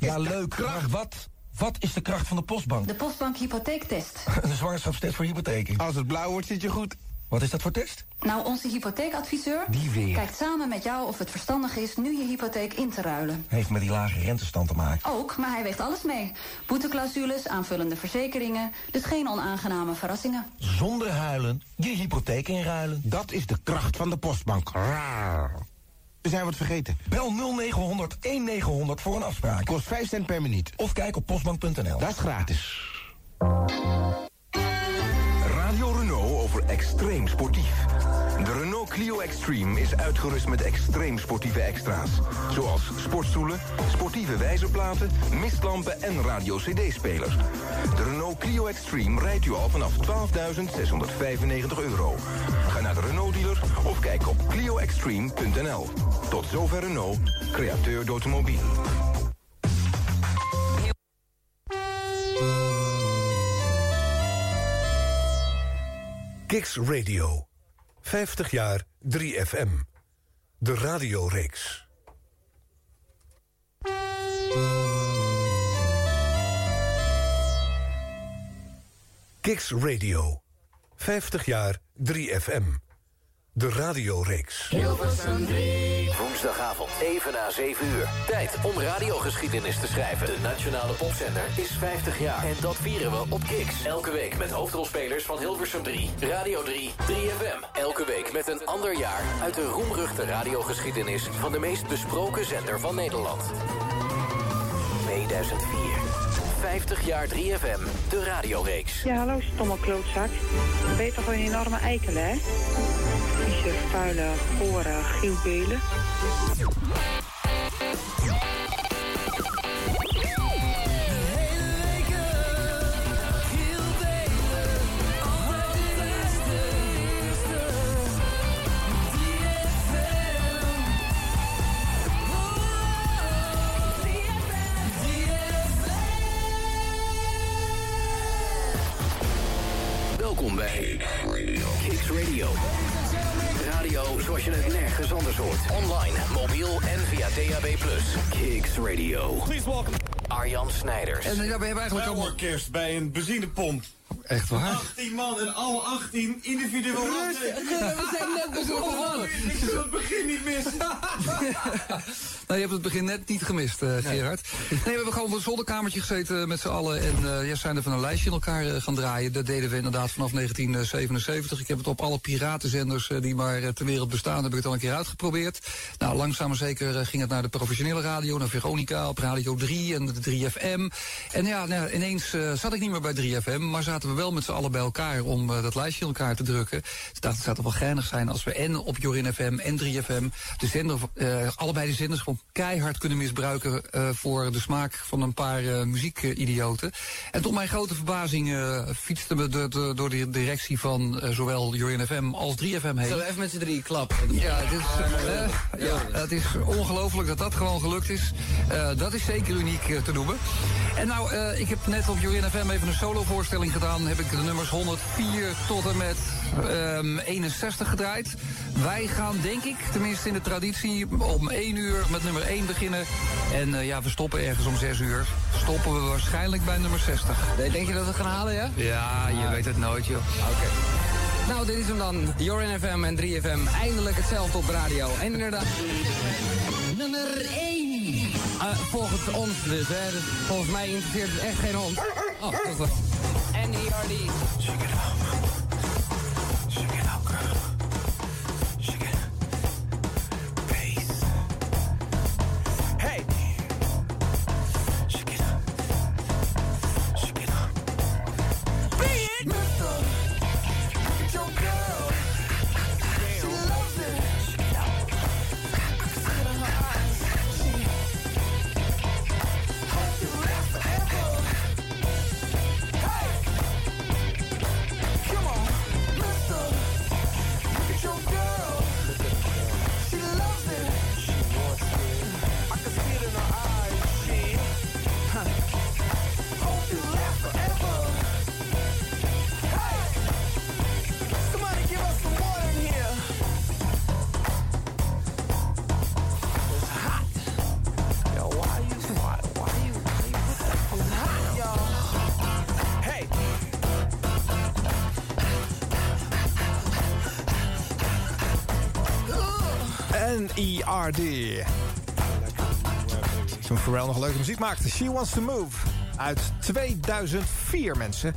Ja, leuk. Maar wat, wat is de kracht van de postbank? De Postbank hypotheektest. Een zwangerschapstest voor hypotheken. Als het blauw wordt, zit je goed. Wat is dat voor test? Nou, onze hypotheekadviseur Die weer. kijkt samen met jou of het verstandig is nu je hypotheek in te ruilen. Heeft met die lage rentestand te maken. Ook, maar hij weegt alles mee. Boeteclausules, aanvullende verzekeringen, dus geen onaangename verrassingen. Zonder huilen, je hypotheek inruilen. Dat is de kracht van de postbank. Raar. We zijn wat vergeten. Bel 0900 1900 voor een afspraak. Kost 5 cent per minuut. Of kijk op postbank.nl. Dat is gratis. Radio Renault over extreem sportief. De Renault Clio Extreme is uitgerust met extreem sportieve extra's. Zoals sportstoelen, sportieve wijzerplaten, mistlampen en radio-cd-spelers. De Renault Clio Extreme rijdt u al vanaf 12.695 euro. Ga naar de Renault-dealer of kijk op clioextreme.nl. Tot zover Renault, createur d'automobiel. Kicks Radio. 50 jaar 3FM. De radioreeks. Kicks Radio. 50 jaar 3FM. De radioreeks. Woensdagavond, even na 7 uur. Tijd om radiogeschiedenis te schrijven. De Nationale Popzender is 50 jaar. En dat vieren we op Kix. Elke week met hoofdrolspelers van Hilversum 3, Radio 3, 3FM. Elke week met een ander jaar uit de roemruchte radiogeschiedenis... van de meest besproken zender van Nederland. 2004. 50 jaar 3FM, de radioreeks. Ja, hallo, stomme klootzak. Je toch een enorme eikel, hè? Vieze, vuile, gore, gielbelen. Online, mobiel en via DAB+. Kicks Radio. Please welcome Arjan Snijders. En ja, we hebben eigenlijk allemaal... orkest bij een benzinepomp. Echt waar? 18 man en alle 18 individueel. we zijn net begonnen. Ik wil het begin niet missen. Nou, je hebt het begin net niet gemist, eh, Gerard. Nee, we hebben gewoon op een zolderkamertje gezeten met z'n allen. En eh ja, zijn er van een lijstje in elkaar eh, gaan draaien. Dat deden we inderdaad vanaf 1977. Ik heb het op alle piratenzenders eh, die maar eh, ter wereld bestaan... heb ik het al een keer uitgeprobeerd. Nou, langzaam maar zeker eh, ging het naar de professionele radio. Naar Veronica op Radio 3 en de 3FM. En ja, nou, ineens eh, zat ik niet meer bij 3FM... maar zaten we wel met z'n allen bij elkaar om eh, dat lijstje in elkaar te drukken. Dus ik dacht, het zou toch wel geinig zijn als we en op Jorin FM en 3FM... de zender, eh, allebei de zenders gewoon keihard kunnen misbruiken... eh, voor de smaak van een paar muziekidioten. En tot mijn grote verbazing fietsten we de- de- door de directie van zowel Jorin FM als 3FM heen. Zullen we even met z'n drie klappen? Ja, het is, ja, het is ongelooflijk dat dat gewoon gelukt is. Dat is zeker uniek te noemen. En nou, ik heb net op Jorin FM even een solovoorstelling gedaan. Heb ik de nummers 104 tot en met ehm, 61 gedraaid. Wij gaan, denk ik, tenminste in de traditie, om 1 uur met nummer 1 beginnen. En eh, ja, we stoppen ergens om 6 uur. Stoppen we waarschijnlijk bij nummer 60. Denk je dat we het gaan halen, ja? Ja, je weet het nooit, joh. Oké. Nou, dit is hem dan. Jorin FM en 3FM. Eindelijk hetzelfde op radio. En inderdaad... Nummer 1. Volgens ons dus, hè. Dus volgens mij interesseert het echt geen hond. Oh, toch wel. NERD. Hey! N-E-R-D. Toen Pharrell nog leuke muziek maakte. She Wants to Move. Uit 2004, mensen.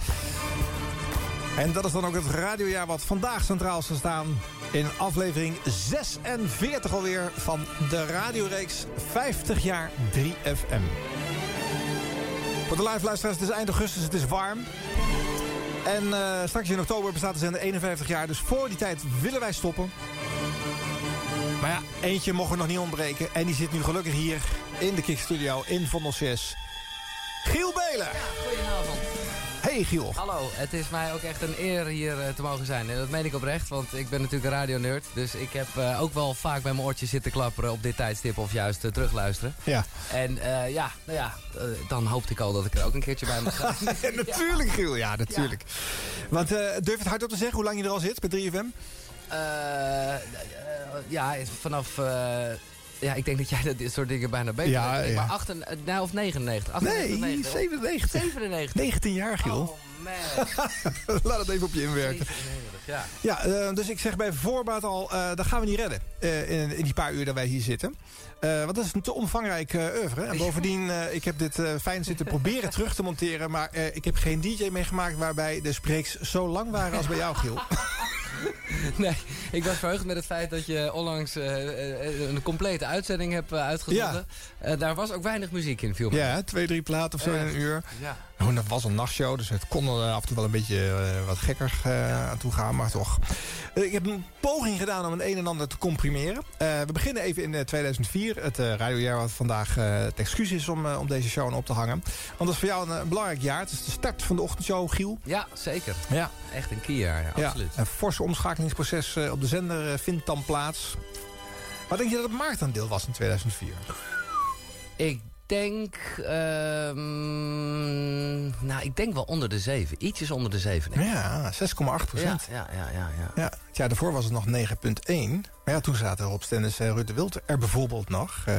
En dat is dan ook het radiojaar wat vandaag centraal zal staan... in aflevering 46 alweer van de radioreeks 50 jaar 3FM. Voor de live luisteraars, het is eind augustus, het is warm. En eh, straks in oktober bestaat de zender 51 jaar. Dus voor die tijd willen wij stoppen. Maar ja, eentje mogen we nog niet ontbreken. En die zit nu gelukkig hier in de Kickstudio in Vondel 6. Giel Belen. Ja, goedenavond. Hey Giel. Hallo, het is mij ook echt een eer hier eh, te mogen zijn. En dat meen ik oprecht, want ik ben natuurlijk een radionerd. Dus ik heb eh, ook wel vaak bij mijn oortjes zitten klapperen op dit tijdstip of juist eh, terugluisteren. Ja. En ja, nou ja, dan hoopte ik al dat ik er ook een keertje bij mag gaan. ja, natuurlijk Giel, ja natuurlijk. Want durf je het hardop te zeggen hoe lang je er al zit bij 3FM? Ja, vanaf... Ja, ik denk dat jij dat dit soort dingen bijna beter ja, weet. Ja. Maar 8, nou, of 99? 98, nee, 97. 97. 19 jaar, Giel. Oh, man. Laat het even op je inwerken. 97, ja. Ja, uh, dus ik zeg bij voorbaat al, uh, dat gaan we niet redden. Uh, in, in, die paar uur dat wij hier zitten. want dat is een te omvangrijk oeuvre. En bovendien, ik heb dit fijn zitten proberen terug te monteren. Maar ik heb geen DJ meegemaakt waarbij de spreeks zo lang waren als bij jou, Giel. Nee, ik was verheugd met het feit dat je onlangs uh, een complete uitzending hebt uh, uitgezonden. Ja. Uh, daar was ook weinig muziek in, viel. Ja, twee, drie platen of zo in een uur. Ja. Nou, dat was een nachtshow, dus het kon er af en toe wel een beetje wat gekker ja. aan toe gaan. Maar toch. ik heb een poging gedaan om het een en ander te comprimeren. we beginnen even in 2004. Het radiojaar wat vandaag het excuus is om, om deze show op te hangen. Want dat is voor jou een, een, belangrijk jaar. Het is de start van de ochtendshow, Giel. Ja, zeker. Ja. Echt een keyjaar, ja, absoluut. Een forse omschakelingsproces op de zender vindt dan plaats. Wat denk je dat het marktaandeel was in 2004? Ik denk... Um, nou, ik denk wel onder de 7. Ietsjes onder de 7. Denk ik. Ja, 6,8 procent. Ja, ja, ja, ja, ja. ja. Het jaar daarvoor was het nog 9,1. Maar ja, toen zaten Rob Stennis en Rutte Wild er bijvoorbeeld nog. Uh,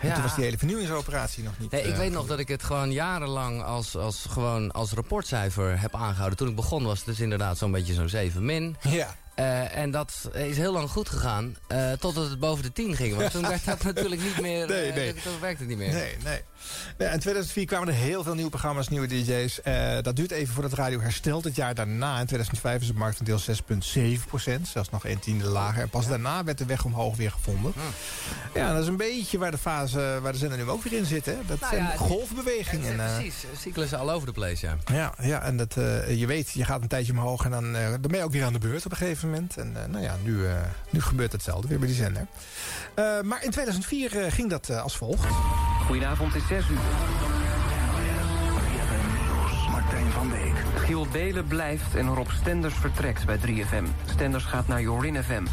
ja. toen was die hele vernieuwingsoperatie nog niet... Nee, ik uh, weet nog dat ik het gewoon jarenlang als, als, gewoon als rapportcijfer heb aangehouden. Toen ik begon was het dus inderdaad zo'n beetje zo'n 7 min. Ja. Uh, en dat is heel lang goed gegaan, uh, totdat het boven de 10 ging. Want toen werd dat natuurlijk niet meer, nee, nee. Uh, toen werkte het niet meer. Nee, nee. Ja, in 2004 kwamen er heel veel nieuwe programma's, nieuwe DJ's. dat duurt even voordat radio herstelt. Het jaar daarna, in 2005, is het marktaandeel 6,7 procent. Zelfs nog een tiende lager. En pas daarna werd de weg omhoog weer gevonden. Hm. Ja, dat is een beetje waar de fase, waar de zender nu ook weer in zit. Hè? Dat nou zijn ja, golfbewegingen. Ja, precies, cyclussen all over the place, ja. Ja, ja en dat, je weet, je gaat een tijdje omhoog en dan, dan ben je ook weer aan de beurt op een gegeven moment. En nou ja, nu, uh, nu gebeurt hetzelfde weer bij die zender. Uh, maar in 2004 uh, ging dat als volgt. Goedenavond, het is 6 uur. Martijn van Beek. Giel Belen blijft en Rob Stenders vertrekt bij 3FM. Stenders gaat naar Jorin FM.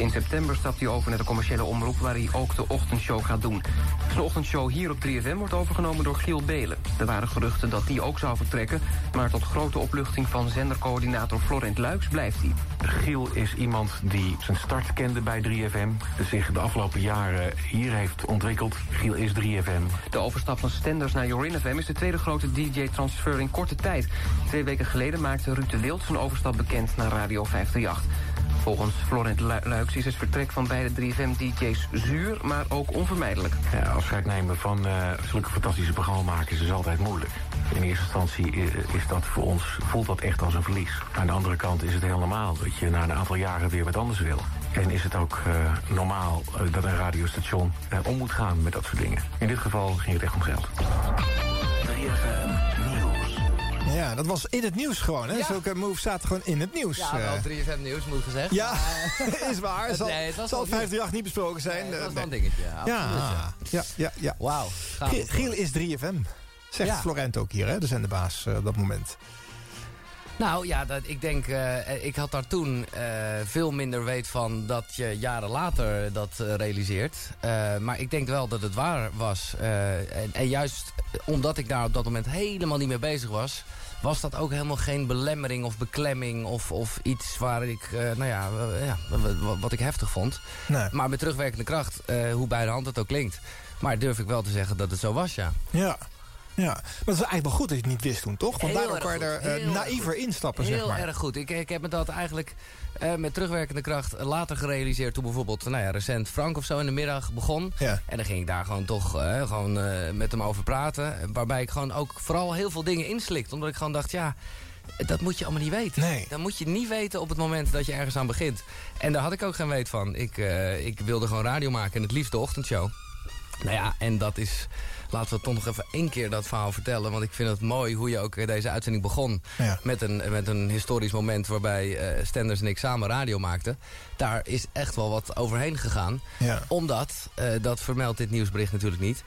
In september stapt hij over naar de commerciële omroep... waar hij ook de ochtendshow gaat doen. Zijn ochtendshow hier op 3FM wordt overgenomen door Giel Belen. Er waren geruchten dat die ook zou vertrekken... maar tot grote opluchting van zendercoördinator Florent Luiks blijft hij. Giel is iemand die zijn start kende bij 3FM... zich de afgelopen jaren hier heeft ontwikkeld. Giel is 3FM. De overstap van Stenders naar Jorin FM is de tweede grote DJ-transfer in korte tijd. Twee weken geleden maakte Ruud de Wild zijn overstap bekend naar Radio 538. Volgens Florent Luiks is het vertrek van beide 3FM-dj's zuur, maar ook onvermijdelijk. Ja, afscheid nemen van uh, zulke fantastische programmamakers is altijd moeilijk. In eerste instantie is dat voor ons, voelt dat echt als een verlies. Aan de andere kant is het heel normaal dat je na een aantal jaren weer wat anders wil. En is het ook uh, normaal uh, dat een radiostation om moet gaan met dat soort dingen. In dit geval ging het echt om geld. 3FM Nieuws. Ja, dat was in het nieuws gewoon. Hè? Ja. Zulke moves zaten gewoon in het nieuws. Ja, wel 3FM nieuws moet gezegd. Ja, maar, is waar. Het- Zal, nee, het zal wel 538 niet besproken zijn. Nee, het was Eh, wel een dingetje, ja, Ja, ja, ja. ja. Wauw. Giel, is 3FM. Zegt. Florent ook hier, hè? de zenderbaas eh, op dat moment. Nou ja, dat, ik denk, eh, ik had daar toen eh, veel minder weet van dat je jaren later dat eh, realiseert. Maar ik denk wel dat het waar was. En, en juist omdat ik daar op dat moment helemaal niet mee bezig was... was dat ook helemaal geen belemmering of beklemming of, of iets waar ik, nou ja, ja wat- ik heftig vond. Nee. Maar met terugwerkende kracht, hoe bij de hand het ook klinkt. Maar durf ik wel te zeggen dat het zo was, ja. Ja. Ja, maar dat is eigenlijk wel goed dat je het niet wist toen, toch? Want Heel daardoor kan je er heel erg naïver goed. instappen, Heel zeg maar. erg goed. Ik, ik heb me dat eigenlijk eh, met terugwerkende kracht later gerealiseerd... toen bijvoorbeeld nou ja, recent Frank of zo in de middag begon. Ja. En dan ging ik daar gewoon toch eh, gewoon, met hem over praten. Waarbij ik gewoon ook vooral heel veel dingen inslikt. Omdat ik gewoon dacht, ja... Dat moet je allemaal niet weten. Nee. Dat moet je niet weten op het moment dat je ergens aan begint. En daar had ik ook geen weet van. Ik, ik wilde gewoon radio maken en het liefst de ochtendshow. Nou ja, en dat is... Laten we toch nog even één keer dat verhaal vertellen. Want ik vind het mooi hoe je ook deze uitzending begon. Ja. Met, een, met een historisch moment waarbij eh Stenders en ik samen radio maakten. Daar is echt wel wat overheen gegaan. Ja. Omdat, eh, dat vermeldt dit nieuwsbericht natuurlijk niet...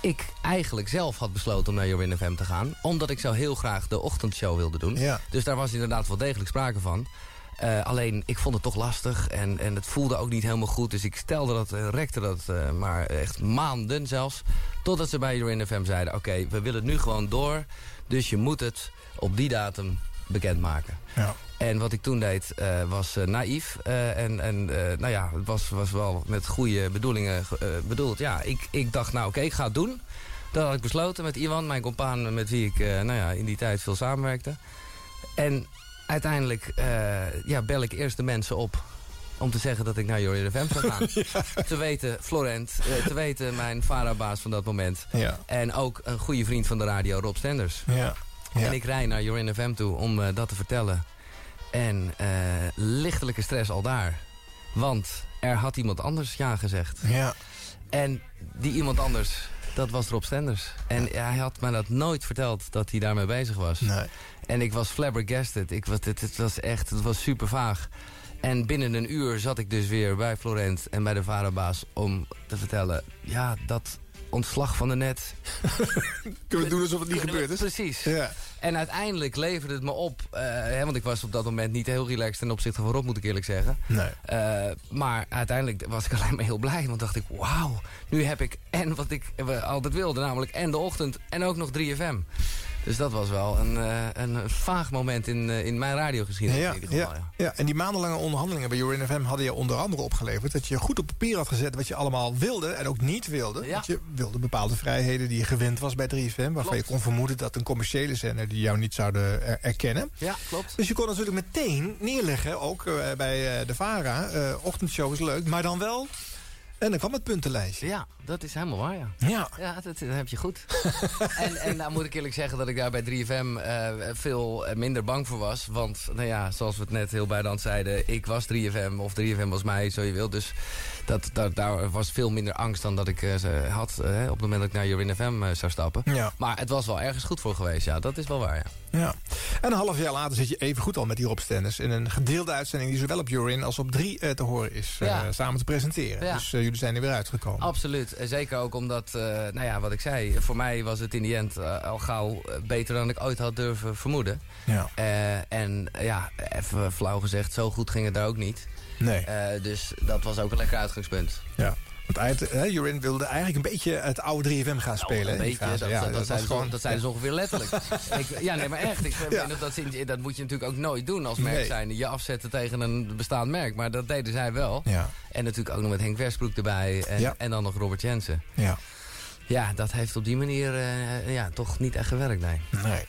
ik eigenlijk zelf had besloten om naar Jorin FM te gaan. Omdat ik zo heel graag de ochtendshow wilde doen. Ja. Dus daar was inderdaad wel degelijk sprake van. Eh, alleen, ik vond het toch lastig en, en het voelde ook niet helemaal goed. Dus ik stelde dat, eh, rekte dat eh, maar echt maanden zelfs. Totdat ze bij Jorin FM zeiden... oké, we willen het nu gewoon door. Dus je moet het op die datum bekendmaken. Ja. En wat ik toen deed was naïef. en en nou ja, het was, was wel met goede bedoelingen ge- bedoeld. Ja, ik, ik dacht, nou oké, ik ga het doen. Dat had ik besloten met Iwan, mijn compaan met wie ik nou ja, in die tijd veel samenwerkte. En uiteindelijk eh, ja, bel ik eerst de mensen op om te zeggen dat ik naar Jorin FM zou gaan. Te weten Florent, eh, te weten mijn varabaas van dat moment. Ja. En ook een goede vriend van de radio, Rob Stenders. Ja. En ik rij naar Jorin FM toe om eh, dat te vertellen. En lichtelijke stress al daar. Want er had iemand anders ja gezegd. Ja. En die iemand anders, dat was Rob Stenders. En hij had mij dat nooit verteld dat hij daarmee bezig was. Nee. En ik was flabbergasted. Ik was, het, het was echt, het was super vaag. En binnen een uur zat ik dus weer bij Florent en bij de vaderbaas om te vertellen... ja, dat ontslag van de net... Kunnen we doen alsof het niet gebeurd is? Precies. Ja. En uiteindelijk leverde het me op... eh, hè, want ik was op dat moment niet heel relaxed ten opzichte van Rob, moet ik eerlijk zeggen. Nee. Eh, maar uiteindelijk was ik alleen maar heel blij. Want dacht ik, wauw, nu heb ik en wat ik eh, altijd wilde. Namelijk en de ochtend en ook nog 3FM. Dus dat was wel een, eh, een vaag moment in, eh, in mijn radiogeschiedenis. Ja, in ieder geval, ja, ja, en die maandenlange onderhandelingen bij Jorin FM hadden je onder andere opgeleverd... dat je goed op papier had gezet wat je allemaal wilde en ook niet wilde. Ja. Want je wilde bepaalde vrijheden die je gewend was bij 3FM... waarvan Klopt. je kon vermoeden dat een commerciële zender die jou niet zouden er- erkennen. Ja, klopt. Dus je kon natuurlijk meteen neerleggen, ook eh, bij de VARA... eh, ochtendshow is leuk, maar dan wel... En dan kwam het puntenlijstje. Ja, dat is helemaal waar, ja. Ja. Ja, dat, dat heb je goed. en, en nou moet ik eerlijk zeggen dat ik daar bij 3FM eh, veel minder bang voor was. Want, nou ja, zoals we het net heel bijdans zeiden... ik was 3FM of 3FM was mij, zo je wilt. Dus dat, dat, daar was veel minder angst dan dat ik ze had... eh, op het moment dat ik naar Jorin FM eh, zou stappen. Ja. Maar het was wel ergens goed voor geweest, ja. Dat is wel waar, ja. Ja. En een half jaar later zit je even goed al met die Rob Stennis... in een gedeelde uitzending die zowel op Jorin als op 3 eh, te horen is... Ja. samen te presenteren. Dus jullie zijn er weer uitgekomen. Absoluut. Zeker ook omdat, nou ja, wat ik zei... voor mij was het in die end al gauw beter dan ik ooit had durven vermoeden. Ja. En ja, even flauw gezegd, zo goed ging het daar ook niet. Nee. Eh, dus dat was ook een lekker uitgangspunt. Ja. Want Jorin wilde eigenlijk een beetje het oude 3FM gaan spelen. Nou, hè, een beetje, dat, Ja, dat, zeiden ze, gewoon- dat zeiden ze ongeveer letterlijk. ik, ja, nee, maar echt. Ik Ja. dat, dat moet je natuurlijk ook nooit doen als merk Nee. zijn. Je afzetten tegen een bestaand merk. Maar dat deden zij wel. Ja. En natuurlijk ook nog met Henk Westbroek erbij. En, en dan nog Robert Jensen. Ja. Ja, dat heeft op die manier eh, ja, toch niet echt gewerkt, nee. Nee.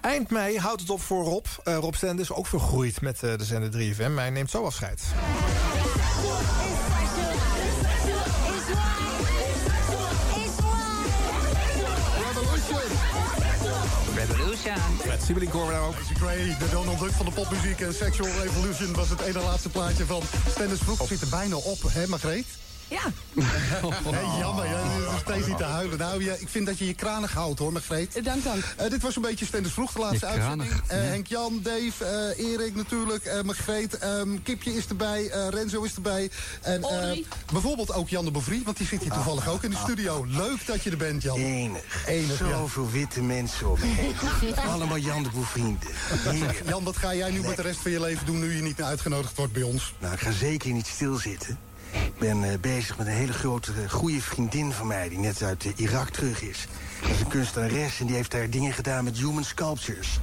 Eind mei houdt het op voor Rob. Eh, Rob Stenders, ook vergroeid met eh, de zender 3FM. Hij neemt zo afscheid. Revolution. Fred Siebelink horen we daar ook. De Donald Duck van de popmuziek en Sexual Revolution was het ene laatste plaatje van Stennis Vroeg. Zit er bijna op, hè Margreet? Ja. Hey, jammer, ja, je is nog steeds niet te huilen. Nou, ja, ik vind dat je je kranig houdt, hoor, Margreet. Dank, dank. Eh, dit was een beetje Stennis Vroeg, de laatste Je uitzending. Eh, ja. Henk-Jan, Dave, eh, Erik natuurlijk, eh Margreet. ehm, Kipje is erbij, eh, Renzo is erbij. En eh, bijvoorbeeld ook Jan de Bovrie, want die zit hier toevallig ook in de studio. Leuk dat je er bent, Jan. Enig. Enig, ja. Zoveel witte mensen om heen. Allemaal Jan de. Heerlijk. Jan, wat ga jij nu met de rest van je leven doen... nu je niet meer uitgenodigd wordt bij ons? Nou, ik ga zeker niet stilzitten. Ben eh, bezig met een hele grote, eh, goede vriendin van mij... die net uit eh, Irak terug is. Dat is een kunstenares en die heeft daar dingen gedaan met human sculptures.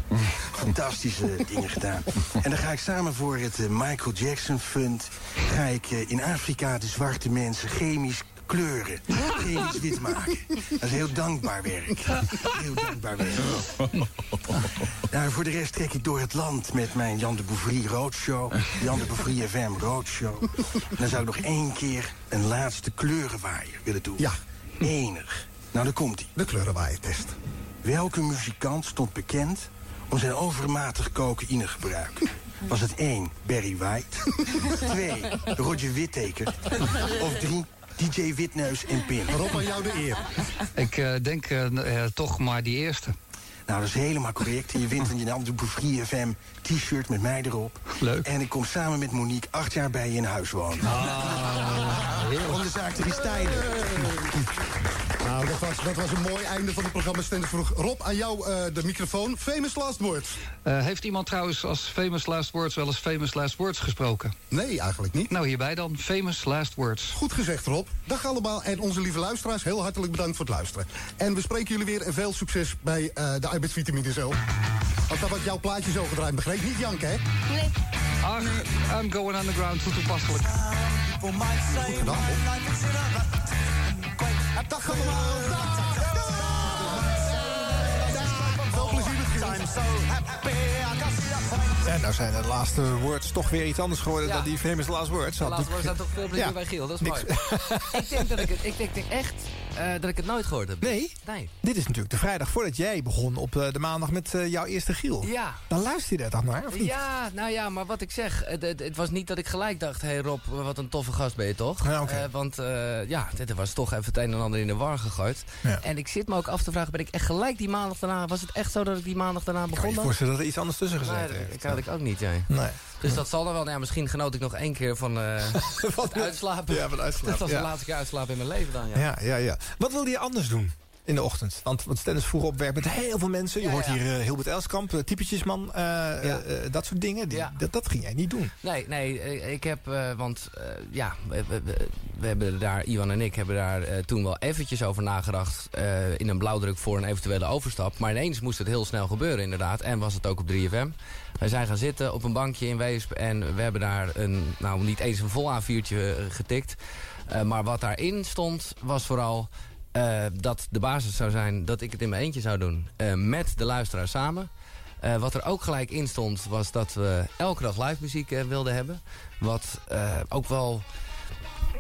Fantastische dingen gedaan. En dan ga ik samen voor het Michael Jackson Fund... ga ik in Afrika de zwarte mensen chemisch kleuren. Geen iets wit maken. Dat is heel dankbaar werk. Heel dankbaar werk. Nou, voor de rest trek ik door het land met mijn Jan de Bouvry Roadshow. Jan de Bouvry FM Roadshow. En dan zou ik nog één keer een laatste kleurenwaaier willen doen. Ja. Enig. Nou, daar komt hij. De kleurenwaaiertest. Welke muzikant stond bekend om zijn overmatig cocaïnegebruik? Was het 1. Barry White? 2. Roger Whittaker? Of 3. DJ Witneus en Pin? Rob, aan jou de eer. Ik eh, denk eh, eh, toch maar die eerste. Nou, dat is helemaal correct. En je wint een Jan de Bouvry FM t-shirt met mij erop. Leuk. En ik kom samen met Monique acht jaar bij je in huis wonen. Ah, Om de zaak te gestijnen. Nou, dat was, dat was een mooi einde van het programma Stenders vroeg. Rob, aan jou eh, de microfoon. Famous last words. Eh, heeft iemand trouwens als famous last words wel eens famous last words gesproken? Nee, eigenlijk niet. Nou, hierbij dan. Famous last words. Goed gezegd, Rob. Dag allemaal en onze lieve luisteraars. Heel hartelijk bedankt voor het luisteren. En we spreken jullie weer en veel succes bij eh, de arbeidsvitamine zo. Als dat wat jouw plaatje zo gedraaid begreep. Niet janken, hè? Nee. Ach, I'm going underground. Hoe toepasselijk. Goed gedaan, Rob. Dag allemaal. Veel plezier met En nou zijn de laatste words toch weer iets anders geworden Ja. dan die famous last words. De laatste natuurlijk- staat toch veel plezier Ja. bij Giel, dat is mooi. ik denk dat ik het, ik denk echt eh, dat ik het nooit gehoord heb. Nee? Nee. Dit is natuurlijk de vrijdag voordat jij begon op eh, de maandag met eh, jouw eerste Giel. Ja. Dan luister je daar toch naar, of niet? Ja, nou ja, maar wat ik zeg, het, het, het was niet dat ik gelijk dacht... hé hey Rob, wat een toffe gast ben je toch? Ja, want ja, dit was toch even het een en ander in de war gegooid. Ja. En ik zit me ook af te vragen, ben ik echt gelijk die maandag daarna... was het echt zo dat ik die maandag daarna Ik kan begon je voorstellen dat er iets anders tussen gezeten Nee, heeft. dat had ik ook niet, jij. Nee. Dus dat zal dan wel. Nou ja, misschien genoot ik nog één keer van het uitslapen. Ja, van uitslapen, Dat was de laatste keer uitslapen in mijn leven dan, ja. Ja, ja, ja. Wat wilde je anders doen in de ochtend? Want, want Stennis vroeg op werk met heel veel mensen. Je Ja, hoort ja. hier uh, Hilbert Elskamp, uh, typetjesman, uh, dat soort dingen. Die, dat, dat ging jij niet doen. Nee, nee, eh, ik heb, eh, want eh, ja, we, we, we- hebben daar, Iwan en ik hebben daar eh, toen wel eventjes over nagedacht eh, in een blauwdruk voor een eventuele overstap. Maar ineens moest het heel snel gebeuren inderdaad en was het ook op 3FM. Wij zijn gaan zitten op een bankje in Weesp en we hebben daar een, nou niet eens een vol A4'tje eh, getikt. Eh, maar wat daarin stond was vooral eh, dat de basis zou zijn dat ik het in mijn eentje zou doen. eh, met de luisteraar samen. Eh, wat er ook gelijk in stond was dat we elke dag live muziek wilden hebben. Wat ook wel...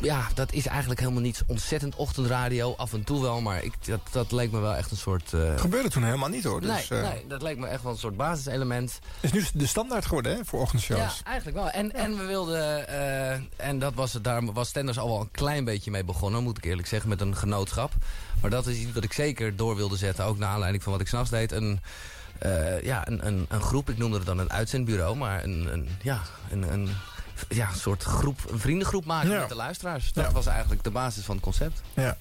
Ja, dat is eigenlijk helemaal niet ontzettend ochtendradio. Af en toe wel, maar ik, dat, dat leek me wel echt een soort... Dat gebeurde toen helemaal niet hoor. Dus, nee, eh, nee, dat leek me echt wel een soort basiselement. is nu de standaard geworden hè, voor ochtendshows. Ja, eigenlijk wel. En, en we wilden, eh, en dat was het, daar was Stenders al wel een klein beetje mee begonnen, moet ik eerlijk zeggen, met een genootschap. Maar dat is iets wat ik zeker door wilde zetten, ook naar aanleiding van wat ik s'nachts deed. Een, ja, een, een, een groep, ik noemde het dan een uitzendbureau, maar een, een, ja, een, een ja, een soort groep, een vriendengroep maken Ja. met de luisteraars. Dat Ja. was eigenlijk de basis van het concept. Ja.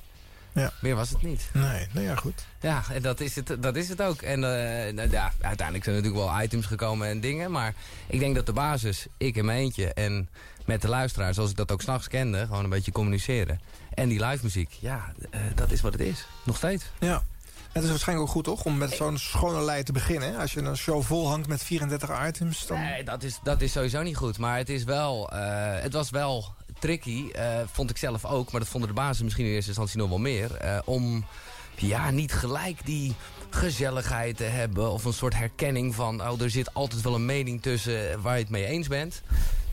Ja. Meer was het niet. Nee, nou ja, goed. Ja, en dat is het, dat is het ook. En eh, nou ja, uiteindelijk zijn er natuurlijk wel items gekomen en dingen. Maar ik denk dat de basis, ik in mijn eentje en met de luisteraars, zoals ik dat ook s'nachts kende, gewoon een beetje communiceren. En die live muziek, ja, eh, dat is wat het is. Nog steeds. Ja. Het is waarschijnlijk ook goed, toch? Om met zo'n schone lei te beginnen. Als je een show vol hangt met 34 items, dan... Nee, dat is, dat is sowieso niet goed. Maar het is wel, eh, het was wel tricky, eh, vond ik zelf ook. Maar dat vonden de basis misschien in eerste instantie nog wel meer. eh, om ja, niet gelijk die gezelligheid te hebben. Of een soort herkenning van, oh, er zit altijd wel een mening tussen waar je het mee eens bent.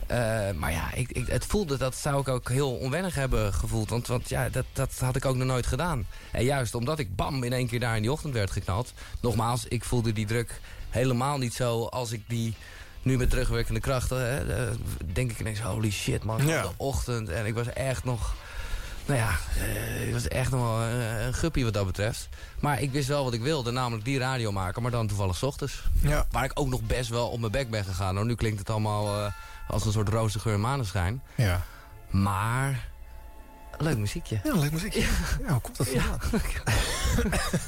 Eh, maar ja, ik, ik, het voelde, dat zou ik ook heel onwennig hebben gevoeld. Want, want ja, dat, dat had ik ook nog nooit gedaan. En juist omdat ik bam in één keer daar in die ochtend werd geknald. Nogmaals, ik voelde die druk helemaal niet zo als ik die nu met terugwerkende krachten... Hè, eh, denk ik ineens, holy shit man, Ja. de ochtend. En ik was echt nog... Nou ja, eh, ik was echt nog wel een, een guppie wat dat betreft. Maar ik wist wel wat ik wilde, namelijk die radio maken, maar dan toevallig 's ochtends. Ja. Waar ik ook nog best wel op mijn bek ben gegaan. hoor. nu klinkt het allemaal als een soort roze geur maneschijn. Ja. Maar, leuk muziekje. Ja, leuk muziekje. Ja, hoe komt dat vandaan?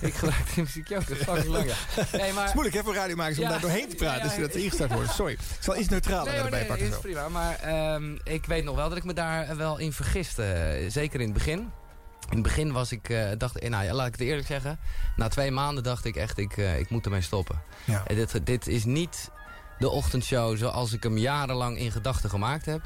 ik gebruik die muziekje ook, is fucking lang, ja. Nee, maar... Het is moeilijk hè, voor radiomakers om Ja. daar doorheen te praten... Ja, als je dat ja. ingestart wordt. Sorry. Ik zal iets neutraler Nee, erbij nee, pakken. is zo. prima. Maar ehm, ik weet nog wel dat ik me daar wel in vergiste. Zeker in het begin. In het begin was ik, eh, dacht, nou ja, laat ik het eerlijk zeggen. Na twee maanden dacht ik echt, ik, eh, ik moet ermee stoppen. Ja. En dit, dit is niet de ochtendshow zoals ik hem jarenlang in gedachten gemaakt heb.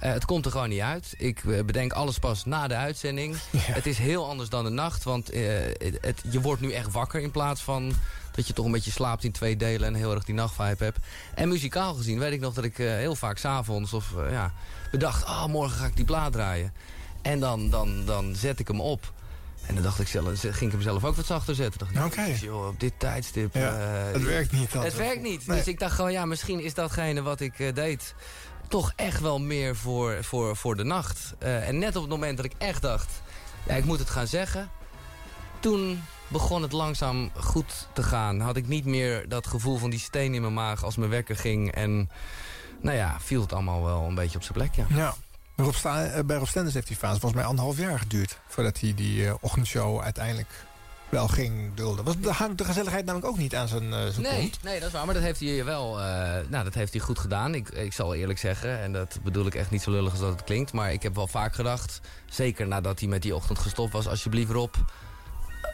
Eh, het komt er gewoon niet uit. Ik eh, bedenk alles pas na de uitzending. Het is heel anders dan de nacht, want eh, het, het- je wordt nu echt wakker in plaats van dat je toch een beetje slaapt in twee delen en heel erg die nachtvibe hebt. En muzikaal gezien weet ik nog dat ik heel vaak s'avonds of ja, bedacht, ah morgen ga ik die plaat draaien. En dan, dan, dan zet ik hem op. En dan dacht ik zelf, ging ik hem zelf ook wat zachter zetten. Dacht ik, Oké. "Jezus, joh, op dit tijdstip. Ja, eh, het werkt niet Het altijd. werkt niet. Nee. Dus ik dacht gewoon, ja, misschien is datgene wat ik eh, deed... toch echt wel meer voor, voor, voor de nacht. Eh, en net op het moment dat ik echt dacht... ja, ik moet het gaan zeggen... toen begon het langzaam goed te gaan. Had ik niet meer dat gevoel van die steen in mijn maag als mijn wekker ging. En nou ja, viel het allemaal wel een beetje op zijn plek, ja. Ja. Rob Sta- eh, bij Rob Stenders heeft die fase volgens mij anderhalf jaar geduurd... voordat hij die eh, ochtendshow uiteindelijk wel ging dulden. Was, daar hangt de gezelligheid namelijk ook niet aan zijn, eh, zijn Nee, kont. nee, dat is waar. Maar dat heeft hij wel eh, nou, dat heeft hij goed gedaan. Ik, ik zal eerlijk zeggen, en dat bedoel ik echt niet zo lullig als dat het klinkt... maar ik heb wel vaak gedacht, zeker nadat hij met die ochtend gestopt was... alsjeblieft Rob,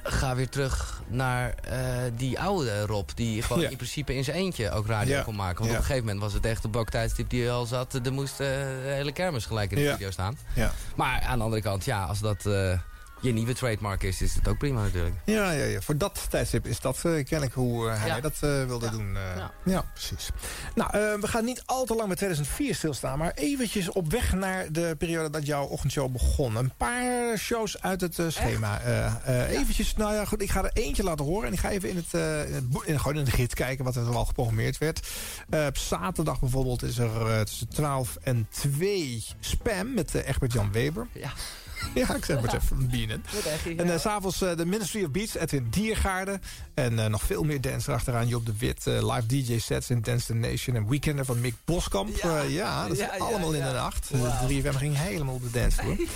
ga weer terug naar eh, die oude Rob... die gewoon Ja. in principe in zijn eentje ook radio Ja. kon maken. Want Ja. op een gegeven moment was het echt de baktijdstip die al zat. Er moest eh, de hele kermis gelijk in de studio staan. Ja. Maar aan de andere kant, ja, als dat eh, je nieuwe trademark is... is het ook prima natuurlijk. Ja, ja, ja, voor dat tijdstip is dat eh, kennelijk hoe eh, hij Ja. dat eh, wilde doen. ja. precies. Nou, we gaan niet al te lang met 2004 stilstaan... maar eventjes op weg naar de periode dat jouw ochtendshow begon. Een paar shows uit het schema. Eh, eh, Eventjes, nou ja, goed, ik ga er eentje laten horen... en ik ga even in het, in het, boek- in, gewoon in de gids kijken wat er al geprogrammeerd werd. Eh, op zaterdag bijvoorbeeld is er tussen 12 en 2 Spam met Egbert-Jan Weber. Ja. Ja, ik zeg maar eens even bienen. En eh, s'avonds eh, de Ministry of Beats, Edwin Diergaarde. En eh, nog veel meer dance erachteraan. Job de Wit, live DJ sets in Dance the Nation. En Weekender van Mick Boskamp. Ja, ja dat is Ja, ja, allemaal in de nacht. De 3FM ging helemaal op de dancevloer.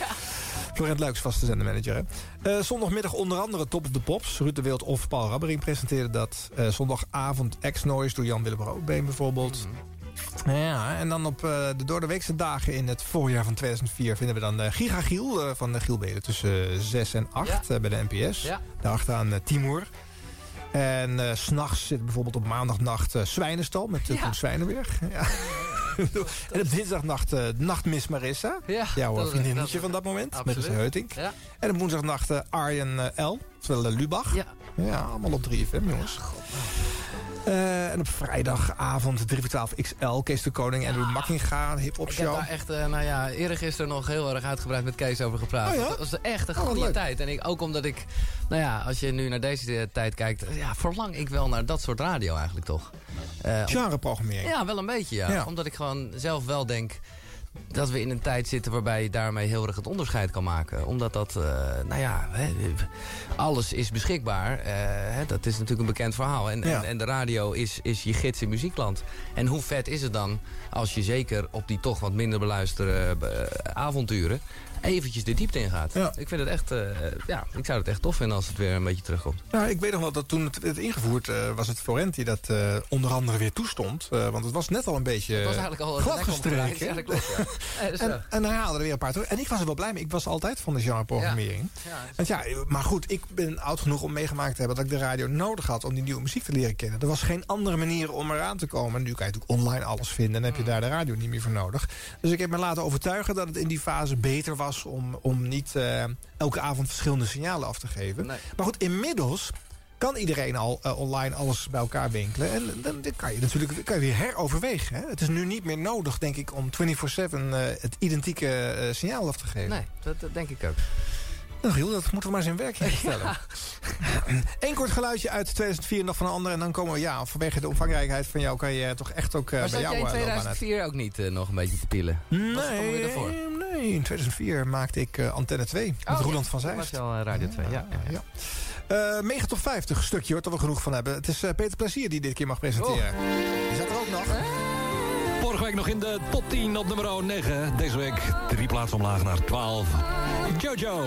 Florent Luiks, vaste zendermanager. Hè? Zondagmiddag onder andere Top of the Pops. Ruud de Wild of Paul Rabbering presenteerden dat. Zondagavond X-Noise door Jan-Willem Roodbeen bijvoorbeeld. Ja, en dan op eh, de doordeweekse dagen in het voorjaar van 2004... vinden we dan eh, Giga Giel eh, van de Giel Beden tussen 6 en 8 eh, bij de NPS. Ja. Daarachteraan Timur. En s s'nachts zit bijvoorbeeld op maandagnacht Zwijnenstal met uh, Ja. Zwijnenberg. Ja. en op dinsdagnacht eh, Nachtmis Marissa. Ja, Jouw uh, vriendinnetje van dat moment. absoluut. Met de Heutink. Ja. En op woensdagnacht eh, Arjen eh, L. Terwijl uh, Lubach. Ja. ja, allemaal op 3FM jongens. Eh, en op vrijdagavond 3 voor 12 XL, Kees de Koning en Andrew Makkinga, hip-hop Ik heb show. daar echt, eh, nou ja, eergisteren nog heel erg uitgebreid met Kees over gepraat. Oh ja? Dat was echt een Oh, goede tijd. En ik, ook omdat ik, nou ja, als je nu naar deze tijd kijkt, eh, ja, verlang ik wel naar dat soort radio eigenlijk toch. Om- Genreprogrammering. ja, wel een beetje, ja. Ja. Omdat ik gewoon zelf wel denk dat we in een tijd zitten waarbij je daarmee heel erg het onderscheid kan maken. Omdat dat, eh, nou ja, hè, alles is beschikbaar. Eh, hè, dat is natuurlijk een bekend verhaal. En, Ja. en, en de radio is, is je gids in muziekland. En hoe vet is het dan als je zeker op die toch wat minder beluisterde eh, avonturen... eventjes de diepte ingaat. Ja. Ik vind het echt, eh, ja, ik zou het echt tof vinden als het weer een beetje terugkomt. Nou, ik weet nog wel dat toen het werd ingevoerd eh, was het Florent die dat eh, onder andere weer toestond. Want het was net al een beetje Het was eigenlijk al glad nek omgedraaid. gestreken. Ja, dat klopt, ja. Nee, dat is En, en hij haalde er weer een paar terug. En ik was er wel blij mee. Ik was altijd van de genreprogrammering. Ja. Ja, Want ja, maar goed, ik ben oud genoeg om meegemaakt te hebben... dat ik de radio nodig had om die nieuwe muziek te leren kennen. Er was geen andere manier om eraan te komen. Nu kan je natuurlijk online alles vinden... en heb je Mm. daar de radio niet meer voor nodig. Dus ik heb me laten overtuigen dat het in die fase beter was... om, om niet eh, elke avond verschillende signalen af te geven. Nee. Maar goed, inmiddels kan iedereen al eh, online alles bij elkaar winkelen. En dan, dan kan je natuurlijk kan je weer heroverwegen. Hè? Het is nu niet meer nodig, denk ik, om 24-7 eh, het identieke signaal af te geven. Nee, dat, dat denk ik ook. Nou Giel, dat moeten we maar eens in werking stellen. Eén kort geluidje uit 2004 nog van een ander. En dan komen we, ja, vanwege de omvangrijkheid van jou... kan je toch echt ook eh, Maar bij jou jij in eh, loopbaan uit. 2004 ook niet eh, nog een beetje te weer Nee, nee, in 2004 maakte ik eh, Antenne 2 met Oh, Roland ja, van dat Zijst. was wel eh, Radio 2, ja. ja, ja. Eh, Mega Top 50 stukje hoor, dat we genoeg van hebben. Het is eh, Peter Plezier die dit keer mag presenteren. Die zat er ook nog. Week nog in de top 10 op nummer 9. Deze week drie plaatsen omlaag naar 12. Jojo.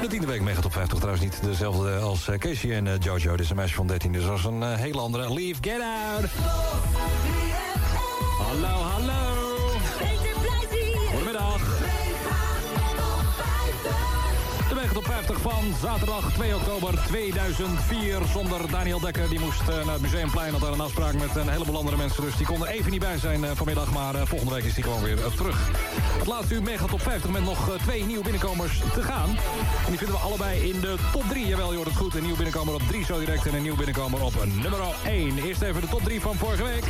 De tiende week mega top 50 trouwens niet dezelfde als eh, Casey en eh, Jojo. Dit is een meisje van 13, dus dat is een eh, hele andere. Leave, get out. Hallo, hallo. Goedemiddag. De mega top 50 van zaterdag 2 oktober 2004. Zonder Daniel Dekker, die moest eh, naar het Museumplein... had daar een afspraak met een heleboel andere mensen. Dus die kon er even niet bij zijn eh, vanmiddag. Maar eh, volgende week is hij gewoon weer terug. Het laatste uur mega top 50 met nog twee nieuwe binnenkomers te gaan. En die vinden we allebei in de top 3. Jawel, je hoort het goed. Een nieuw binnenkomer op 3 zo direct... en een nieuw binnenkomer op nummer 1. Eerst even de top 3 van vorige week.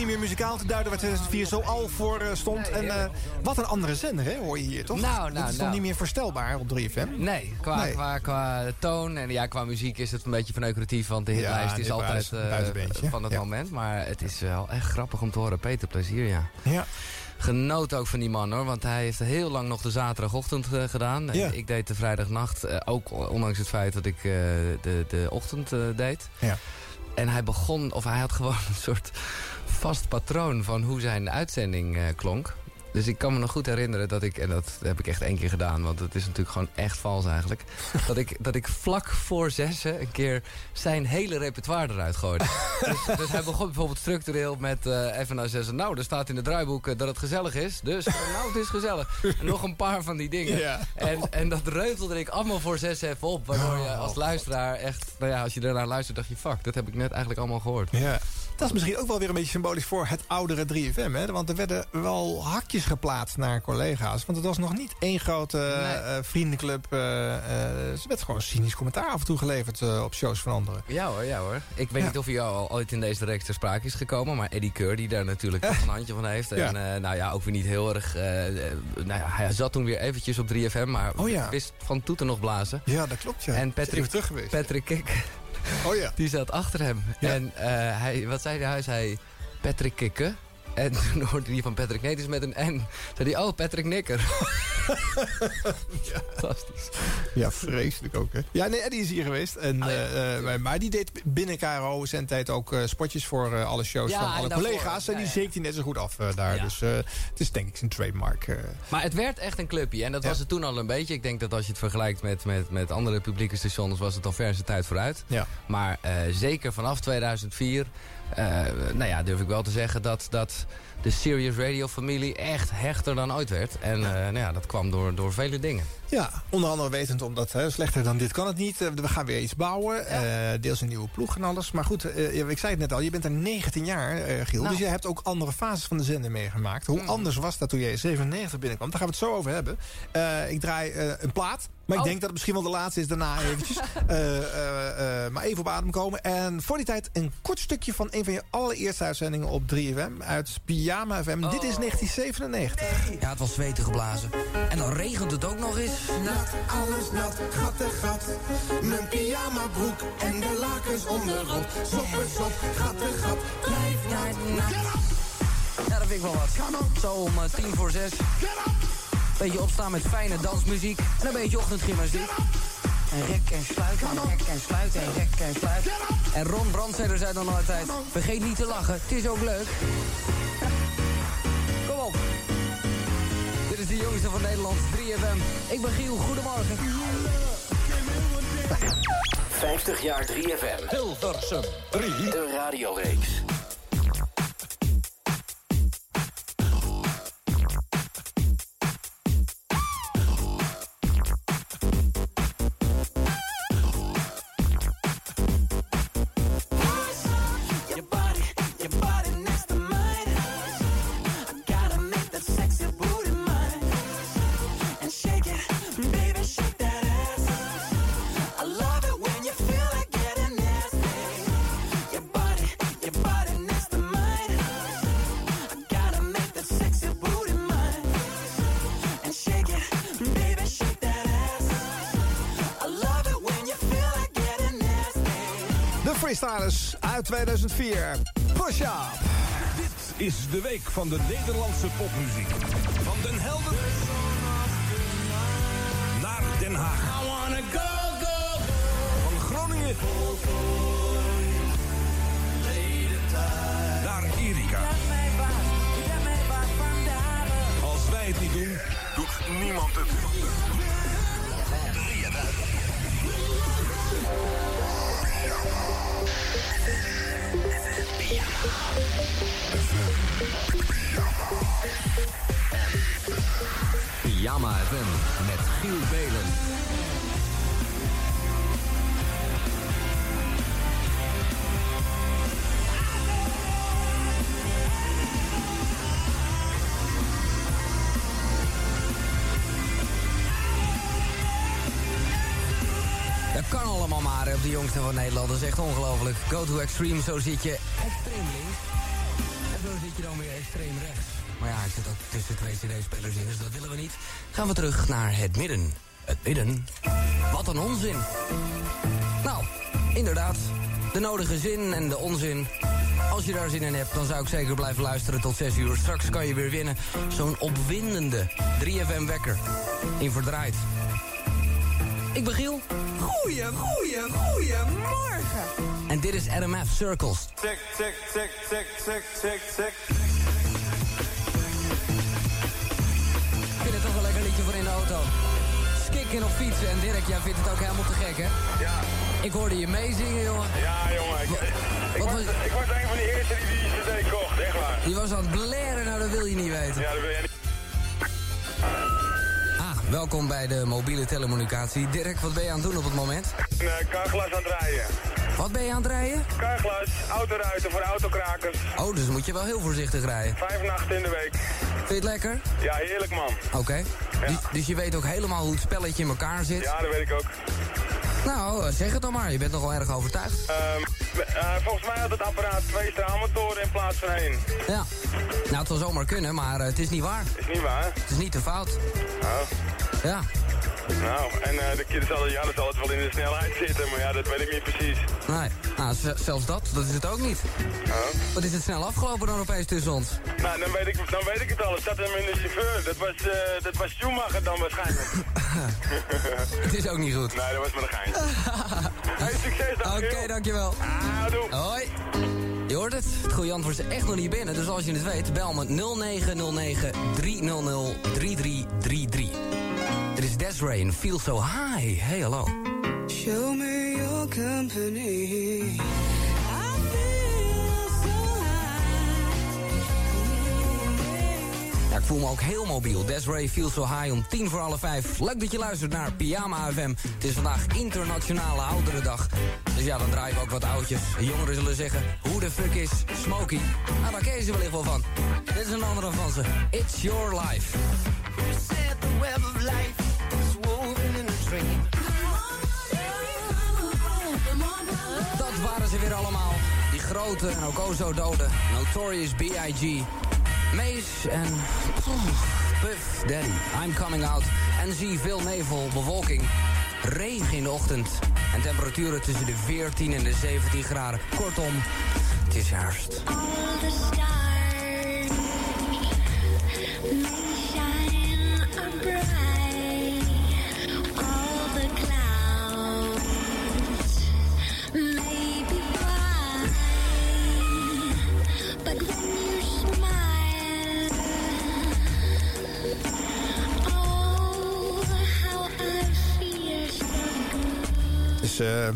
Niet meer muzikaal te duiden waar 2004 zo al voor eh, stond. en eh, wat een andere zender, hè, hoor je hier toch? Nou, nou, Dat is toch nou. niet meer voorstelbaar op 3FM? Nee, qua, Nee. Qua, qua toon en ja, qua muziek is het een beetje verneukeratief. Want de hitlijst Ja, is altijd eh, van het Ja. moment. Maar het is wel echt grappig om te horen. Peter, plezier, ja. Ja. Genoot ook van die man hoor, want hij heeft heel lang nog de zaterdagochtend gedaan. Ja. Ik deed de vrijdagnacht, ook ondanks het feit dat ik de, de ochtend deed. Ja. En hij begon, of hij had gewoon een soort vast patroon van hoe zijn uitzending eh, klonk. Dus ik kan me nog goed herinneren dat ik, en dat heb ik echt één keer gedaan, want het is natuurlijk gewoon echt vals eigenlijk. dat, ik, dat ik vlak voor zessen een keer zijn hele repertoire eruit gooide. dus, dus hij begon bijvoorbeeld structureel met eh, even naar zessen. Nou, er staat in het draaiboek eh, dat het gezellig is. Dus nou, het is gezellig. En nog een paar van die dingen. En, en dat reutelde ik allemaal voor zes even op. Waardoor je als luisteraar echt, nou ja, als je ernaar luistert, dacht je, fuck, dat heb ik net eigenlijk allemaal gehoord. Ja. Dat is misschien ook wel weer een beetje symbolisch voor het oudere 3FM. Hè? Want er werden wel hakjes geplaatst naar collega's. Want het was nog niet één grote eh, vriendenclub. eh, eh, ze werd gewoon cynisch commentaar af en toe geleverd op shows van anderen. Ja hoor, ja hoor. Ik weet Ja. niet of hij al ooit in deze reeks ter sprake is gekomen. Maar Eddie Keur, die daar natuurlijk toch een handje van heeft. Ja. En nou ja, ook weer niet heel erg... nou ja, hij zat toen weer eventjes op 3FM. Maar Oh ja. wist van toeten nog blazen. Ja, dat klopt. Ja. En Patrick, terug geweest. Patrick Kik, Oh ja. die zat achter hem. Ja. En eh, hij, wat zei hij? Hij zei Patrick Kikken. En toen hoorde hij van Patrick nee, het is met een N. Zei hij, oh, Patrick Nikker. Fantastisch. Ja, vreselijk ook, hè? Ja, nee, Eddie is hier geweest. En, ja. eh, eh, maar- maar die deed binnen KRO zendtijd ook eh, spotjes voor eh, alle shows Ja, van alle daarvoor, collega's. En ja, die ja. zeekt hij net zo goed af daar. Ja. Dus eh, het is denk ik zijn trademark. Maar het werd echt een clubje. En dat Ja. was het toen al een beetje. Ik denk dat als je het vergelijkt met, met, met andere publieke stations... was het al ver zijn tijd vooruit. Ja. Maar eh, zeker vanaf 2004... eh, nou ja, durf ik wel te zeggen dat, dat de Serious Radio familie echt hechter dan ooit werd. En eh, nou ja, dat kwam door, door vele dingen. Ja, onder andere wetend omdat hè, slechter dan dit kan het niet. Eh, we gaan weer iets bouwen. eh, deels een nieuwe ploeg en alles. Maar goed, ik zei het net al, je bent er 19 jaar, Giel. Nou. Dus je hebt ook andere fases van de zender meegemaakt. Hoe Hmm. anders was dat toen jij 97 binnenkwam? Daar gaan we het zo over hebben. Ik draai een plaat. Maar ik Oh. denk dat het misschien wel de laatste is daarna eventjes. Maar even op adem komen. En voor die tijd een kort stukje van een van je allereerste uitzendingen op 3FM. Uit Pyjama FM. Dit is 1997. Ja, het was zweten geblazen. En dan regent het ook nog eens. Nat, alles nat, gat te gat. Mijn pyjama broek en de lakens onderop. Soppen, sop, gat te gat. Blijf nat, nat. Ja, dat vind ik wel wat. Zo om eh, tien voor zes. Beetje opstaan met fijne dansmuziek. En een beetje ochtendgymnastiek. En rek en sluit, en rek en sluit, en rek en sluit. En Ron Brandsteder zei dan altijd... Vergeet niet te lachen, het is ook leuk. Kom op. Dit is de jongste van Nederland, 3FM. Ik ben Giel, goedemorgen. 50 jaar 3FM. Hilversum 3. De radioreeks. Uit 2004. Push up. Dit is de week van de Nederlandse popmuziek. Van Den Helder naar Den Haag. Van Groningen naar Erika. doet niemand het. Pyjama FM met Giel Belen. Kan allemaal maar op de jongste van Nederland. Dat is echt ongelooflijk. Go to extreme, zo zit je extreem links. En zo zit je dan weer extreem rechts. Maar ja, ik zit ook tussen twee cd-spelers in, dus dat willen we niet. Gaan we terug naar het midden. Het midden? Wat een onzin. Nou, inderdaad. De nodige zin en de onzin. Als je daar zin in hebt, dan zou ik zeker blijven luisteren tot 6 uur. Straks kan je weer winnen. Zo'n opwindende 3FM wekker. In verdraaid. Ik ben Giel. Goeie, goeie, goeiemorgen. En dit is RMF Circles. Tik, tik, tik, tik, tik, tik, tik. Ik vind het toch een lekker liedje voor in de auto. Skikken of fietsen. En Dirk, jij vindt het ook helemaal te gek, hè? Ja. Ik hoorde je meezingen, jongen. Ja, jongen. Ik, ik, was, ik was een van de eerste die die cd kocht, echt waar. Die was aan het blaren, nou dat wil je niet weten. Ja, dat wil je niet. Welkom bij de mobiele telecommunicatie. Dirk, wat ben je aan het doen op het moment? Een uh, aan het rijden. Wat ben je aan het rijden? Carglas, autoruiten voor autokrakers. Oh, dus moet je wel heel voorzichtig rijden. Vijf nachten in de week. Vind je het lekker? Ja, heerlijk man. Oké. Dus, dus je weet ook helemaal hoe het spelletje in elkaar zit? Ja, dat weet ik ook. Nou, eh, zeg het dan maar. Je bent nogal erg overtuigd. Um, uh, volgens mij had het apparaat twee straalmotoren in plaats van één. Ja. Nou, het zal zomaar kunnen, maar uh, het is niet waar. Is niet waar? Het is niet te fout. Oh. Ja. Nou, en uh, de kind zal, ja, dat zal het wel in de snelheid zitten, maar ja, dat weet ik niet precies. Nee, nou, zelfs dat, dat is het ook niet. Wat is het snel afgelopen dan opeens tussen ons? Nou, dan weet ik, dan weet ik het al. Het zat hem in de chauffeur. Dat was, uh, dat was Schumacher dan waarschijnlijk. het is ook niet goed. Nee, dat was maar een geintje. hey, succes dan, Oké, okay, dankjewel. Ah, doe. Hoi. Hoort het, het goede antwoord is echt nog niet binnen. Dus als je het weet, bel me 0909 300 3333. Dit is Desiree en Feel So High. Hey, hallo. Show me your company. Ja, ik voel me ook heel mobiel. Desiree Feel So High om tien voor alle vijf. Leuk dat je luistert naar Pyjama FM. Het is vandaag internationale ouderendag. Dus ja, dan draai ik ook wat oudjes. De jongeren zullen zeggen, hoe de fuck is Smokey? Nou, daar ken je ze wellicht wel van. Dit is een andere van ze. It's Your Life. Said the web of life is woven in a dream. Dat waren ze weer allemaal. Die grote en ook o zo dode Notorious B.I.G. Mace en Puff Daddy. I'm coming out. En zie veel nevel, bewolking. Regen in de ochtend. En temperaturen tussen de 14 en de 17 graden. Kortom, het is herfst. All the stars uh,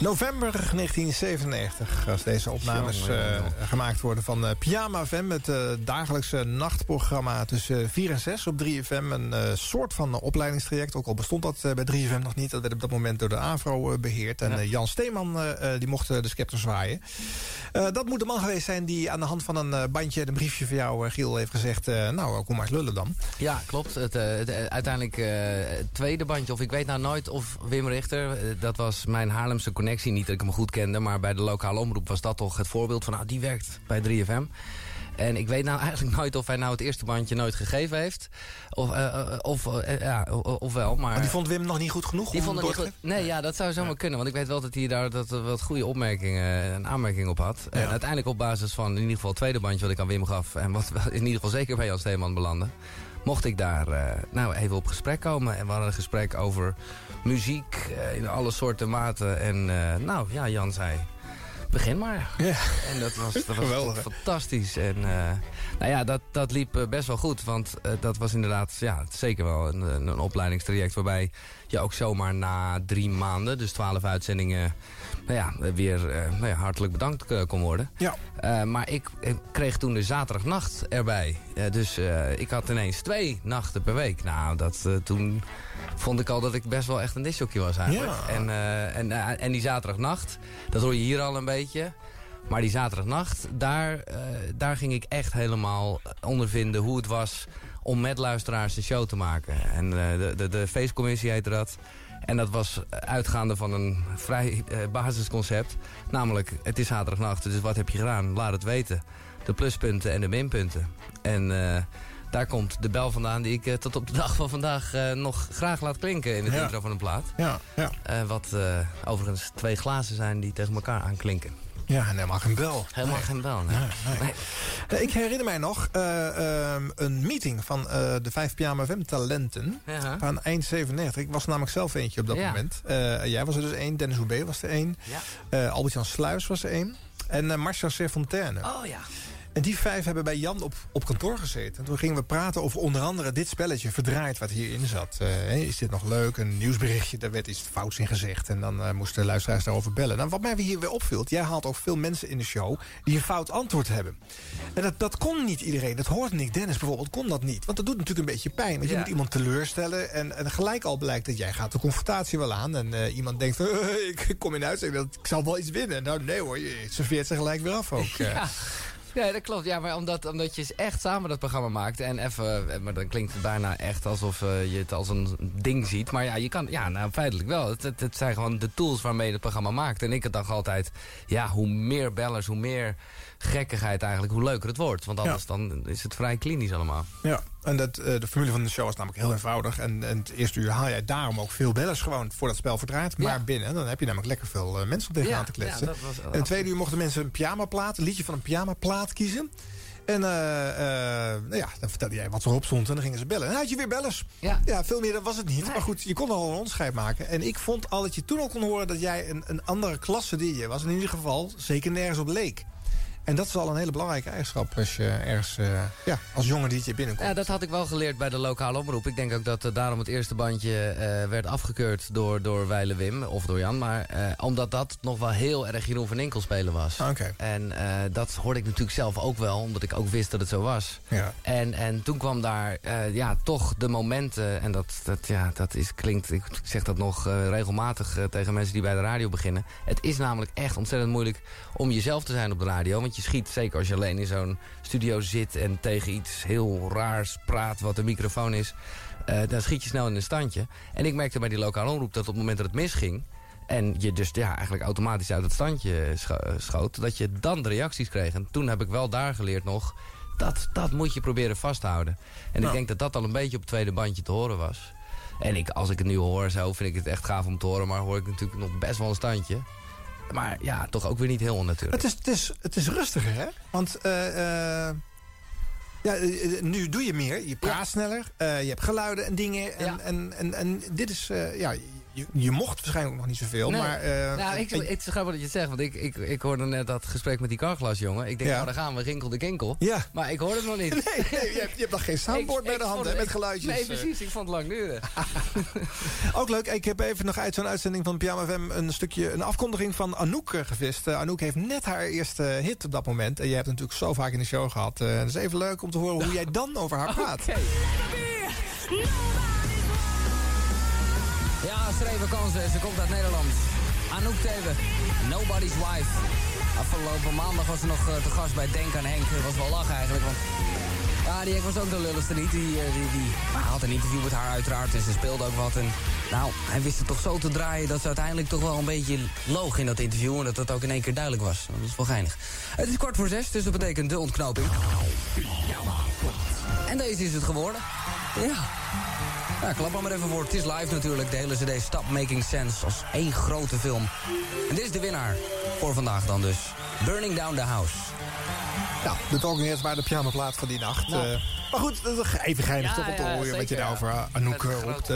november 1997 als deze opnames uh, jongen. gemaakt worden van uh, Pyjama FM. Het uh, dagelijkse nachtprogramma tussen 4 en 6 op 3FM. Een soort van opleidingstraject, ook al bestond dat bij 3FM nog niet. Dat werd op dat moment door de AVRO beheerd. En Ja. Jan Steeman die mocht de scepter zwaaien. Dat moet de man geweest zijn die aan de hand van een bandje... en een briefje van jou, Giel, heeft gezegd... Nou, kom maar eens lullen dan. Ja, klopt. Het, eh, het, eh, uiteindelijk eh, het tweede bandje, of ik weet nou nooit of Wim Richter... eh, dat was mijn Haarlemse connectie, niet dat ik hem goed kende... maar bij de lokale omroep was dat toch het voorbeeld van... nou, die werkt bij 3FM. En ik weet nou eigenlijk nooit of hij nou het eerste bandje nooit gegeven heeft. Of, eh, eh, of, eh, ja, of wel, maar... Maar die vond Wim nog niet goed genoeg Die om vond niet. Nee, ja, dat zou zomaar kunnen. Want ik weet wel dat hij daar dat, wat goede opmerkingen en aanmerkingen op had. En uiteindelijk op basis van in ieder geval het tweede bandje wat ik aan Wim gaf... en wat in ieder geval zeker bij Jan Steeman belandde... mocht ik daar eh, nou even op gesprek komen. En we hadden een gesprek over muziek eh, in alle soorten maten. En eh, nou, ja, Jan zei... begin maar. Ja. En dat was, dat was fantastisch. En eh, nou ja, dat, dat liep eh, best wel goed. Want eh, dat was inderdaad ja, zeker wel een, een opleidingstraject... waarbij je ook zomaar na drie maanden, dus twaalf uitzendingen... Nou ja, weer eh, nou ja, hartelijk bedankt kon worden. Ja. Maar ik, ik kreeg toen de zaterdagnacht erbij. Dus ik had ineens twee nachten per week. Nou, dat, toen vond ik al dat ik best wel echt een disjockey was eigenlijk. Ja. En, en, en die zaterdagnacht, dat hoor je hier al een beetje. Maar die zaterdagnacht, daar, eh, daar ging ik echt helemaal ondervinden hoe het was om met luisteraars een show te maken. En eh, de, de, de feestcommissie heette dat. En dat was uitgaande van een vrij eh, basisconcept. Namelijk, het is zaterdagnacht, dus wat heb je gedaan? Laat het weten. De pluspunten en de minpunten. En daar komt de bel vandaan die ik tot op de dag van vandaag nog graag laat klinken in het Ja. intro van een plaat. Ja, ja. Wat overigens twee glazen zijn die tegen elkaar aanklinken. Ja, en helemaal geen bel. Helemaal geen bel, nee. Nee. Eh, Ik herinner mij nog eh, ehm, een meeting van eh, de 5 Pyjama FM talenten. Ja. Van eind 97. Ik was namelijk zelf eentje op dat Ja. moment. Jij was er dus één. Dennis Hoebe was er één. Ja. Albert-Jan Sluis was er één. En Marcel Serfontaine. Oh ja. En die vijf hebben bij Jan op, op kantoor gezeten. En toen gingen we praten over onder andere dit spelletje verdraaid wat hierin zat. Eh, is dit nog leuk? Een nieuwsberichtje, daar werd iets fouts in gezegd. En dan eh, moesten de luisteraars daarover bellen. Nou, wat mij hier weer opviel, jij haalt ook veel mensen in de show die een fout antwoord hebben. En dat, dat kon niet iedereen. Dat hoort Nick Dennis bijvoorbeeld, kon dat niet. Want dat doet natuurlijk een beetje pijn. Want je Ja. moet iemand teleurstellen. En, en gelijk al blijkt dat jij gaat de confrontatie wel aan. En eh, iemand denkt, ik kom in uitzending, dat- ik zal wel iets winnen. Nou nee hoor, je serveert ze gelijk weer af ook. Ja. Ja, dat klopt. Ja, maar omdat, omdat je echt samen dat programma maakt. En even, eh, maar dan klinkt het bijna echt alsof eh, je het als een ding ziet. Maar ja, je kan, ja, nou feitelijk wel. Het, het, het zijn gewoon de tools waarmee je het programma maakt. En ik dacht altijd, ja, hoe meer bellers, hoe meer gekkigheid eigenlijk, hoe leuker het wordt. Want anders dan is het vrij klinisch allemaal. Ja, en dat, eh, de formule van de show is namelijk heel eenvoudig. En, en het eerste uur haal jij daarom ook veel bellers gewoon voor dat spel verdraaid. Maar binnen, dan heb je namelijk lekker veel eh, mensen om tegenaan Ja, te kletsen. was- en het tweede uur mochten mensen een pyjama-plaat, een liedje van een pyjama-plaat kiezen. En eh, eh, nou ja, dan vertelde jij wat erop stond en dan gingen ze bellen. En dan had je weer bellers. Ja. veel meer was het niet. Maar goed, je kon al een onderscheid maken. En ik vond al dat je toen al kon horen dat jij een, een andere klasse DJ was. En in ieder geval zeker nergens op leek. En dat is al een hele belangrijke eigenschap als je ergens eh, ja, als jonge DJ binnenkomt. Ja, dat had ik wel geleerd bij de lokale omroep. Ik denk ook dat eh, daarom het eerste bandje eh, werd afgekeurd door, door Weile Wim of door Jan. Maar omdat dat nog wel heel erg Jeroen van Enkel spelen was. Oké. En dat hoorde ik natuurlijk zelf ook wel, omdat ik ook wist dat het zo was. Ja. En, en toen kwam daar ja, toch de momenten, en dat, dat, ja, dat is, klinkt, ik zeg dat nog regelmatig tegen mensen die bij de radio beginnen. Het is namelijk echt ontzettend moeilijk om jezelf te zijn op de radio. Want je schiet, zeker als je alleen in zo'n studio zit en tegen iets heel raars praat wat een microfoon is, eh, dan schiet je snel in een standje. En ik merkte bij die lokale omroep dat op het moment dat het misging, en je dus ja, eigenlijk automatisch uit het standje scho- schoot... dat je dan de reacties kreeg. En toen heb ik wel daar geleerd nog... dat, dat moet je proberen vasthouden. En Nou. ik denk dat dat al een beetje op het tweede bandje te horen was. En ik, als ik het nu hoor zo, vind ik het echt gaaf om te horen... maar hoor ik natuurlijk nog best wel een standje. Maar ja, toch ook weer niet heel onnatuurlijk. Het is, het is, het is rustiger, hè? Want eh, eh, ja, eh, nu doe je meer. Je praat sneller. je hebt geluiden en dingen. En, Ja. en, en, en dit is... ja, je, je mocht waarschijnlijk nog niet zoveel. Nee. Maar, eh, nou, ik, het is grappig dat je het zegt, want ik, ik, ik hoorde net dat gesprek met die karglasjongen. Ik denk, Ja. nou, daar gaan we, rinkel de kinkel. Ja. Maar ik hoorde het nog niet. Nee, nee, je, hebt, je hebt nog geen soundboard bij de hand vond hè, met geluidjes. Nee, eh. precies. Ik vond het lang duren. Ook leuk, ik heb even nog uit zo'n uitzending van Pyjama FM... een stukje, een afkondiging van Anouk eh, gevist. Anouk heeft net haar eerste hit op dat moment. En je hebt het natuurlijk zo vaak in de show gehad. Eh het is even leuk om te horen hoe jij dan over haar praat. Ja, kansen. Ze komt uit Nederland. Anouk Teven, Nobody's Wife. Afgelopen maandag was ze nog eh, te gast bij Denk aan Henk. Dat was wel lachen eigenlijk, want... Die Henk was ook de lulligste niet. Die, eh, die, die had een interview met haar uiteraard en ze speelde ook wat. En, nou, hij wist het toch zo te draaien dat ze uiteindelijk toch wel een beetje loog in dat interview. En dat dat ook in één keer duidelijk was. Dat is wel geinig. Het is kwart voor zes, dus dat betekent de ontknoping. En deze is het geworden. Ja. Ja, klap maar maar even voor. Het is live natuurlijk. De hele cd Stop Making Sense als één grote film. En dit is de winnaar voor vandaag dan dus. Burning Down the House. Nou, de Talking Heads waren de pyjamaplaat van die nacht. Nou. Eh, Maar goed, even geinig Ja, toch om te ja, horen wat je daarover ja. Anouk roept.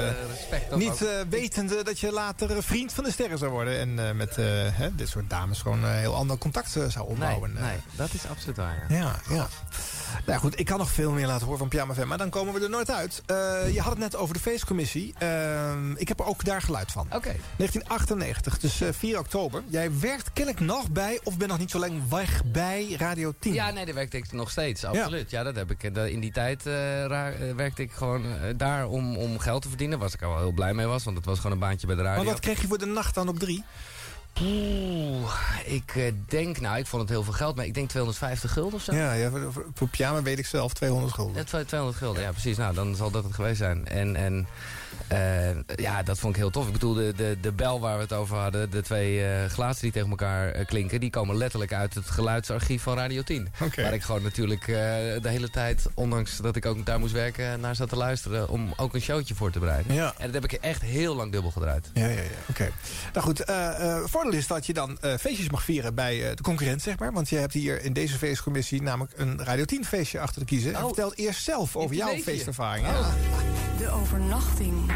niet wetende dat je later eh, vriend van de sterren zou worden. En eh, met hè, dit soort dames gewoon een heel ander contact zou opbouwen. nee, dat is absoluut waar. Ja. Ja, ja. Nou goed, ik kan nog veel meer laten horen van Pyjama FM, maar dan komen we er nooit uit. Je had het net over de feestcommissie. Ehm, ik heb er ook daar geluid van. Oké. 1998, dus eh, 4 oktober. Jij werkt kennelijk nog bij, of ben nog niet zo lang weg bij Radio 10. Ja, nee, daar werkte ik nog steeds, absoluut. Ja, dat heb ik. eh, In die tijd eh, ra- eh, werkte ik gewoon daar om, om geld te verdienen. Waar ik al wel heel blij mee was, want het was gewoon een baantje bij de radio. Maar wat kreeg je voor de nacht dan op drie? Oeh, ik denk, nou, ik vond het heel veel geld, maar ik denk 250 gulden of zo. Ja, ja voor, voor, pyjama weet ik zelf 200 gulden. Ja, twa- 200 gulden, ja precies. Nou, dan zal dat het geweest zijn. En, en eh, ja, dat vond ik heel tof. Ik bedoel, de, de, de bel waar we het over hadden... de twee eh glazen die tegen elkaar eh, klinken... die komen letterlijk uit het geluidsarchief van Radio 10. Oké. Waar ik gewoon natuurlijk eh, de hele tijd... ondanks dat ik ook daar moest werken... naar zat te luisteren... om ook een showtje voor te bereiden. Ja. En dat heb ik echt heel lang dubbel gedraaid. Ja, ja, ja. Oké. Nou goed, eh eh, voordeel is dat je dan eh, feestjes mag vieren bij eh, de concurrent, zeg maar. Want je hebt hier in deze feestcommissie namelijk een Radio 10 feestje achter te kiezen. En Oh. vertel eerst zelf over jouw feestervaring. Oh. Ja. De overnachting.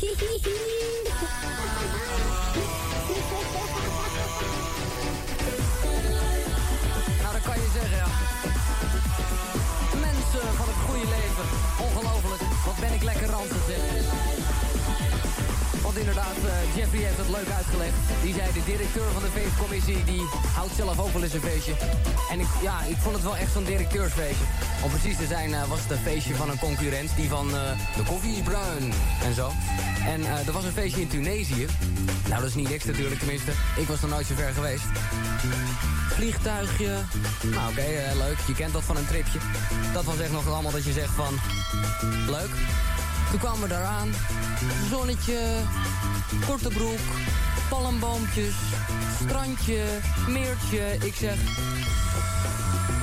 Hihihihi. Inderdaad, eh, Jeffrey heeft het leuk uitgelegd. Die zei, de directeur van de feestcommissie, die houdt zelf ook wel eens een feestje. En ik, ja, ik vond het wel echt zo'n directeursfeestje. Om precies te zijn eh, was het een feestje van een concurrent, die van eh, de koffie is bruin en zo. En er was een feestje in Tunesië. Nou, dat is niet niks natuurlijk, tenminste. Ik was nog nooit zo ver geweest. Vliegtuigje. Nou, oké, leuk. Je kent dat van een tripje. Dat was echt nog allemaal dat je zegt van... Leuk. Toen kwamen we daaraan. Zonnetje, korte broek, palmboompjes, strandje, meertje. Ik zeg...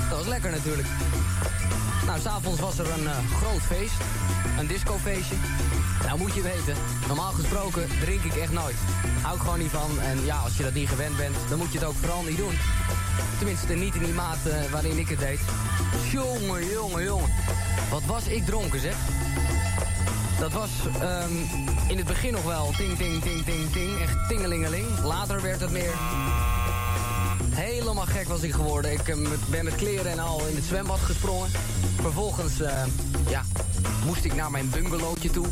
Dat was lekker natuurlijk. Nou, s'avonds was er een eh, groot feest. Een discofeestje. Nou, moet je weten, normaal gesproken drink ik echt nooit. Hou ik gewoon niet van. En ja, als je dat niet gewend bent, dan moet je het ook vooral niet doen. Tenminste, niet in die mate waarin ik het deed. Jongen, jongen, jongen. Wat was ik dronken, zeg. Dat was ehm, in het begin nog wel ting, ting, ting, ting, ting. Echt tingelingeling. Later werd het meer... Helemaal gek was ik geworden. Ik eh, ben met kleren en al in het zwembad gesprongen. Vervolgens, eh, ja, moest ik naar mijn bungalowtje toe.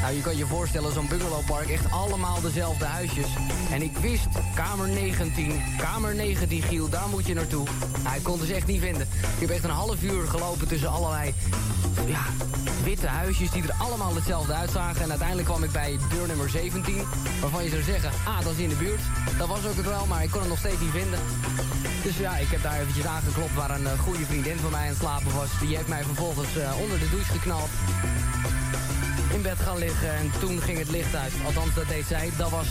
Nou, je kan je voorstellen, zo'n bungalowpark, echt allemaal dezelfde huisjes. En ik wist, kamer 19, kamer 19 Giel, daar moet je naartoe. Nou, ik kon het dus echt niet vinden. Ik heb echt een half uur gelopen tussen allerlei, ja, witte huisjes die er allemaal hetzelfde uitzagen. En uiteindelijk kwam ik bij deur nummer 17, waarvan je zou zeggen, ah, dat is in de buurt. Dat was ook het wel, maar ik kon het nog steeds niet vinden. Dus ja, ik heb daar eventjes aangeklopt waar een eh, goede vriendin van mij aan het slapen was. Die heeft mij vervolgens eh, onder de douche geknald. In bed gaan liggen en toen ging het licht uit. Althans, dat deed zij. Dat was...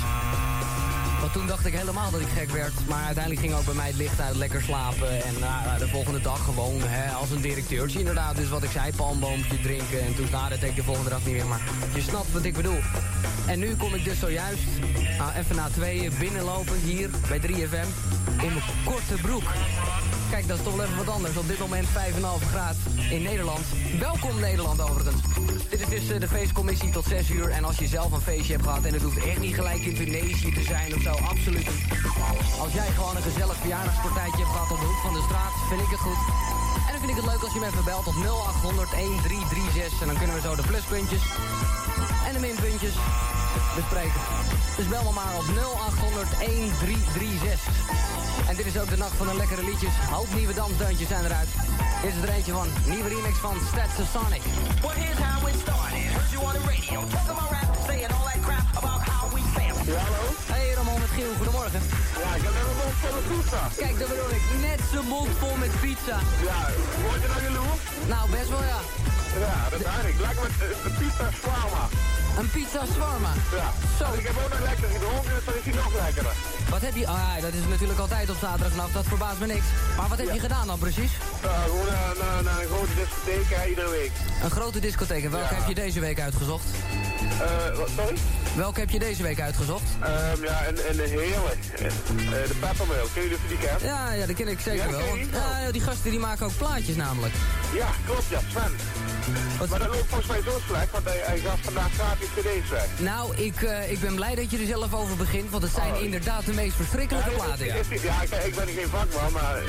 Want toen dacht ik helemaal dat ik gek werd. Maar uiteindelijk ging ook bij mij het licht uit, lekker slapen. En nou, de volgende dag gewoon hè, als een directeurtje inderdaad. Dus wat ik zei, palmboompje drinken. En toen, nou, dat deed ik de volgende dag niet meer. Maar je snapt wat ik bedoel. En nu kom ik dus zojuist, nou, even na binnenlopen hier bij 3FM. In mijn korte broek. Kijk, dat is toch wel even wat anders. Op dit moment 5,5 graad in Nederland. Welkom Nederland overigens. Dit is dus eh, de feestcommissie tot 6 uur. En als je zelf een feestje hebt gehad... en het hoeft echt niet gelijk in Tunesië te zijn of zo, absoluut. Als jij gewoon een gezellig verjaardagspartijtje hebt gehad op de hoek van de straat... vind ik het goed. En dan vind ik het leuk als je me even belt op 0800 1336. En dan kunnen we zo de pluspuntjes en de minpuntjes bespreken. Dus bel me maar op 0800 1336. En dit is ook de nacht van de lekkere liedjes. Hoop nieuwe dansdeuntjes zijn eruit. Dit is er eentje van. Nieuwe remix van Stats Sonic. Well, here's how it started. Heard you on the radio, talking my rap, saying all that crap about how we fam. Ja, hallo? Hey Ramon met Giel, goedemorgen. Ja, ik heb een mond vol met pizza. Kijk, dat bedoel ik. Net zijn mond vol met pizza. Ja, word je nou jaloers? Nou, best wel ja. Ja, dat weet ik. Lekker met de pizza shawarma. Een pizza shawarma. Ja. Zo. En ik heb ook nog lekker gedronken, dus dan is hij nog lekkerder. Wat heb je... Ah, dat is natuurlijk altijd op zaterdagnacht, dat verbaast me niks. Maar wat heb je gedaan dan precies? Ja, gewoon naar, naar, naar een grote discotheek hè, iedere week. Een grote discotheek. En welke Ja. heb je deze week uitgezocht? Eh, wat, sorry? Welke heb je deze week uitgezocht? Ehm, ja, en, en de hele. Eh, de peppermilk, ken je die kent? Ja, ja, dat ken ik zeker Ja, wel. Want, die? ja, die gasten die maken ook plaatjes namelijk. Ja, klopt ja, Sven. Maar dat loopt volgens mij zo slecht, want hij, hij gaf vandaag gratis cd's weg. Nou, ik, eh, ik ben blij dat je er zelf over begint, want het zijn Oh. inderdaad de meest verschrikkelijke platen, ja. ja, ik, ik ben geen vakman, maar eh,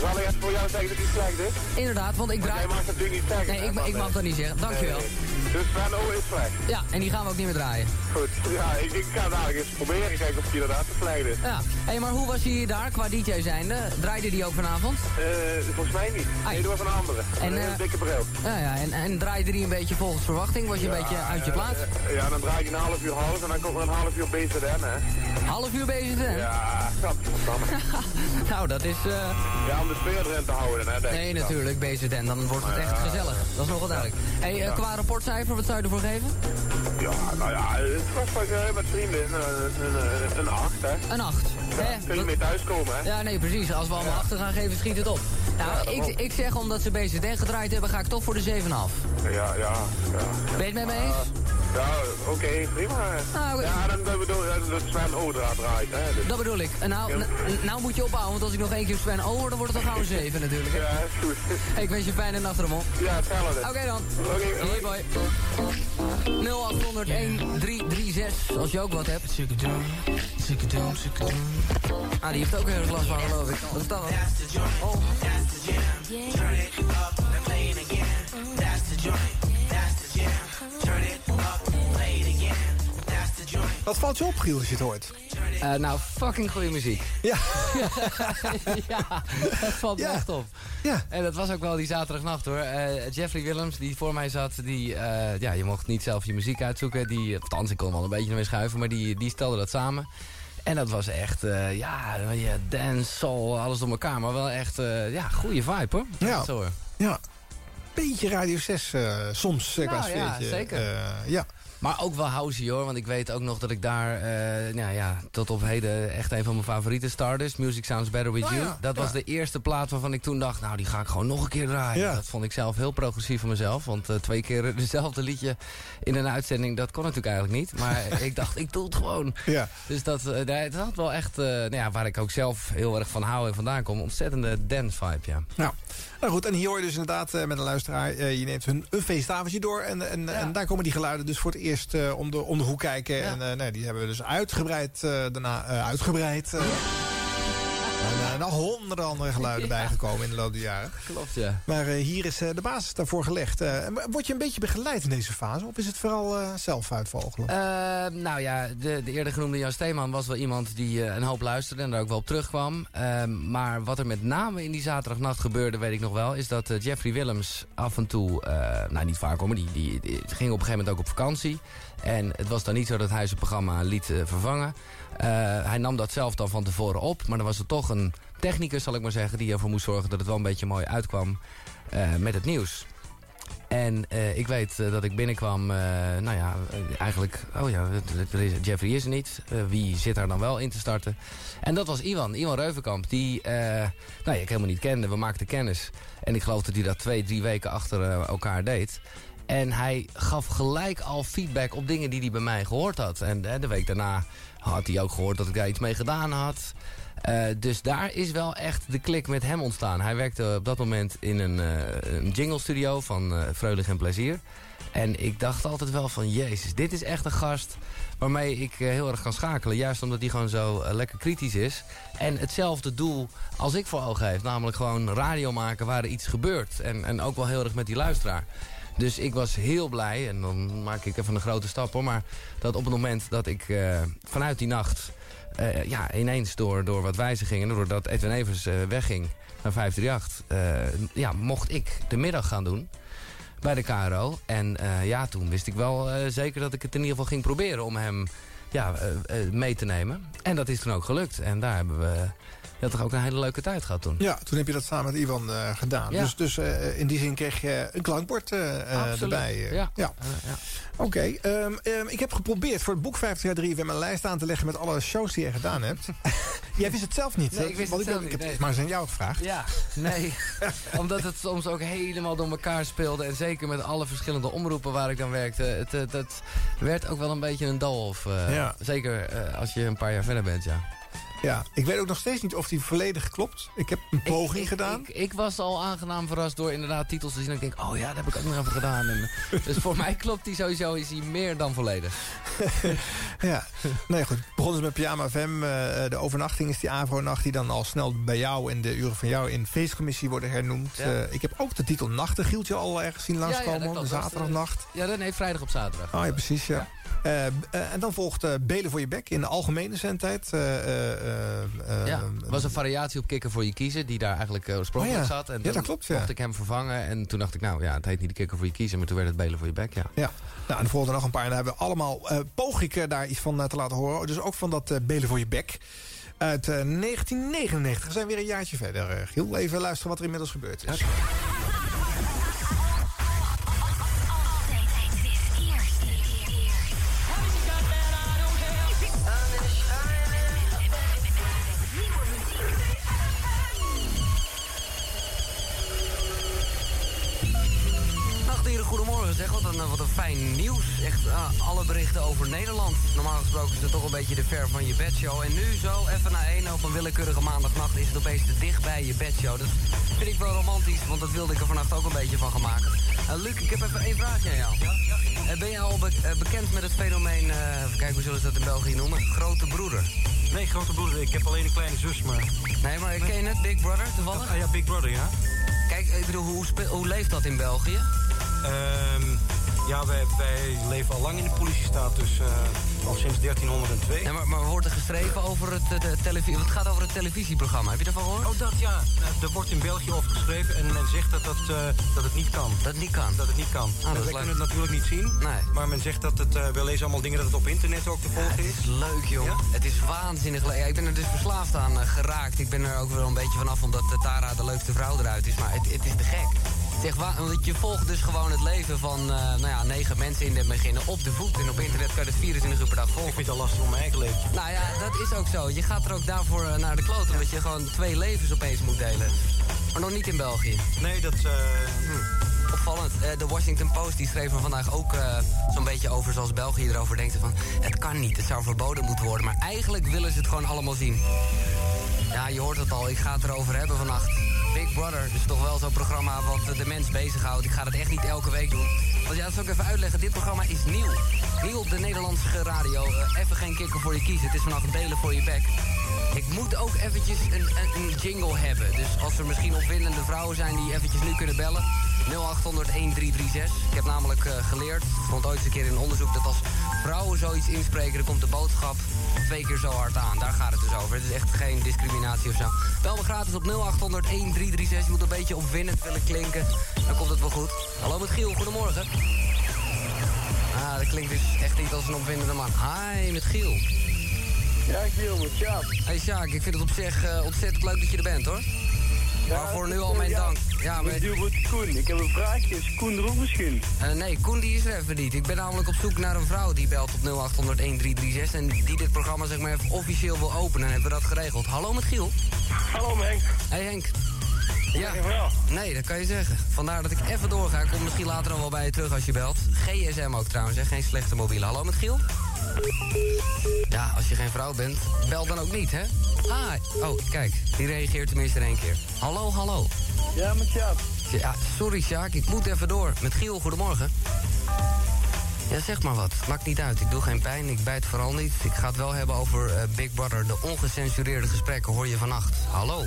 zal ik even voor jou zeggen dat hij slecht is? Inderdaad, want ik draai... jij mag het natuurlijk niet zeggen. Nee, ik, ik mag eh, dat niet zeggen. Dankjewel. nee, nee. Dus O is slecht. Ja, en die gaan we ook niet meer draaien. Goed, ja, ik, ik ga dadelijk eens proberen, kijken of hij inderdaad te slecht is. Ja, hey, maar hoe was hij daar qua DJ zijnde? Draaide die ook vanavond? Eh, volgens mij niet. Nee, doe even een andere. En, En, een eh, dikke bril. Ja, ja, en, en draaide die een beetje volgens verwachting? Was je een beetje uit je plaats? eh, Ja, dan draai je een half uur half en dan komt er een half uur BZN, hè. Half uur bezig, hè? Ja, gadverdamme. nou, dat is... eh, Ja, om de sfeer erin te houden, hè, denk Nee, ik dan. natuurlijk, BZN. Dan wordt het echt ja. gezellig. Dat is nogal duidelijk. Hey, eh, Ja. qua rapportcijfer, wat zou je ervoor geven? Ja, nou ja, het was wel eh, met vrienden een, een, een, een acht, hè. Een 8. Kun je mee thuiskomen, hè. Ja, nee, precies. Als we allemaal achter gaan geven, schiet het op. Nou, ik, ik zeg omdat ze BZN gedraaid hebben, ga ik toch voor de 7,5. Ja, ja, ja. Ben je het met me eens? Ja, oké, prima. Nou, ja, dan dan dat Sven Odra draait, hè. Dus. Dat bedoel ik. En nou, nou moet je ophouden, want als ik nog één keer Sven O hoor, dan wordt het al gauw een 7 natuurlijk. Hè? Ja, is goed. Hey, ik wens je fijne nacht, Ramon. Ja, hetzelfde. Oké dan. Oké, Hey boy. 0800 1336, als je ook wat hebt. Ah, die heeft ook heel erg last van, geloof ik. Wat is dat dan? Oh. Wat valt je op, Giel, als je het hoort? Eh, nou, fucking goede muziek. Ja. ja, dat valt me echt op. Ja. En dat was ook wel die zaterdagnacht hoor. Eh, Jeffrey Willems, die voor mij zat, die, eh, ja, je mocht niet zelf je muziek uitzoeken. Die, althans, ik kon wel een beetje ermee schuiven, maar die, die stelde dat samen. En dat was echt, ja, dance, soul, alles door elkaar. Maar wel echt, ja, goede vibe hoor. Ja. Zo hoor. Ja. Beetje Radio 6 eh, soms, qua Nou ja, zeker. Ja. Maar ook wel housey hoor, want ik weet ook nog dat ik daar eh, nou ja, tot op heden echt een van mijn favoriete starters, Music Sounds Better With Oh You. ja, dat was de eerste plaat waarvan ik toen dacht, nou die ga ik gewoon nog een keer draaien. Ja. Dat vond ik zelf heel progressief van mezelf, want eh, twee keer dezelfde liedje in een uitzending, dat kon natuurlijk eigenlijk niet. Maar ik dacht, ik doe het gewoon. Ja. Dus dat, eh, dat had wel echt, eh, nou ja, waar ik ook zelf heel erg van hou en vandaan kom, ontzettende dance vibe, ja. Nou, nou goed, en hier hoor je dus inderdaad eh, met een luisteraar... eh, je neemt hun een feestavondje door en, en, en daar komen die geluiden dus voor het eerst eh, om, de, om de hoek kijken. En eh, nee, die hebben we dus uitgebreid eh, daarna uitgebreid... eh, nog honderden andere geluiden bijgekomen in de loop der jaren. Klopt, ja. Maar eh, hier is eh, de basis daarvoor gelegd. Eh, word je een beetje begeleid in deze fase? Of is het vooral zelf uitvogelen? Eh, nou ja, de, de eerder genoemde Jan Steeman was wel iemand die een hoop luisterde en daar ook wel op terugkwam. Ehm, maar wat er met name in die zaterdagnacht gebeurde, weet ik nog wel, is dat Jeffrey Willems af en toe, nou niet vaak hoor, maar die, die, die ging op een gegeven moment ook op vakantie. En het was dan niet zo dat hij zijn programma liet vervangen. Hij nam dat zelf dan van tevoren op, maar dan was er toch een technicus, zal ik maar zeggen, die ervoor moest zorgen dat het wel een beetje mooi uitkwam eh, met het nieuws. En eh, ik weet eh, dat ik binnenkwam, nou ja, eigenlijk, oh ja, Jeffrey is er niet. Wie zit daar dan wel in te starten? En dat was Iwan, Iwan Reuvenkamp, die nou, ik helemaal niet kende. We maakten kennis. En ik geloof dat hij dat twee, drie weken achter elkaar deed. En hij gaf gelijk al feedback op dingen die hij bij mij gehoord had. En de week daarna had hij ook gehoord dat ik daar iets mee gedaan had. Eh, dus daar is wel echt de klik met hem ontstaan. Hij werkte op dat moment in een, een jingle studio van Freudig en Plezier. En ik dacht altijd wel van, jezus, dit is echt een gast waarmee ik heel erg kan schakelen. Juist omdat hij gewoon zo lekker kritisch is. En hetzelfde doel als ik voor ogen heeft. Namelijk gewoon radio maken waar er iets gebeurt. En, en ook wel heel erg met die luisteraar. Dus ik was heel blij, en dan maak ik even een grote stap hoor... maar dat op het moment dat ik vanuit die nacht... eh, ja, ineens door, door wat wijzigingen, doordat Edwin Evers eh, wegging naar 538... eh, ja, mocht ik de middag gaan doen bij de KRO. En ja, toen wist ik wel zeker dat ik het in ieder geval ging proberen... om hem ja, mee te nemen. En dat is toen ook gelukt. En daar hebben we had toch ook een hele leuke tijd gehad toen? Ja, toen heb je dat samen met Ivan eh, gedaan. Ja. Dus, dus eh, in die zin kreeg je een klankbord eh, erbij. Ja. ja. Oké, ehm, ehm, ik heb geprobeerd voor het boek 50 jaar 3 weer mijn lijst aan te leggen met alle shows die je gedaan hebt. Jij wist het zelf niet. Nee, ik wist Want het zelf ik niet, heb nee. maar eens aan jou gevraagd. Ja, nee. Omdat het soms ook helemaal door elkaar speelde. En zeker met alle verschillende omroepen waar ik dan werkte. Het, het, het werd ook wel een beetje een doolhof. Ja. Zeker als je een paar jaar verder bent, ja. Ja, ik weet ook nog steeds niet of die volledig klopt. Ik heb een poging ik, gedaan. Ik, ik was al aangenaam verrast door inderdaad titels te zien. En ik denk, oh ja, dat heb ik ook nog even gedaan. En, dus voor mij klopt die sowieso, is die meer dan volledig. Ja, nee goed. Begonnen ze met Pyjama FM. eh, de overnachting is die Avro-nacht die dan al snel bij jou en de uren van jou in feestcommissie worden hernoemd. Ja. Eh, ik heb ook de titel Nachtegieltje al ergens zien langskomen. dat de klopt. zaterdagnacht. Ja, nee, vrijdag op zaterdag. Oh ja, precies, ja. Eh, eh, en dan volgt eh, Belen voor je bek in de algemene zendtijd. Ja, het was een variatie op Kikker voor je kiezen, die daar eigenlijk oorspronkelijk Oh ja. zat. En Ja, toen dat klopt, ja. mocht ik hem vervangen. En toen dacht ik, nou ja, het heet niet de Kikker voor je kiezen, maar toen werd het Belen voor je bek, ja. Ja, nou, en er volgden nog een paar. En daar hebben we allemaal, poog ik daar iets van te laten horen. Dus ook van dat Belen voor je bek. Uit eh, 1999. We zijn weer een jaartje verder, Giel. Even luisteren wat er inmiddels gebeurd is. Goedemorgen zeg. Wat een, wat een fijn nieuws. Echt ah, alle berichten over Nederland. Normaal gesproken is het toch een beetje de ver van je bedshow. En nu zo, even na één op een willekeurige maandagnacht... is het opeens te dicht bij je bedshow. Dat vind ik wel romantisch, want dat wilde ik er vannacht ook een beetje van gaan maken. Eh, Luc, ik heb even één vraagje aan jou. Eh, ben je al be- eh, bekend met het fenomeen... eh even kijken, hoe zullen ze dat in België noemen? Grote broeder. Nee, grote broeder. Ik heb alleen een kleine zus, maar... Nee, maar ken je het? Big Brother, toevallig? Ah ja, Big Brother, ja. Kijk, ik bedoel, hoe, hoe leeft dat in België? Ehm, ja, wij, wij leven al lang in de politiestaat, dus eh, al sinds 1302. Ja, maar, maar wordt er geschreven over het, eh, de televisie... Het gaat over het televisieprogramma. Heb je daarvan gehoord? Oh, dat ja. Eh, er wordt in België over geschreven en men zegt dat, dat, eh, dat het niet kan. Dat het niet kan? Dat het niet kan. Ah, dat wij leuk. kunnen het natuurlijk niet zien. Nee. Maar men zegt dat het... eh we lezen allemaal dingen dat het op internet ook te volgen Het is. leuk, joh. Het is waanzinnig leuk. Ja, ik ben er dus verslaafd aan geraakt. Ik ben er ook wel een beetje vanaf omdat Tara de leukste vrouw eruit is. Maar het, het is te gek. Wa- want je volgt dus gewoon het leven van eh, nou ja, negen mensen in het begin op de voet. En op internet kan je het 24 uur per dag volgen. Ik vind het al lastig om mijn eigen leven. Nou ja, dat is ook zo. Je gaat er ook daarvoor eh, naar de kloot. Omdat je gewoon twee levens opeens moet delen. Maar nog niet in België. Nee, dat... eh, Opvallend. Eh, de Washington Post die schreef er vandaag ook zo'n beetje over zoals België erover denkt. Van, het kan niet, het zou verboden moeten worden. Maar eigenlijk willen ze het gewoon allemaal zien. Ja, je hoort het al. Ik ga het erover hebben vannacht. Big Brother is toch wel zo'n programma wat de mens bezighoudt. Ik ga het echt niet elke week doen. Want ja, dat zal ik even uitleggen. Dit programma is nieuw. Nieuw op de Nederlandse radio. Eh, even geen kikker voor je kiezen. Het is vannacht belen voor je bek. Ik moet ook eventjes een, een, een jingle hebben. Dus als er misschien opwindende vrouwen zijn die eventjes nu kunnen bellen... 0800 1336. Ik heb namelijk eh, geleerd, ik vond ooit eens een keer in een onderzoek... dat als vrouwen zoiets inspreken, dan komt de boodschap twee keer zo hard aan. Daar gaat het dus over. Het is echt geen discriminatie of zo. Bel me gratis op 0800 1336. Je moet een beetje opwindend willen klinken. Dan komt het wel goed. Hallo met Giel, goedemorgen. Ah, dat klinkt dus echt niet als een opwindende man. Hi, met Giel. Ja, Giel, met Sjaak. Hey Sjaak, ik vind het op zich eh, ontzettend leuk dat je er bent hoor. Waarvoor nu al mijn dank. Ja, maar... Met Gilbert Koen. Ik heb een vraagje. Is Koen er ook misschien? Eh, nee, Koen die is er even niet. Ik ben namelijk op zoek naar een vrouw die belt op 0800 1336 en die dit programma zeg maar even officieel wil openen. En hebben we dat geregeld. Hallo met Giel. Hallo Henk. Hey Henk. Ja. Nee, dat kan je zeggen. Vandaar dat ik even doorga. Ik kom misschien later dan wel bij je terug als je belt. GSM ook trouwens, hè? geen slechte mobiele. Hallo met Giel. Ja, als je geen vrouw bent, bel dan ook niet, hè? Ah, oh, kijk. Die reageert tenminste in één keer. Hallo, hallo. Ja, met Sjaak. Ja, sorry Sjaak, ik moet even door. Met Giel, goedemorgen. Ja, zeg maar wat. Maakt niet uit. Ik doe geen pijn. Ik bijt vooral niet. Ik ga het wel hebben over eh, Big Brother. De ongecensureerde gesprekken hoor je vannacht. Hallo.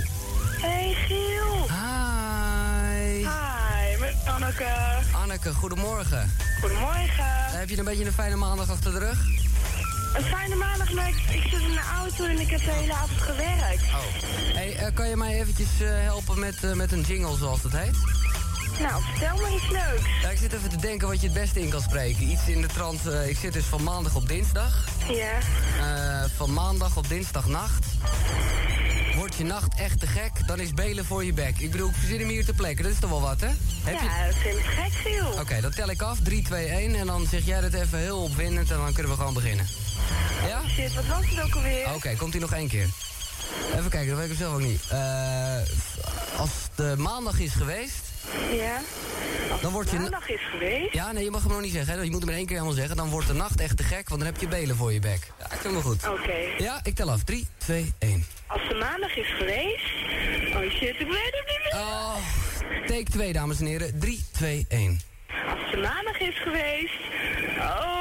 Hey Giel. Hi. Hi, met Anneke. Anneke, goedemorgen. Goedemorgen. Heb je een beetje een fijne maandag achter de rug? Een fijne maandag, maar ik, zit in de auto en ik heb de hele avond gewerkt. Oh. Hey, eh, kan je mij eventjes eh, helpen met, eh, met een jingle zoals het heet? Nou, vertel me iets leuks. Ik zit even te denken wat je het beste in kan spreken. Iets in de trant. eh, ik zit dus van maandag op dinsdag. Ja. Eh, van maandag op dinsdagnacht. Wordt je nacht echt te gek, dan is belen voor je bek. Ik bedoel, ik verzin hem hier ter plekke. Dat is toch wel wat, hè? Heb je... Ja, dat vind ik gek, Giel. Oké, dan tel ik af. 3, 2, 1. En dan zeg jij dat even heel opwindend en dan kunnen we gewoon beginnen. Ja? Shit, wat was het ook alweer? Oké, komt hij nog één keer. Even kijken, dat weet ik zelf ook niet. Eh, als de maandag is geweest... Ja. Dan wordt je... Maandag is geweest. Ja, nee, je mag hem nog niet zeggen. Hè? Je moet hem in één keer helemaal zeggen. Dan wordt de nacht echt te gek, want dan heb je belen voor je bek. Ja, ik vind hem goed. Oké. Ja, ik tel af. 3, 2, 1. Als de maandag is geweest... Oh shit, ik weet het niet meer. Oh, take 2, dames en heren. 3, 2, 1. Als de maandag is geweest... Oh...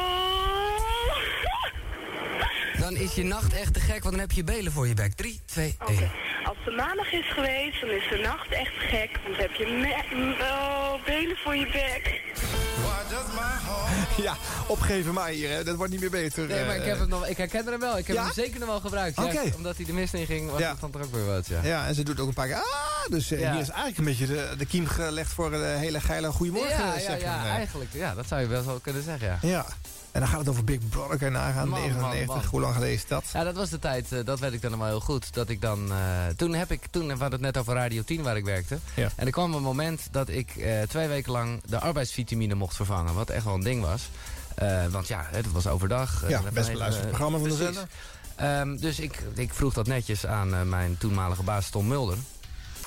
Dan is je nacht echt te gek, want dan heb je belen voor je bek. 3, 2, 1. Als de maandag is geweest, dan is de nacht echt gek. Want dan heb je oh, benen voor je bek. Ja, opgeven maar hier, hè. dat wordt niet meer beter. Nee, maar ik, eh. heb het nog, ik herken hem wel. Ik heb Ja? hem zeker nog wel gebruikt. Ja. Omdat hij de mist in ging, was Ja. het dan toch ook weer wat, ja. Ja, en ze doet ook een paar keer... Ah, dus eh, hier is eigenlijk een beetje de, de kiem gelegd voor een hele geile goeiemorgen. ja, ja, ja, eigenlijk. Ja, dat zou je wel zo kunnen zeggen, ja. Ja. En dan gaat het over Big Brother, je nagaan. Man, man, 99, man. hoe lang geleden is dat? Ja, dat was de tijd, eh, dat weet ik dan nog wel heel goed. Dat ik dan, eh, toen heb ik, toen we hadden het net over Radio 10 waar ik werkte. Ja. En er kwam een moment dat ik eh, twee weken lang de arbeidsvitamine mocht vervangen. Wat echt wel een ding was. Eh, want ja, het was overdag. Ja, Eh, best beluisterd eh, programma van de zender. Ehm, dus ik, ik vroeg dat netjes aan mijn toenmalige baas Tom Mulder.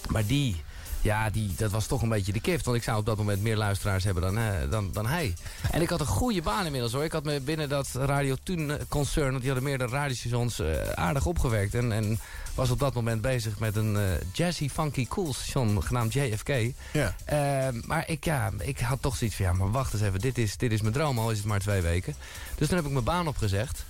Maar die, ja, die, dat was toch een beetje de kift. Want ik zou op dat moment meer luisteraars hebben dan, dan, dan hij. En ik had een goede baan inmiddels hoor. Ik had me binnen dat Radio Toen concern, want die hadden meerdere radiostations, aardig opgewerkt. En, en was op dat moment bezig met een eh, jazzy, funky, cool station genaamd JFK. Ja. Ehm, maar ik, ja, ik had toch zoiets van, ja, maar wacht eens even. Dit is, dit is mijn droom, al is het maar twee weken. Dus toen heb ik mijn baan opgezegd.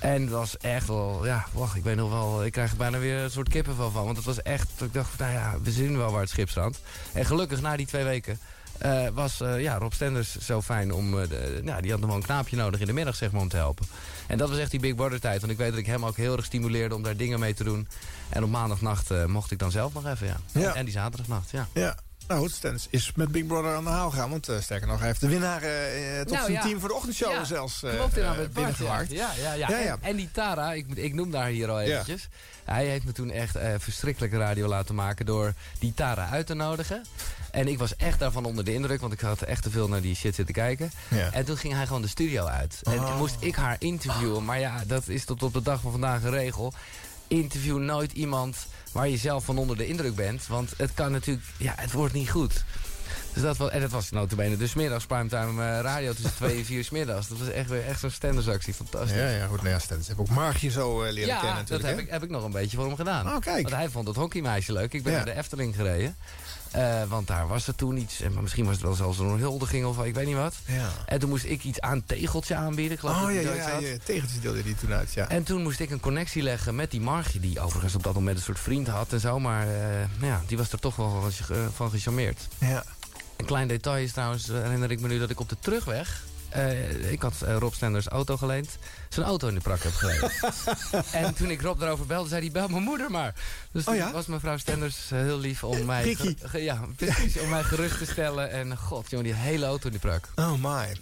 En het was echt wel, ja, wacht, ik weet nog wel, ik krijg er bijna weer een soort kippenvel van. Want het was echt, ik dacht, nou ja, we zien wel waar het schip strandt. En gelukkig, na die twee weken, eh, was eh, ja, Rob Stenders zo fijn om, eh, de, nou, die had nog wel een knaapje nodig in de middag, zeg maar, om te helpen. En dat was echt die Big Brother tijd, want ik weet dat ik hem ook heel erg stimuleerde om daar dingen mee te doen. En op maandagnacht eh, mocht ik dan zelf nog even, ja. Ja. En, die zaterdagnacht, ja. Ja. Nou goed, Stens is met Big Brother aan de haal gegaan. Want eh, sterker nog, hij heeft de winnaar eh, tot Nou, zijn ja. team voor de ochtendshow Ja, zelfs eh, Klopt, inderdaad, ja. binnengewaard. Ja, ja, ja. Ja, ja. En, en die Tara, ik, ik noem daar hier al eventjes. Hij heeft me toen echt eh, verschrikkelijke radio laten maken door die Tara uit te nodigen. En ik was echt daarvan onder de indruk, want ik had echt te veel naar die shit zitten kijken. Ja. En toen ging hij gewoon de studio uit. En toen Oh. moest ik haar interviewen. Maar ja, dat is tot op de dag van vandaag een regel. Interview nooit iemand waar je zelf van onder de indruk bent. Want het kan natuurlijk, ja, het wordt niet goed. Dus dat was, en dat was notabene dus middags primetime eh, radio tussen twee en vier 's middags. Dat was echt weer echt zo'n standarsactie, fantastisch. Ja, ja, goed. Nou ja, Stens heb ook Margje zo eh, leren Ja, kennen dat natuurlijk. heb hè? ik, heb ik nog een beetje voor hem gedaan. Oh, kijk. Want hij vond het hockeymeisje leuk. Ik ben Ja. naar de Efteling gereden. Eh, want daar was er toen iets. En misschien was het wel zelfs een huldiging of ik weet niet wat. Ja. En toen moest ik iets aan tegeltje aanbieden. Geloof Oh ja, ja, ja, tegeltjes deelde die toen uit, ja. En toen moest ik een connectie leggen met die Margie, die overigens op dat moment een soort vriend had en zo. Maar eh, ja, die was er toch wel van, ge- van gecharmeerd. Ja. Een klein detail is trouwens, herinner ik me nu dat ik op de terugweg... eh, ik had eh, Rob Stenders auto geleend. Zijn auto in de prak heb gereden. en toen ik Rob daarover belde, zei hij, bel mijn moeder maar. Dus Oh toen was mevrouw Stenders eh, heel lief om mij... Ja, precies, om mij gerust te stellen. En god, jongen, die hele auto in de prak. Oh my.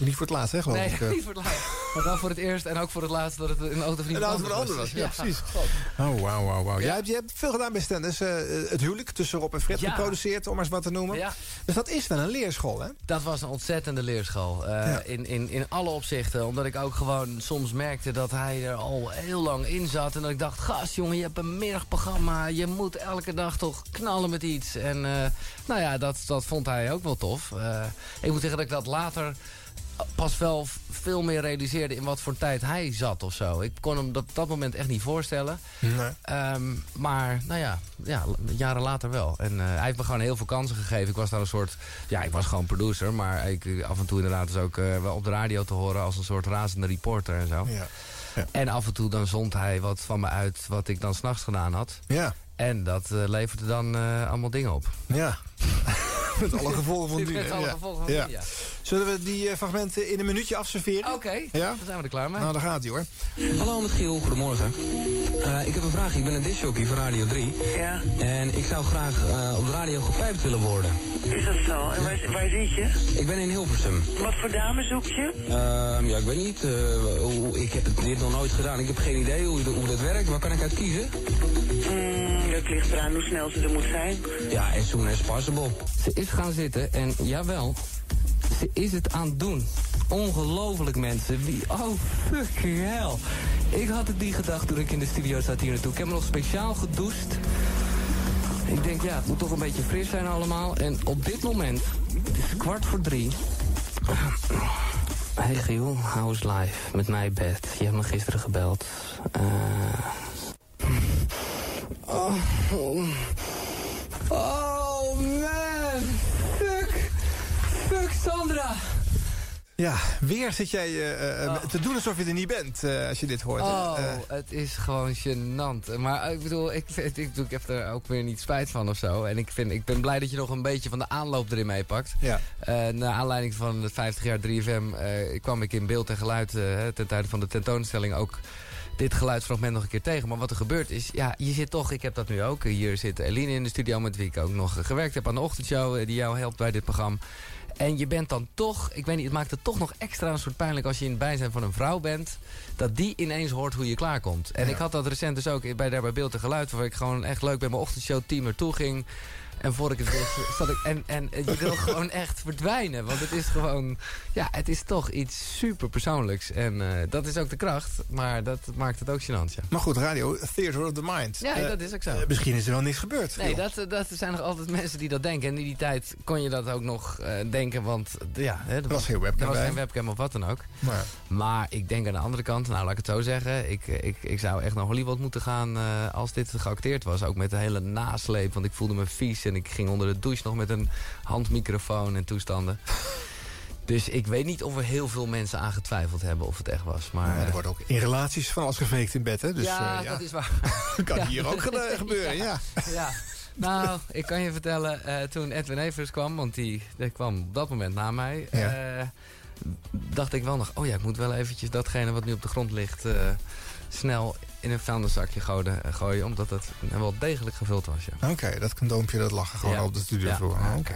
Is niet voor het laatst, hè, geloof Nee, ik. eh. niet voor het laatst. Maar wel voor het eerst en ook voor het laatst dat het een auto van Een iemand auto van een anders ander was, ja, precies. God. Oh, wauw, wauw, wauw. Ja. Jij, hebt, jij hebt veel gedaan bij Stenders. eh, het huwelijk tussen Rob en Fred Ja. geproduceerd, om maar eens wat te noemen. Ja. Dus dat is wel een leerschool, hè? Dat was een ontzettende leerschool. Eh, Ja. in, in, in alle opzichten. Omdat ik ook gewoon soms merkte dat hij er al heel lang in zat. En dat ik dacht, gast jongen, je hebt een middagprogramma. Je moet elke dag toch knallen met iets. En eh, nou ja, dat, dat vond hij ook wel tof. Eh, ik moet zeggen dat ik dat later pas wel veel meer realiseerde in wat voor tijd hij zat of zo. Ik kon hem dat op dat moment echt niet voorstellen. Nee. Ehm, maar, nou ja, ja, jaren later wel. En eh, hij heeft me gewoon heel veel kansen gegeven. Ik was daar een soort... Ja, ik was gewoon producer. Maar ik, af en toe inderdaad dus ook eh, wel op de radio te horen... als een soort razende reporter en zo. Ja. En af en toe dan zond hij wat van me uit... wat ik dan s'nachts gedaan had. Ja. En dat eh, leverde dan eh, allemaal dingen op. Ja. Met alle gevolgen van dien. Met alle Ja. gevolgen van Ja. Zullen we die eh, fragmenten in een minuutje afserveren? Oké, Ja? dan zijn we er klaar mee. Nou, daar gaat hij hoor. Hallo met Giel, goedemorgen. Eh, ik heb een vraag. Ik ben een discjockey voor Radio 3. Ja. En ik zou graag eh, op de radio gepijpt willen worden. Is dat zo? En waar, waar zit je? Ik ben in Hilversum. Wat voor dame zoek je? Ehm, ja, ik weet niet. eh, hoe, ik heb het, dit nog nooit gedaan. Ik heb geen idee hoe, hoe dat werkt. Waar kan ik uit kiezen? Mm, dat ligt eraan hoe snel ze er moet zijn. Ja, as soon as possible. Ze is gaan zitten en jawel, ze is het aan het doen. Ongelooflijk mensen. Wie, oh, fucking hell. Ik had het niet gedacht toen ik in de studio zat hier naartoe. Ik heb me nog speciaal gedoucht. Ik denk, ja, het moet toch een beetje fris zijn allemaal. En op dit moment, het is kwart voor drie. Hey Giel, how is life? Met mij bed. Je hebt me gisteren gebeld. Eh... oh. Oh man, fuck, fuck Sandra. Ja, weer zit jij eh, eh, te doen alsof je er niet bent eh, als je dit hoort. Oh, Eh, het is gewoon gênant. Maar eh, ik bedoel, ik, vind- ik, ik heb er ook weer niet spijt van of zo. En ik, vind, ik ben blij dat je nog een beetje van de aanloop erin meepakt. Ja. Eh, naar aanleiding van het 50 jaar 3FM eh, kwam ik in beeld en geluid eh, ten tijde van de tentoonstelling ook dit geluidsfragment nog een keer tegen. Maar wat er gebeurt is, ja, je zit toch, ik heb dat nu ook. Hier zit Eline in de studio met wie ik ook nog gewerkt heb aan de ochtendshow. eh, Die jou helpt bij dit programma. En je bent dan toch, ik weet niet, het maakt het toch nog extra een soort pijnlijk als je in het bijzijn van een vrouw bent. Dat die ineens hoort hoe je klaarkomt. En ik had dat recent dus ook bij, daar bij Beeld en Geluid, waar ik gewoon echt leuk bij mijn ochtendshow team naartoe ging. En voor ik het wist, zat ik. En, en je wil gewoon echt verdwijnen. Want het is gewoon. Ja, het is toch iets super persoonlijks. En eh, dat is ook de kracht. Maar dat maakt het ook gênant, ja. Maar goed, radio, theater of the mind. Ja, Eh, dat is ook zo. eh, misschien is er wel niks gebeurd. Nee, dat, dat zijn nog altijd mensen die dat denken. En in die tijd kon je dat ook nog eh, denken, want eh, ja, hè, er was geen webcam Er was bij. geen webcam of wat dan ook. Maar, Maar ik denk aan de andere kant, nou laat ik het zo zeggen. Ik, ik, ik zou echt naar Hollywood moeten gaan eh, als dit geacteerd was. Ook met de hele nasleep, want ik voelde me vies. En ik ging onder de douche nog met een handmicrofoon en toestanden. Dus ik weet niet of er heel veel mensen aan getwijfeld hebben of het echt was. Maar, Ja, er wordt ook in relaties van alles gefaked in bed, hè? Dus, ja, eh, ja. dat is waar. kan Ja. hier ook gebeuren, ja. ja. Nou, ik kan je vertellen, eh, toen Edwin Evers kwam, want die, die kwam op dat moment na mij, eh, dacht ik wel nog, oh ja, ik moet wel eventjes datgene wat nu op de grond ligt, eh, snel in een vuilniszakje gooien, eh, gooien, omdat het wel degelijk gevuld was. Ja. Oké, dat condoompje dat lag gewoon Ja. op de studiovloer. Ja. Ah, Oké.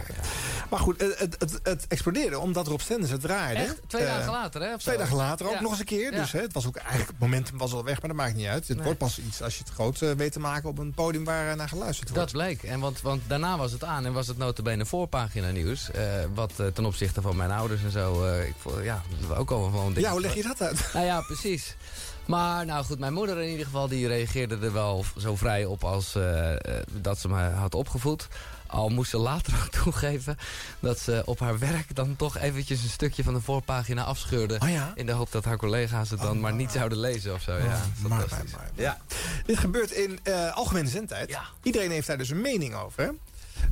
Maar goed, het, het, het, explodeerde omdat Rob Stenders het draaide. Echt? Twee Eh, dagen later, hè? of Twee dagen later ook Ja. nog eens een keer. Ja. Dus hè, het was ook eigenlijk het momentum was al weg, maar dat maakt niet uit. Het Nee. wordt pas iets als je het groot eh, weet te maken op een podium waar naar geluisterd wordt. Dat bleek. En want, want daarna was het aan en was het notabene voorpagina nieuws. wat ten opzichte van mijn ouders en zo. ik vond, ja, ook al gewoon... Ja, hoe leg je dat uit? Nou ja, precies. Maar nou goed, mijn moeder in ieder geval die reageerde er wel zo vrij op als eh, eh, dat ze me had opgevoed. Al moest ze later ook toegeven dat ze op haar werk dan toch eventjes een stukje van de voorpagina afscheurde. Oh ja? In de hoop dat haar collega's het dan maar niet zouden lezen of zo. ja, maar, maar, fantastisch. maar. Ja. Dit gebeurt in eh, algemene zendtijd. Iedereen heeft daar dus een mening over. Hè?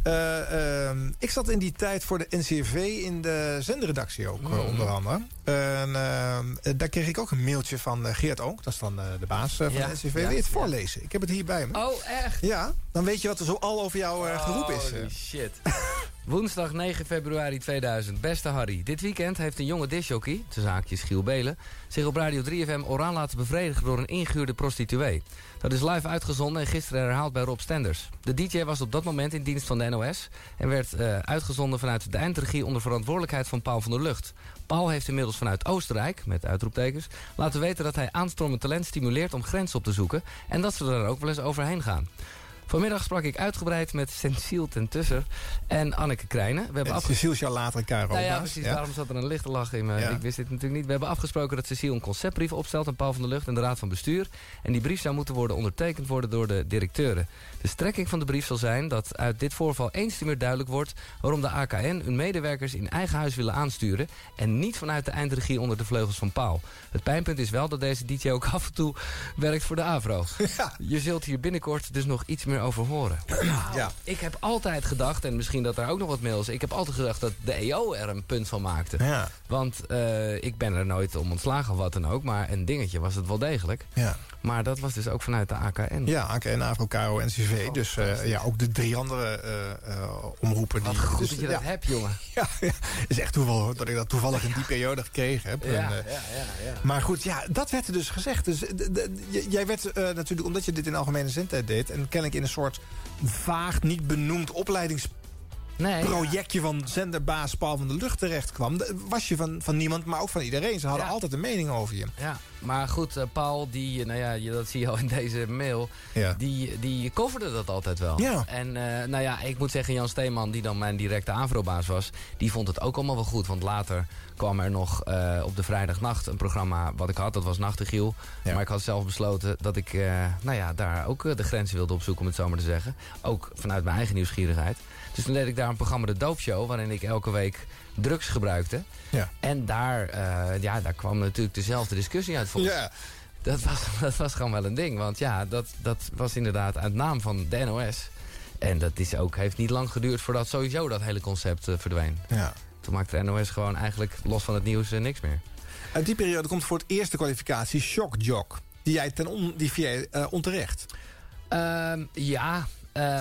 Eh, ehm, ik zat in die tijd voor de NCV in de zendredactie ook, eh, onder andere. En, ehm, eh, daar kreeg ik ook een mailtje van Geert Oonk. Dat is dan de baas van Ja, de NCV. Wil je het voorlezen? Ik heb het hier bij me. Oh, echt? Ja, dan weet je wat er zo al over jou geroep is. Holy eh. shit. Woensdag 9 februari 2000. Beste Harry, dit weekend heeft een jonge disjockey, de zaakjes Giel Belen, zich op Radio 3FM oraal laten bevredigen door een ingehuurde prostituee. Dat is live uitgezonden en gisteren herhaald bij Rob Stenders. De DJ was op dat moment in dienst van de NOS en werd eh, uitgezonden vanuit de eindregie onder verantwoordelijkheid van Paul van der Lucht. Paul heeft inmiddels vanuit Oostenrijk, met uitroeptekens, laten weten dat hij aanstormend talent stimuleert om grenzen op te zoeken en dat ze er ook wel eens overheen gaan. Vanmiddag sprak ik uitgebreid met Cecile ten Tusser en Anneke Krijnen. We hebben afge- Cecile jou later een nou ja, precies. ja. Daarom zat er een lichte lach in me. Ja. Ik wist dit natuurlijk niet. We hebben afgesproken dat Cecile een conceptbrief opstelt aan Paul van der Lucht en de Raad van Bestuur. En die brief zou moeten worden ondertekend worden door de directeuren. De strekking van de brief zal zijn dat uit dit voorval eens te meer duidelijk wordt waarom de AKN hun medewerkers in eigen huis willen aansturen en niet vanuit de eindregie onder de vleugels van Paul. Het pijnpunt is wel dat deze DJ ook af en toe werkt voor de AVRO. Je zult hier binnenkort dus nog iets meer meer over horen. Ja. Ik heb altijd gedacht, en misschien dat daar ook nog wat mails... ik heb altijd gedacht dat de EO er een punt van maakte. Ja. Want eh, ik ben er nooit om ontslagen of wat dan ook... maar een dingetje was het wel degelijk. Ja. Maar dat was dus ook vanuit de AKN. Ja, AKN, AVRO, KRO, NCV. dus eh, ja, ook de drie andere eh, eh, omroepen. Wat die, goed dus, dat je ja, dat hebt, jongen. Ja, ja, het is echt toeval hoor, dat ik dat toevallig in die periode gekregen heb. Ja, En, ja, eh, ja, ja. Maar goed, ja, dat werd er dus gezegd. Dus, jij werd natuurlijk, omdat je dit in algemene zendtijd deed... en kennelijk in een soort vaag, niet benoemd opleidingsprojectje... Nee, van zenderbaas Paul van de Lucht terecht kwam... was je van, van niemand, maar ook van iedereen. Ze hadden Ja. altijd een mening over je. Ja, maar goed, eh, Paul, die, eh, nou ja, je- dat zie je al in deze mail, Ja. die, die coverde dat altijd wel. Ja. En eh, nou ja, ik moet zeggen, Jan Steeman, die dan mijn directe aanvrobaas was, die vond het ook allemaal wel goed. Want later kwam er nog op de vrijdagnacht een programma wat ik had, dat was Nachtegiel. Maar ik had zelf besloten dat ik, nou ja, daar ook de grenzen wilde opzoeken, om het zo maar te zeggen. Ook vanuit mijn eigen nieuwsgierigheid. Dus toen deed ik daar een programma, De Doopshow, waarin ik elke week drugs gebruikte. Ja. En daar, eh, ja, daar kwam natuurlijk dezelfde discussie uit volgens Ja. dat was, dat was gewoon wel een ding. Want ja, dat, dat was inderdaad uit naam van de NOS. En dat is ook, heeft niet lang geduurd voordat sowieso dat hele concept eh, verdween. Ja. Toen maakte de NOS gewoon eigenlijk los van het nieuws eh, niks meer. Uit die periode komt voor het eerst de kwalificatie Shock Jock. Die jij ten on, die eh, onterecht. Ehm, ja,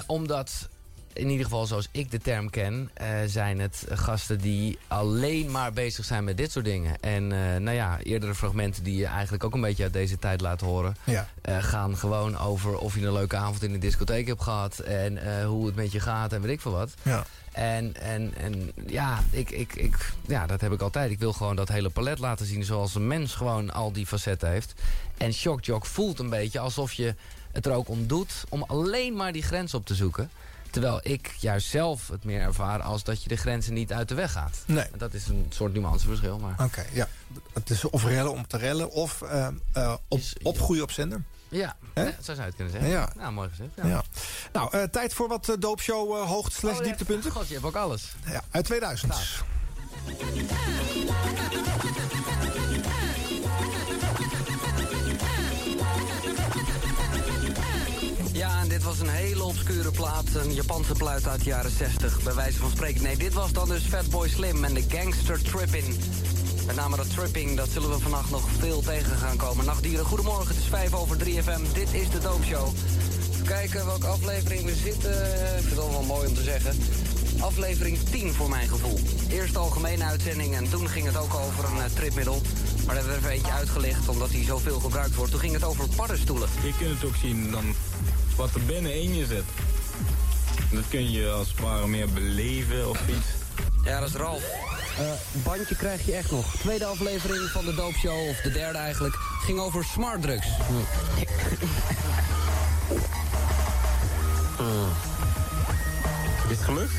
omdat in ieder geval zoals ik de term ken... eh, zijn het gasten die alleen maar bezig zijn met dit soort dingen. En eh, nou ja, eerdere fragmenten die je eigenlijk ook een beetje uit deze tijd laten horen... Ja. eh, gaan gewoon over of je een leuke avond in de discotheek hebt gehad... en hoe het met je gaat en weet ik veel wat. Ja. En, en, en ja, ik, ik, ik, ja, dat heb ik altijd. Ik wil gewoon dat hele palet laten zien zoals een mens gewoon al die facetten heeft. En Shock Jock voelt een beetje alsof je het er ook om doet om alleen maar die grens op te zoeken. Terwijl ik juist zelf het meer ervaar als dat je de grenzen niet uit de weg gaat. Nee. En dat is een soort nuanceverschil. Maar... Oké, ja. Het is of rellen om te rellen of eh, eh, op, opgroeien op zender. Ja, zo zou je het kunnen zeggen. Ja. Nou, mooi gezegd. Ja. Nou, eh, tijd voor wat doopshow uh, hoogte slash Oh, dieptepunten. God, je hebt ook alles. Ja, uit 2000. Ja, dit was een hele obscure plaat. Een Japanse plaat uit de jaren 60, bij wijze van spreken. Nee, dit was dan dus Fatboy Slim en de Gangster Trippin'. Met name dat tripping, dat zullen we vannacht nog veel tegen gaan komen. Nachtdieren, goedemorgen, het is 5 over 3 FM. Dit is de Doopshow. Even kijken welke aflevering we zitten. Ik vind het wel mooi om te zeggen. Aflevering 10 voor mijn gevoel. Eerst algemene uitzending en toen ging het ook over een uh, tripmiddel. Maar daar hebben we even eentje uitgelicht omdat die zoveel gebruikt wordt. Toen ging het over paddenstoelen. Je kunt het ook zien dan wat er binnenin je zit. Dat kun je als het ware meer beleven of iets. Ja, dat is Ralf. Uh, bandje krijg je echt nog. Tweede aflevering van de Doopshow, of de derde eigenlijk, ging over smartdrugs. Mm. Is het gelukt?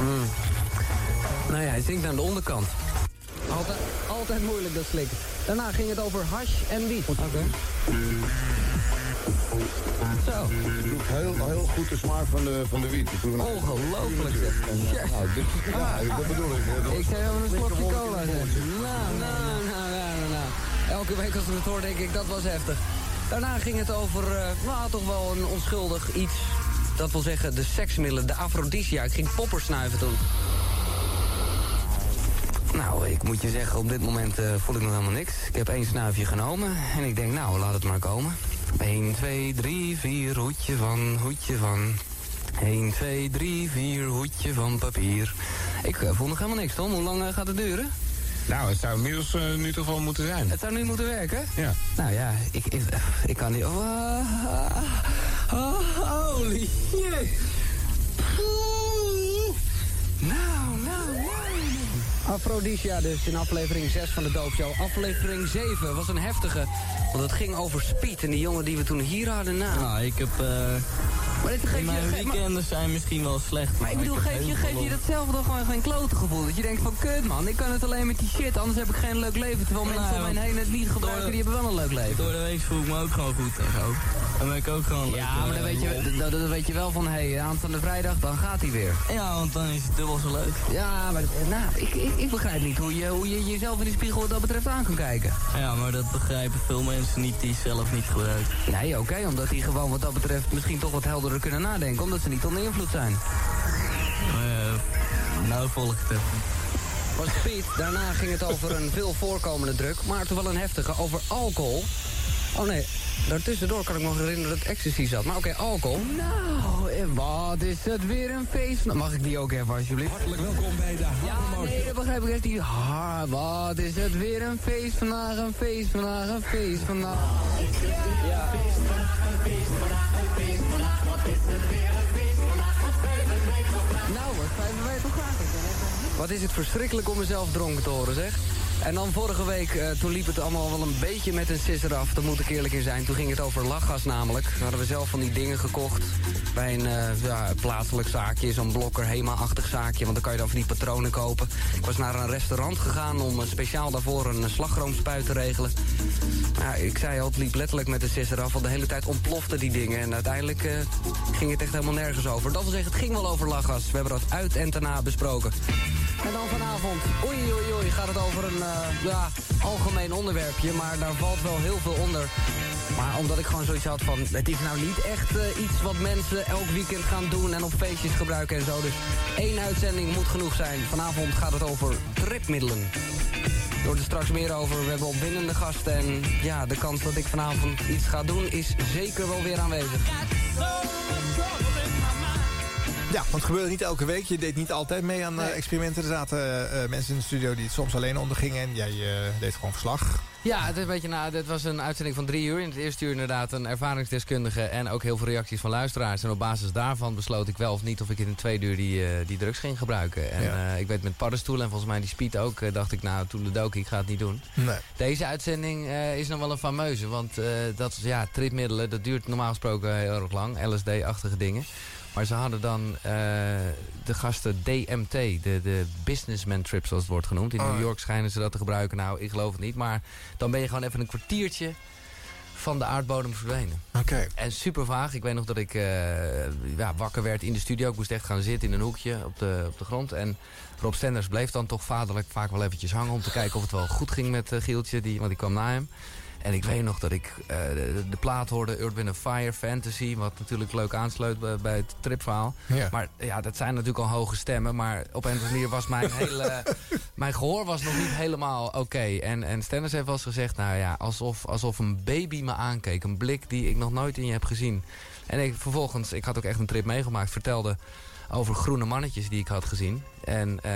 Mm. Nou ja, hij zinkt aan de onderkant. Altijd, altijd moeilijk dat slikken. Daarna ging het over hash en wiet. Oké. Okay. Zo. Heel, heel goed de smaak van de, van de wiet. Ongelooflijk zeg. Ja, nou, dit, dat bedoel ik. Dat ik zei wel een slokje cola zeg. Nou, nou, nou, nou, nou. Elke week als we het hoor denk ik, dat was heftig. Daarna ging het over, uh, nou toch wel een onschuldig iets. Dat wil zeggen de seksmiddelen, de afrodisia. Ik ging poppers snuiven toen. Nou, ik moet je zeggen, op dit moment uh, voel ik nog helemaal niks. Ik heb één snuifje genomen en ik denk, nou, laat het maar komen. 1, 2, 3, 4, hoedje van, hoedje van. 1, 2, 3, 4, hoedje van papier. Ik uh, voel nog helemaal niks, Tom. Hoe lang uh, gaat het duren? Nou, het zou inmiddels uh, nu toch wel moeten zijn. Het zou nu moeten werken? Ja. Nou ja, ik, ik, ik kan niet... Oh, oh, holy shit. Nou, nou. Aphrodisia dus in aflevering 6 van de Doopshow. Aflevering 7 was een heftige, want het ging over speed. En die jongen die we toen hier hadden, nou... Nou, ik heb... Uh, maar dit mijn je, weekenden zijn misschien wel slecht. Maar ik bedoel, geef je, geef je datzelfde gewoon geen klote gevoel? Dat je denkt van, kut man, ik kan het alleen met die shit, anders heb ik geen leuk leven. Terwijl mensen Nou, om mij heen het niet gebruiken, die hebben wel een leuk leven. Door de week voel ik me ook gewoon goed en zo. Dan ben ik ook gewoon Ja, maar dan weet je, dan, dan weet je wel van, hé, hey, aanstaande vrijdag, dan gaat hij weer. Ja, want dan is het dubbel zo leuk. Ja, maar nou, ik, ik, ik begrijp niet hoe je, hoe je jezelf in de spiegel wat dat betreft aan kan kijken. Ja, maar dat begrijpen veel mensen niet die zelf niet gebruiken. Nee, oké, omdat die gewoon wat dat betreft misschien toch wat helderder kunnen nadenken, omdat ze niet onder invloed zijn. Uh, nou volg ik het even. Was Piet, daarna ging het over een veel voorkomende druk, maar toch wel een heftige, over alcohol. Oh nee, daartussendoor kan ik me nog herinneren dat ecstasy zat. Maar oké, alcohol. Nou, en wat is het weer een feest. Mag ik die ook even alsjeblieft? Hartelijk welkom bij de Ja, nee, dat begrijp ik echt niet. Ha, wat is het weer een feest vandaag, een feest vandaag, een feest vandaag. Ja. Nou, wat fijn wij toch graag. Wat is het verschrikkelijk om mezelf dronken te horen, zeg. En dan vorige week, uh, toen liep het allemaal wel een beetje met een sisser af. Daar moet ik eerlijk in zijn. Toen ging het over lachgas namelijk. Toen hadden we zelf van die dingen gekocht. Bij een uh, ja, plaatselijk zaakje, zo'n blokker HEMA-achtig zaakje. Want dan kan je dan van die patronen kopen. Ik was naar een restaurant gegaan om uh, speciaal daarvoor een slagroomspuit te regelen. Ja, ik zei al, het liep letterlijk met een sisser af. Want de hele tijd ontplofte die dingen. En uiteindelijk ging het echt helemaal nergens over. Dat wil zeggen, het ging wel over lachgas. We hebben dat uit en daarna besproken. En dan vanavond, oei oei oei, gaat het over een ja, algemeen onderwerpje. Maar daar valt wel heel veel onder. Maar omdat ik gewoon zoiets had van... het is nou niet echt uh, iets wat mensen elk weekend gaan doen... en op feestjes gebruiken en zo. Dus één uitzending moet genoeg zijn. Vanavond gaat het over tripmiddelen. Wordt er straks meer over. We hebben opwindende gasten. En ja, de kans dat ik vanavond iets ga doen is zeker wel weer aanwezig. Ja, want het gebeurde niet elke week. Je deed niet altijd mee aan uh, experimenten. Er zaten uh, mensen in de studio die het soms alleen ondergingen. En jij uh, deed gewoon verslag. Ja, het, is een beetje, nou, dit was een uitzending van drie uur. In het eerste uur inderdaad een ervaringsdeskundige... en ook heel veel reacties van luisteraars. En op basis daarvan besloot ik wel of niet... of ik in een tweede uur die, die drugs ging gebruiken. En ja. ik weet met paddenstoelen en volgens mij die speed ook... dacht ik, nou, toen de dook, ik ga het niet doen. Nee. Deze uitzending is nog wel een fameuze. Want dat, ja, tripmiddelen, dat duurt normaal gesproken heel erg lang. LSD-achtige dingen. Maar ze hadden dan uh, de gasten DMT, de, de businessman trip zoals het wordt genoemd. In Ah, New York schijnen ze dat te gebruiken. Nou, ik geloof het niet. Maar dan ben je gewoon even een kwartiertje van de aardbodem verdwenen. Oké. En super vaag. Ik weet nog dat ik uh, ja, wakker werd in de studio. Ik moest echt gaan zitten in een hoekje op de, op de grond. En Rob Stenders bleef dan toch vaderlijk vaak wel eventjes hangen... om te kijken of het wel goed ging met uh, Gieltje, die, want die kwam na hem. En ik weet nog dat ik uh, de, de, plaat hoorde Wind Fire, Fantasy... wat natuurlijk leuk aansluit bij, bij het tripverhaal. Ja. Maar ja, dat zijn natuurlijk al hoge stemmen. Maar op een of andere manier was mijn hele... mijn gehoor was nog niet helemaal oké. Okay. En, en Stennis heeft wel eens gezegd... nou ja, alsof, alsof een baby me aankeek. Een blik die ik nog nooit in je heb gezien. En ik, vervolgens, ik had ook echt een trip meegemaakt... vertelde over groene mannetjes die ik had gezien. En uh,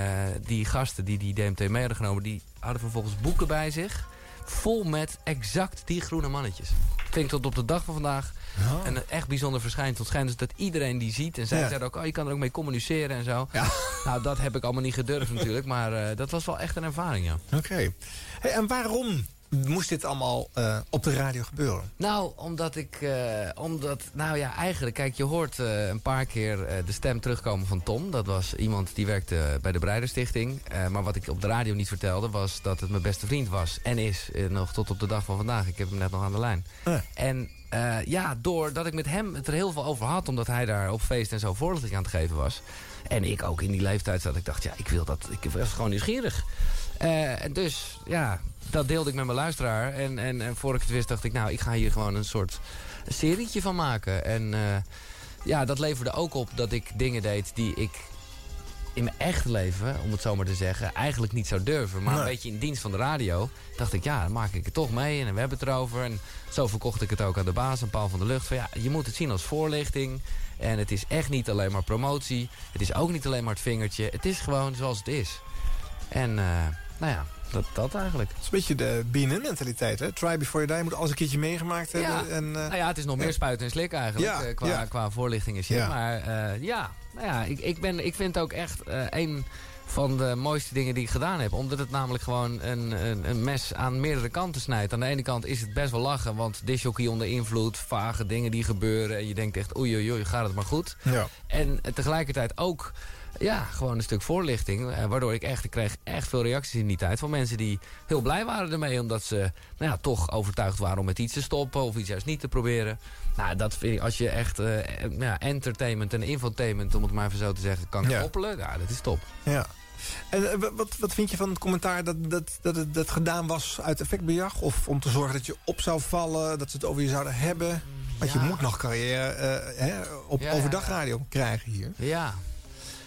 die gasten die die DMT mee hadden genomen... die hadden vervolgens boeken bij zich vol met exact die groene mannetjes. Vind tot op de dag van vandaag ja. een echt bijzonder verschijnsel. Het schijnt dus dat iedereen die ziet. En zij Ja. zeiden ook, oh, je kan er ook mee communiceren en zo. Ja. Nou, dat heb ik allemaal niet gedurfd natuurlijk. Maar uh, dat was wel echt een ervaring, ja. Oké. Hey, en waarom moest dit allemaal uh, op de radio gebeuren? Nou, omdat ik... Uh, omdat, nou ja, eigenlijk, kijk, je hoort uh, een paar keer de stem terugkomen van Tom. Dat was iemand die werkte bij de Breiderstichting. maar wat ik op de radio niet vertelde, was dat het mijn beste vriend was. En is, nog tot op de dag van vandaag. Ik heb hem net nog aan de lijn. En ja, doordat ik met hem het er heel veel over had... omdat hij daar op feest en zo voorlichting aan het geven was... en ik ook in die leeftijd zat, ik dacht, ja, ik wil dat... ik was gewoon nieuwsgierig. En dus, ja, dat deelde ik met mijn luisteraar. En, en, en voor ik het wist, dacht ik, nou, ik ga hier gewoon een soort serietje van maken. En uh, ja, dat leverde ook op dat ik dingen deed die ik in mijn echte leven, om het zo maar te zeggen, eigenlijk niet zou durven. Maar Nee. een beetje in dienst van de radio dacht ik, ja, dan maak ik het toch mee. En we hebben het erover. En zo verkocht ik het ook aan de baas, een Paul van de Lucht. Van ja, je moet het zien als voorlichting. En het is echt niet alleen maar promotie. Het is ook niet alleen maar het vingertje. Het is gewoon zoals het is. En uh, nou ja, dat, dat eigenlijk. Het is een beetje de BNN-mentaliteit, hè? Try before you die. Je moet alles een keertje meegemaakt hebben. Ja. En, uh, nou ja, het is nog meer spuiten en slik eigenlijk. Ja, uh, qua, qua voorlichting en shit. Maar uh, ja, nou ja ik, ik, ben, ik vind ook echt een van de mooiste dingen die ik gedaan heb. Omdat het namelijk gewoon een, een, een, mes aan meerdere kanten snijdt. Aan de ene kant is het best wel lachen. Want disjockey onder invloed, vage dingen die gebeuren. En je denkt echt, oei oei oei, gaat het maar goed. Ja. En tegelijkertijd ook ja, gewoon een stuk voorlichting. eh, waardoor ik echt, ik kreeg echt veel reacties in die tijd van mensen die heel blij waren ermee. Omdat ze nou ja, toch overtuigd waren om met iets te stoppen of iets juist niet te proberen. Nou, dat vind ik, als je echt eh, eh, ja, entertainment en infotainment, om het maar even zo te zeggen, kan Ja. koppelen. Ja, dat is top. Ja. En eh, wat, wat vind je van het commentaar dat, dat, dat het dat gedaan was uit effectbejag? Of om te zorgen dat je op zou vallen, dat ze het over je zouden hebben? Want je moet nog carrière hè, op Ja, overdagradio krijgen hier. Ja.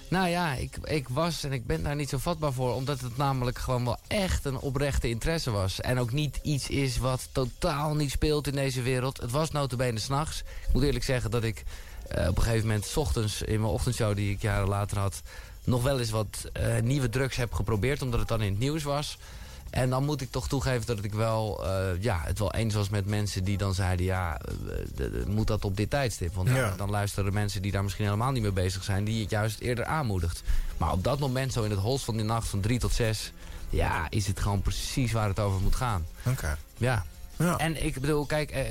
Nou ja, ik, ik was en ik ben daar niet zo vatbaar voor. Omdat het namelijk gewoon wel echt een oprechte interesse was. En ook niet iets is wat totaal niet speelt in deze wereld. Het was notabene s'nachts. Ik moet eerlijk zeggen dat ik eh, op een gegeven moment... s ochtends in mijn ochtendshow die ik jaren later had... nog wel eens wat eh, nieuwe drugs heb geprobeerd. Omdat het dan in het nieuws was. En dan moet ik toch toegeven dat ik wel, eh, ja, het wel eens was met mensen die dan zeiden... ja, eh, moet dat op dit tijdstip? Want Ja. dan, luisteren mensen die daar misschien helemaal niet mee bezig zijn... die het juist eerder aanmoedigt. Maar op dat moment, zo in het holst van die nacht van drie tot zes... ja, is het gewoon precies waar het over moet gaan. Oké. Ja. Ja. En ik bedoel, kijk, eh,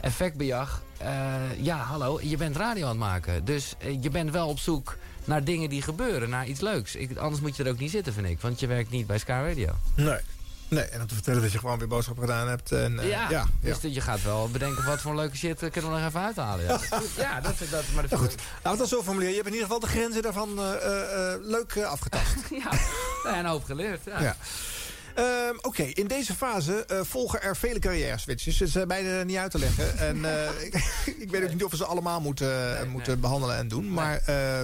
effectbejag. eh, ja, hallo, je bent radio aan het maken. Dus je bent wel op zoek naar dingen die gebeuren, naar iets leuks. Ik, anders moet je er ook niet zitten, vind ik. Want je werkt niet bij Sky Radio. Nee. Nee, en om te vertellen dat je gewoon weer boodschappen gedaan hebt. En, eh, ja, ja, dus dat je gaat wel bedenken wat voor leuke shit eh, kunnen we nog even uithalen. Ja, ja dat, dat, maar dat Nou goed, laten we dat zo formuleren. Je hebt in ieder geval de grenzen daarvan eh, leuk afgetast. ja, nou, een hoop geleerd. Ja. Ja. Ehm, Oké, in deze fase volgen er vele carrière switches. Het is bijna niet uit te leggen. En ik, ik weet ook niet of we ze allemaal moeten, moeten behandelen en doen. Maar eh,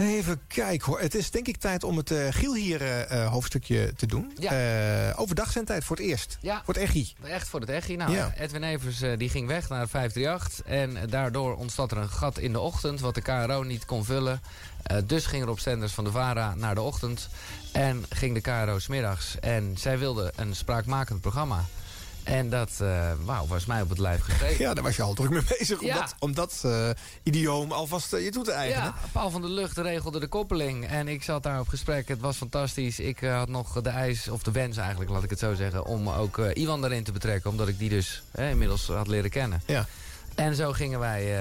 even kijken hoor. Het is denk ik tijd om het eh, Giel hier eh, eh, hoofdstukje te doen. Ja. Overdag zijn tijd voor het eerst. Ja. Voor het echi. Echt voor het echi. Nou, Ja. Edwin Evers die ging weg naar 538. En daardoor ontstond er een gat in de ochtend... wat de KRO niet kon vullen. Dus ging Rob Stenders van de VARA naar de ochtend. En ging de KRO smiddags. En zij wilde een spraakmakend programma. En dat eh, wauw, was mij op het lijf geschreven. Ja, daar was je al druk mee bezig om dat, om dat eh, idioom alvast eh, je toe te eigenen. Ja, Paul van der Lucht regelde de koppeling. En ik zat daar op gesprek. Het was fantastisch. Ik had nog de eis, of de wens eigenlijk, laat ik het zo zeggen... om ook Iwan daarin te betrekken. Omdat ik die dus inmiddels had leren kennen. Ja. En zo gingen wij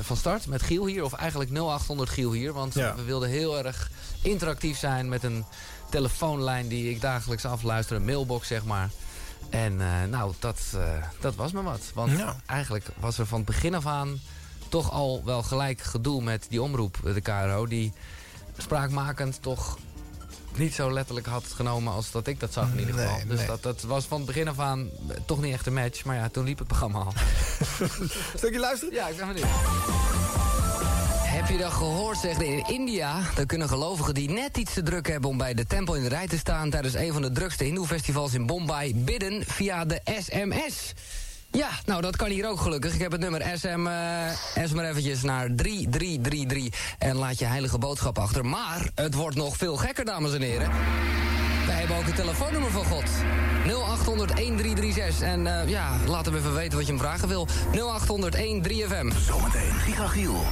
van start met Giel hier. Of eigenlijk 0800 Giel hier. Want Ja. we wilden heel erg interactief zijn met een telefoonlijn... die ik dagelijks afluister. Een mailbox, zeg maar. En eh, nou, dat, eh, dat was me wat. Want Ja. eigenlijk was er van het begin af aan toch al wel gelijk gedoe met die omroep, de KRO, die spraakmakend toch niet zo letterlijk had genomen als dat ik dat zag in ieder Nee, geval. dus nee. dat, dat was van het begin af aan toch niet echt een match. Maar ja, toen liep het programma al. Stukje luisteren? Ja, ik ben benieuwd. Heb je dat gehoord, zeg? In India dan kunnen gelovigen die net iets te druk hebben... om bij de tempel in de rij te staan... tijdens een van de drukste hindoe-festivals in Bombay... bidden via de SMS. Ja, nou dat kan hier ook gelukkig. Ik heb het nummer SM, eh S maar eventjes naar 3333 en laat je heilige boodschap achter. Maar het wordt nog veel gekker, dames en heren. Wij hebben ook het telefoonnummer van God. 0800-1336. En eh, ja, laat hem even weten wat je hem vragen wil. 0800-13-3FM. Zometeen Gigagiel.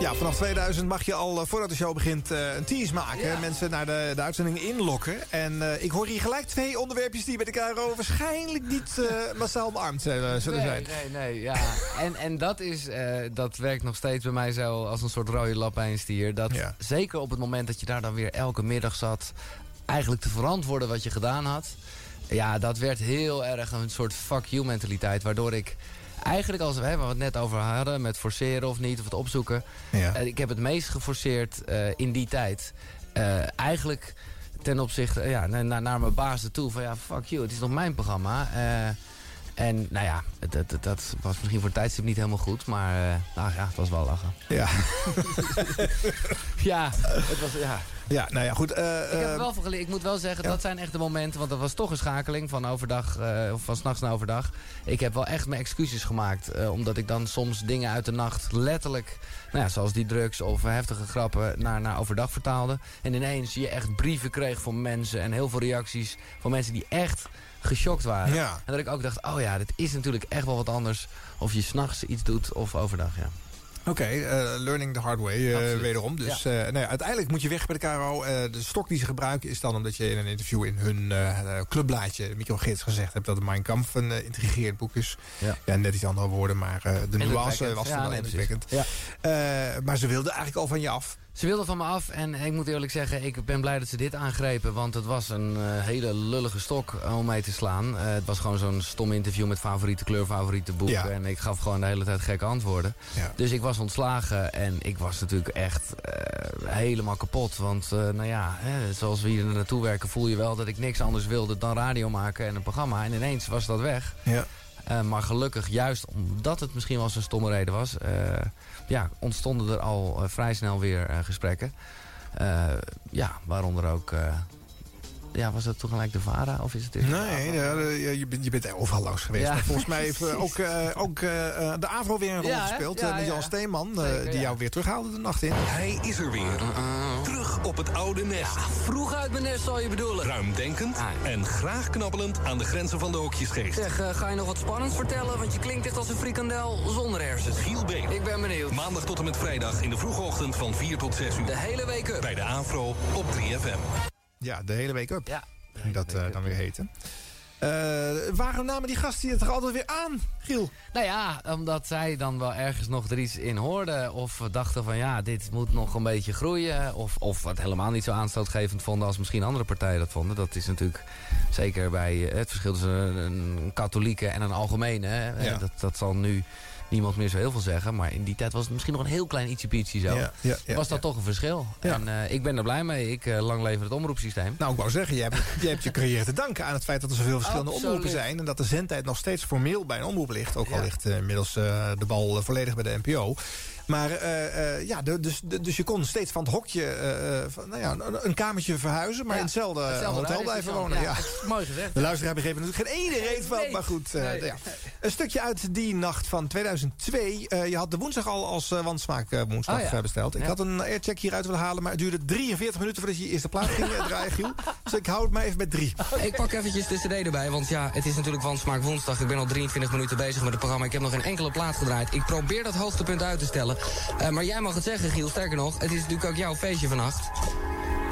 Ja, vanaf 2000 mag je al eh, voordat de show begint eh, een tease maken. Ja. Mensen naar de, de uitzending inlokken. En eh, ik hoor hier gelijk twee onderwerpjes die bij de KRO waarschijnlijk niet massaal bearmd zullen nee, zijn. Nee, nee, ja. en, en dat is, dat werkt nog steeds bij mij zo als een soort rode lap stier. Dat Ja. zeker op het moment dat je daar dan weer elke middag zat... eigenlijk te verantwoorden wat je gedaan had... ja, dat werd heel erg een soort fuck you mentaliteit. Waardoor ik eigenlijk, als we, hè, we het net over hadden... met forceren of niet, of het opzoeken... Ja. eh, ik heb het meest geforceerd eh, in die tijd. Eh, eigenlijk ten opzichte, ja, naar, naar mijn baas toe van ja, fuck you, het is nog mijn programma. En nou ja, dat, dat, dat was misschien voor het tijdstip niet helemaal goed, maar eh, nou ja, het was wel lachen. Ja. ja, het was, ja. Ja, nou ja, goed. eh, Ik heb eh, er wel geleerd. Ik moet wel zeggen, dat zijn echt de momenten... want dat was toch een schakeling van overdag, of van s'nachts naar overdag. Ik heb wel echt mijn excuses gemaakt. omdat ik dan soms dingen uit de nacht letterlijk... Nou ja, zoals die drugs of heftige grappen naar, naar overdag vertaalde. En ineens je echt brieven kreeg van mensen... en heel veel reacties van mensen die echt geschokt waren. Ja. En dat ik ook dacht, oh ja, dit is natuurlijk echt wel wat anders... of je s'nachts iets doet of overdag, ja. Oké, eh, learning the hard way, eh, wederom. Dus eh, nou ja, uiteindelijk moet je weg bij de KRO. Eh, de stok die ze gebruiken is dan omdat je in een interview in hun eh, clubblaadje, microgids, gezegd hebt dat de Mein Kampf een uh, intrigerend boek is. Ja. net iets andere woorden, maar eh, de nuance was dan wel indrukwekkend. Eh, maar ze wilden eigenlijk al van je af. Ze wilden van me af en ik moet eerlijk zeggen, ik ben blij dat ze dit aangrepen. Want het was een eh, hele lullige stok om mee te slaan. Eh, het was gewoon zo'n stom interview met favoriete kleur, favoriete boek. Ja. En ik gaf gewoon de hele tijd gekke antwoorden. Ja. Dus ik was ontslagen en ik was natuurlijk echt eh, helemaal kapot. Want eh, nou ja, hè, zoals we hier naartoe werken voel je wel dat ik niks anders wilde dan radio maken en een programma. En ineens was dat weg. Ja. Eh, maar gelukkig, juist omdat het misschien wel zo'n stomme reden was... ja, ontstonden er al eh, vrij snel weer eh, gesprekken. Eh, ja, waaronder ook... eh, ja, was dat tegelijk de VARA of is het... Nee, AVRO? ja, je, je bent, je bent overal langs geweest. Ja. Maar volgens mij heeft eh, ook, eh, ook eh, eh, de AVRO weer een rol gespeeld. Ja, eh, met ja. Jan Steeman, eh, Zeker, die ja. jou weer terughaalde de nacht in. Hij is er weer. Terug op het oude nest. Vroeg uit mijn nest zal je bedoelen. Ruimdenkend en graag knabbelend aan de grenzen van de hokjesgeest. Zeg, eh, ga je nog wat spannends vertellen? Want je klinkt echt als een frikandel zonder hersens. Giel Been. Ik ben benieuwd. Maandag tot en met vrijdag in de vroege ochtend van 4 tot 6 uur. De hele week up. Bij de AVRO op 3FM. Ja, de hele week up. Ja. Ging dat eh, dan weer heten. Eh, waarom namen die gasten je toch altijd weer aan, Giel? Nou ja, omdat zij dan wel ergens nog er iets in hoorden. Of dachten van ja, dit moet nog een beetje groeien. Of, of het helemaal niet zo aanstootgevend vonden als misschien andere partijen dat vonden. Dat is natuurlijk zeker bij eh, het verschil tussen een, een katholieke en een algemene. hè. Ja. Dat, dat zal nu niemand meer zo heel veel zeggen. Maar in die tijd was het misschien nog een heel klein ietsje pietje zo. Ja, ja, ja, was dat toch een verschil. En eh, ik ben er blij mee. Ik eh, lang leven het omroepsysteem. Nou, ik wou zeggen, je hebt, je hebt je carrière te danken aan het feit dat er zoveel verschillende Absoluut. omroepen zijn. En dat de zendtijd nog steeds formeel bij een omroep ligt. Ook al ligt eh, inmiddels de bal volledig bij de NPO. Maar eh, eh, ja, dus, dus je kon steeds van het hokje eh, van, nou ja, een, kamertje verhuizen, maar in hetzelfde, Hetzelfde hotel blijven wonen. Ja. Mooi gezegd. De luisteraar begreep natuurlijk geen ene reet van, maar goed. Een stukje uit die nacht van 2002. Eh, je had de woensdag al als wansmaak woensdag eh, besteld. Ik had een aircheck hieruit willen halen, maar het duurde 43 minuten voordat je je eerste plaat ging draaien, Giel. Dus ik hou het maar even bij drie. Ik pak eventjes de cd erbij, want ja, het is natuurlijk van Smaak woensdag. Ik ben al 23 minuten bezig met het programma. Ik heb nog geen enkele plaat gedraaid. Ik probeer dat hoogtepunt uit te stellen. Eh, maar jij mag het zeggen, Giel. Sterker nog, het is natuurlijk ook jouw feestje vannacht.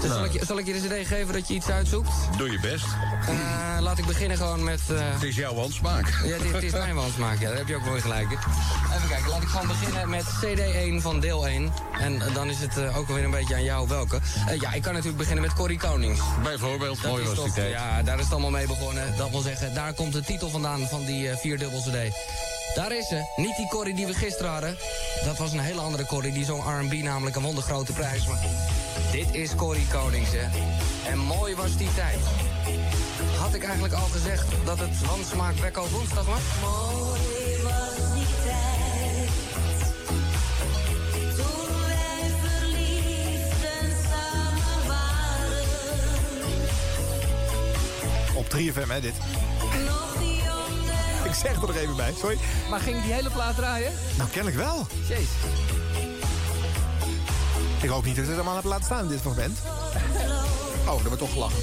Dus zal, ik je, zal ik je de cd geven dat je iets uitzoekt? Doe je best. Eh, laat ik beginnen gewoon met... eh, Het is jouw handsmaak. Ja, dit, dit is mijn wansmaak. Ja, daar heb je ook mooi gelijk. Even kijken, laat ik gewoon beginnen met CD1 van deel 1. En dan is het ook alweer een beetje aan jou welke. Ja, ik kan natuurlijk beginnen met Corrie Konings. Bijvoorbeeld, Dat mooi was toch-. Ja, daar is het allemaal mee begonnen. Dat wil zeggen, daar komt de titel vandaan van die vierdubbel CD. Daar is ze. Niet die Corrie die we gisteren hadden. Dat was een hele andere Corrie. Die zong R&B namelijk en won de grote prijs. Maar dit is Corrie Konings, hè. En mooi was die tijd. Had ik eigenlijk al gezegd dat het Wansmaak Bekko woensdag was? Mooi was die tijd. Toen wij verliefd en samen waren. Op 3FM, hè, dit. Ik zeg er nog even bij, sorry. Maar ging die hele plaat draaien? Nou, kennelijk wel. Jezus. Ik hoop niet dat ik het allemaal heb laten staan in dit moment. Oh, er wordt toch gelachen.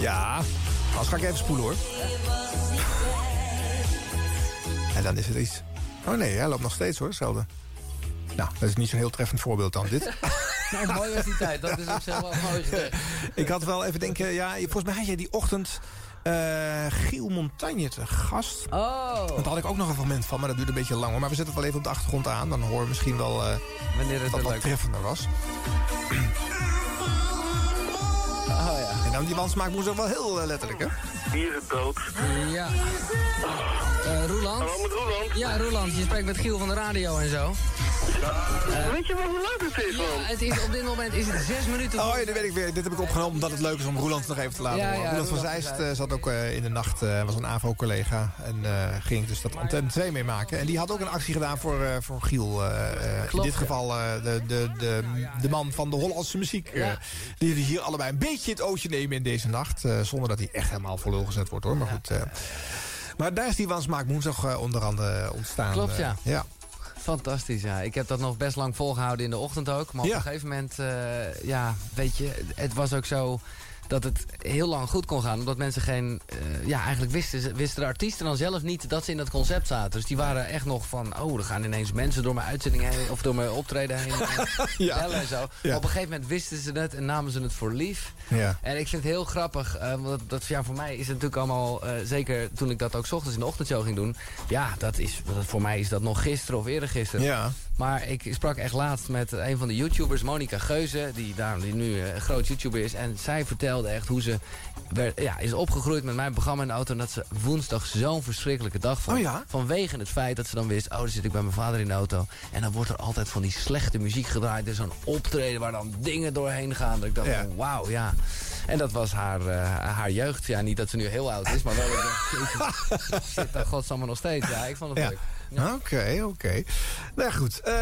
Ja, anders ga ik even spoelen hoor. En dan is het iets. Oh nee, hij loopt nog steeds hoor, hetzelfde. Nou, dat is niet zo'n heel treffend voorbeeld dan dit. Nou, mooi was die tijd. Dat is ook zelf wel mooi gezegd. Ik had wel even denken, ja, volgens mij had jij die ochtend eh, Giel Montagne te gast. Oh. Daar had ik ook nog een moment van, maar dat duurde een beetje lang hoor. Maar we zetten het wel even op de achtergrond aan. Dan horen we misschien wel eh Wanneer het dat er wat treffender was. Oh ja. En dan die wansmaak moest ook wel heel eh, letterlijk, hè? Hier is het dood. Ja. Eh Roeland? Hallo, met Roeland. Ja, Roeland. Je spreekt met Giel van de radio en zo. Weet je wel hoe laat het is, Ja, man? het is, op dit moment is het zes minuten Oh ja, dat weet ik weer. Dit heb ik opgenomen omdat het leuk is om Roeland nog even te laten Ja, horen. ja, Roeland van Zeist eh, zat ook eh, in de nacht, eh, was een AVO-collega. En eh, ging dus dat Antenne 2 meemaken. En die had ook een actie gedaan voor, eh, voor Giel. eh, eh, in dit ja. geval eh, de, de, de, de man van de Hollandse muziek. eh, Ja. die hier allebei een beetje het ootje nemen in deze nacht. eh, zonder dat hij echt helemaal voor lul gezet wordt hoor. Maar goed. Eh. maar daar is die wansmaak woensdag eh, onder andere ontstaan. Klopt, eh, ja. ja. Fantastisch, ja. Ik heb dat nog best lang volgehouden in de ochtend ook. Maar op Ja. een gegeven moment, eh, ja, weet je, het was ook zo... dat het heel lang goed kon gaan. Omdat mensen geen... eh, ja, eigenlijk wisten, wisten de artiesten dan zelf niet dat ze in dat concept zaten. Dus die waren echt nog van... Oh, er gaan ineens mensen door mijn uitzending heen... of door mijn optreden heen Ja. bellen en zo. Ja. Maar op een gegeven moment wisten ze het en namen ze het voor lief. Ja. En ik vind het heel grappig. eh, want dat, ja, voor mij is het natuurlijk allemaal... eh, zeker toen ik dat ook 's ochtends in de ochtendshow ging doen... Ja, dat is, dat, voor mij is dat nog gisteren of eerder gisteren. Ja. Maar ik sprak echt laatst met een van de YouTubers, Monica Geuze... die, daar, die nu eh, een groot YouTuber is. En zij vertelde echt hoe ze werd, ja, is opgegroeid met mijn programma in de auto... en dat ze woensdag zo'n verschrikkelijke dag vond. Oh ja? Vanwege het feit dat ze dan wist... oh, dan zit ik bij mijn vader in de auto... en dan wordt er altijd van die slechte muziek gedraaid. Er zo'n optreden waar dan dingen doorheen gaan. Dat ik dacht, Ja. van, wauw, ja. En dat was haar, eh, haar jeugd. Ja, niet dat ze nu heel oud is, maar wel... ik zit daar godsamme nog steeds. Ja, ik vond het Ja. leuk. Oké, oké. Nou goed. Ehm,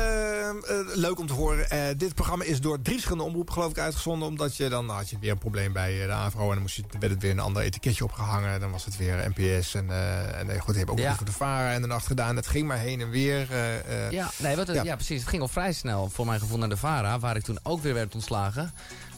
eh, leuk om te horen. Eh, dit programma is door drie verschillende omroepen geloof ik uitgezonden. Omdat je dan nou, had je weer een probleem bij eh, de AVRO. En dan moest je, werd het weer een ander etiketje opgehangen. Dan was het weer NPS. En, en goed, die hebben ook Ja. nog voor de VARA en de nacht gedaan. Het ging maar heen en weer. Ja, nee, wat, ja. Ja. precies. Het ging al vrij snel voor mijn gevoel naar de VARA, waar ik toen ook weer werd ontslagen.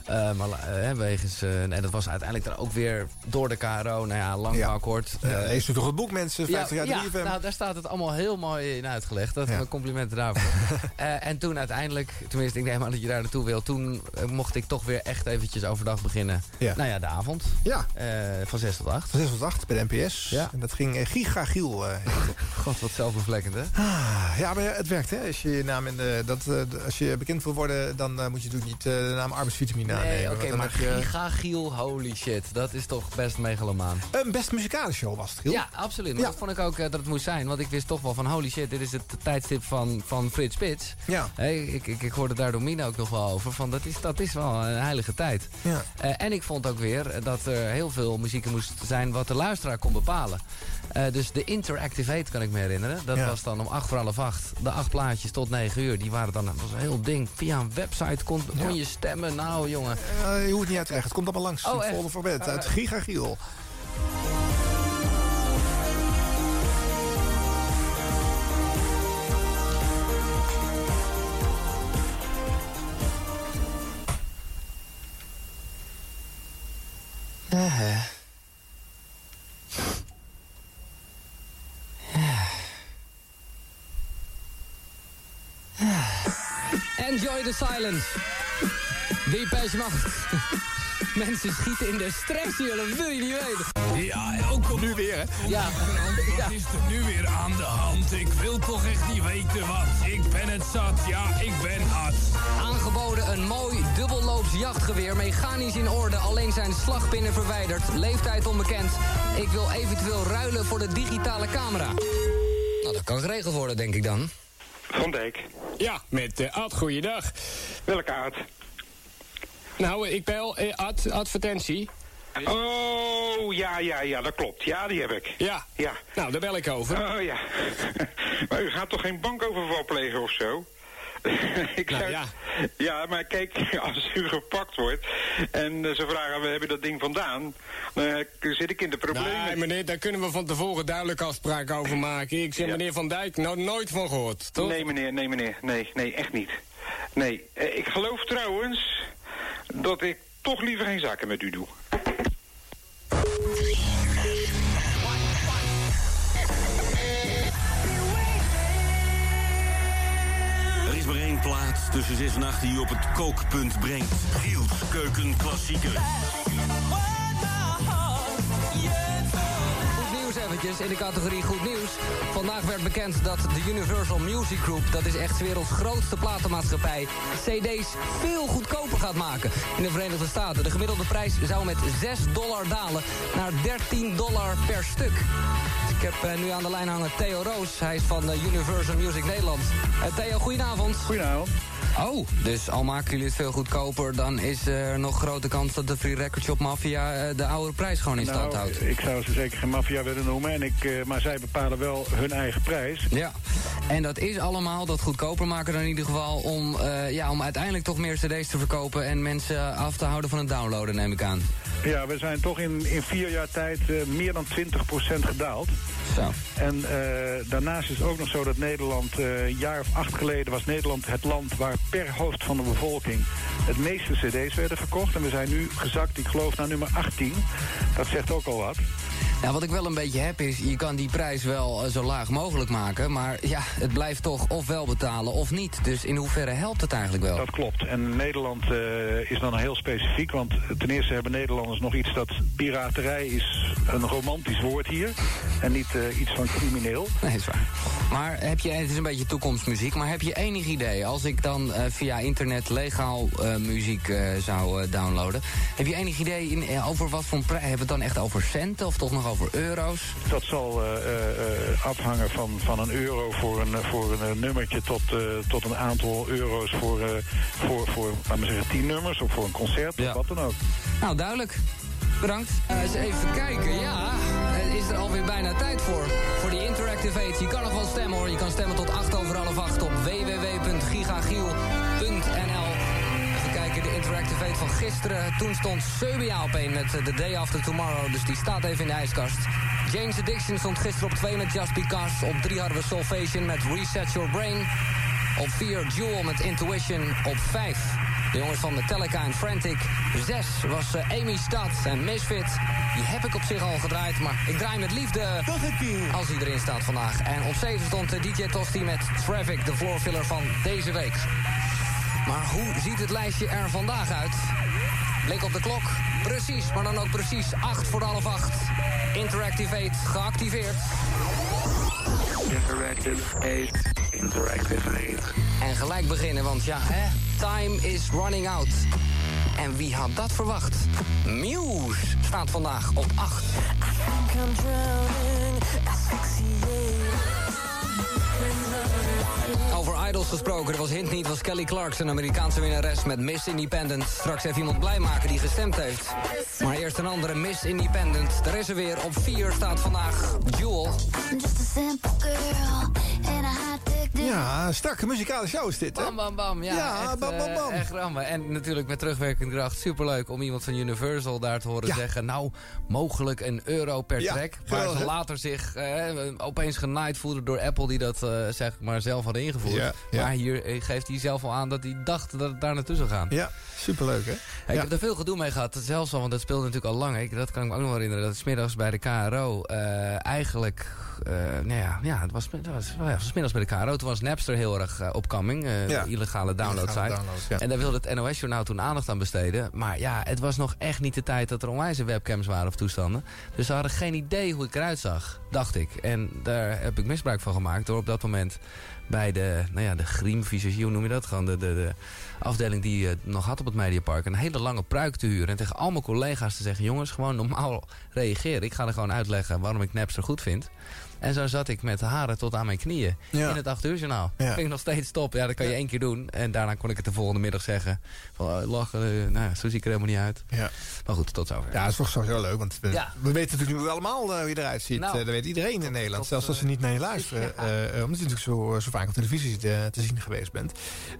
Eh, maar eh, wegens, eh, nee, dat was uiteindelijk dan ook weer door de KRO. Nou ja, lang Ja. kort. Ja, Eh, lees u toch het boek, mensen? 50 jaar ja, 3FM. nou, daar staat het allemaal heel mooi in uitgelegd. Dat Ja. mijn complimenten daarvoor. Eh, en toen uiteindelijk, tenminste, ik neem aan dat je daar naartoe wil. Toen eh, mocht ik toch weer echt eventjes overdag beginnen. Ja. Nou ja, de avond. Ja. Eh, van 6 tot 8. Van 6 tot 8 bij de NPS. Ja. En dat ging Gigagiel. eh. God, wat zelfbevlekkend, hè? Ah, ja, maar het werkt, hè? Als je, je naam in de, dat, eh, als je bekend wil worden, dan eh, moet je natuurlijk niet eh, de naam arbeidsvitamine Nee, oké, maar je Gigagiel, holy shit. Dat is toch best megalomaan. een best muzikale show was het, Giel. Ja, absoluut. Maar Ja. dat vond ik ook eh, dat het moest zijn. Want ik wist toch wel van holy shit, dit is het tijdstip van, van Frits Spits. Ja. Hey, ik, ik, ik hoorde daar door Mina ook nog wel over. Van, dat, is, dat is wel een heilige tijd. Ja. Eh, en ik vond ook weer dat er heel veel muziek moest zijn wat de luisteraar kon bepalen. Eh, dus de Interactivate kan ik me herinneren. Dat Ja. was dan om acht voor half acht. De acht plaatjes tot negen uur. Die waren dan dat was een heel ding. Via een website kon, kon je stemmen. Nou jongen. Eh, je hoeft het niet uit te leggen. Het komt allemaal langs. Oh? Volle voor bed. Uit. Gigagiel. Enjoy the silence. Depeche Mode. Mensen schieten in de stress hier, dat wil je niet weten. Ja, ook Nu weer, hè? Ja. Wat is er nu weer aan de hand? Ik wil toch echt niet weten wat. Ik ben het zat, ja, ik ben hard. Aangeboden een mooi dubbelloops jachtgeweer. Mechanisch in orde, alleen zijn slagpinnen verwijderd. Leeftijd onbekend. Ik wil eventueel ruilen voor de digitale camera. Nou, dat kan geregeld worden, denk ik dan. Van Dijk. Ja, met uh, Ad, goeiedag. Welke aard? Nou, ik bel eh, Ad, advertentie. Oh, ja, ja, ja, dat klopt. Ja, die heb ik. Ja. Ja. Nou, daar bel ik over. Oh, ja. maar u gaat toch geen bankoverval plegen of zo? ik Nou, zou- ja. ja, maar kijk, als u gepakt wordt en eh, ze vragen, we hebben dat ding vandaan, dan eh, zit ik in de problemen. Nee, meneer, daar kunnen we van tevoren duidelijk afspraken over maken. Ik zeg Ja. meneer Van Dijk, nou nooit van gehoord, toch? Nee, meneer, nee, meneer. Nee, nee, echt niet. Nee, eh, ik geloof trouwens dat ik toch liever geen zaken met u doe. Plaats tussen 6 en 8 die u op het kookpunt brengt. Giels Keukenklassieker. Goed in de categorie goed nieuws. Vandaag werd bekend dat de Universal Music Group... dat is echt werelds grootste platenmaatschappij... cd's veel goedkoper gaat maken in de Verenigde Staten. De gemiddelde prijs zou met 6 dollar dalen naar 13 dollar per stuk. Ik heb eh, nu aan de lijn hangen Theo Roos. Hij is van eh, Universal Music Nederland. Eh, Theo, goedenavond. Goedenavond. Oh, dus al maken jullie het veel goedkoper... dan is er nog grote kans dat de Free Record Shop Mafia... eh, de oude prijs gewoon in stand Nou, houdt. ik zou ze zeker geen maffia willen noemen, en ik, eh, maar zij bepalen wel hun eigen prijs. Ja. En dat is allemaal, dat goedkoper maken dan in ieder geval... om, eh, ja, om uiteindelijk toch meer cd's te verkopen... en mensen af te houden van het downloaden, neem ik aan. Ja, we zijn toch in, in vier jaar tijd eh, meer dan 20% gedaald. Zo. En eh, daarnaast is het ook nog zo dat Nederland, eh, een jaar of acht geleden was Nederland het land waar per hoofd van de bevolking het meeste cd's werden verkocht. En we zijn nu gezakt, ik geloof, naar nummer 18. Dat zegt ook al wat. Nou, wat ik wel een beetje heb is, je kan die prijs wel zo laag mogelijk maken... maar ja, het blijft toch of wel betalen of niet. Dus in hoeverre helpt het eigenlijk wel? Dat klopt. En Nederland is dan heel specifiek, want ten eerste hebben Nederlanders nog iets dat piraterij is een romantisch woord hier. En niet eh, iets van crimineel. Nee, is waar. Maar heb je, het is een beetje toekomstmuziek, maar heb je enig idee... als ik dan eh, via internet legaal eh, muziek zou downloaden... heb je enig idee in, over wat voor prijs? Hebben we het dan echt over centen of toch nog over euro's? Dat zal afhangen van, van een euro voor een, voor een nummertje tot, tot een aantal euro's voor, voor, voor laten we zeggen, tien nummers of voor een concert of wat dan ook. Nou, duidelijk. Bedankt. Eh, eens even kijken, ja. Is er alweer bijna tijd voor. Voor die Interactive 8. Je kan nog wel stemmen hoor. Je kan stemmen tot 8 over half 8 op www.gigagiel.nl. Even kijken, de Interactive 8 van gisteren. Toen stond Serbia op 1 met eh, The Day After Tomorrow. Dus die staat even in de ijskast. James Addiction stond gisteren op 2 met Just Because. Op 3 hadden we Solvation met Reset Your Brain. Op 4 Jewel met Intuition. Op 5 de jongens van Metallica en Frantic. 6 was eh, Amy Stad en Misfit. Die heb ik op zich al gedraaid, maar ik draai met liefde als hij erin staat vandaag. En op 7 stond eh, DJ Tosti met Traffic, de floorfiller van deze week. Maar hoe ziet het lijstje er vandaag uit? Blik op de klok. Precies, maar dan ook precies 8 voor half 8. Interactive 8 geactiveerd. Interactive 8. Interactive 8. En gelijk beginnen, want ja, hè, time is running out. En wie had dat verwacht? Muse staat vandaag op 8. Over idols gesproken, er was hint niet, was Kelly Clarkson, Amerikaanse winnares met Miss Independent. Straks even iemand blij maken die gestemd heeft. Maar eerst een andere Miss Independent. Er is er weer, op 4 staat vandaag Jewel. Ja, een strakke muzikale show is dit, hè? Bam, bam, bam. Ja, Ja, echt, bam, bam, eh, bam. echt rammen. En natuurlijk met terugwerkende kracht superleuk om iemand van Universal daar te horen Ja. zeggen... nou, mogelijk een euro per Ja, track. Geweldig, ze later zich eh, opeens genaaid voelden door Apple... die dat eh, zeg maar zelf hadden ingevoerd. Ja, ja. Maar hier eh, geeft hij zelf al aan dat hij dacht dat het daar naartoe zou gaan. Ja, superleuk, hè? Ik heb er veel gedoe mee gehad. Zelfs al, want dat speelde natuurlijk al lang. Ik, dat kan ik me ook nog wel herinneren. Dat is middags bij de KRO eh, eigenlijk... eh, nou ja, ja, het was, het was, ja, middags bij de KRO. Toen was Napster heel erg eh, opkoming. illegale download Illegale site. downloads, ja. En daar wilde het NOS-journaal toen aandacht aan besteden. Maar ja, het was nog echt niet de tijd dat er onwijze webcams waren of toestanden. Dus ze hadden geen idee hoe ik eruit zag, dacht ik. En daar heb ik misbruik van gemaakt door op dat moment bij de, nou ja, de griemvisagie, hoe noem je dat? Gewoon de, de, de afdeling die je nog had op het Mediapark. Een hele lange pruik te huren. En tegen al mijn collega's te zeggen, jongens, gewoon normaal reageren. Ik ga er gewoon uitleggen waarom ik Napster goed vind. En zo zat ik met haren tot aan mijn knieën Ja. in het 8 uur journaal. Ja. Vind ik nog steeds top. Ja, dat kan je één keer doen. En daarna kon ik het de volgende middag zeggen. Van, oh, lachen, eh, nou, zo zie ik er helemaal niet uit. Ja. Maar goed, tot zover. Ja, dat is toch sowieso leuk, want we, we weten natuurlijk nu allemaal eh, hoe je eruit ziet. Nou, Eh, dat weet iedereen in Nederland, tot, zelfs als ze niet naar je luisteren. eh, eh, omdat je natuurlijk zo, zo vaak op televisie te, te zien geweest bent.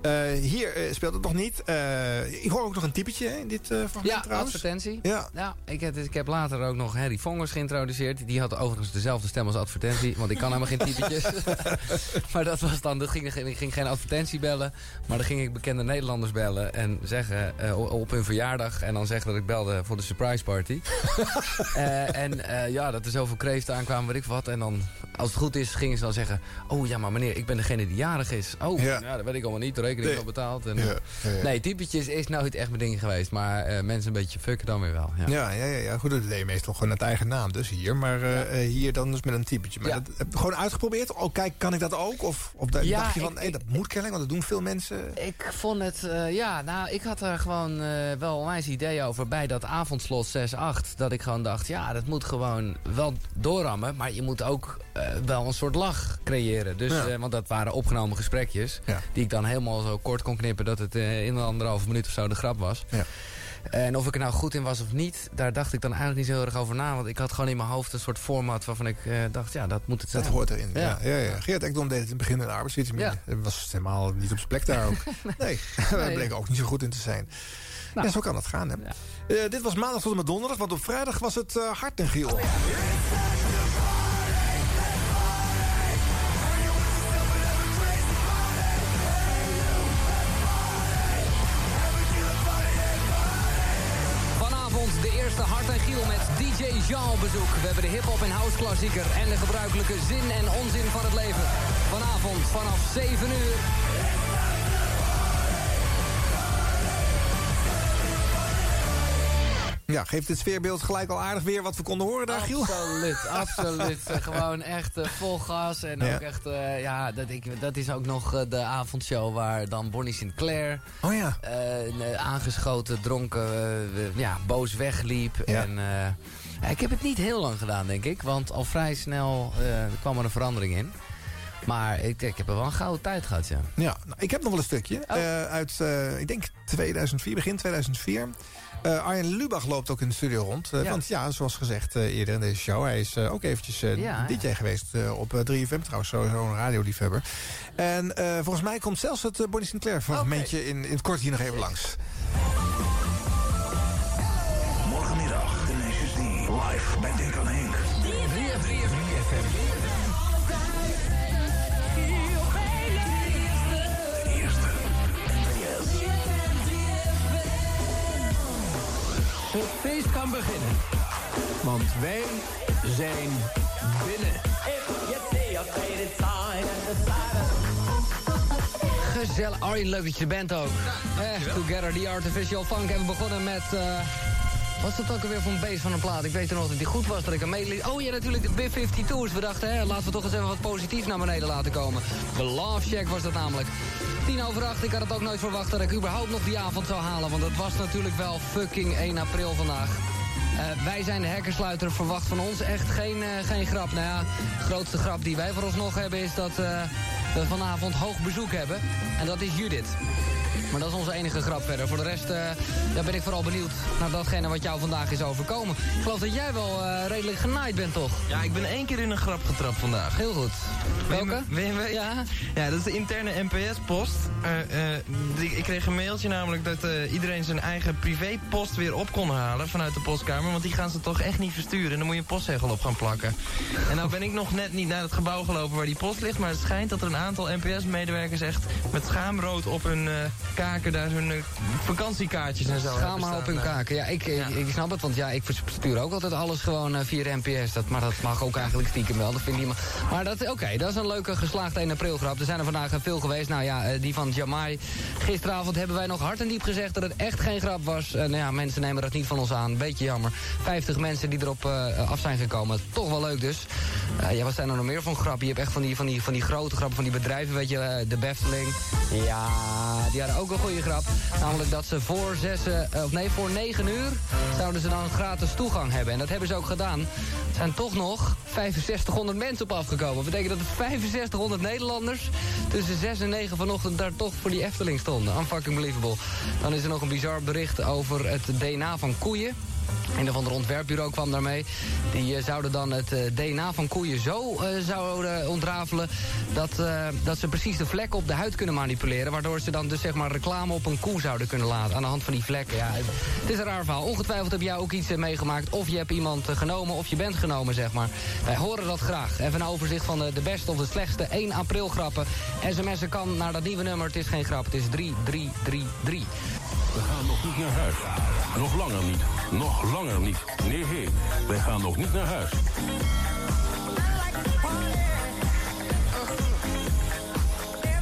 Eh, hier eh, speelt het nog niet. Eh, ik hoor ook nog een typetje in dit eh fragment Ja, trouwens. advertentie. Ja. ik, heb, ik heb later ook nog Harry Vongers geïntroduceerd. Die had overigens dezelfde stem als advertentie. Want ik kan helemaal geen typetjes. maar dat was dan, dat ging, ik ging geen advertentie bellen. Maar dan ging ik bekende Nederlanders bellen. En zeggen eh, op hun verjaardag. En dan zeggen dat ik belde voor de surprise party. Eh, en eh, ja, dat er zoveel kreeften aankwamen, weet ik wat. En dan, als het goed is, gingen ze dan zeggen... Oh ja, maar meneer, ik ben degene die jarig is. Oh, Ja. ja, dat weet ik allemaal niet. De rekening is Nee. al betaald. En, Ja, ja, ja. Nee, typetjes is nooit echt mijn ding geweest. Maar mensen een beetje fucken dan weer wel. Ja. Ja, ja, ja, goed, dat deed je meestal gewoon het eigen naam dus hier. Maar hier dan dus met een typetje. Maar Ja. dat heb gewoon uitgeprobeerd? Oh, kijk, kan ik dat ook? Of, of Ja, dacht je van, ik- dat moet kennelijk, want dat doen veel mensen. Ik vond het, eh, ja, nou, ik had er gewoon eh, wel een wijs idee over bij dat avondslot 6-8. Dat ik gewoon dacht, ja, dat moet gewoon wel doorrammen. Maar je moet ook eh, wel een soort lach creëren. Dus, Ja. want dat waren opgenomen gesprekjes. Die ik dan helemaal zo kort kon knippen dat het in een anderhalve minuut of zo de grap was. Ja. En of ik er nou goed in was of niet, daar dacht ik dan eigenlijk niet zo heel erg over na. Want ik had gewoon in mijn hoofd een soort format waarvan ik eh, dacht, ja, dat moet het zijn. Dat hoort erin. Ja. Ja. Ja, ja, Geert Ekdom deed het in het begin in de arbeidsvitamine. Ja. Dat was helemaal niet op zijn plek daar ook. nee, daar Nee. bleek ook niet zo goed in te zijn. Nou. Ja, zo kan het gaan. Hè. Eh, dit was maandag tot en met donderdag, want op vrijdag was het eh, hard en giel. Vanavond Met DJ Jean op bezoek. We hebben de hip-hop en house klassieker en de gebruikelijke zin en onzin van het leven. Vanavond vanaf 7 uur. Ja, geeft dit sfeerbeeld gelijk al aardig weer wat we konden horen daar, Giel? Absoluut, absoluut. Eh, Gewoon echt eh, vol gas. En Ja. ook echt, eh, ja, dat, ik, dat is ook nog de avondshow waar dan Bonnie Sinclair... Oh ja. aangeschoten, dronken, ja, boos wegliep. Ja. En ik heb het niet heel lang gedaan, denk ik. Want al vrij snel kwam er een verandering in. Maar ik, ik heb er wel een gouden tijd gehad, ja. Ja, nou, ik heb nog wel een stukje. eh, uit, ik denk 2004, begin 2004. Eh, Arjen Lubach loopt ook in de studio rond. Eh, Ja. Want ja, zoals gezegd eh, eerder in deze show... hij is ook eventjes eh, Ja, DJ geweest eh, op eh, 3FM trouwens. Sowieso een radioliefhebber. En eh, volgens mij komt zelfs het uh, Bonnie Sinclair fragmentje in, in het kort hier nog even langs. Morgenmiddag, de Nations D. Live bij aan Henk. Het feest kan beginnen. Want wij zijn binnen. Gezellig. Arjen, leuk dat je er bent ook. Echt, Together, The Artificial Funk. En we begonnen met... eh wat is dat ook alweer voor een beest van een plaat? Ik weet nog dat die goed was, dat ik hem meeliet. Oh ja, natuurlijk de Big 52's. We dachten, hè, laten we toch eens even wat positiefs naar beneden laten komen. De Love Shack was dat namelijk. Tien over acht, ik had het ook nooit verwacht dat ik überhaupt nog die avond zou halen. Want het was natuurlijk wel fucking 1 april vandaag. Eh, wij zijn de hekkersluiter, verwacht van ons echt geen, eh, geen grap. Nou ja, de grootste grap die wij voor ons nog hebben is dat eh, we vanavond hoog bezoek hebben. En dat is Judith. Maar dat is onze enige grap verder. Voor de rest daar ben ik vooral benieuwd naar datgene wat jou vandaag is overkomen. Ik geloof dat jij wel redelijk genaaid bent, toch? Ja, ik ben één keer in een grap getrapt vandaag. Heel goed. Welke? Ja. Ja, dat is de interne NPS-post. Ik kreeg een mailtje namelijk dat iedereen zijn eigen privépost weer op kon halen vanuit de postkamer. Want die gaan ze toch echt niet versturen. En dan moet je een postzegel op gaan plakken. En nou ben ik nog net niet naar het gebouw gelopen waar die post ligt. Maar het schijnt dat er een aantal NPS-medewerkers echt met schaamrood op hun eh, kaken daar hun eh, vakantiekaartjes en zo Schaam op hun kaken. Ja, ik, ik, ik snap het, want ja, ik verstuur ook altijd alles gewoon eh, via NPS. Dat, maar dat mag ook eigenlijk stiekem wel, dat vindt niemand. Maar dat, oké, dat is een leuke geslaagde 1 april grap. Er zijn er vandaag eh, veel geweest. Nou ja, eh, die van Jamai. Gisteravond hebben wij nog hard en diep gezegd dat het echt geen grap was. Eh, nou ja, mensen nemen dat niet van ons aan. Beetje jammer. 50 mensen die erop eh, af zijn gekomen. Toch wel leuk dus. Eh, ja, wat zijn er nog meer van grappen? Je hebt echt van die, van die, van die grote grappen van die bedrijven, weet je, eh, de Befteling. Ja, die hadden ook een goede grap. Namelijk dat ze voor zes, of nee, voor negen uur zouden ze dan gratis toegang hebben. En dat hebben ze ook gedaan. Er zijn toch nog 6500 mensen op afgekomen. Dat betekent dat er 6500 Nederlanders tussen 6 en 9 vanochtend daar toch voor die Efteling stonden. Unfucking believable. Dan is er nog een bizar bericht over het DNA van koeien. Een of ander ontwerpbureau kwam daarmee. Die eh, zouden dan het eh, DNA van koeien zo eh, zouden ontrafelen... Dat, dat ze precies de vlekken op de huid kunnen manipuleren... waardoor ze dan dus zeg maar reclame op een koe zouden kunnen laten... aan de hand van die vlekken. Ja, het, is een raar verhaal. Ongetwijfeld heb jij ook iets meegemaakt... of je hebt iemand genomen of je bent genomen, zeg maar. Wij horen dat graag. Even een overzicht van de, de beste of de slechtste 1 april grappen. SMS'en kan naar dat nieuwe nummer. Het is geen grap, het is 3333. We gaan nog niet naar huis. Nog langer niet. Nog langer niet. Nee, hé. Wij gaan nog niet naar huis.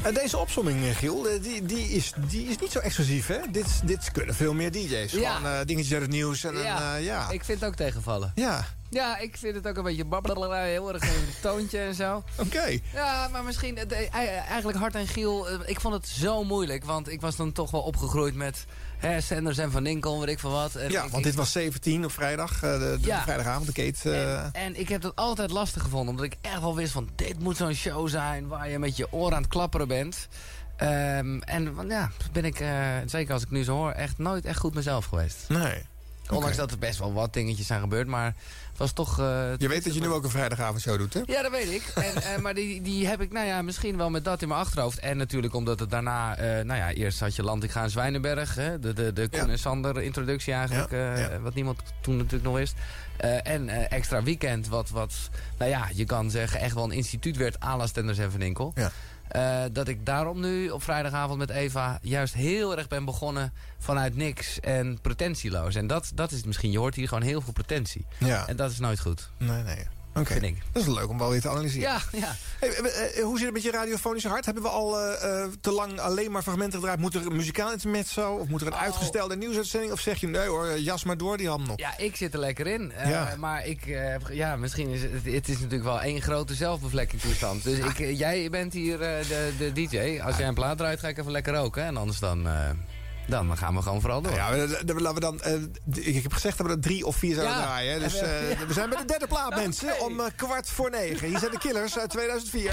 En deze opsomming, eh, Giel, eh, die, die, is, die is niet zo exclusief, hè? Dit, dit kunnen veel meer DJ's. Ja. Gewoon eh, dingetjes uit het nieuws. En, ja. ik vind het ook tegenvallen. Ja. Ja, ik vind het ook een beetje babbelen, heel erg een toontje en zo. Oké. Ja, maar misschien, het, eh, eigenlijk Hart en Giel, eh, ik vond het zo moeilijk. Want ik was dan toch wel opgegroeid met hè, Sanders en Van Lincoln, weet ik van wat. En Ja, ik- want dit was 17 op vrijdag, eh, de, de Ja. vrijdagavond, de Kate. eh, En ik heb dat altijd lastig gevonden, omdat ik echt wel wist van... dit moet zo'n show zijn waar je met je oren aan het klapperen bent. Ehm, en ja, ben ik, eh, zeker als ik nu zo hoor, echt nooit echt goed mezelf geweest. Nee. Ondanks dat er best wel wat dingetjes zijn gebeurd, maar was toch... eh, Je weet dat je nu ook een vrijdagavondshow doet, hè? Ja, dat weet ik. En, eh, maar die, die heb ik, nou ja, misschien wel met dat in mijn achterhoofd. En natuurlijk omdat het daarna, eh, nou ja, eerst had je Land, ik ga in Zwijnenberg. Hè, de de, de Koen en Sander introductie eigenlijk, wat niemand toen natuurlijk nog wist. En extra weekend, wat, wat, nou ja, je kan zeggen echt wel een instituut werd à la Stenders en Van Inkel. Ja. Eh, dat ik daarom nu op vrijdagavond met Eva juist heel erg ben begonnen vanuit niks en pretentieloos. En dat, dat is het misschien. Je hoort hier gewoon heel veel pretentie. Ja. En dat is nooit goed. Nee, nee. Oké. Dat is leuk om wel weer te analyseren. Ja, ja. Hey, eh, hoe zit het met je radiofonische hart? Hebben we al eh, eh, te lang alleen maar fragmenten gedraaid? Moet er een muzikaal intermezzo? Of moet er een uitgestelde nieuwsuitzending? Of zeg je, nee hoor, jas maar door, die ham nog. Ja, ik zit er lekker in. Ja. Maar ik, ja, misschien is het, het is natuurlijk wel één grote zelfbevlekking toestand. Dus ik, jij bent hier de, de DJ. Als jij een plaat draait, ga ik even lekker roken. En anders dan, dan gaan we gewoon vooral door. Ja, laten we dan, eh, ik heb gezegd dat we er drie of vier zouden Ja. draaien. Dus Ja. eh, we zijn bij de derde plaat, mensen. Om eh, kwart voor negen. Hier zijn de Killers uit 2004.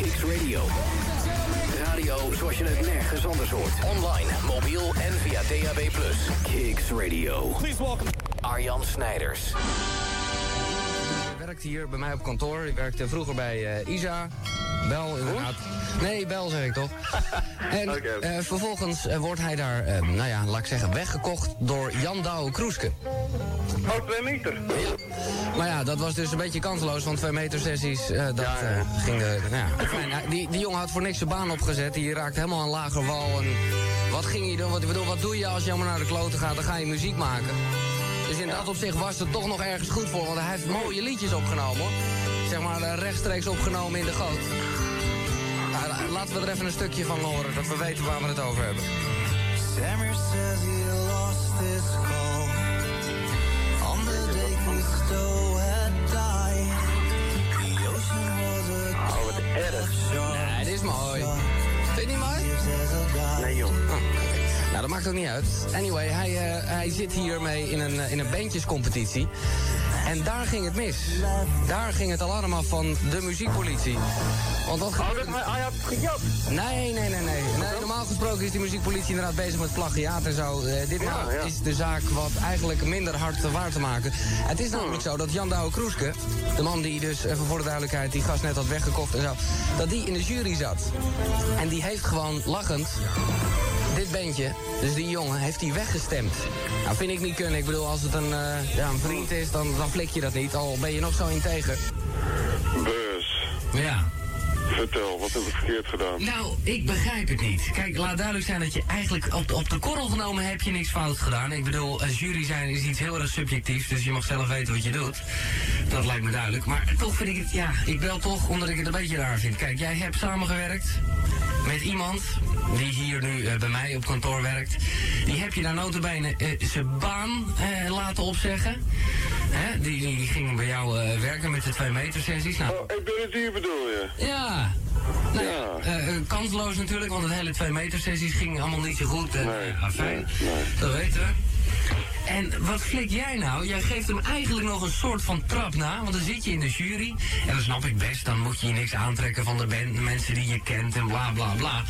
Radio zoals je het nergens anders hoort. Online, mobiel en via DAB+. Kicks Radio. Please welcome Arjan Snijders. Werkt hier bij mij op kantoor. Hij werkte vroeger bij eh, Isa. Bel, inderdaad. Nee, Bel zeg ik toch. En eh, vervolgens eh, wordt hij daar, nou ja, laat ik zeggen, weggekocht door Jan Douwe Kroeske. Oh, twee meter. Maar ja, dat was dus een beetje kansloos, want twee meter sessies, dat eh, ging... nou ja. Hij- die, die jongen had voor niks zijn baan opgezet. Die raakte helemaal aan lager wal. En wat ging hij doen? Wat, ik bedoel, wat doe je als je helemaal naar de kloten gaat? Dan ga je muziek maken. Dus in dat opzicht was het toch nog ergens goed voor. Want hij heeft mooie liedjes opgenomen, hoor. Zeg maar eh, rechtstreeks opgenomen in de goot. Nou, la- laten we er even een stukje van horen, dat we weten waar we het over hebben. Sammer says he lost his call on the day Christo had died. The ocean was a Oh, wat erg. Nee, dit is mooi. Maakt ook niet uit. Anyway, hij, eh, hij zit hiermee in een, eh, in een bandjescompetitie. En daar ging het mis. Daar ging het alarm af van de muziekpolitie. Want wat Oh, dat hij, had gejat. Nee, nee, nee, nee, nee. Normaal gesproken is die muziekpolitie inderdaad bezig met plagiaat en zo. Eh, dit Ja, nou ja. is de zaak wat eigenlijk minder hard waar te maken. Het is namelijk zo dat Jan Douwe Kroeske, de man die dus, even voor de duidelijkheid, die gast net had weggekocht en zo, dat die in de jury zat. En die heeft gewoon lachend dit bandje, dus die jongen, heeft hij weggestemd. Nou, vind ik niet kunnen. Ik bedoel, als het een, eh, ja, een vriend is, dan, dan flik je dat niet. Al ben je nog zo integer. Bus, Ja. vertel, wat heb ik verkeerd gedaan? Nou, ik begrijp het niet. Kijk, laat duidelijk zijn dat je eigenlijk op de, op de korrel genomen heb je niks fout gedaan. Ik bedoel, als jury zijn is iets heel erg subjectiefs, dus je mag zelf weten wat je doet. Dat lijkt me duidelijk. Maar toch vind ik het, ja, ik bel toch omdat ik het een beetje raar vind. Kijk, jij hebt samengewerkt met iemand die hier nu eh, bij mij op kantoor werkt. Die heb je daar notabene eh zijn baan eh, laten opzeggen. Hè? Die, die, ging bij jou werken met de twee meter sessies. Nou, Oh, ik ben het hier bedoel je? ja. Nou, ja. kansloos natuurlijk, want het hele twee meter sessies ging allemaal niet zo goed. En, Nee, afijn, dat weten we. En wat flik jij nou? Jij geeft hem eigenlijk nog een soort van trap na. Want dan zit je in de jury. En dat snap ik best. Dan moet je je niks aantrekken van de, band, mensen die je kent en bla bla bla.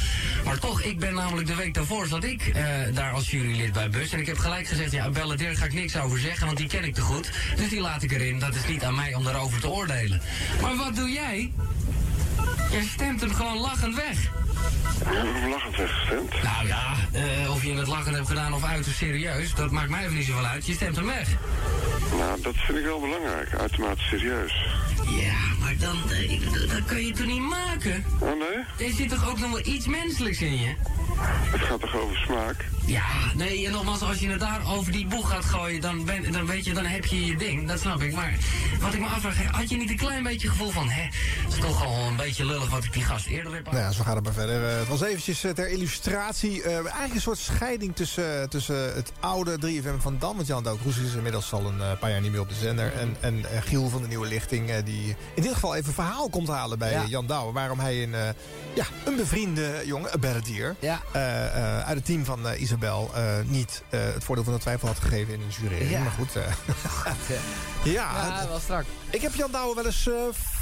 Maar toch, ik ben namelijk de week daarvoor zat ik eh, daar als jurylid bij Bus. En ik heb gelijk gezegd, ja, Belladeer ga ik niks over zeggen. Want die ken ik te goed. Dus die laat ik erin. Dat is niet aan mij om daarover te oordelen. Maar wat doe jij? Je stemt hem gewoon lachend weg. Lachend weggestemd? Nou ja, eh, of je het lachend hebt gedaan of uiterst serieus, dat maakt mij even niet zoveel uit. Je stemt hem weg. Nou, dat vind ik wel belangrijk. Uitermate serieus. Ja, maar dan, eh, dat kan je toch niet maken? Oh nee? Er zit toch ook nog wel iets menselijks in je? Het gaat toch over smaak? Ja, nee, en nogmaals, als je het daar over die boeg gaat gooien, dan, ben, dan weet je, dan heb je je ding. Dat snap ik. Maar wat ik me afvraag, had je niet een klein beetje gevoel van, hè, het is toch al een beetje lullig wat ik die gast eerder heb Nou ja, zo gaat het maar verder. Eh, het was eventjes eh, ter illustratie. eh, eigenlijk een soort scheiding tussen, tussen het oude 3FM van Dam. Want Jan Douw Kroes is inmiddels al een paar jaar niet meer op de zender. En, en Giel van de Nieuwe Lichting. die in dit geval even verhaal komt halen bij Ja. Jan Douwe. Waarom hij een, ja, een bevriende jongen, een Belladier... Ja. uit het team van Isabel niet het voordeel van de twijfel had gegeven in een jury. Ja. Maar goed. ja, Ja, wel strak. ik heb Jan Douwe wel eens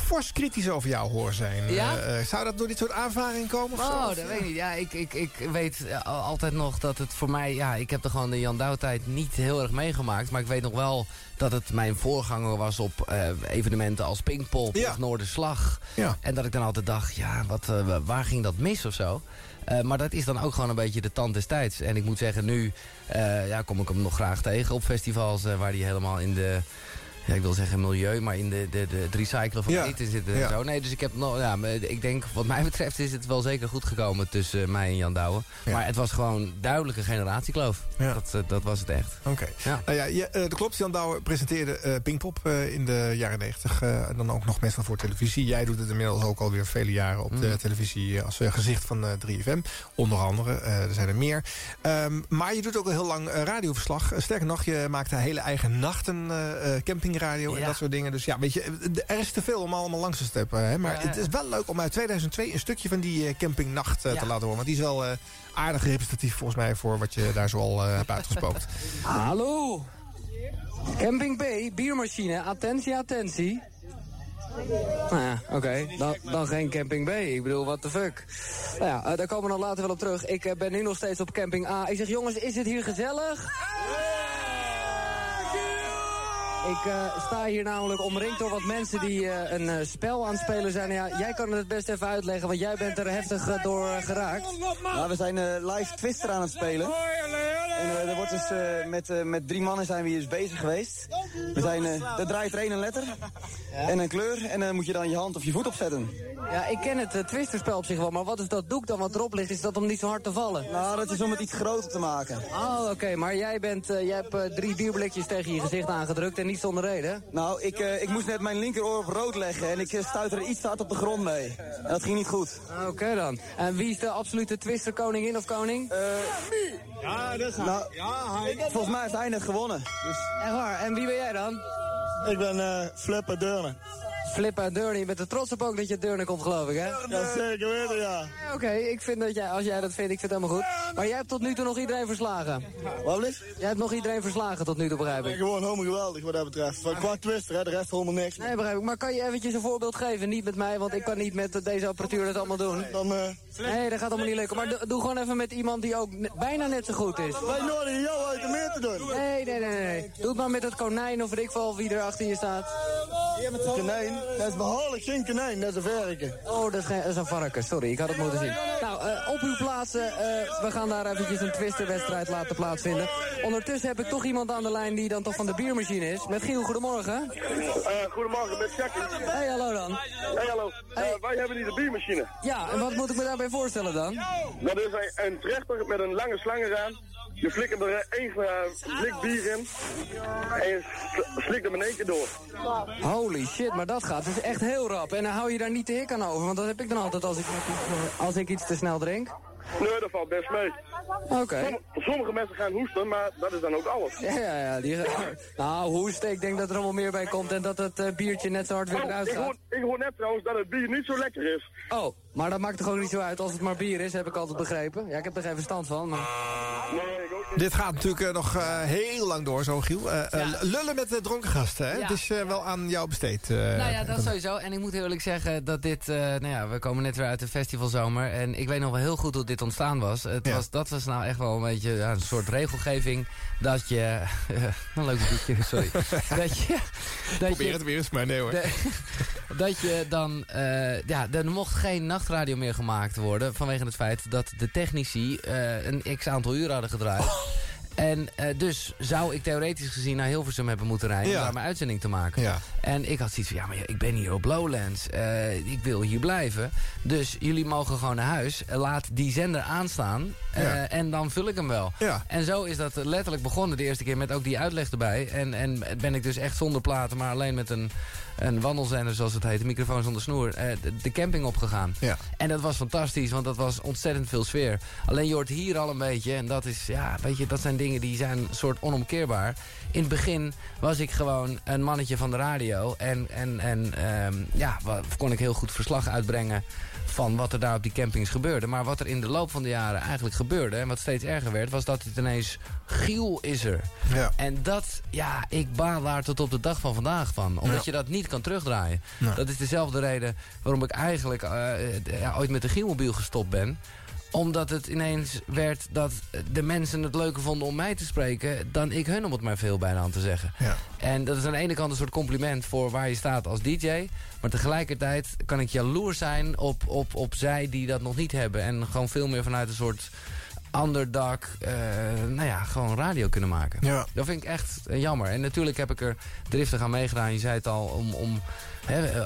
fors kritisch over jou horen zijn. Ja? Eh, eh, zou dat door dit soort aanvaringen komen? Of zo? Oh, dat eh, weet ik niet. Ja, ik, ik, ik weet al- altijd nog dat het voor mij... Ja, ik heb er gewoon de Jan Douw-tijd niet heel erg meegemaakt. Maar ik weet nog wel dat het mijn voorganger was op evenementen als Pinkpop Ja. of Noorderslag. Ja. En dat ik dan altijd dacht, ja, wat, wa- waar ging dat mis of zo? Maar dat is dan ook gewoon een beetje de tand des tijds. En ik moet zeggen, nu ja, kom ik hem nog graag tegen op festivals... waar hij helemaal in de... Ja, ik wil zeggen milieu, maar in de, de, de, het recyclen van Ja. eten zitten Ja. zo. Nee, dus ik heb nog, ja, maar ik denk, wat mij betreft is het wel zeker goed gekomen tussen mij en Jan Douwe. Ja. Maar het was gewoon duidelijke generatiekloof. Ja. Dat, eh, dat was het echt. Oké. Ja. Nou ja, je, eh, dat klopt. Jan Douwe presenteerde eh Pinkpop in de jaren 90. eh, en dan ook nog meestal voor televisie. Jij doet het inmiddels ook alweer vele jaren op de Mm. televisie... als gezicht van eh, 3FM. Onder andere. er zijn er meer. Ehm, maar je doet ook al heel lang radioverslag. Sterker nog, je maakt haar hele eigen nachten eh, campingradio en Ja. dat soort dingen. Dus ja, weet je, er is te veel om allemaal langs te steppen. Hè? Maar Ja, het is wel leuk om uit 2002 een stukje van die eh, campingnacht Ja. te laten horen. Want die is wel eh, aardig representatief volgens mij... voor wat je daar zoal eh hebt uitgespookt. Hallo! Camping B, biermachine, attentie, attentie. Nou ja, oké. Dan, dan geen Camping B. Ik bedoel, what the fuck. Nou ja, daar komen we nog later wel op terug. Ik ben nu nog steeds op Camping A. Ik zeg, jongens, is het hier gezellig? Ik eh, sta hier namelijk omringd door wat mensen die eh, een eh, spel aan het spelen zijn. Ja, jij kan het best even uitleggen, want jij bent er heftig door geraakt. Nou, we zijn live Twister aan het spelen. En er wordt dus met, met drie mannen zijn we hier dus bezig geweest. We zijn, er draait er één een letter en een kleur en dan moet je dan je hand of je voet opzetten. Ja, ik ken het Twisterspel op zich wel, maar wat is dat doek dan wat erop ligt? Is dat om niet zo hard te vallen? Nou, dat is om het iets groter te maken. Oh, oké, maar jij, bent, jij hebt drie bierblikjes tegen je gezicht aangedrukt en niet zonder reden? Nou, ik, eh, ik moest net mijn linkeroor op rood leggen en ik uh, stuitte er iets te hard op de grond mee. En dat ging niet goed. Oké dan. En wie is de absolute Twister koningin of koning? Eh, ja, dat is hij. Nou, ja, hij. Volgens mij heeft hij net gewonnen. Dus... Echt waar? En wie ben jij dan? Ik ben eh Flipper Deurne. Flipper Deurne, je bent er trots op ook dat je Deurne komt geloof ik, hè? Ja, zeker weten, ja. Oké, okay, ik vind dat jij, als jij dat vindt, ik vind het helemaal goed. Maar jij hebt tot nu toe nog iedereen verslagen. Wat is? Jij hebt nog iedereen verslagen tot nu toe, begrijp ik. Ja, gewoon helemaal geweldig wat dat betreft. Van qua twister, hè, de rest helemaal niks. Nee, begrijp ik. Maar kan je eventjes een voorbeeld geven? Niet met mij, want ik kan niet met deze apparatuur dat allemaal doen. Dan, uh... Nee, dat gaat allemaal niet lukken. Maar do doe gewoon even met iemand die ook bijna net zo goed is. Wij nodigen jou uit meer te doen. Nee, nee, nee, nee. Doe het maar met het konijn of weet ik wel wie er achter je staat. Het konijn? Dat is behoorlijk geen konijn, dat is een verken. Oh, dat is, geen, dat is een varken. Sorry, ik had het moeten zien. Nou, uh, op uw plaatsen, uh, we gaan daar eventjes een twisterwedstrijd laten plaatsvinden. Ondertussen heb ik toch iemand aan de lijn die dan toch van de biermachine is. Met Giel, goedemorgen. Uh, goedemorgen, met Jackie. Hey, hallo dan. Hey, hallo. Hey. wij hebben hier de biermachine. Ja, en wat moet ik me daarbij voorstellen dan? Dat is een, een trechter met een lange slang eraan. Je flikkert er één blik bier in. En je slikt hem in één keer door. Holy shit, maar dat gaat dus echt heel rap. En dan hou je daar niet de hik aan over, want dat heb ik dan altijd als ik, als ik iets te snel drink. Nee, dat valt best mee. Oké. Okay. Sommige, mensen gaan hoesten, maar dat is dan ook alles. Ja, ja, ja. Die, nou, hoesten, ik denk dat er allemaal meer bij komt en dat het uh, biertje net zo hard weer oh, eruit ik gaat. hoor, ik hoor net trouwens dat het bier niet zo lekker is. Oh, maar dat maakt toch ook niet zo uit als het maar bier is, heb ik altijd begrepen. Ja, ik heb er geen verstand van, maar... Nee, ik ook Dit gaat natuurlijk eh, nog eh, heel lang door, zo Giel. Eh, eh, Lullen met de dronken gasten, hè? Ja. Het is eh, wel aan jou besteed. eh, nou ja, dat sowieso. En ik moet heel eerlijk zeggen dat dit... eh, nou ja, we komen net weer uit de festivalzomer. En ik weet nog wel heel goed hoe dit ontstaan was. Het Ja. was dat was nou echt wel een beetje ja, een soort regelgeving. Dat je... een leuk boekje, sorry. dat je... Dat Probeer je, het weer eens, maar nee hoor. de- dat je dan... eh, ja, er mocht geen nachtradio meer gemaakt worden... vanwege het feit dat de technici eh, een x-aantal uur hadden gedraaid. En eh, dus zou ik theoretisch gezien naar Hilversum hebben moeten rijden... Ja. om daar mijn uitzending te maken. Ja. En ik had zoiets van, ja, maar ik ben hier op Lowlands. Eh, ik wil hier blijven. Dus jullie mogen gewoon naar huis. Eh, Laat die zender aanstaan. Ja. En dan vul ik hem wel. En zo is dat letterlijk begonnen de eerste keer met ook die uitleg erbij. En, en ben ik dus echt zonder platen, maar alleen met een, een wandelzender zoals het heet. Een microfoon zonder snoer. de, de camping opgegaan. En dat was fantastisch, want dat was ontzettend veel sfeer. Alleen je hoort hier al een beetje, en dat is, ja, weet je, dat zijn dingen die zijn een soort onomkeerbaar. In het begin was ik gewoon een mannetje van de radio. En, en, en ehm, ja, kon ik heel goed verslag uitbrengen van wat er daar op die campings gebeurde. Maar wat er in de loop van de jaren eigenlijk gebeurde... en wat steeds erger werd, was dat het ineens... Giel is er. Ja. En dat, ja, ik baal daar tot op de dag van vandaag van. Omdat je dat niet kan terugdraaien. Dat is dezelfde reden waarom ik eigenlijk eh, ja, ooit met de Gielmobiel gestopt ben omdat het ineens werd dat de mensen het leuker vonden om mij te spreken... dan ik hun, om het maar veel bijna aan te zeggen. Ja. En dat is aan de ene kant een soort compliment voor waar je staat als DJ. Maar tegelijkertijd kan ik jaloers zijn op, op, op zij die dat nog niet hebben. En gewoon veel meer vanuit een soort underdog, eh, nou ja, gewoon radio kunnen maken. Ja. Dat vind ik echt jammer. En natuurlijk heb ik er driftig aan meegedaan. Je zei het al, om, om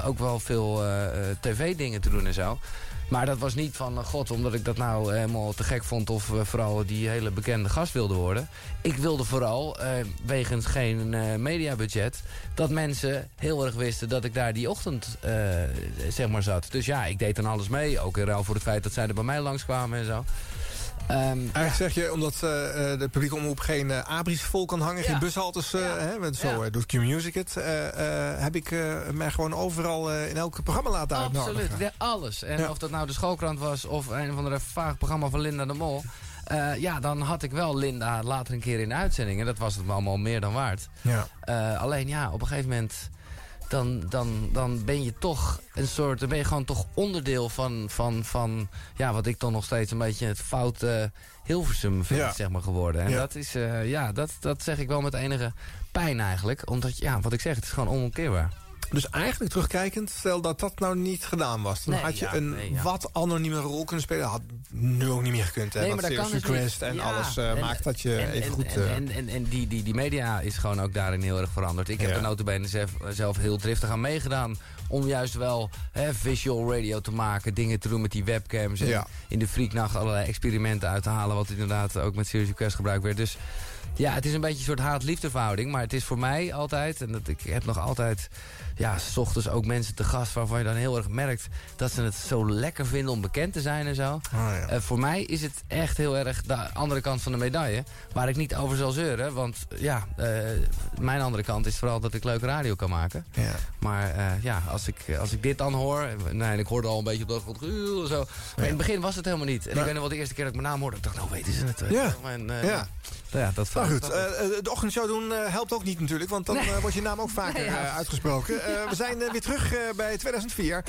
ook wel veel eh, eh, tv-dingen te doen en zo. Maar dat was niet van, eh, god, omdat ik dat nou helemaal te gek vond... of eh, vooral die hele bekende gast wilde worden. Ik wilde vooral, eh, wegens geen eh, mediabudget... dat mensen heel erg wisten dat ik daar die ochtend eh, zeg maar zat. Dus ja, ik deed dan alles mee. Ook in ruil voor het feit dat zij er bij mij langskwamen en zo. Ehm, Eigenlijk zeg je, omdat eh, eh, de publieke omroep geen eh, abris vol kan hangen... geen bushaltes, hè, want zo doet Q-Music het... heb ik mij gewoon overal in elk programma laten uitnodigen. Absoluut, alles. En of dat nou de schoolkrant was of een van de vaag programma van Linda de Mol. ja, dan had ik wel Linda later een keer in de uitzending. En dat was het me allemaal meer dan waard. Ja. Alleen ja, op een gegeven moment... Dan, dan, dan ben je toch een soort... Dan ben je gewoon toch onderdeel van... van, van ja, wat ik dan nog steeds een beetje het foute Hilversum vind, Ja. zeg maar, geworden. En Ja. dat is... eh, ja, dat, dat zeg ik wel met enige pijn eigenlijk. Omdat, ja, wat ik zeg, het is gewoon onomkeerbaar. Dus eigenlijk terugkijkend, stel dat dat nou niet gedaan was... dan Nee, had je ja, een nee, ja. wat anonieme rol kunnen spelen. Had nu ook niet meer gekund, hè? Nee, maar dat kan Request en Ja, alles eh, en- maakt dat je en, even en, goed... En, eh, en, en, en die, die, die media is gewoon ook daarin heel erg veranderd. Ik heb er notabene zelf, zelf heel driftig aan meegedaan... om juist wel hè, visual radio te maken, dingen te doen met die webcams... en in de freaknacht allerlei experimenten uit te halen... wat inderdaad ook met Serious Request gebruikt werd. Dus ja, het is een beetje een soort haat-liefde verhouding. Maar het is voor mij altijd, en dat, ik heb nog altijd... ja, s ochtends ook mensen te gast waarvan je dan heel erg merkt... dat ze het zo lekker vinden om bekend te zijn en zo. ah, ja. Eh, voor mij is het echt heel erg de andere kant van de medaille. Waar ik niet over zal zeuren. Want ja, eh, mijn andere kant is vooral dat ik leuke radio kan maken. ja. Maar eh, ja, als ik, als ik dit dan hoor... Nee, ik hoorde al een beetje op de achtergrond... "Uur" zo. Maar in het begin was het helemaal niet. En ik weet nog wel de eerste keer dat ik mijn naam hoorde... ik dacht, nou weten ze het. Ja. En, Ja. nou ja, dat Maar goed, de ochtendshow doen helpt ook niet natuurlijk... want dan wordt je naam ook vaker Nee, ja. uitgesproken. Eh, we zijn eh, weer terug eh, bij 2004.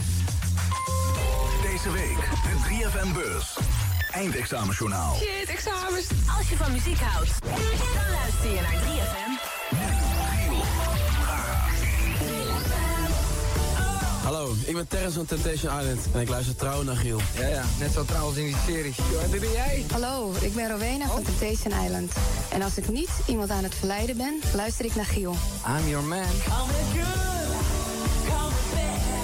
Deze week de 3FM-beurs. Eindexamenjournaal. Shit, examens. Als je van muziek houdt, dan luister je naar 3FM. Hallo, ik ben Terrence van Temptation Island en ik luister trouw naar Giel. Ja, ja, net zo trouwens in die serie. En dit ben jij? Hallo, ik ben Rowena van Temptation Island. En als ik niet iemand aan het verleiden ben, luister ik naar Giel. I'm your man.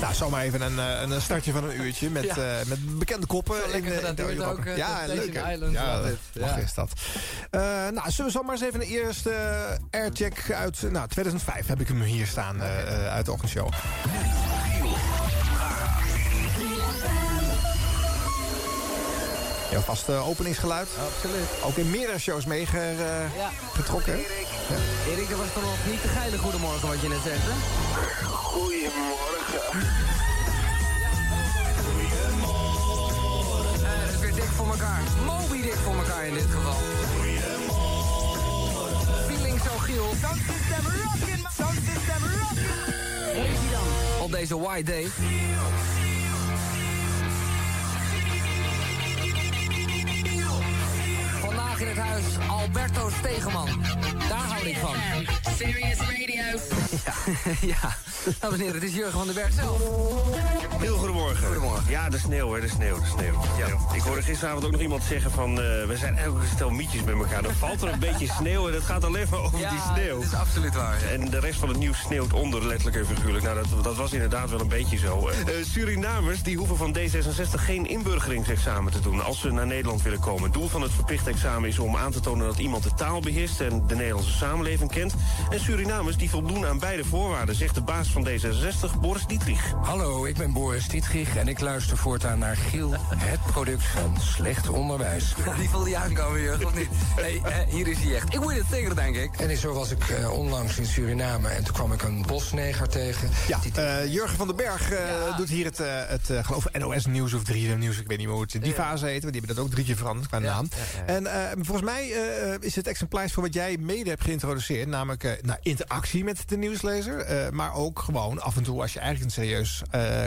Nou, zomaar even een, eh, een startje van een uurtje met, Ja. eh, met bekende koppen. Zo in, in de ook, eh, Ja, leuk. Island, Ja, Ja. is dat. Nou, zullen we zo maar eens even een eerste aircheck uit nou, 2005 heb ik hem hier staan uit de ochtendshow. Ja, vast eh, openingsgeluid. Absoluut. Ook in meerdere shows meegetrokken. Ja. Erik, dat was toch nog niet te geile goedemorgen wat je net zegt, hè? Goedemorgen. Eh, dat is weer dik voor elkaar. Moby dik voor elkaar in dit geval. Op deze white day. In het huis Alberto Stegeman. Daar hou ik van. Serious Radio. Ja, ja. dames en heren, het is Jurgen van den Berg zelf. Heel goedemorgen. Goedemorgen. Ja, de sneeuw, hè, de sneeuw, de sneeuw. Ja. Ik hoorde gisteravond ook nog iemand zeggen van... eh, we zijn eigenlijk een stel mietjes met elkaar. Er valt er een beetje sneeuw en het gaat alleen maar over die sneeuw. dat is absoluut waar. En de rest van het nieuws sneeuwt onder, letterlijk en figuurlijk. Nou, dat, dat was inderdaad wel een beetje zo. Eh, Surinamers die hoeven van D66 geen inburgeringsexamen te doen... als ze naar Nederland willen komen. Het doel van het verplicht examen is om aan te tonen dat iemand de taal beheerst... en de Nederlandse samenleving kent. En Surinamers die voldoen aan beide voorwaarden... zegt de baas van D66, Boris Dietrich. Hallo, ik ben Boris Dietrich en ik luister voortaan naar Giel, het product van slecht onderwijs. Die voelde je aankomen, Jurgen, of niet? Nee, eh, hier is hij echt. Ik moet het zeker, denk ik. En zo was ik eh, onlangs in Suriname en toen kwam ik een bosneger tegen. Ja, eh, Jurgen van den Berg eh, doet hier het, eh, het eh, geloof ik, NOS Nieuws of 3FM Nieuws. Ik weet niet meer hoe het die fase heet. want Die hebben dat ook drie keer veranderd qua naam. En eh, volgens mij eh, is het exemplaar voor wat jij mede hebt geïntroduceerd. Namelijk eh, nou, interactie met de nieuwslezer. eh, maar ook gewoon af en toe als je eigenlijk een serieus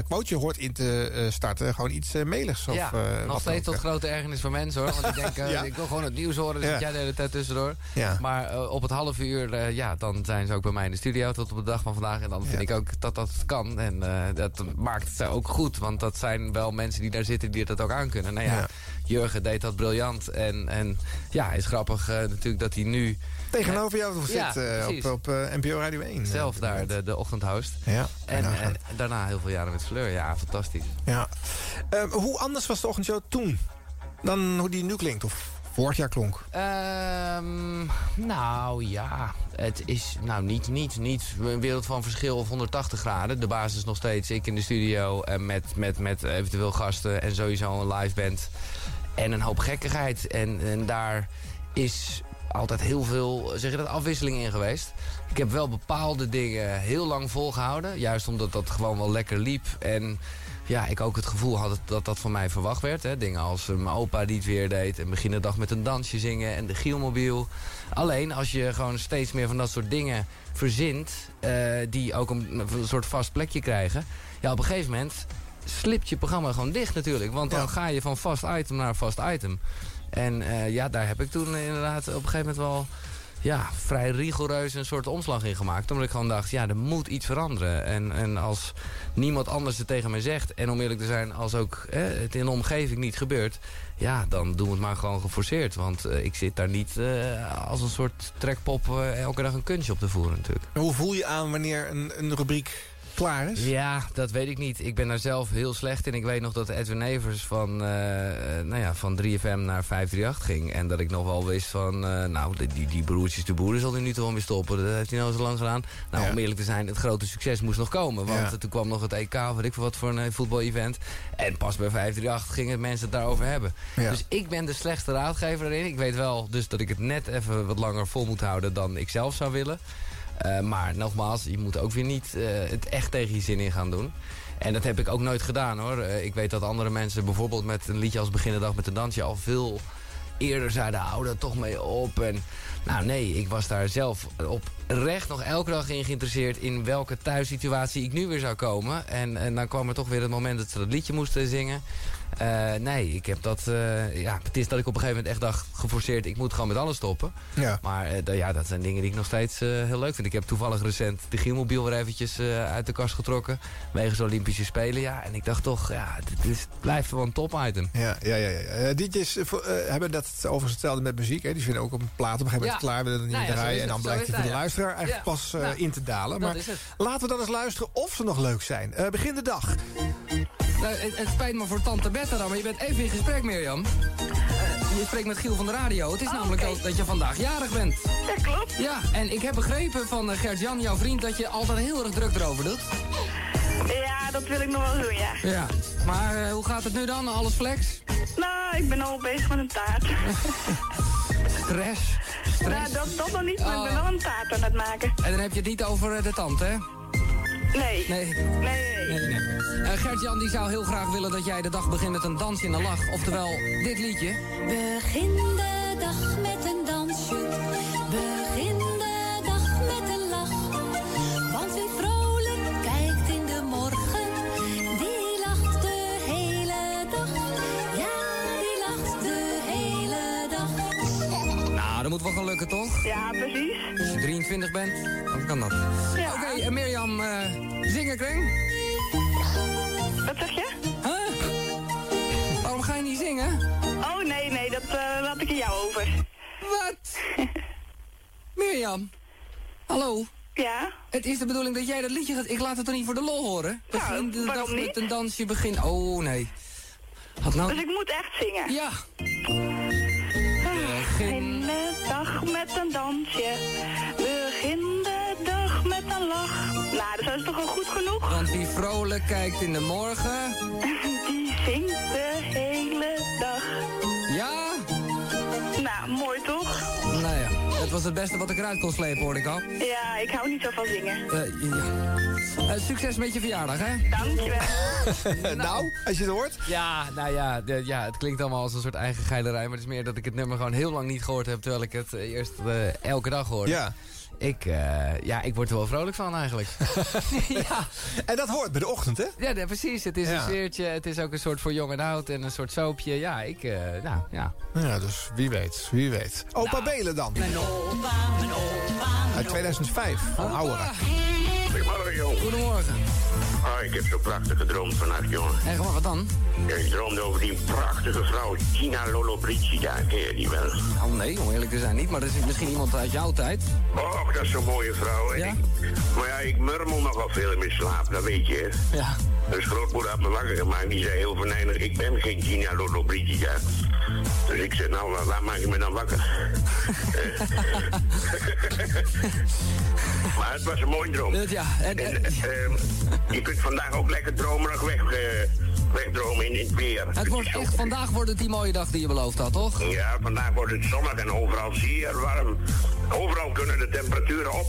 quoteje hoort in te starten. Gewoon iets. Of, ja, nog wat steeds tot grote ergernis voor mensen hoor. Want ik denk, Ja. ik wil gewoon het nieuws horen, dus Ja. jij de hele tijd tussendoor. Ja. Maar op het half uur, ja, dan zijn ze ook bij mij in de studio tot op de dag van vandaag. En dan vind ik ook dat dat kan. En dat maakt het ook goed, want dat zijn wel mensen die daar zitten die dat ook aan kunnen. Nou Ja. Jurgen deed dat briljant. En, en ja, is grappig eh, natuurlijk dat hij nu... Tegenover jou zit Ja, eh, op, op eh, NPO Radio 1. Zelf daar, de, de ochtendhost. Ja, En, daarna heel veel jaren met Fleur. Ja, fantastisch. Ja. Eh, hoe anders was de ochtendshow toen dan hoe die nu klinkt? Of vorig jaar klonk? Ehm, nou ja, het is nou niet, niet, niet een wereld van verschil of 180 graden. De basis is nog steeds ik in de studio en met, met, met eventueel gasten en sowieso een live band. En een hoop gekkigheid. En, en daar is altijd heel veel zeg dat, afwisseling in geweest. Ik heb wel bepaalde dingen heel lang volgehouden. Juist omdat dat gewoon wel lekker liep. En ja, ik ook het gevoel had dat dat van mij verwacht werd. Hè. Dingen als mijn opa die het weer deed. En begin de dag met een dansje zingen. En de Gielmobiel. Alleen als je gewoon steeds meer van dat soort dingen verzint. eh, die ook een, een soort vast plekje krijgen. Ja, op een gegeven moment slipt je programma gewoon dicht natuurlijk. Want dan ga je van vast item naar vast item. En eh, ja, daar heb ik toen inderdaad op een gegeven moment wel ja, vrij rigoureus een soort omslag in gemaakt. Omdat ik gewoon dacht, ja, er moet iets veranderen. En, en als niemand anders het tegen mij zegt... en om eerlijk te zijn, als ook hè, het in de omgeving niet gebeurt... ja, dan doen we het maar gewoon geforceerd. Want eh, ik zit daar niet eh, als een soort trekpop elke dag een kunstje op te voeren natuurlijk. En hoe voel je aan wanneer een, een rubriek klaar is? Ja, dat weet ik niet. Ik ben daar zelf heel slecht in. Ik weet nog dat Edwin Evers van, eh, nou ja, van 3FM naar 538 ging. En dat ik nog wel wist van, eh, nou, die- die, broertjes de boeren zal hij nu toch wel mee stoppen. Dat heeft hij nou zo lang gedaan. Nou, om eerlijk te zijn, het grote succes moest nog komen. Want Ja. toen kwam nog het EK, wat ik wat voor een eh, voetbal-event. En pas bij 538 gingen mensen het daarover hebben. Ja. Dus ik ben de slechtste raadgever erin. Ik weet wel dus dat ik het net even wat langer vol moet houden dan ik zelf zou willen. Eh, maar nogmaals, je moet ook weer niet eh, het echt tegen je zin in gaan doen. En dat heb ik ook nooit gedaan hoor. Eh, ik weet dat andere mensen bijvoorbeeld met een liedje als Beginnendag met een dansje al veel eerder zeiden, hou daar toch mee op. En nou nee, ik was daar zelf oprecht nog elke dag in geïnteresseerd in welke thuissituatie ik nu weer zou komen. En, en dan kwam er toch weer het moment dat ze dat liedje moesten zingen. Eh, nee, ik heb dat. eh, ja, het is dat ik op een gegeven moment echt dacht, geforceerd, ik moet gewoon met alles stoppen. Ja. Maar eh, ja, dat zijn dingen die ik nog steeds eh, heel leuk vind. Ik heb toevallig recent de Gielmobiel weer eventjes eh, uit de kast getrokken. Wegens de Olympische Spelen. Ja, en ik dacht toch, ja, dit is, het blijft wel een top item. Ja, ja, ja. ja. DJ's hebben dat overigens hetzelfde met muziek. Hè. Die vinden ook op een plaat op een gegeven moment Ja. klaar. willen het niet Nou ja, zo draaien. En dan het. Blijkt hij voor de het, ja. luisteraar eigenlijk Ja. pas Nou, in te dalen. Maar het. laten we dan eens luisteren of ze nog leuk zijn. Eh, begin de dag. Nou, het, het spijt me voor tante Bette dan, maar je bent even in gesprek, Mirjam. Eh, je spreekt met Giel van de radio. Het is namelijk dat, dat je vandaag jarig bent. Dat klopt. Ja, en ik heb begrepen van eh, Gert-Jan, jouw vriend, dat je altijd heel erg druk erover doet. Ja, dat wil ik nog wel doen, ja. Ja. Maar eh, hoe gaat het nu dan? Alles flex? Nou, ik ben al bezig met een taart. Stress? Nou, dat, dat nog niet, maar ik ben wel een taart aan het maken. En dan heb je het niet over de tante, hè? Nee. Nee. Nee, nee. Eh, Gert-Jan die zou heel graag willen dat jij de dag begint met een dansje in de lach. Oftewel, dit liedje. Begin de dag met een dansje. Begin dat moet wel gaan lukken, toch? Ja, precies. Als je 23 bent, dan kan dat. Oké, Mirjam, eh zingen, Kring? Wat zeg je? Huh? Waarom ga je niet zingen? Oh, nee, nee, dat eh, laat ik aan jou over. Wat? Mirjam? Hallo? Ja? Het is de bedoeling dat jij dat liedje gaat... Ik laat het er niet voor de lol horen. Begin de dag met een dansje, begin... Oh, nee. Had nou... Dus ik moet echt zingen? Ja. Dag met een dansje. Begin de dag met een lach. Nou, dat is toch al goed genoeg? Want wie vrolijk kijkt in de morgen... Die zingt de hele dag. Ja? Nou, mooi toch? Nou was het beste wat ik eruit kon slepen, hoorde ik al. Ja, ik hou niet zo van zingen. Eh, ja. Eh, succes met je verjaardag, hè? Dankjewel. nou, als je het hoort. Ja, nou ja, de- ja, het klinkt allemaal als een soort eigen geilerij. Maar het is meer dat ik het nummer gewoon heel lang niet gehoord heb... terwijl ik het eh, eerst elke dag hoorde. Ja. Ik, eh, ja, ik word er wel vrolijk van eigenlijk. ja. En dat hoort bij de ochtend, hè? Ja, nee, precies. Het is Ja. een sfeertje. Het is ook een soort voor jong en oud en een soort soapje. Ja, ik, eh, nou, ja. Ja, dus wie weet, wie weet. Opa Belen dan. Mijn opa, mijn opa. Uit 2005, van Ouweren. Goedemorgen. Goedemorgen. Ah, ik heb zo prachtig gedroomd vannacht, jongen. En gewoon wat dan? Ja, ik droomde over die prachtige vrouw, Gina Lollobrigida. Ken je die wel? Nou, nee, om eerlijk te zijn niet. Maar dat is misschien iemand uit jouw tijd. Och, dat is zo'n mooie vrouw. Ik- maar ja, ik murmel nogal veel in mijn slaap, dat weet je. Ja. Dus grootmoeder had me wakker gemaakt. Die zei heel venijnig, ik ben geen Gina Lollobrigida. Dus ik zei, nou, waar- waar maak je me dan wakker? maar het was een mooi droom. Ja, en, En, ehm, je kunt vandaag ook lekker dromerig weg, eh, wegdromen in, in het weer. Het wordt echt, vandaag wordt het die mooie dag die je beloofd had, toch? Ja, vandaag wordt het zonnig en overal zeer warm. Overal kunnen de temperaturen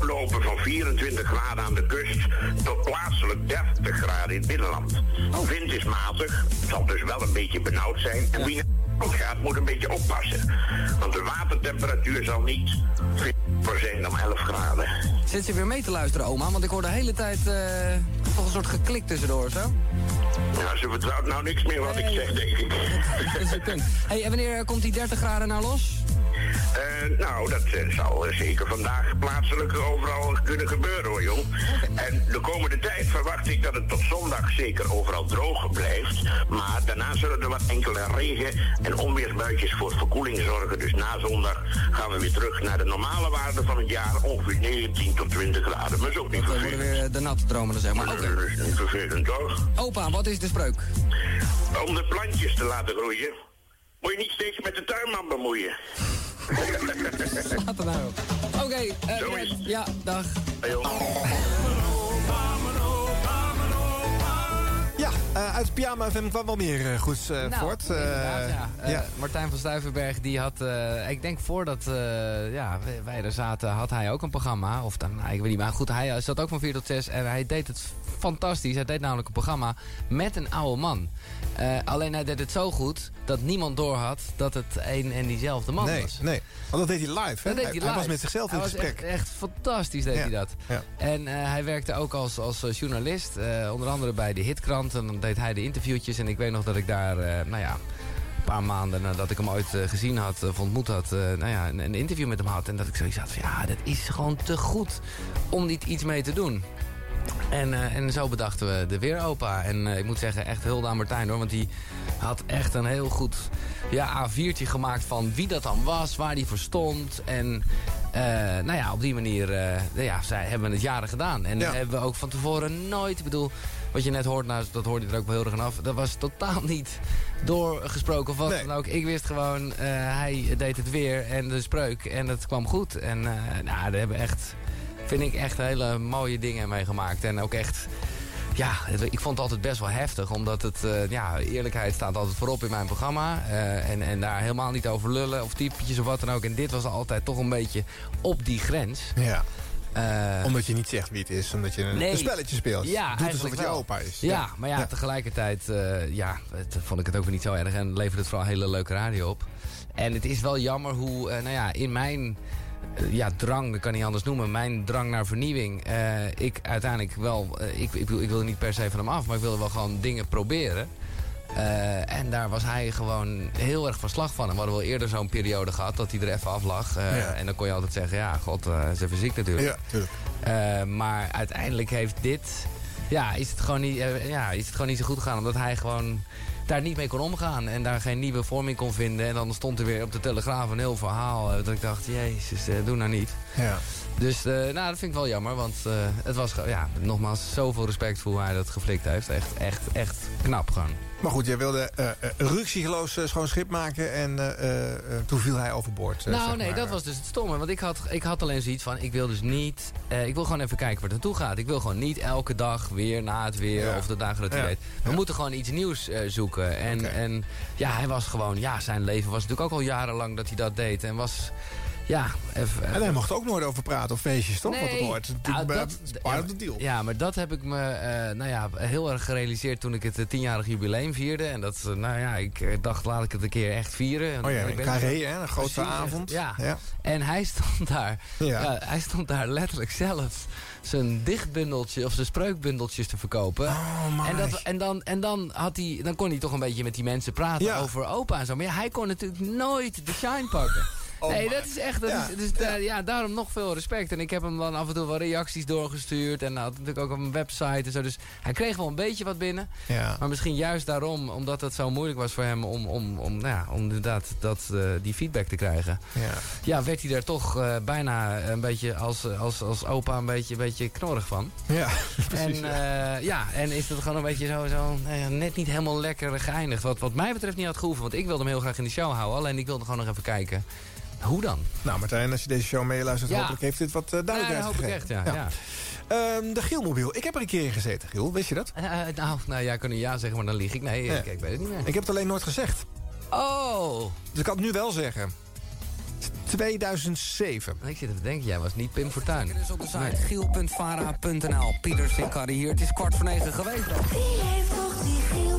oplopen van 24 graden aan de kust tot plaatselijk 30 graden in het binnenland. Wind is matig, zal dus wel een beetje benauwd zijn. En wie naar gaat moet een beetje oppassen. Want de watertemperatuur zal niet voor zijn dan 11 graden. Zit je weer mee te luisteren, oma? Want ik hoor de hele tijd eh, toch een soort geklik tussendoor, zo. Ja, ze vertrouwt nou niks meer wat ik zeg, denk ik. Dat is. Hey, en wanneer eh, komt die 30 graden nou los? Eh, nou, dat eh, zal zeker vandaag plaatselijk overal kunnen gebeuren hoor, jong. En de komende tijd verwacht ik dat het tot zondag zeker overal droog blijft. Maar daarna zullen er wat enkele regen- en onweersbuitjes voor verkoeling zorgen. Dus na zondag gaan we weer terug naar de normale waarde van het jaar. Ongeveer 19 tot 20 graden. Maar is ook niet worden vervelend. weer eh, de natte dromen, zeg maar. Oké. Dat is niet vervelend, toch? Opa, wat is de spreuk? Om de plantjes te laten groeien, moet je niet steeds met de tuinman bemoeien. Laat er nou op. Oké, eh, Zo ja, is het. ja, dag. Ja, eh, uit Pyjama FM kwam wel meer eh, goeds eh, Nou, voort. Eh, ja. Ja. Martijn van Stuivenberg, die had... eh, ik denk voordat eh, ja, wij- wij er zaten, had hij ook een programma. Of dan, nou, ik weet niet, maar goed, hij zat ook van 4 tot 6. En hij deed het fantastisch. Hij deed namelijk een programma met een oude man. Eh, alleen hij deed het zo goed dat niemand doorhad dat het een en diezelfde man nee, was. nee, want dat deed hij live. Hè? Dat deed hij, hij was met zichzelf in Hij gesprek. Echt, echt fantastisch deed Ja, hij dat. ja. En eh, hij werkte ook als, als eh, journalist. onder andere bij de Hitkrant. En dan deed hij de interviewtjes. En ik weet nog dat ik daar, nou ja... Een paar maanden nadat ik hem ooit gezien had, of ontmoet had, nou ja, een, een interview met hem had. En dat ik zoiets had van, ja, dat is gewoon te goed om niet iets mee te doen. En, eh, en zo bedachten we de Weeropa. En eh, ik moet zeggen, echt hulde aan Martijn hoor. Want die had echt een heel goed ja, A4'tje gemaakt van wie dat dan was, waar die voor stond. En eh, nou ja, op die manier ja, zij hebben het jaren gedaan. En hebben we ook van tevoren nooit, ik bedoel, wat je net hoort, nou, dat hoorde je er ook wel heel erg aan af. Dat was totaal niet doorgesproken of wat dan ook. Ik wist gewoon, hij deed het weer en de spreuk en het kwam goed. En nou, daar hebben echt, vind ik echt hele mooie dingen meegemaakt. En ook echt ja, ik vond het altijd best wel heftig. Omdat het, eh, ja, eerlijkheid staat altijd voorop in mijn programma. eh, en, en daar helemaal niet over lullen of typetjes of wat dan ook. En dit was altijd toch een beetje op die grens. Ja. Eh, Omdat je niet zegt wie het is, omdat je een, Nee. een spelletje speelt. Ja, Doet alsof het je opa is. Ja, maar ja, tegelijkertijd ja, het, vond ik het ook weer niet zo erg. En leverde het vooral hele leuke radio op. En het is wel jammer hoe, nou ja, in mijn ja, drang, dat kan niet anders noemen. Mijn drang naar vernieuwing. eh, ik uiteindelijk wel, eh, ik, ik, ik wil er niet per se van hem af, maar ik wilde wel gewoon dingen proberen. Eh, en daar was hij gewoon heel erg van slag van. En we hadden wel eerder zo'n periode gehad dat hij er even af lag. Eh, Ja. En dan kon je altijd zeggen, ja, god, eh, hij is even ziek natuurlijk. Ja. Eh, maar uiteindelijk heeft dit... Ja is, het gewoon niet, eh, ja, is het gewoon niet zo goed gegaan. Omdat hij gewoon daar niet mee kon omgaan. En daar geen nieuwe vorm in kon vinden. En dan stond er weer op de Telegraaf een heel verhaal. eh, dat ik dacht, jezus, eh, doe nou niet. Ja. Dus eh, nou, dat vind ik wel jammer. Want eh, het was, ja, nogmaals, zoveel respect voor hoe hij dat geflikt heeft. Echt, echt, echt knap gewoon. Maar goed, jij wilde uh, ruksigloos eh, schoon schip maken en toen viel hij overboord. nou, zeg nee, maar. dat was dus het stomme. Want ik had, ik had alleen zoiets van, ik wil dus niet... ik wil gewoon even kijken waar het naartoe gaat. Ik wil gewoon niet elke dag weer na het weer Ja. of de dagen dat hij Ja. deed. We moeten gewoon iets nieuws zoeken. En, en ja, hij was gewoon... Ja, zijn leven was natuurlijk ook al jarenlang dat hij dat deed. En was... Ja, even... En hij mocht ook nooit over praten of feestjes, toch? Want het Nee. hoort Nou, dat- part of the deal. Ja, maar dat heb ik me eh, nou ja, heel erg gerealiseerd toen ik het eh, tienjarig jubileum vierde. En dat, eh, nou ja, ik dacht laat ik het een keer echt vieren. En Oh ja, ik in ben- Carré, hè, een grote avond. Ja. Ja. En hij stond daar, Ja. ja. hij stond daar letterlijk zelf zijn dichtbundeltje of zijn spreukbundeltjes te verkopen. Oh, en, dat, en, dan, en dan, had hij, dan kon hij toch een beetje met die mensen praten Ja. over opa en zo. Maar ja, hij kon natuurlijk nooit de shine pakken. Oh nee, dat is echt... Dat Ja, is, dus ja, daarom nog veel respect. En ik heb hem dan af en toe wel reacties doorgestuurd. En had natuurlijk ook op een website en zo. Dus hij kreeg wel een beetje wat binnen. Ja. Maar misschien juist daarom, omdat het zo moeilijk was voor hem... om, om, om, nou ja, om inderdaad dat, eh, die feedback te krijgen. Ja. Ja, werd hij daar toch eh, bijna een beetje als, als, als opa een beetje, een beetje knorrig van. Ja, precies. En, ja, en is het gewoon een beetje zo, zo nou net niet helemaal lekker geëindigd. Wat, wat mij betreft niet had gehoeven. Want ik wilde hem heel graag in de show houden. Alleen ik wilde gewoon nog even kijken. Hoe dan? Nou, Martijn, als je deze show meeluistert, Ja. hopelijk heeft dit wat eh, duidelijkheid Ja, hoop ik echt, ja, Ehm, de Gielmobiel. Ik heb er een keer in gezeten, Giel. Wist je dat? Eh, nou, nou ja, ik kan nu ja zeggen, maar dan lieg ik. Nee, Ja. ik, ik weet het niet meer. Ik heb het alleen nooit gezegd. Oh! Dus ik kan het nu wel zeggen. 2007. Ik zit te denken, jij was niet Pim Fortuyn. Dus op de site giel.vara.nl. Pieter Sinkari hier. Het is kwart voor negen geweest. Wie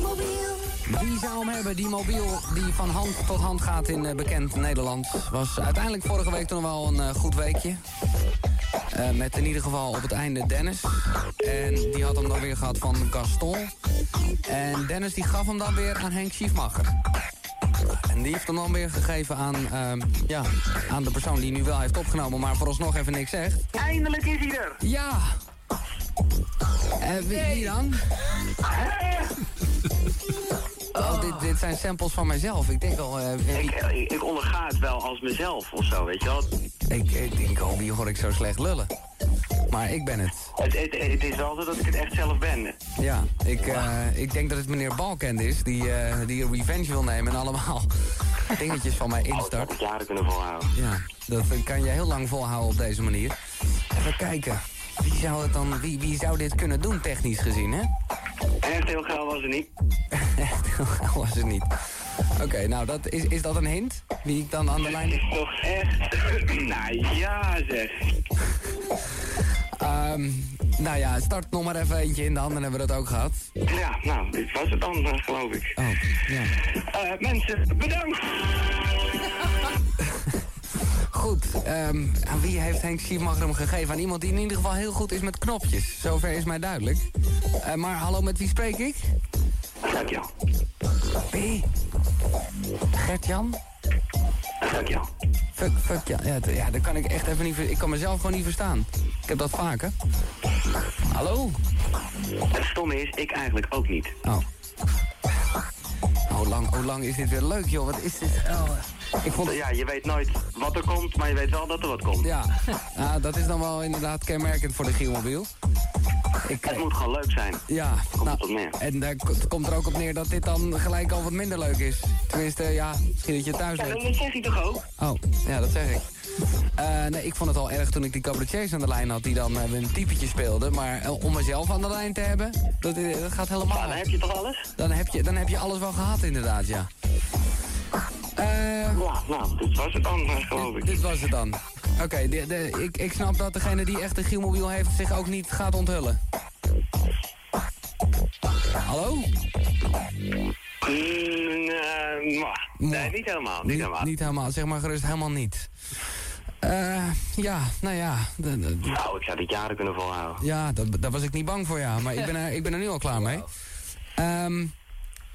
zou hem hebben, die mobiel die van hand tot hand gaat in eh, bekend Nederland? Was uiteindelijk vorige week toch nog wel een eh, goed weekje. Eh, met in ieder geval op het einde Dennis. En die had hem dan weer gehad van Gaston. En Dennis die gaf hem dan weer aan Henk Schiefmacher. En die heeft hem dan weer gegeven aan, ehm, ja, aan de persoon die nu wel heeft opgenomen, maar vooralsnog even niks zegt. Eindelijk is hij er. Ja! En wie, wie dan? Oh, dit, dit zijn samples van mijzelf. Ik denk al... eh, wie- Ik, onderga het wel als mezelf of zo, weet je wel. ik, ik denk al, wie hoor ik zo slecht lullen? Maar ik ben het. Het, het, het is wel zo dat ik het echt zelf ben. Ja, ik, eh, ik denk dat het meneer Balkend is die, eh, die revenge wil nemen en allemaal dingetjes van mij Dat instart. heb ik jaren kunnen volhouden. Ja, dat kan je heel lang volhouden op deze manier. Even kijken. Wie zou, het dan, wie, wie zou dit kunnen doen, technisch gezien, hè? Echt heel gauw was het niet. Echt heel gauw was het niet. Oké, nou, dat, is, is dat een hint? Wie ik dan aan de lijn... Het is toch echt... nou ja, zeg. Ehm, nou ja, start nog maar even eentje in de hand, dan hebben we dat ook gehad. Ja, nou, dit was het dan, eh, geloof ik. Oh, ja. Eh, mensen, bedankt! Goed, ehm, aan wie heeft Henk Schiefmacher hem gegeven? Aan iemand die in ieder geval heel goed is met knopjes. Zover is mij duidelijk. Eh, maar hallo, met wie spreek ik? Gert-Jan. Wie? Gert-Jan? Gert-Jan. Fuck, fuck ja. Ja, ja, dat kan ik echt even niet... Ik kan mezelf gewoon niet verstaan. Ik heb dat vaker. Hallo? Het stomme is, ik eigenlijk ook niet. Oh. Hoe lang, hoe lang is dit weer leuk, joh? Wat is dit? Oh, ik vond... Ja, je weet nooit wat er komt, maar je weet wel dat er wat komt. Ja, ah, dat is dan wel inderdaad kenmerkend voor de Gielmobiel. Ik, Het moet gewoon leuk zijn. Ja, Komt nou, het op neer. en daar komt er ook op neer dat dit dan gelijk al wat minder leuk is. Tenminste, ja, misschien dat je thuis Ja, weet. dat zeg je toch ook? Oh, ja, dat zeg ik. Eh, nee, ik vond het al erg toen ik die cabaretiers aan de lijn had die dan eh, een typetje speelden. Maar eh, om mezelf aan de lijn te hebben, dat, dat gaat helemaal... Ja, dan heb je toch alles? Dan heb je, dan heb je alles wel gehad, inderdaad, ja. Ja, nou, dit was het dan, geloof ik. dit was het dan. Oké, ik, ik snap dat degene die echt een Gielmobiel heeft zich ook niet gaat onthullen. Hallo? Mm, mwah. nee, niet helemaal, niet helemaal. Niet helemaal, zeg maar gerust helemaal niet. Eh, ja, nou ja. de- Nou, ik zou dit jaren kunnen volhouden. ja, dat, daar was ik niet bang voor, ja. Maar ik ben er, ik ben er nu al klaar mee. Ehm,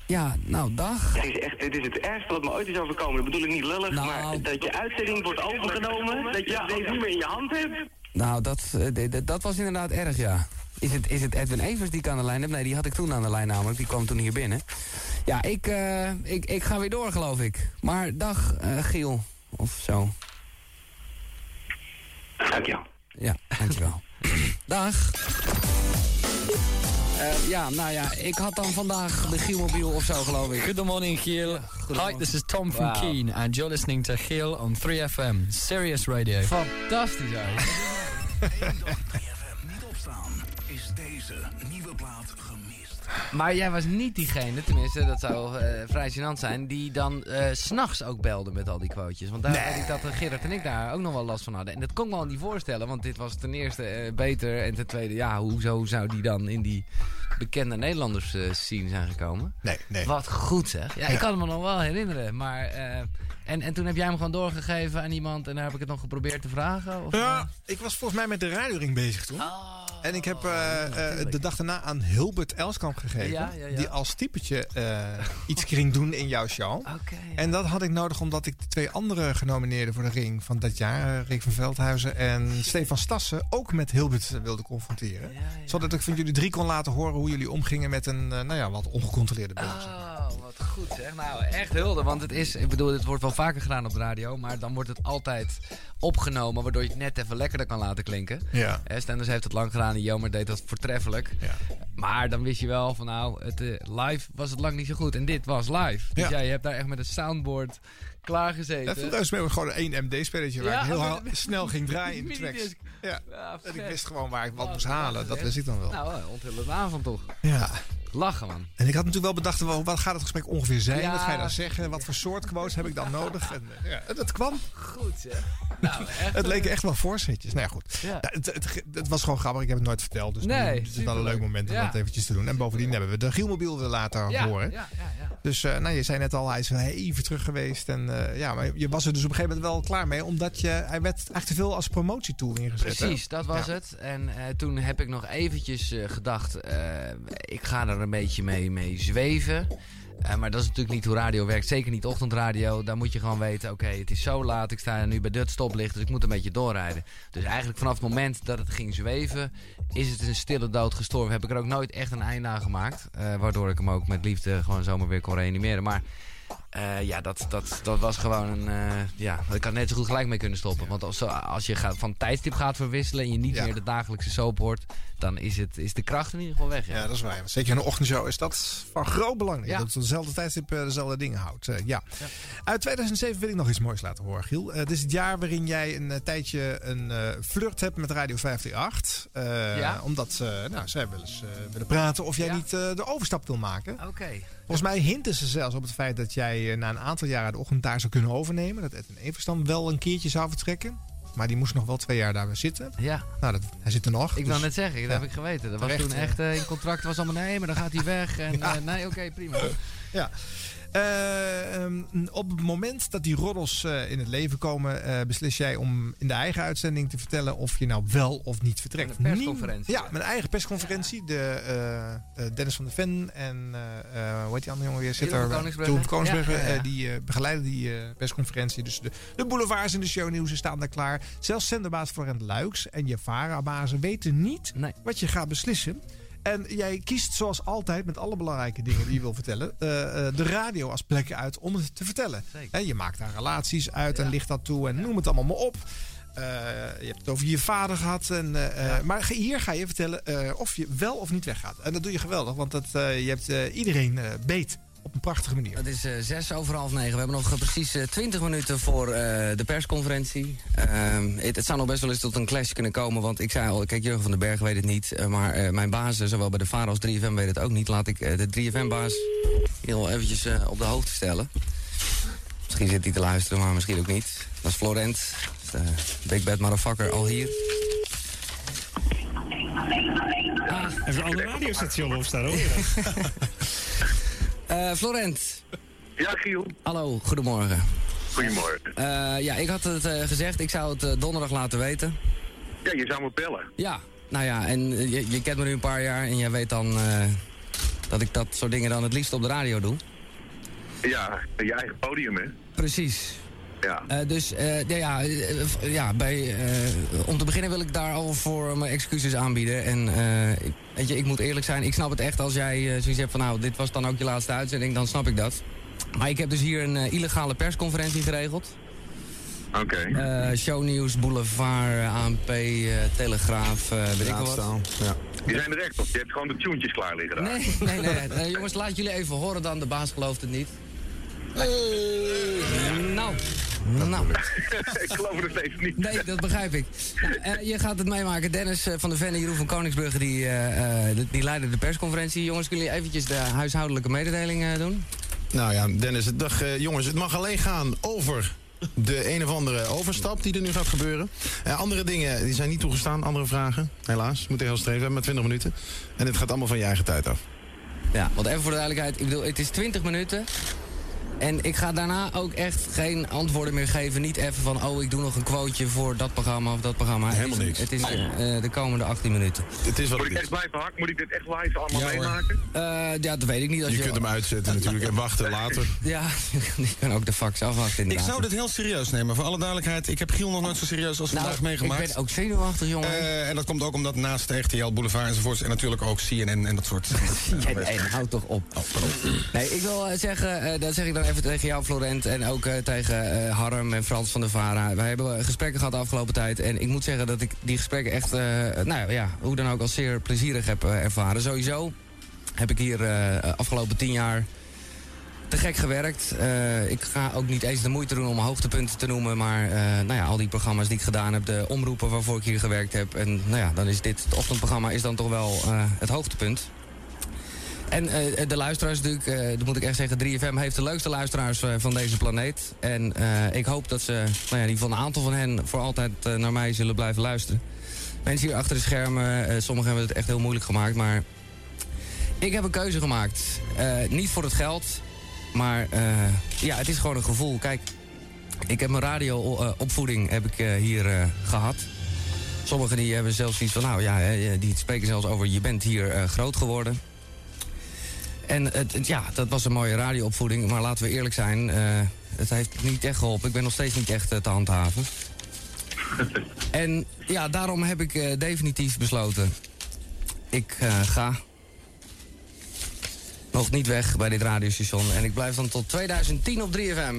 Ja, nou, dag. Het is echt, dit is het ergste wat me ooit is overkomen. Dat bedoel ik niet lullig, Nou, maar dat je uitzending wordt overgenomen, dat je het ineens niet meer in je hand hebt. Nou, dat, eh, dat was inderdaad erg, ja. Is het, is het Edwin Evers die ik aan de lijn heb? Nee, die had ik toen aan de lijn namelijk. Die kwam toen hier binnen. Ja, ik, eh, ik, ik ga weer door, geloof ik. Maar dag, Giel. Of zo. Dankjewel. Ja, dankjewel. dag. Eh, ja, nou ja, ik had dan vandaag de Gielmobiel of zo, geloof ik. Good morning, Giel. Hi, this is Tom from Wow. Keen, and you're listening to Giel on 3FM, Sirius Radio. Fantastisch eigenlijk. Niet opstaan is deze. Maar jij was niet diegene, tenminste, dat zou eh, vrij gênant zijn, die dan s s'nachts ook belde met al die quotejes. Want daar weet ik dat eh, Gerard en ik daar ook nog wel last van hadden. En dat kon ik me al niet voorstellen, want dit was ten eerste beter. En ten tweede, ja, hoezo zou die dan in die bekende Nederlanders eh scene zijn gekomen? Nee, nee. Wat goed zeg. Ja, ik kan me nog wel herinneren. Maar, eh, en, en toen heb jij hem gewoon doorgegeven aan iemand en daar heb ik het nog geprobeerd te vragen? Of, Ja, ik was volgens mij met de radioring bezig toen. en ik heb eh, eh, de dag daarna aan Hilbert Elskamp gegeven. Ja, ja, ja. Die als typetje eh, iets ging doen in jouw show. En dat had ik nodig omdat ik de twee andere genomineerden voor de ring van dat jaar, eh, Rick van Veldhuizen en Stefan Stassen, ook met Hilbert eh, wilde confronteren. Zodat ik van jullie drie kon laten horen hoe jullie omgingen met een eh, nou ja, wat ongecontroleerde buzz. Oh, wat goed zeg. Nou, echt hulde. Want het is, ik bedoel, dit wordt wel vaker gedaan op de radio. Maar dan wordt het altijd opgenomen. Waardoor je het net even lekkerder kan laten klinken. Ja. Hè, Stenders heeft het lang gedaan en Jomer deed dat voortreffelijk. Maar dan wist je wel van nou, het, eh, live was het lang niet zo goed. En dit was live. Dus Ja. ja, je hebt daar echt met een soundboard klaargezeten. Vroeger was het gewoon een MD-spelletje waar Ja, ik heel met- hard- met- snel ging draaien in de tracks. Ja. Ja, en ik wist gewoon waar ik wat moest halen. Dat wist ik dan wel. Nou, onthullende avond toch. Ja. Lachen man. En ik had natuurlijk wel bedacht, wel, wat gaat het gesprek ongeveer zijn? Ja. Wat ga je dan zeggen? Wat voor soort quotes heb ik dan nodig? En, eh, ja, dat kwam. Goed zeg. Nou, echt. Het leken echt wel voorzetjes. Nou ja, goed. Ja. Ja, het, het, het was gewoon grappig. Ik heb het nooit verteld. Dus Nee, nu is het wel een leuk moment om dat eventjes te doen. En bovendien hebben we de Gielmobiel weer laten Ja, horen. ja, ja, ja. Dus eh, nou, je zei net al, hij is wel even terug geweest. En, eh, ja, maar je was er dus op een gegeven moment wel klaar mee. Omdat je, hij werd eigenlijk te veel als promotietool ingezet. hè? Precies, dat was het. En eh, toen heb ik nog eventjes eh, gedacht, eh, ik ga er een beetje mee, mee zweven. Eh, maar dat is natuurlijk niet hoe radio werkt. Zeker niet ochtendradio. Daar moet je gewoon weten, oké, het is zo laat. Ik sta nu bij dit stoplicht, dus ik moet een beetje doorrijden. Dus eigenlijk vanaf het moment dat het ging zweven... is het een stille dood gestorven. Heb ik er ook nooit echt een einde aan gemaakt. Eh, waardoor ik hem ook met liefde gewoon zomaar weer kon reanimeren. Maar... eh, ja, dat, dat, dat was gewoon een. eh, ja, ik had net zo goed gelijk mee kunnen stoppen. Want als, als je gaat, van tijdstip gaat verwisselen en je niet Ja. meer de dagelijkse soap hoort, dan is, het, is de kracht in ieder geval weg. Ja, dat is waar. Zeker in een ochtendshow is dat van groot belang. Ja. Dat het op dezelfde tijdstip eh, dezelfde dingen houdt. Ja. Uit 2007 wil ik nog iets moois laten horen, Giel. Het is het jaar waarin jij een tijdje een flirt hebt met Radio 538. Eh, Ja. Omdat ze nou, zij willen, eens, willen praten of jij niet de overstap wil maken. Oké. Volgens mij hinten ze zelfs op het feit dat jij eh, na een aantal jaren de ochtend daar zou kunnen overnemen. Dat Edwin Evers dan wel een keertje zou vertrekken. Maar die moest nog wel twee jaar daar weer zitten. Ja. Nou, dat, hij zit er nog. Ik dus- wil net zeggen, dat Ja. heb ik geweten. Dat was Terecht, toen echt eh, in contract was allemaal nee, maar dan gaat hij weg. En Ja. eh, nee, oké, prima. Ja. Eh, ehm, op het moment dat die roddels eh, in het leven komen, eh, beslis jij om in de eigen uitzending te vertellen of je nou wel of niet vertrekt. Een persconferentie. Ja, mijn eigen persconferentie. De, Dennis van der Ven en hoe heet die andere jongen weer? Zit er, Koningsbrugge. Koningsbrugge, die begeleiden die persconferentie. Dus de, de boulevards en de shownieuws staan daar klaar. Zelfs zenderbaas Florent Luiks en je Vara-bazen weten niet wat je gaat beslissen. En jij kiest zoals altijd met alle belangrijke dingen die je wil vertellen, eh, eh, de radio als plek uit om het te vertellen. Hè, je maakt daar relaties uit en licht dat toe en noem het allemaal maar op. Eh, je hebt het over je vader gehad. En, maar hier ga je vertellen of je wel of niet weggaat. En dat doe je geweldig, want dat, je hebt iedereen beet op een prachtige manier. Het is eh, zes over half negen. We hebben nog eh, precies eh, twintig minuten voor eh, de persconferentie. Ehm, het, het zou nog best wel eens tot een clash kunnen komen. Want ik zei al, kijk, Jurgen van den Berg weet het niet. maar eh, mijn baas, zowel bij de VARA als 3FM, weet het ook niet. Laat ik eh, de 3FM-baas hier wel eventjes eh, op de hoogte stellen. Misschien zit hij te luisteren, maar misschien ook niet. Dat is Florent, de Big Bad Motherfucker, al hier. Even een ander radiostation opstaan hoor. Eh, Florent. Ja, Giel. Hallo, goedemorgen. Goedemorgen. Eh, ja, ik had het eh, gezegd, ik zou het donderdag laten weten. Ja, je zou me bellen. Ja, nou ja, en je, je kent me nu een paar jaar en jij weet dan... dat ik dat soort dingen dan het liefst op de radio doe. Ja, je eigen podium, hè? Precies. Ja. Eh, dus eh, ja, ja, eh, bij, eh, om te beginnen wil ik daar al voor mijn excuses aanbieden. En eh, ik- weet je, ik moet eerlijk zijn, ik snap het echt als jij zoiets hebt van nou, dit was dan ook je laatste uitzending, dan snap ik dat. Maar ik heb dus hier een illegale persconferentie geregeld. Oké. Eh, shownieuws, Boulevard, ANP, eh, Telegraaf, eh weet ik wat. Ja. Die zijn er echt op. Je hebt gewoon de tunes klaar liggen daar. Nee, nee, nee. Jongens, laat jullie even horen dan. De baas gelooft het niet. Nou, nou. ik geloof het steeds niet. Nee, dat begrijp ik. Nou, eh, je gaat het meemaken. Dennis eh, van de Ven en Jeroen van Koningsbrugge die, eh, eh, die leiden de persconferentie. Jongens, kunnen jullie eventjes de huishoudelijke mededeling eh, doen? Nou ja, Dennis, dag eh, jongens. Het mag alleen gaan over de een of andere overstap die er nu gaat gebeuren. Eh, andere dingen die zijn niet toegestaan, andere vragen. Helaas, moet heel streven hebben met 20 minuten. En het gaat allemaal van je eigen tijd af. Ja, want even voor de duidelijkheid. Ik bedoel, het is 20 minuten. En ik ga daarna ook echt geen antwoorden meer geven. Niet even van, oh, ik doe nog een quoteje voor dat programma of dat programma. Helemaal het is, niks. Het is eh, de komende 18 minuten. Het is wat Moet ik echt blijven hakken? Moet ik dit echt live allemaal Ja, meemaken? Eh, ja, dat weet ik niet. Als Je je, kunt hem uitzetten natuurlijk en wachten later. Ja, je kan ook de fax afwachten Ik zou dit heel serieus nemen. Voor alle duidelijkheid, ik heb Giel nog nooit zo serieus als Nou, vandaag meegemaakt. ik ben ook zenuwachtig, jongen. Eh, en dat komt ook omdat naast de RTL Boulevard enzovoorts... en natuurlijk ook CNN en dat soort... Nee, houd toch op. Nee, ik wil zeggen, eh, dat zeg ik dan even tegen jou, Florent, en ook eh, tegen eh, Harm en Frans van der Vara. Wij hebben eh, gesprekken gehad de afgelopen tijd. En ik moet zeggen dat ik die gesprekken echt, nou ja, hoe dan ook, als zeer plezierig heb ervaren. Sowieso heb ik hier afgelopen tien jaar te gek gewerkt. Ik ga ook niet eens de moeite doen om hoogtepunten te noemen. Maar nou ja, al die programma's die ik gedaan heb, de omroepen waarvoor ik hier gewerkt heb. En nou ja, dan is dit, het ochtendprogramma is dan toch wel het hoogtepunt. En eh, de luisteraars natuurlijk, eh, dat moet ik echt zeggen, 3FM heeft de leukste luisteraars eh, van deze planeet. En eh, ik hoop dat ze, nou ja, in een aantal van hen voor altijd eh, naar mij zullen blijven luisteren. Mensen hier achter de schermen, eh, sommigen hebben het echt heel moeilijk gemaakt, maar ik heb een keuze gemaakt. Eh, niet voor het geld, maar eh, ja, het is gewoon een gevoel. Kijk, ik heb mijn radioopvoeding heb ik eh, hier eh, gehad. Sommigen die hebben zelfs iets van, nou ja, die spreken zelfs over je bent hier eh, groot geworden. En het, het- ja, dat was een mooie radioopvoeding, maar laten we eerlijk zijn, eh, het heeft niet echt geholpen. Ik ben nog steeds niet echt eh, te handhaven. en ja, daarom heb ik eh, definitief besloten. Ik ga nog niet weg bij dit radiostation. En ik blijf dan tot 2010 op 3FM.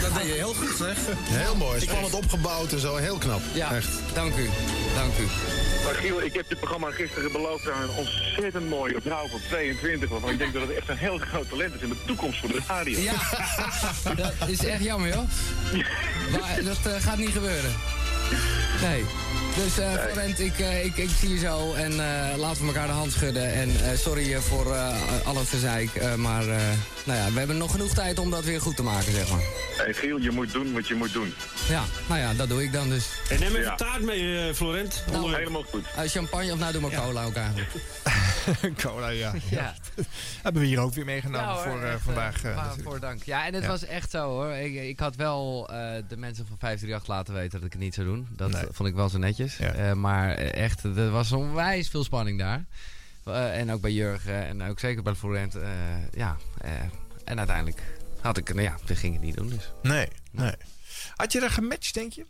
Dat deed je heel goed, zeg. Heel mooi, spannend opgebouwd en zo, heel knap. Ja, Echt. dank u. Dank u. Maar Giel, ik heb dit programma gisteren beloofd aan een ontzettend mooie vrouw van 22. Waarvan ik denk dat het echt een heel groot talent is in de toekomst voor de radio. Ja, dat is echt jammer, joh. Maar dat eh, gaat niet gebeuren. Nee. Dus eh Florent, ik, eh, ik, ik zie je zo en eh, laten we elkaar de hand schudden. En eh, sorry eh, voor eh, al het gezeik, eh, maar eh, nou ja, we hebben nog genoeg tijd om dat weer goed te maken, zeg maar. Hey Giel, je moet doen wat je moet doen. Ja, nou ja, dat doe ik dan dus. En neem even Ja. taart mee, eh, Florent. Nou, Onder- Helemaal goed. Eh, champagne of nou doe maar cola ook eigenlijk. Cola, ja. Ja. Hebben we hier ook weer meegenomen hoor, voor eh, echt, vandaag. eh, eh, voor dank. Ja, en het Ja. was echt zo hoor. Ik, ik had wel eh, de mensen van 538 laten weten dat ik het niet zou doen. Dat Nee. vond ik wel zo netjes. Ja. Eh, maar eh, echt, er was onwijs veel spanning daar. Eh, en ook bij Jurgen en ook zeker bij Florent. eh, ja, eh, en uiteindelijk had ik, nou ja, we gingen het niet doen dus. Nee, nee. Had je er gematcht, denk je?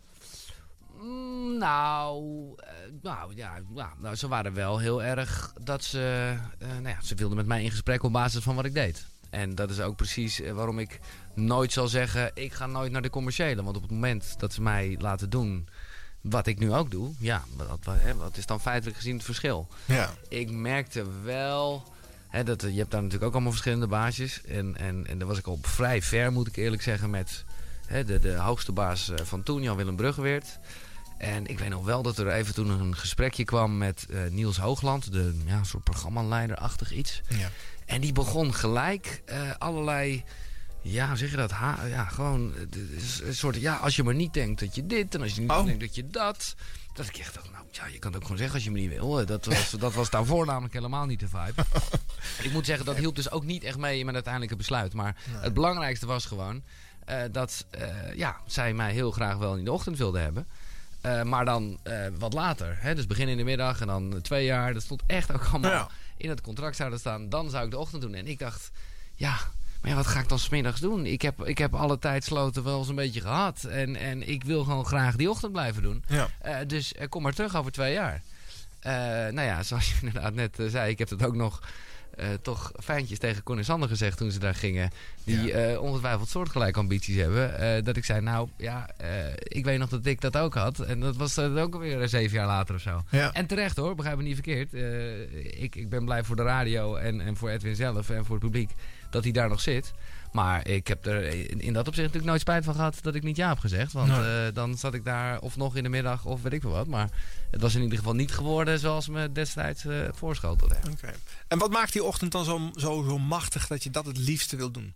Mm, nou, nou, ja, nou, ze waren wel heel erg dat ze... nou ja, ze wilden met mij in gesprek op basis van wat ik deed. En dat is ook precies waarom ik nooit zal zeggen... ik ga nooit naar de commerciële. Want op het moment dat ze mij laten doen wat ik nu ook doe... ja, wat, wat, hè, wat is dan feitelijk gezien het verschil? Ja. Ik merkte wel... Hè, dat, je hebt daar natuurlijk ook allemaal verschillende baasjes. En, en, en daar was ik al vrij ver, moet ik eerlijk zeggen... met hè, de, de hoogste baas eh, van toen, Jan-Willem Bruggeweert... En ik weet nog wel dat er even toen een gesprekje kwam met eh, Niels Hoogland, de ja, soort programmaleider-achtig iets. Ja. En die begon gelijk eh, allerlei, ja, zeg je dat? Ha, ja, gewoon een soort, ja, als je maar niet denkt dat je dit en als je niet Oh. denkt dat je dat. Dat ik echt dacht, nou ja, je kan het ook gewoon zeggen als je me niet wil. Dat was, dat was daarvoor namelijk helemaal niet de vibe. ik moet zeggen, dat hielp dus ook niet echt mee in mijn uiteindelijke besluit. Maar het belangrijkste was gewoon, eh, dat eh, ja, zij mij heel graag wel in de ochtend wilden hebben. Eh, maar dan wat later. Hè? Dus begin in de middag en dan twee jaar. Dat stond echt ook allemaal Ja. in het contract zouden staan. Dan zou ik de ochtend doen. En ik dacht, ja, maar ja, wat ga ik dan smiddags doen? Ik heb, ik heb alle tijdsloten wel eens een beetje gehad. En, en ik wil gewoon graag die ochtend blijven doen. Ja. Eh, dus eh, kom maar terug over twee jaar. Eh, nou ja, zoals je inderdaad net zei, ik heb het ook nog toch fijntjes tegen Con en Sander gezegd toen ze daar gingen. Die ongetwijfeld soortgelijke ambities hebben. Dat ik zei, nou ja, ik weet nog dat ik dat ook had. En dat was eh, ook alweer eh, zeven jaar later of zo. Ja. En terecht hoor, begrijp me niet verkeerd. Ik, ik ben blij voor de radio en, en voor Edwin zelf en voor het publiek dat hij daar nog zit. Maar ik heb er in dat opzicht natuurlijk nooit spijt van gehad dat ik niet ja heb gezegd. Want Nee. eh, dan zat ik daar of nog in de middag of weet ik veel wat. Maar het was in ieder geval niet geworden zoals me destijds eh voorschotelde. Oké. En wat maakt die ochtend dan zo, zo, zo machtig dat je dat het liefste wil doen?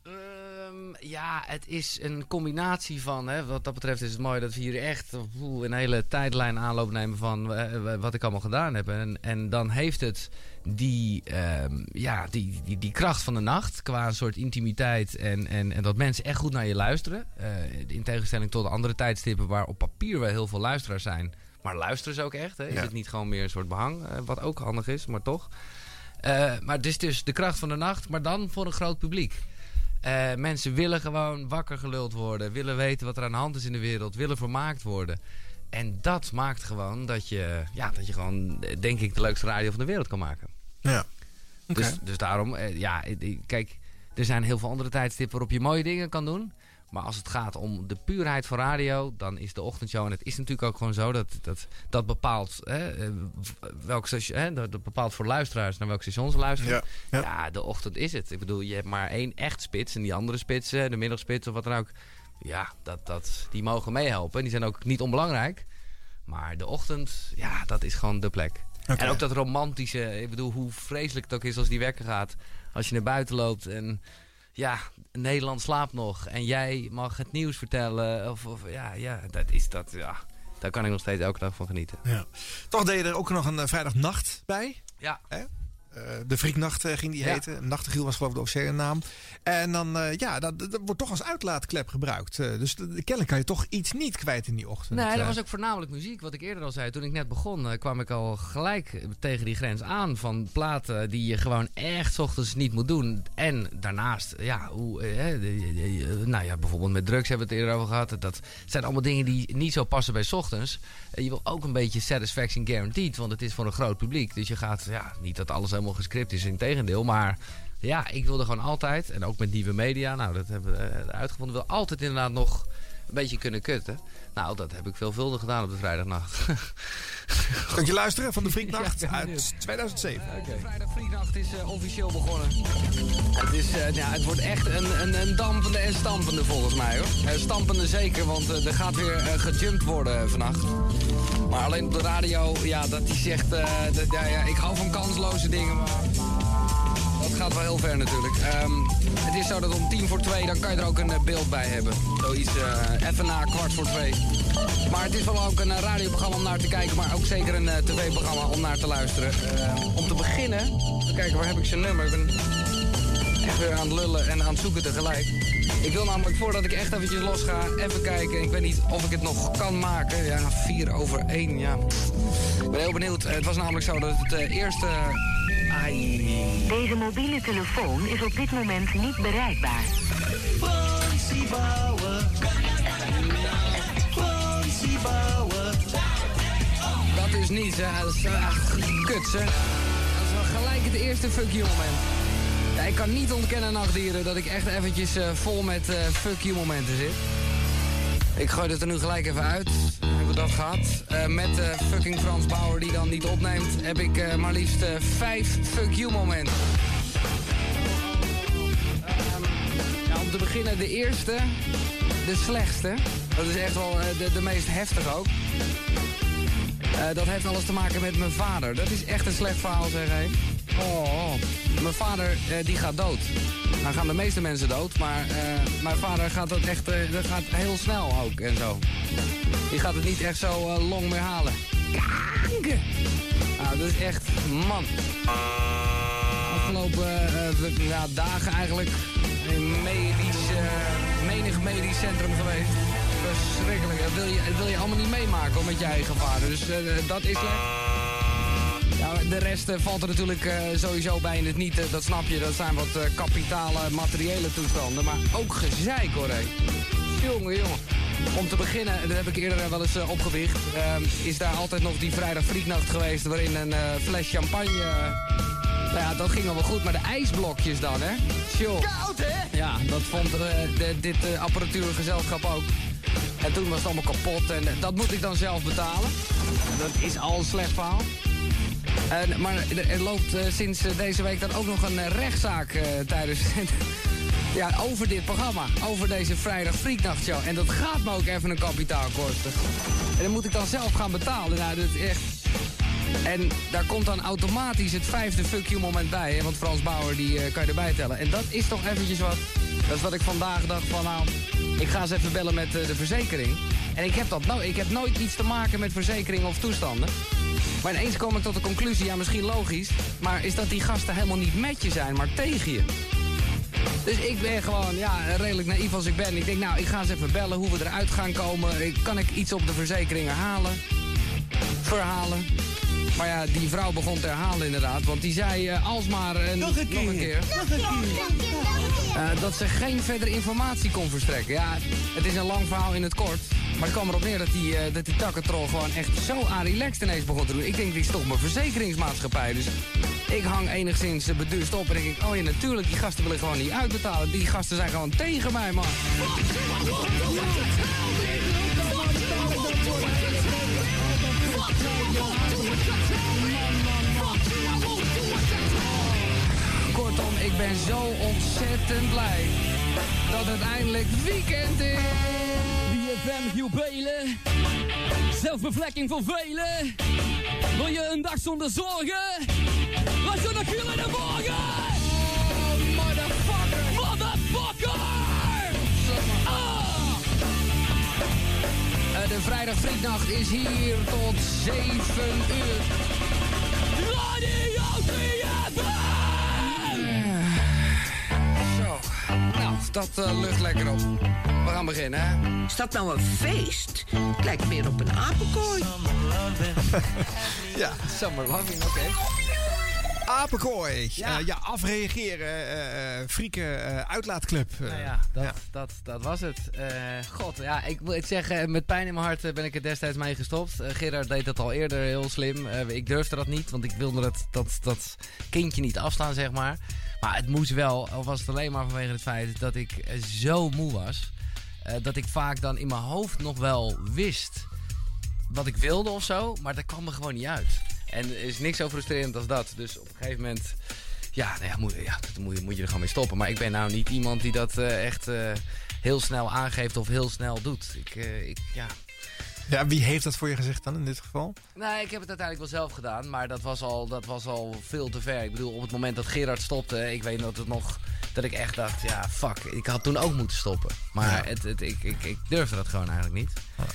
Ja, het is een combinatie van. Hè, wat dat betreft is het mooi dat we hier echt een hele tijdlijn aanloop nemen van eh, wat ik allemaal gedaan heb. En, en dan heeft het die, ehm, ja, die, die, die kracht van de nacht qua een soort intimiteit. En, en, en dat mensen echt goed naar je luisteren. Eh, in tegenstelling tot andere tijdstippen waar op papier wel heel veel luisteraars zijn. Maar luisteren ze ook echt? Hè? Is Ja. het niet gewoon meer een soort behang? eh, wat ook handig is, maar toch. Eh, maar het is dus de kracht van de nacht, maar dan voor een groot publiek. Eh, mensen willen gewoon wakker geluld worden, willen weten wat er aan de hand is in de wereld, willen vermaakt worden. En dat maakt gewoon dat je, ja, dat je gewoon, eh, denk ik, de leukste radio van de wereld kan maken. Ja. Dus, dus daarom, eh, ja, kijk, er zijn heel veel andere tijdstippen waarop je mooie dingen kan doen. Maar als het gaat om de puurheid van radio, dan is de ochtendshow. En het is natuurlijk ook gewoon zo dat dat, dat bepaalt hè, eh, welk station, hè, dat, bepaalt voor luisteraars naar welk station ze luisteren. Ja, Ja, de ochtend is het. Ik bedoel, je hebt maar één echt spits. En die andere spitsen, de middagspits of wat dan ook. Ja, dat, dat, die mogen meehelpen. Die zijn ook niet onbelangrijk. Maar de ochtend, ja, dat is gewoon de plek. En ook dat romantische. Ik bedoel, hoe vreselijk het ook is als die wekker gaat. Als je naar buiten loopt en ja, Nederland slaapt nog. En jij mag het nieuws vertellen. Of, of ja, ja, dat is dat. Ja, daar kan ik nog steeds elke dag van genieten. Ja. Toch deed je er ook nog een eh, vrijdagnacht bij. Ja. Hè? Eh, de Frieknacht eh, ging die Ja. heten. Nachtegiel was geloof ik de officiële naam. En dan, eh, ja, dat, dat wordt toch als uitlaatklep gebruikt. Dus de- kennelijk kan je toch iets niet kwijt in die ochtend. Nee, dat was ook voornamelijk muziek. Wat ik eerder al zei. Toen ik net begon, kwam ik al gelijk tegen die grens aan. Van platen die je gewoon echt 's ochtends niet moet doen. En daarnaast, ja, hoe, nou ja, bijvoorbeeld met drugs hebben we het eerder over gehad. Dat zijn allemaal dingen die niet zo passen bij 's ochtends. Je wil ook een beetje satisfaction guaranteed. Want het is voor een groot publiek. Dus je gaat, ja, niet dat alles helemaal gescript is. In tegendeel, maar... Ja, ik wilde gewoon altijd, en ook met nieuwe media, nou dat hebben we eh, uitgevonden, wil altijd inderdaad nog een beetje kunnen kutten. Nou, dat heb ik veelvuldig gedaan op de vrijdagnacht. Kunt je luisteren van de Ja, ben uit benieuwd. 2007. Vrijdag Frieknacht is eh, officieel begonnen. Het, is, eh, ja, het wordt echt een, een, een dampende en stampende volgens mij hoor. Eh, stampende zeker, want er gaat weer gejumpt worden vannacht. Maar alleen op de radio, ja, dat die zegt, eh, dat, ja, ja, ik hou van kansloze dingen, maar dat gaat wel heel ver natuurlijk. Ehm, het is zo dat om tien voor twee, dan kan je er ook een eh, beeld bij hebben. Zoiets eh, even na kwart voor twee. Maar het is wel ook een eh, radioprogramma om naar te kijken, maar ook zeker een tv-programma om naar te luisteren. Eh, om te beginnen, even kijken, waar heb ik zijn nummer? Ik ben echt weer aan het lullen en aan het zoeken tegelijk. Ik wil namelijk, voordat ik echt eventjes los ga, even kijken. Ik weet niet of ik het nog kan maken. Ja, vier over één, ja. Ik ben heel benieuwd. Het was namelijk zo dat het eerste... Ai. Deze mobiele telefoon is op dit moment niet bereikbaar. Dat is niets, hè. Dat is uh, kut. Dat is wel gelijk het eerste fuck moment. Ja, ik kan niet ontkennen, nachtdieren, dat ik echt eventjes eh, vol met eh, fuck momenten zit. Ik gooi het er nu gelijk even uit. Hebben we dat gehad. Eh, met eh, fucking Frans Bauer die dan niet opneemt, heb ik eh, maar liefst vijf fuck you momenten. Ehm, ja, om te beginnen de eerste, de slechtste. Dat is echt wel de, de meest heftige ook. Eh, dat heeft alles te maken met mijn vader. Dat is echt een slecht verhaal, zeg hé. Oh. Mijn vader, eh, die gaat dood. Nou gaan de meeste mensen dood, maar eh, mijn vader gaat dat echt dat gaat heel snel ook en zo. Die gaat het niet echt zo long meer halen. Kanker! Nou, dat is echt, man. Afgelopen ja, dagen eigenlijk, in medisch, menig medisch centrum geweest. Verschrikkelijk. Dat wil je, dat wil je allemaal niet meemaken hoor, met je eigen vader. Dus eh, dat is slecht. Ja, de rest eh, valt er natuurlijk eh, sowieso bij in het niet. eh, dat snap je. Dat zijn wat eh, kapitale, materiële toestanden. Maar ook gezeik hoor, hé. Jongen, jongen. Om te beginnen, dat heb ik eerder wel eens eh, opgewicht... ehm, is daar altijd nog die vrijdag frieknacht geweest... waarin een eh, fles champagne... eh, nou ja, dat ging al wel goed, maar de ijsblokjes dan, hè? Sjoe. Koud, hè? Ja, dat vond eh, de, dit eh, apparatuurgezelschap ook. En toen was het allemaal kapot en eh, dat moet ik dan zelf betalen. Dat is al een slecht verhaal. En, maar er, loopt eh, sinds eh, deze week dan ook nog een rechtszaak tijdens... ja, over dit programma. Over deze vrijdag Frieknachtshow. En dat gaat me ook even een kapitaal kosten. En dan moet ik dan zelf gaan betalen. Nou, dat echt... En daar komt dan automatisch het vijfde fuck you moment bij. Hè? Want Frans Bauer die kan je erbij tellen. En dat is toch eventjes wat. Dat is wat ik vandaag dacht van nou, ik ga eens even bellen met eh, de verzekering. En ik heb, dat no ik heb nooit iets te maken met verzekering of toestanden. Maar ineens kom ik tot de conclusie, ja misschien logisch. Maar is dat die gasten helemaal niet met je zijn, maar tegen je. Dus ik ben gewoon, ja, redelijk naïef als ik ben. Ik denk, nou, ik ga eens even bellen hoe we eruit gaan komen. Kan ik iets op de verzekeringen halen? Verhalen? Maar ja, die vrouw begon te herhalen inderdaad. Want die zei eh, alsmaar een, nog een keer, eh, dat ze geen verdere informatie kon verstrekken. Ja, het is een lang verhaal in het kort. Maar het kwam erop neer dat die, eh, dat die takkentrol gewoon echt zo aan relaxed ineens begon te doen. Ik denk, dit is toch mijn verzekeringsmaatschappij. Dus ik hang enigszins beduust op en denk ik, oh ja, natuurlijk, die gasten willen gewoon niet uitbetalen. Die gasten zijn gewoon tegen mij, man. Ben zo ontzettend blij dat het eindelijk weekend is. BFM jubilen. Zelfbevlekking voor velen. Wil je een dag zonder zorgen? Laat je nog in de morgen! Oh, motherfucker! Motherfucker! Ah! Eh, de vrijdag Frieknacht is hier tot 7 uur. Radio 3FM! Dat eh, lucht lekker op. We gaan beginnen, hè? Is dat nou een feest? Het lijkt meer op een apenkooi. Ja. Summer loving, oké. Apenkooi. Ja. ja, afreageren. eh eh frieken eh, uitlaatclub. eh. Nou ja, dat, Dat, dat was het. Eh, God, ja, ik moet het zeggen, met pijn in mijn hart eh, ben ik er destijds mee gestopt. Eh, Gerard deed dat al eerder heel slim. Eh, ik durfde dat niet, want ik wilde dat, dat, dat kindje niet afstaan, zeg maar. Maar het moest wel, al was het alleen maar vanwege het feit dat ik eh, zo moe was. eh, dat ik vaak dan in mijn hoofd nog wel wist wat ik wilde of zo, maar dat kwam er gewoon niet uit. En er is niks zo frustrerend als dat. Dus op een gegeven moment, ja, nou ja, moet, ja dat moet, je- moet je er gewoon mee stoppen. Maar ik ben nou niet iemand die dat eh, echt heel snel aangeeft of heel snel doet. Ik, ik, ja. Ja, wie heeft dat voor je gezegd dan in dit geval? Nee, ik heb het uiteindelijk wel zelf gedaan, maar dat was, al, dat was al veel te ver. Ik bedoel, op het moment dat Gerard stopte, ik weet dat het nog, dat ik echt dacht, ja, fuck, ik had toen ook moeten stoppen. Maar het, het, ik, ik, ik durfde dat gewoon eigenlijk niet.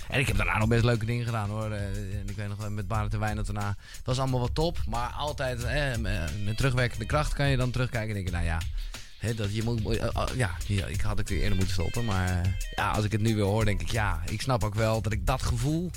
En ik heb daarna nog best leuke dingen gedaan hoor. Eh, En ik weet nog wel met Barend en Wijnand daarna, het was allemaal wat top. Maar altijd, eh, met terugwerkende kracht kan je dan terugkijken en denken, nou ja, Dat je moet, eh, eh, ja, ik had het eerder moeten stoppen. Maar eh, ja, als ik het nu weer hoor, denk ik, ja, ik snap ook wel dat ik dat gevoel,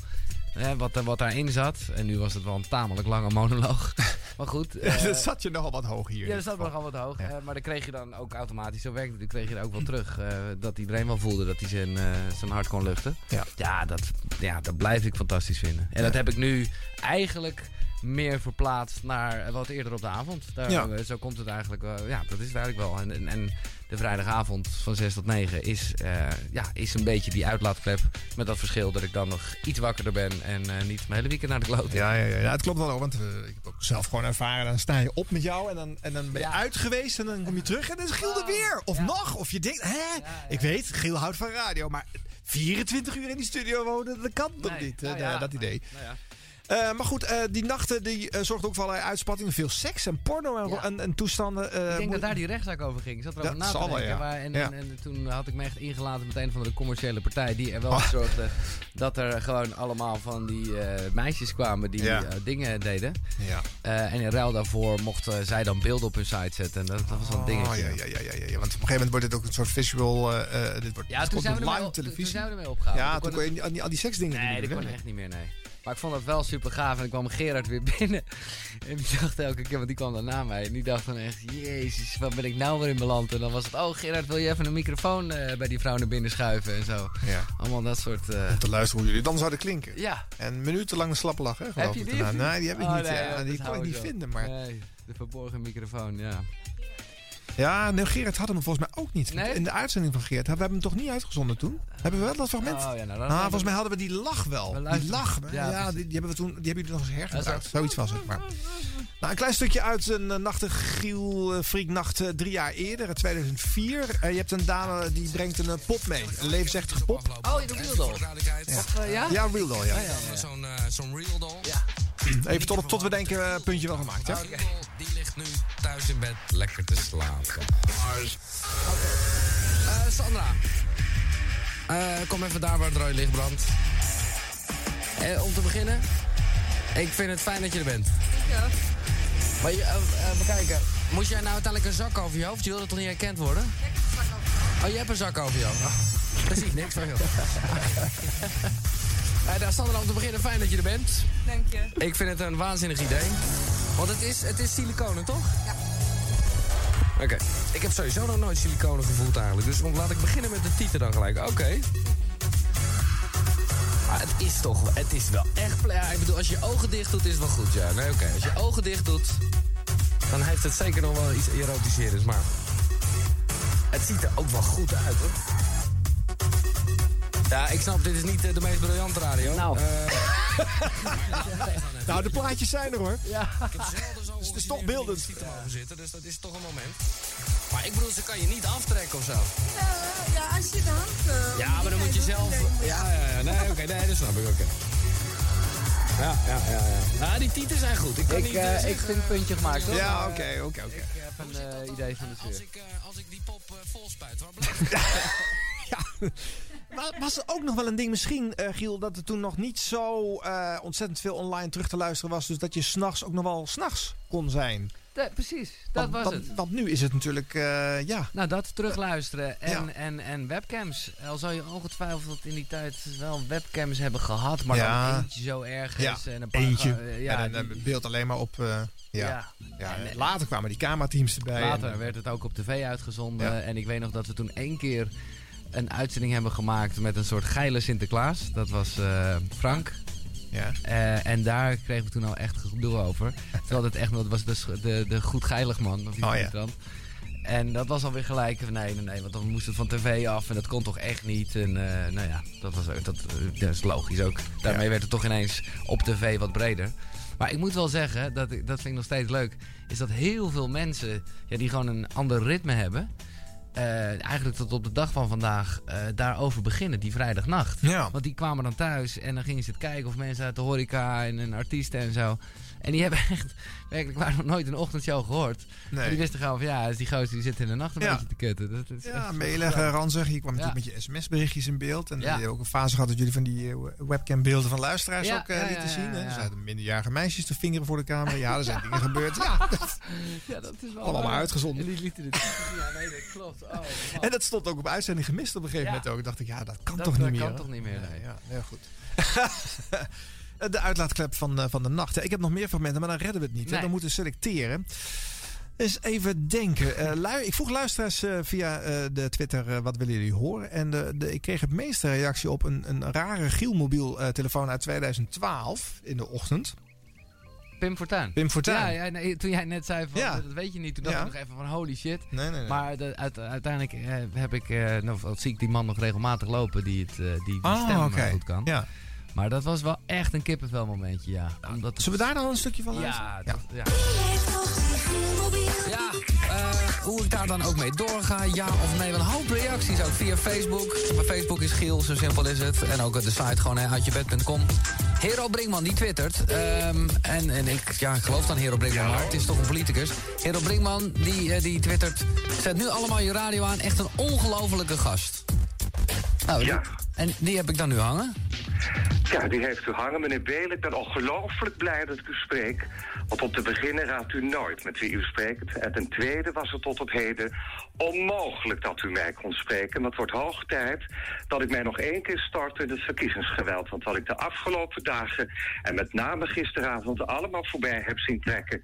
hè, wat, er- wat daarin zat. En nu was het wel een tamelijk lange monoloog. maar goed. dat zat je nogal wat hoog hier. ja, dat zat nogal wat hoog. maar dan kreeg je dan ook automatisch, zo werkt het, dan kreeg je er ook wel terug. eh, dat iedereen wel voelde dat hij zijn, zijn hart kon luchten. Ja. dat, ja, dat blijf ik fantastisch vinden. En dat heb ik nu eigenlijk meer verplaatst naar wat eerder op de avond. Daar, Ja. eh, Zo komt het eigenlijk. Ja, dat is het eigenlijk wel. En, en, en de vrijdagavond van 6 tot 9 is, eh, ja, is een beetje die uitlaatklep. Met dat verschil dat ik dan nog iets wakkerder ben en eh, niet mijn hele weekend naar de kloot. Ja, ja, ja, ja, het klopt wel ook. Want ik heb ook zelf gewoon ervaren. Dan sta je op met jou en dan, en dan ben je uit geweest. En dan kom je terug en dan is Giel er weer. Of nog. Of je denkt, hè? Ik weet, Giel houdt van radio. Maar 24 uur in die studio wonen, dat kan toch niet? Nou ja, dat idee. nou Eh, maar goed, eh, die nachten die uh, zorgden ook voor allerlei uitspattingen. Veel seks en porno en, Ja. en, en toestanden. eh, Ik denk moet- dat daar die rechtszaak over ging. Ik zat erover Dat na te denken. ja. maar- en, Ja. en, en toen had ik me echt ingelaten met een van de commerciële partij. Die er wel Oh. voor zorgde dat er gewoon allemaal van die eh, meisjes kwamen die eh, dingen deden. Ja. Eh, en in ruil daarvoor mochten zij dan beelden op hun site zetten. En dat, dat was wel een dingetje. Oh, ja, ja, ja, ja. Want op een gegeven moment wordt dit ook een soort visual. eh, eh, dit wordt, Ja, toen zijn, we live op- toen televisie. zijn we ermee opgehouden. Ja, Toen kon je al die, al die seksdingen Nee, dat kon echt niet meer, nee. Maar ik vond dat wel super gaaf. En dan kwam Gerard weer binnen. En die dacht elke keer, want die kwam dan na mij. En die dacht dan echt, jezus, wat ben ik nou weer in beland? En dan was het, oh Gerard, wil je even een microfoon eh, bij die vrouw naar binnen schuiven en zo. Ja. Allemaal dat soort... eh, Om te luisteren hoe jullie dan zouden klinken. Ja. En minutenlang een slappe lach, hè? geloof Heb je ik die? daarna. Nee, die heb ik Oh, niet. nee, ja, die kon ik niet vinden. Maar... Nee, de verborgen microfoon, ja. Ja, nee, Gerard had hem volgens mij ook niet. Nee? In de uitzending van Gerard hebben we hem toch niet uitgezonden toen? Hebben we wel dat fragment? Oh, ja, nou, dan- ah, volgens mij hadden we die lach wel. We Die lach. Ja, die, die hebben we toen, die hebben jullie nog eens hergebruikt. Zoiets was het. Maar. Nou, een klein stukje uit een uh, Nachtegiel uh, Frieknacht uh, drie jaar eerder, in 2004. Uh, je hebt een dame die brengt een pop mee. Een levensechtige pop. Oh, de Real Doll. Ja, Of, ja? ja, Real Doll, ja. Oh, ja, ja, ja. Zo'n zo'n real doll. Ja. Even tot, tot we denken, uh, puntje wel gemaakt. Hè? Okay. Die ligt nu thuis in bed lekker te slapen. Uh, Sandra. Uh, kom even daar waar het rode licht brandt. Uh, om te beginnen, ik vind het fijn dat je er bent. Ja. Maar je, uh, bekijken, moest jij nou uiteindelijk een zak over je hoofd? Je wilde toch niet herkend worden? Oh, je hebt een zak over je hoofd. Oh, ik niks van, joh. Uh, daar Sandra, om te beginnen, fijn dat je er bent. Dank je. Ik vind het een waanzinnig idee. Want het is, het is siliconen, toch? Ja. Oké. Okay. Ik heb sowieso nog nooit siliconen gevoeld eigenlijk. Dus laat ik beginnen met de titel dan gelijk. Oké. Okay. Maar het is toch... Het is wel echt... Ja, ik bedoel, als je je ogen dicht doet, is het wel goed, ja. Nee, oké. Okay. Als je ogen dicht doet, dan heeft het zeker nog wel iets erotiserends. Maar het ziet er ook wel goed uit, hoor. Ja, ik snap, dit is niet uh, de meest briljante radio. Nou. Uh, nou, de plaatjes zijn er hoor. Ja. Ik heb zelden het is toch beeldend. te mogen zitten, dus dat is toch een moment. Maar ik bedoel, ze kan je niet aftrekken of zo. Uh, ja, als je de hand... Uh, ja, maar dan moet je zelf... Ja, ja, ja. Nee, oké, okay, nee, dat snap ik, oké. Okay. Ja, ja, ja, ja. Nou, die tieten zijn goed. Ik, kan ik, niet, uh, ik vind een puntje gemaakt, hoor. Ja, oké, oké, oké. Ik heb een uh, idee van de als sfeer. ik, uh, als ik die pop uh, vol spuit, waar blijft ja. Maar was er ook nog wel een ding misschien, uh, Giel, dat er toen nog niet zo uh, ontzettend veel online terug te luisteren was. Dus dat je s'nachts ook nog wel s'nachts kon zijn. De, precies, dat want, was want, het. Want nu is het natuurlijk, uh, ja. Nou, dat terugluisteren en, Ja. en, en webcams. Al zou je ongetwijfeld in die tijd wel webcams hebben gehad, maar Ja. dan eentje zo ergens. Ja, En een paar eentje. uh, ja, en een die- beeld alleen maar op, uh, ja. Ja. ja. En, eh, later kwamen die camerateams erbij. Later en- werd het ook op tv uitgezonden. Ja. En ik weet nog dat we toen één keer een uitzending hebben gemaakt met een soort geile Sinterklaas. Dat was eh, Frank. Ja. Eh, en daar kregen we toen al echt gedoe over. Terwijl het echt, dat was de, de, de goed geilig man. Of Oh, ja. En dat was alweer gelijk van nee, nee, nee, want dan moest het van tv af en dat kon toch echt niet. En eh, nou ja, dat, was, dat, dat is logisch ook. Daarmee Ja. werd het toch ineens op tv wat breder. Maar ik moet wel zeggen, dat, dat vind ik nog steeds leuk, is dat heel veel mensen ja, die gewoon een ander ritme hebben. Eh, eigenlijk tot op de dag van vandaag eh, daarover beginnen, die vrijdagnacht. Ja. Want die kwamen dan thuis en dan gingen ze het kijken of mensen uit de horeca en, en artiesten en zo. En die hebben echt, werkelijk waar, nog nooit een ochtendshow gehoord. Nee. En die wisten gewoon van ja, dat is die gozer die zit in de nacht een Ja. beetje te kutten. Dat, dat is Ja, meeleggen, zo ranzig. Je kwam Ja. natuurlijk met je sms-berichtjes in beeld. En Ja. je ook een fase gehad dat jullie van die eh, webcam-beelden van luisteraars ook eh, lieten zien. Er zaten minderjarige meisjes te vingeren voor de camera. Ja, er zijn dingen gebeurd. Ja, dat- Ja, dat is wel Allemaal waar. uitgezonden. En die lieten het Ja, nee, dat klopt. Oh. En dat stond ook op uitzending gemist op een gegeven moment ook. dacht ik, ja, dat kan Dat- toch dat niet meer. kan hè? toch niet meer, nee. Ja, heel goed. de uitlaatklep van, eh, van de nacht. Ik heb nog meer fragmenten, maar dan redden we het niet. Nee. Dan moeten we selecteren. Dus even denken. Eh, ik vroeg luisteraars eh, via eh, de Twitter eh, wat willen jullie horen. En de, de, ik kreeg het meeste reactie op een, een rare Gielmobiel eh, telefoon uit 2012 in de ochtend. Pim Fortuyn. Pim Fortuyn. Ja, ja nee, toen jij net zei van, Ja. dat weet je niet, toen dacht Ja. ik nog even van holy shit. Nee, nee. Maar de, uit- uiteindelijk eh, heb ik, eh, nou, zie ik die man nog regelmatig lopen die, het, eh, die, die Oh, stem eh, goed kan. Ja. Maar dat was wel echt een kippenvel momentje, ja. Omdat het- Zullen we daar dan een stukje van luisteren? Ja, dat, ja. Ja, eh, hoe ik daar dan ook mee doorga, ja of nee. Een hoop reacties ook via Facebook. Mijn Facebook is Giel, zo simpel is het. En ook de site gewoon hè, uitjebed.com. Hero Brinkman, die twittert. ehm, en, en ik, ja, ik geloof dan Hero Brinkman, maar het is toch een politicus. Hero Brinkman, die, eh, die twittert... Zet nu allemaal je radio aan, echt een ongelofelijke gast. Nou, die- en die heb ik dan nu hangen? Ja, die heeft u hangen, meneer Belen. Ik ben ongelooflijk blij dat ik u spreek. Want om te beginnen raadt u nooit met wie u spreekt. En ten tweede was het tot op heden onmogelijk dat u mij kon spreken. Maar het wordt hoog tijd dat ik mij nog één keer start in het verkiezingsgeweld. Want wat ik de afgelopen dagen en met name gisteravond allemaal voorbij heb zien trekken...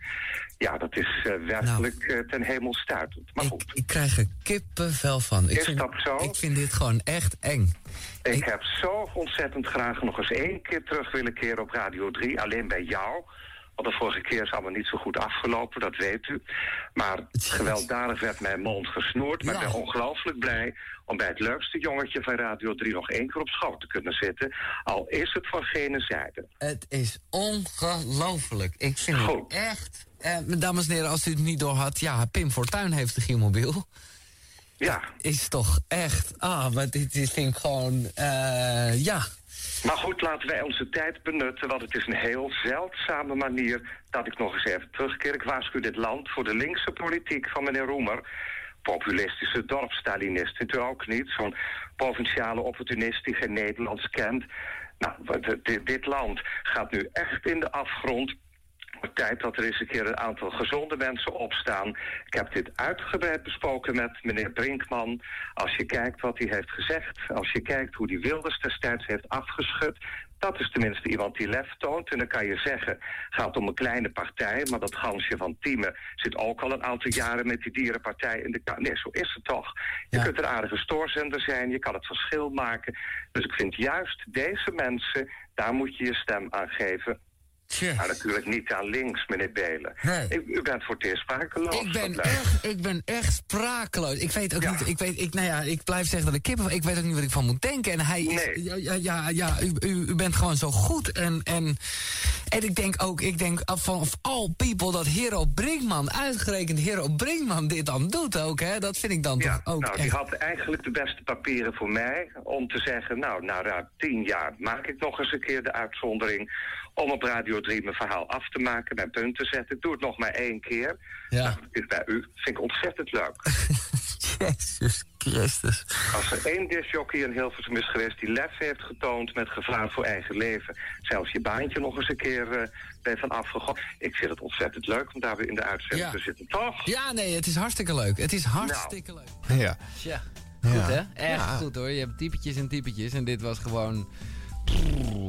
ja, dat is eh, werkelijk eh, ten hemel stuitend. Maar goed. Ik krijg er kippenvel van. Ik Is vind, dat zo? Ik vind dit gewoon echt eng. Ik heb zo ontzettend graag nog eens één keer terug willen keren op Radio 3. Alleen bij jou. Want de vorige keer is allemaal niet zo goed afgelopen, dat weet u. Maar gewelddadig werd mijn mond gesnoerd. Maar ik ben ongelooflijk blij om bij het leukste jongetje van Radio 3 nog één keer op schoot te kunnen zitten. Al is het van gene zijde. Het is ongelooflijk. Ik vind het echt... Eh, dames en heren, als u het niet door had... Ja, Pim Fortuyn heeft de Gielmobiel. Ja. Is toch echt... Ah, maar dit, dit vind ik gewoon... eh, ja. Maar goed, laten wij onze tijd benutten, want het is een heel zeldzame manier dat ik nog eens even terugkeer. Ik waarschuw dit land voor de linkse politiek van meneer Roemer. Populistische dorpstalinist, vindt u ook niet? Zo'n provinciale opportunist die geen Nederlands kent. Nou, dit land gaat nu echt in de afgrond. Tijd dat er eens een keer een aantal gezonde mensen opstaan. Ik heb dit uitgebreid besproken met meneer Brinkman. Als je kijkt wat hij heeft gezegd, als je kijkt hoe die Wilders destijds heeft afgeschud... dat is tenminste iemand die lef toont. En dan kan je zeggen, het gaat om een kleine partij... maar dat Gansje van Tieme zit ook al een aantal jaren met die dierenpartij in de Kamer. Nee, zo is het toch. Je kunt een aardige stoorzender zijn, je kan het verschil maken. Dus ik vind juist deze mensen, daar moet je je stem aan geven... Maar natuurlijk niet aan links, meneer Belen. Ik- u bent voor het eerst sprakeloos. Ik ben, echt, ik ben echt sprakeloos. Ik weet ook niet, ik weet, ik, nou ja, ik blijf zeggen dat ik kippen, ik weet ook niet wat ik van moet denken. En hij is, ja, ja, ja, ja u, u, u bent gewoon zo goed. En, en, en ik denk ook, ik denk van of all people dat Hero Brinkman, uitgerekend Hero Brinkman dit dan doet ook, hè. Dat vind ik dan toch ook Nou, die had eigenlijk de beste papieren voor mij om te zeggen... nou, na ruim tien jaar maak ik nog eens een keer de uitzondering... om op Radio 3 mijn verhaal af te maken, mijn punt te zetten. Ik doe het nog maar één keer. Ja. Nou, dit is bij u vind ik ontzettend leuk. Jezus Christus. Als er één disjockey in Hilversum is geweest die lef heeft getoond met gevaar voor eigen leven. Zelfs je baantje nog eens een keer eh ben van afgegooid. Ik vind het ontzettend leuk om daar weer in de uitzending Ja. te zitten, toch? Ja, nee, het is hartstikke leuk. Het is hartstikke leuk. Ja. Tja, goed Ja. hè? Echt Ja. goed hoor. Je hebt typetjes en typetjes. En dit was gewoon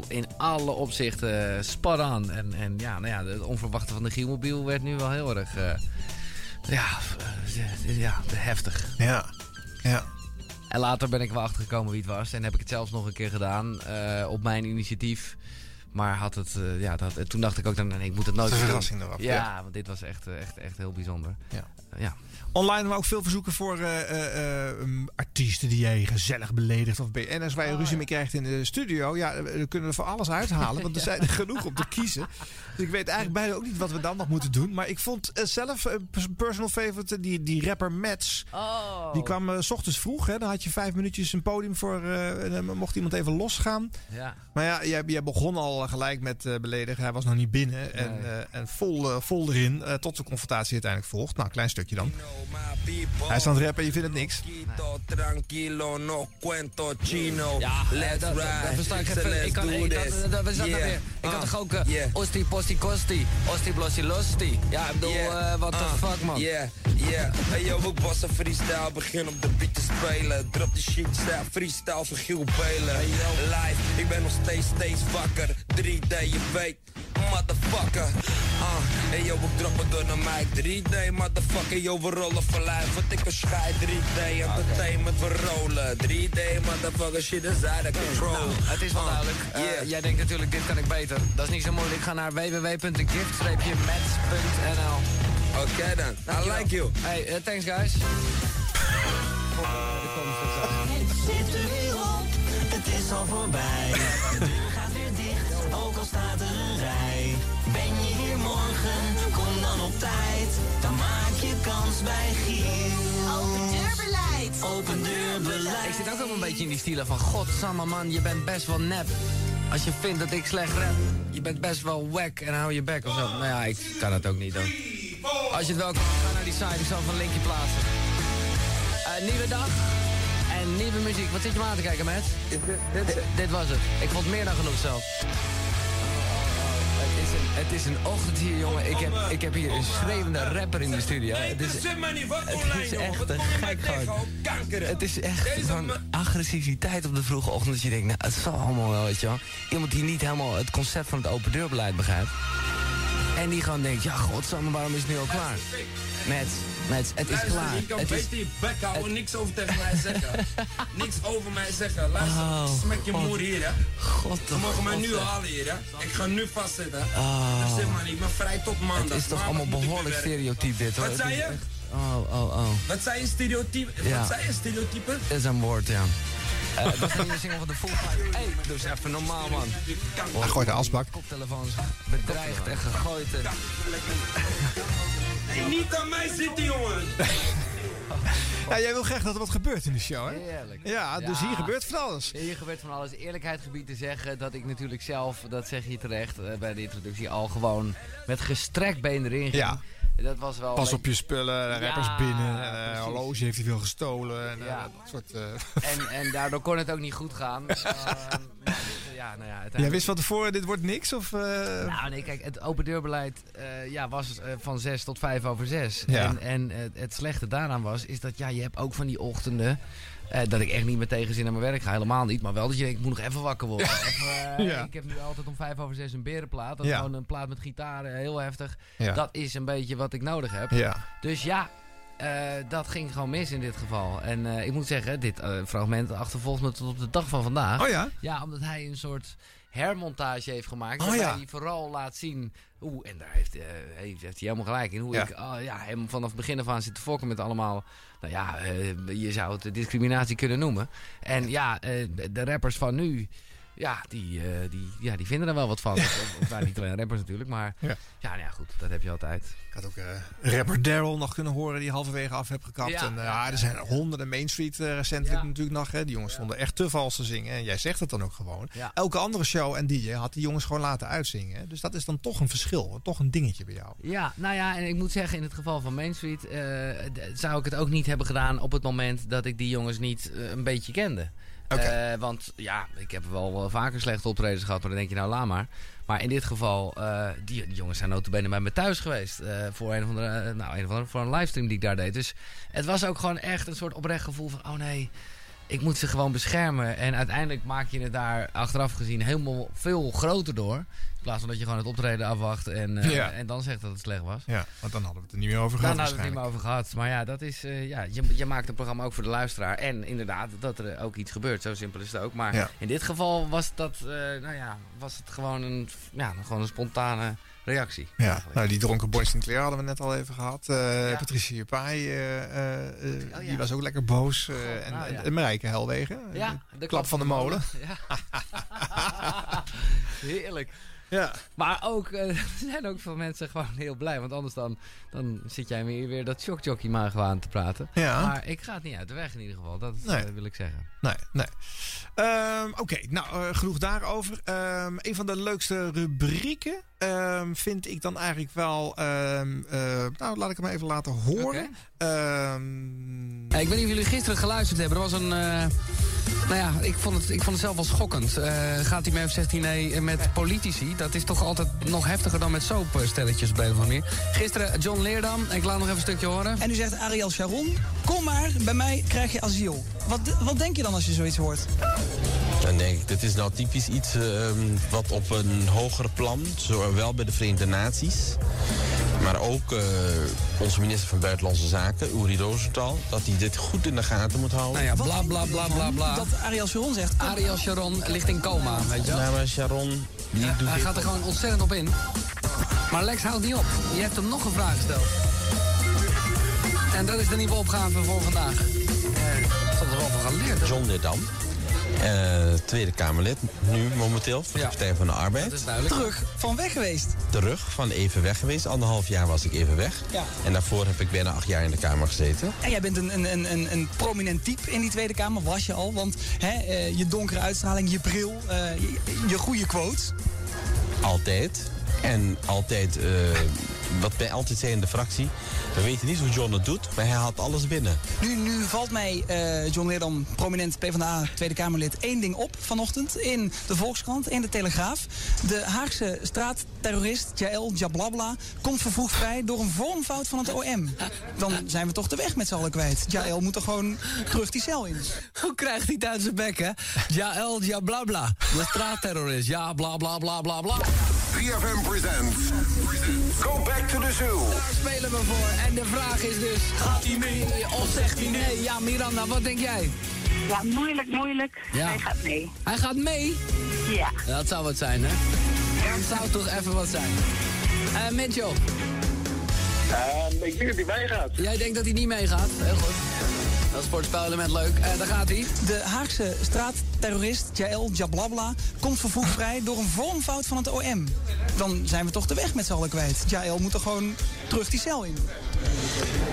in alle opzichten spot on. En, en ja, nou ja, het onverwachte van de Gielmobiel werd nu wel heel erg... eh, ja, eh, ja, heftig. Ja. Ja. En later ben ik wel achtergekomen wie het was. En heb ik het zelfs nog een keer gedaan eh, op mijn initiatief. Maar had het, eh, ja, dat, toen dacht ik ook, dan, nee, ik moet het nooit De doen. verrassing eraf, Ja, ja. want dit was echt, eh, echt, echt heel bijzonder. Ja. ja. Online maar ook veel verzoeken voor eh, eh, eh, um, artiesten die jij gezellig beledigt. Of en als wij ruzie mee krijgt in de studio, ja, we kunnen we voor alles uithalen. Want er zijn er genoeg om te kiezen. Dus ik weet eigenlijk bijna ook niet wat we dan nog moeten doen. Maar ik vond zelf een pers- personal favorite, die, die rapper Mets. Oh. Die kwam s ochtends vroeg. Hè, dan had je vijf minuutjes een podium voor. dan mocht iemand even losgaan. Ja. Maar ja, jij, jij begon al gelijk met beledigen. Hij was nog niet binnen. En, en vol, vol erin. tot de confrontatie uiteindelijk volgt. Nou, klein stukje dan. Hij is aan het rappen en je vindt het niks. Tranquilo, no cuento chino. Ja, eh, let's dat, dat, ride. versta ik even. Ik kan, do ik, dat, this. dat, dat is dat Yeah. weer. Ik had Uh, toch ook uh, yeah. Osti, Posti, Kosti, Osti, Blossi, Losti. Ja, ik bedoel, Yeah. eh, what the Uh, fuck, man. Yeah, yeah. Hey yo, ik was een freestyle, begin op de beat te spelen. Drop de shit, style, freestyle van Giel Belen. Live, ik ben nog steeds, steeds wakker. 3D, je weet, motherfucker. Uh, hey yo, ik drop het door naar mij. 3D, motherfucker, yo, we rollen voor lijf. Want ik schij 3D, entertainment, we rollen. 3D, motherfucker, shit is out of control. Nou, het is wel Uh, duidelijk. Eh, yeah. Jij denkt natuurlijk, dit kan ik beter. Dat is niet zo moeilijk. Ga naar www.gift-match.nl Oké dan, I like you. Hey, eh, thanks guys. Het zit er weer op, het is al voorbij. De deur gaat weer dicht, ook al staat er op tijd. Dan maak je kans bij Giel. Open deurbeleid. Open deurbeleid. Ik zit ook wel een beetje in die stijlen van... Godsamme man, je bent best wel nep. Als je vindt dat ik slecht rap, je bent best wel wack en hou je bek of zo. Nou ja, ik kan het ook niet doen. Als je het wel kan, ga naar die site, ik zal een linkje plaatsen. Eh, nieuwe dag en nieuwe muziek. Wat zit je me aan te kijken, Matt? Dit, dit was het. Ik vond meer dan genoeg zelf. Het is, een, het is een ochtend hier, jongen. Ik heb, ik heb hier een schreeuwende rapper in de studio. Het is, het is echt te gek gewoon. Het is echt zo'n agressiviteit op de vroege ochtend. Dat je denkt, nou, het zal allemaal wel, weet je wel. Iemand die niet helemaal het concept van het open deurbeleid begrijpt. En die gewoon denkt, ja, godsamme, waarom is het nu al klaar? Met, met, het is Luister, klaar. Je kan Het is, beter je bek houden, niks over tegen mij zeggen. niks over mij zeggen. Luister, Oh, smek je God. moer hier, hè. God, Ze mogen mij God, nu halen hier, hè. Ik ga nu vastzitten. Oh. Dus zeg maar niet, ik ben vrij tot maandag. het is toch allemaal behoorlijk stereotyp dit, hoor. Wat zei is je? Oh, oh, oh. Wat zei je, stereotype? Ja. Wat zei je, stereotype? Dat is een woord, ja. Eh dat is van de Fight. Hey, dus even normaal, man. Hij gooit de asbak. Koptelefoons bedreigd en gegooid. Niet aan mij zitten, jongen. Ja, jij wil graag dat er wat gebeurt in de show, hè? Heerlijk. Ja, dus hier gebeurt van alles. Hier gebeurt van alles. Eerlijkheid gebied te zeggen dat ik natuurlijk zelf, dat zeg je terecht eh, bij de introductie, al gewoon met gestrekt been erin ging. Ja. Dat was wel... Pas op je spullen, de rappers Ja, binnen. En, eh, horloge heeft hij veel gestolen. En, eh, Ja. dat soort, eh. En, en daardoor kon het ook niet goed gaan. Ehm, ja, nou ja, uiteindelijk... Jij wist van tevoren, dit wordt niks? Of, eh? Nou nee, kijk, het open deurbeleid eh, ja, was eh, van 6 tot 5 over 6. Ja. En, en het slechte daaraan was, is dat ja, je hebt ook van die ochtenden... eh, dat ik echt niet met tegenzin naar mijn werk ga, helemaal niet. Maar wel dat je denkt, ik moet nog even wakker worden. Even, eh, Ja. Ik heb nu altijd om 5 over 6 een berenplaat. Dat Ja. gewoon een plaat met gitaren, heel heftig. Ja. Dat is een beetje wat ik nodig heb. Dus ja, eh, dat ging gewoon mis in dit geval. En ik moet zeggen, dit fragment achtervolgt me tot op de dag van vandaag. Oh ja? Ja, omdat hij een soort hermontage heeft gemaakt. Oh waarbij hij vooral laat zien hoe, en daar heeft, heeft, heeft hij helemaal gelijk in, hoe Ja. ik ja, hem vanaf het begin af aan zit te fokken met allemaal, nou ja, eh, je zou het discriminatie kunnen noemen. En ja, eh, de rappers van nu, ja, die, eh, die, ja, die vinden er wel wat van. Of, of, nou, niet alleen rappers natuurlijk, maar Ja. ja, nou ja, goed, dat heb je altijd. Ik had ook eh, rapper Daryl nog kunnen horen die halverwege af heb gekapt. Ja. en, eh, ja, er zijn honderden Main Street recentelijk Ja. natuurlijk nog. Hè. Die jongens vonden echt te vals te zingen. En jij zegt het dan ook gewoon. Ja. Elke andere show en DJ had die jongens gewoon laten uitzingen. hè. Dus dat is dan toch een verschil. Toch een dingetje bij jou. Ja, nou ja, en ik moet zeggen, in het geval van Main Street eh, zou ik het ook niet hebben gedaan op het moment dat ik die jongens niet een beetje kende. Eh, want ja, ik heb wel, wel vaker slechte optredens gehad, maar dan denk je nou, laat maar. Maar in dit geval, eh, die, jongens zijn notabene bij me thuis geweest. eh, voor, een of andere, eh, nou, een of andere, voor een livestream die ik daar deed. Dus het was ook gewoon echt een soort oprecht gevoel van, oh nee, ik moet ze gewoon beschermen. En uiteindelijk maak je het daar achteraf gezien helemaal veel groter door. In plaats van dat je gewoon het optreden afwacht en, eh, Ja. en dan zegt dat het slecht was. Ja, want dan hadden we het er niet meer over gehad Daar hadden we het niet meer over gehad. Maar ja, dat is, eh, ja je, je maakt een programma ook voor de luisteraar. En inderdaad, dat er ook iets gebeurt. Zo simpel is het ook. Maar Ja. in dit geval was, dat, eh, nou ja, was het gewoon een, ja, gewoon een spontane reactie. Ja, nou, die dronken Boy Sinclair hadden we net al even gehad. Eh Ja. Patricia Pai, eh, Oh, ja. die was ook lekker boos. eh, en, nou ja. en Marijke Helwegen, Ja, de klap van de molen. Ja. Heerlijk. Ja. Maar ook, eh, er zijn ook veel mensen gewoon heel blij. Want anders dan, dan zit jij weer, weer dat shockjockey maar gewoon te praten. Ja. Maar ik ga het niet uit de weg in ieder geval. Dat Nee. eh, wil ik zeggen. Nee, nee. Ehm, Oké, nou, eh, genoeg daarover. Ehm, een van de leukste rubrieken ehm, vind ik dan eigenlijk wel... ehm, eh, nou, laat ik hem even laten horen. Ehm, ik weet niet of jullie gisteren geluisterd hebben. Er was een. eh, nou ja, ik vond, het, ik vond het zelf wel schokkend. Eh, gaat hij met F-16E met politici? Dat is toch altijd nog heftiger dan met soapstelletjes op de een of andere manier. Gisteren John Leerdam. Ik laat nog even een stukje horen. En u zegt Ariel Sharon, kom maar, bij mij krijg je asiel. Wat, wat denk je dan als je zoiets hoort? Dan denk ik, dit is nou typisch iets ehm, wat op een hoger plan, zowel bij de Verenigde Naties, maar ook eh, onze minister van Buitenlandse Zaken, Uri Rosenthal, dat hij dit goed in de gaten moet houden. Nou ja, bla bla bla bla bla. Dat Ariel Sharon zegt. Ariel Sharon ligt in coma, weet je wel. Ja, maar Sharon, die doet Hij gaat er gewoon ontzettend op in. Maar Lex houdt niet op. Je hebt hem nog een vraag gesteld. En dat is de nieuwe opgave voor vandaag. Eh, Ik zal er wel van geleerd. John dit dan. Tweede Kamerlid, nu momenteel, voor de Partij van de Arbeid. Terug van weg geweest. Terug, van even weg geweest. Anderhalf jaar was ik even weg. Ja. En daarvoor heb ik bijna acht jaar in de Kamer gezeten. En jij bent een, een, een, een, een prominent type in die Tweede Kamer, was je al. Want hè, eh, je donkere uitstraling, je bril, eh, je, je goede quotes. Altijd. En altijd, eh, wat wij altijd zei in de fractie... we weten niet hoe John het doet, maar hij haalt alles binnen. Nu, nu valt mij eh, John Leerdam, prominent PvdA Tweede Kamerlid, één ding op vanochtend in de Volkskrant, in de Telegraaf. De Haagse straatterrorist Jael Jablabla komt vervroegd vrij door een vormfout van het OM. Dan zijn we toch de weg met z'n allen kwijt. Jael moet er gewoon terug die cel in. Hoe krijgt hij uit zijn bek, hè? Ja, El, ja, bla bla. De straatterrorist, ja, bla bla bla bla bla. 3FM presents Go Back to the Zoo. Daar spelen we voor. En de vraag is dus, gaat hij mee of zegt hij nee? Ja, Miranda, wat denk jij? Ja, moeilijk, moeilijk. Ja. Hij gaat mee. Hij gaat mee? Ja. Dat zou wat zijn, hè? Dat zou toch even wat zijn. Eh Mitchell, ik denk dat hij meegaat. jij denkt dat hij niet meegaat? Heel goed. Dat is voor het leuk. Eh daar gaat hij. De Haagse straatterrorist Jael Jablabla komt vervroegd vrij door een vormfout van het OM. Dan zijn we toch de weg met z'n allen kwijt. Jael moet er gewoon terug die cel in.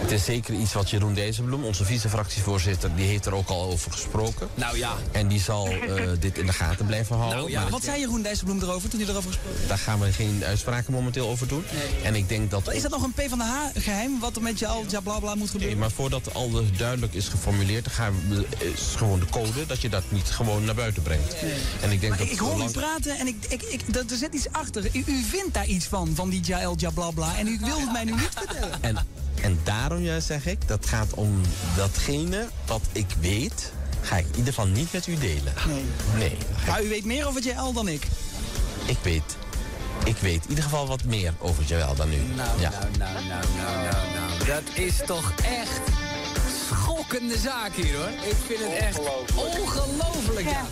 Het is zeker iets wat Jeroen Dijsselbloem, onze vice-fractievoorzitter... die heeft er ook al over gesproken. Nou ja. En die zal eh, dit in de gaten blijven houden. Nou ja, wat zei Jeroen Dijsselbloem erover toen hij erover gesproken heeft? Daar gaan we geen uitspraken momenteel over doen. En ik denk dat... Is dat nog een PvdA-geheim wat er met Jael Jablabla moet gebeuren? Nee, maar voordat al de duidelijk is geformuleerd, dan gaan we, is gewoon de code dat je dat niet gewoon naar buiten brengt. En ik denk Maar dat ik, hoor u zolang- praten en ik, ik, ik, dat, er zit iets achter. U, u vindt daar iets van, van die Jael Jablabla. En u wil het mij nu niet vertellen. En, en daarom ja, zeg ik, dat gaat om datgene wat ik weet, ga ik in ieder geval niet met u delen. Nee. Nee. Maar u weet meer over Jael dan ik. Ik weet, ik weet in ieder geval wat meer over Joël dan u. Nou, ja. nou, nou, nou, nou, nou, nou. Dat is toch echt schokkende zaak hier, hoor. Ik vind het echt ongelooflijk, ja.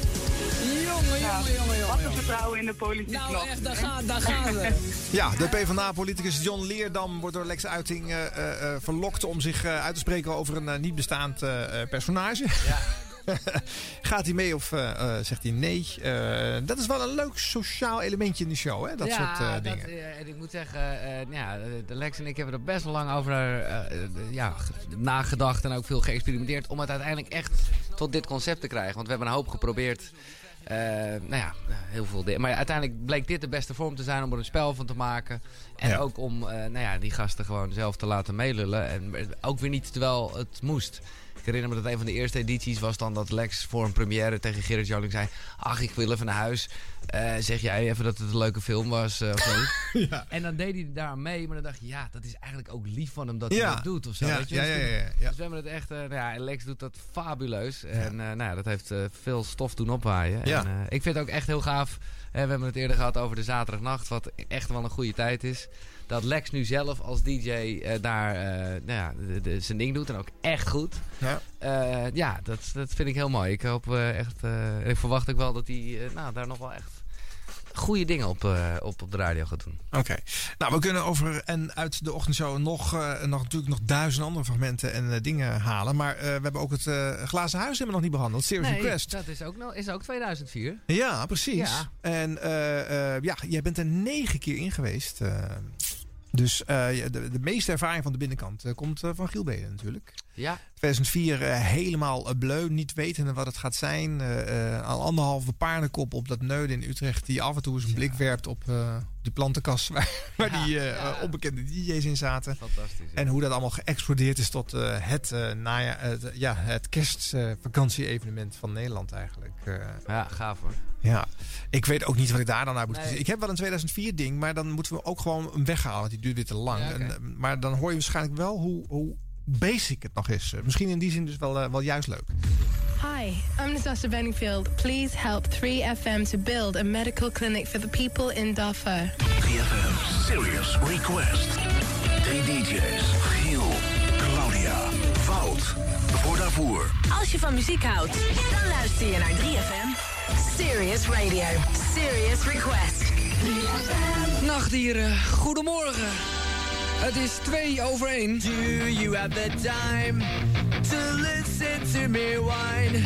Jongen, jongen, jongen, jongen. Wat een vertrouwen in de politiek Nou, nog. echt, daar gaan, daar gaan we. Ja, de PvdA-politicus John Leerdam wordt door Lex Uiting eh, eh, eh, verlokt om zich eh, uit te spreken over een niet bestaand eh, eh, personage. Gaat hij mee of zegt hij nee? Eh, dat is wel een leuk sociaal elementje in de show, hè? Dat ja, soort dat, dingen. eh, en ik moet zeggen, eh, ja, Lex en ik hebben er best wel lang over ja, ge- nagedacht en ook veel geëxperimenteerd om het uiteindelijk echt tot dit concept te krijgen. Want we hebben een hoop geprobeerd. Eh, nou ja, heel veel dingen. Maar uiteindelijk bleek dit de beste vorm te zijn om er een spel van te maken. En Ja. ook om eh, nou ja, die gasten gewoon zelf te laten meelullen. En ook weer niet terwijl het moest. Ik herinner me dat een van de eerste edities was dan dat Lex voor een première tegen Gerrit Joling zei... Ach, ik wil even naar huis. Eh, zeg jij even dat het een leuke film was eh, of niet? En dan deed hij daar aan mee. Maar dan dacht je, ja, dat is eigenlijk ook lief van hem dat Ja. hij dat doet of zo. Ja, weet je? ja, Dus ja, ja, ja, ja. Dus we hebben het echt... eh, nou ja, Lex doet dat fabuleus. En eh, nou ja, dat heeft eh, veel stof doen opwaaien. Ja. En, eh, ik vind het ook echt heel gaaf. We hebben het eerder gehad over de zaterdagnacht. Wat echt wel een goede tijd is. Dat Lex nu zelf als DJ eh, daar eh, nou ja, de- de- zijn ding doet. En ook echt goed. Ja. Eh, ja, dat, dat vind ik heel mooi. Ik hoop eh, echt... eh, ik verwacht ook wel dat hij eh, nou, daar nog wel echt goede dingen op, eh, op, op de radio gaat doen. Oké. Nou, we kunnen over en uit de ochtendshow nog, eh, nog natuurlijk nog duizend andere fragmenten en dingen halen. Maar eh, we hebben ook het eh, glazen huis hebben we nog niet behandeld. Serious Nee, Request. dat is ook, nog- is ook 2004. Ja, precies. Ja. En eh, eh, ja, jij bent er negen keer in geweest. Dus eh, de, de meeste ervaring van de binnenkant eh, komt eh, van Giel Beden natuurlijk. Ja. 2004 eh, helemaal bleu, niet wetende wat het gaat zijn. Al anderhalve paardenkop op dat neuden in Utrecht... die af en toe eens een blik werpt op die plantenkast... waar, waar die onbekende DJ's in zaten. Fantastisch. En hoe dat allemaal geëxplodeerd is tot het, naja, het, ja, het kerstvakantie-evenement van Nederland eigenlijk. Ja, gaaf hoor. Ja, ik weet ook niet wat ik daar dan uit moet Nee. Ik heb wel een 2004 ding, maar dan moeten we ook gewoon hem weghalen. Want die duurt weer te lang. Ja, oké. en, eh, maar dan hoor je waarschijnlijk wel hoe, hoe basic het nog is. Eh, Misschien in die zin dus wel, eh, wel juist leuk. Hi, I'm Natasha Benningfield. Please help 3FM to build a medical clinic for the people in Darfur. 3FM Serious Request. Drie DJ's. Voor daarvoor. Als je van muziek houdt, dan luister je naar 3FM. Serious Radio. Serious Request. Nachtdieren, goedemorgen. Het is twee over één. Do you have the time to listen to me whine?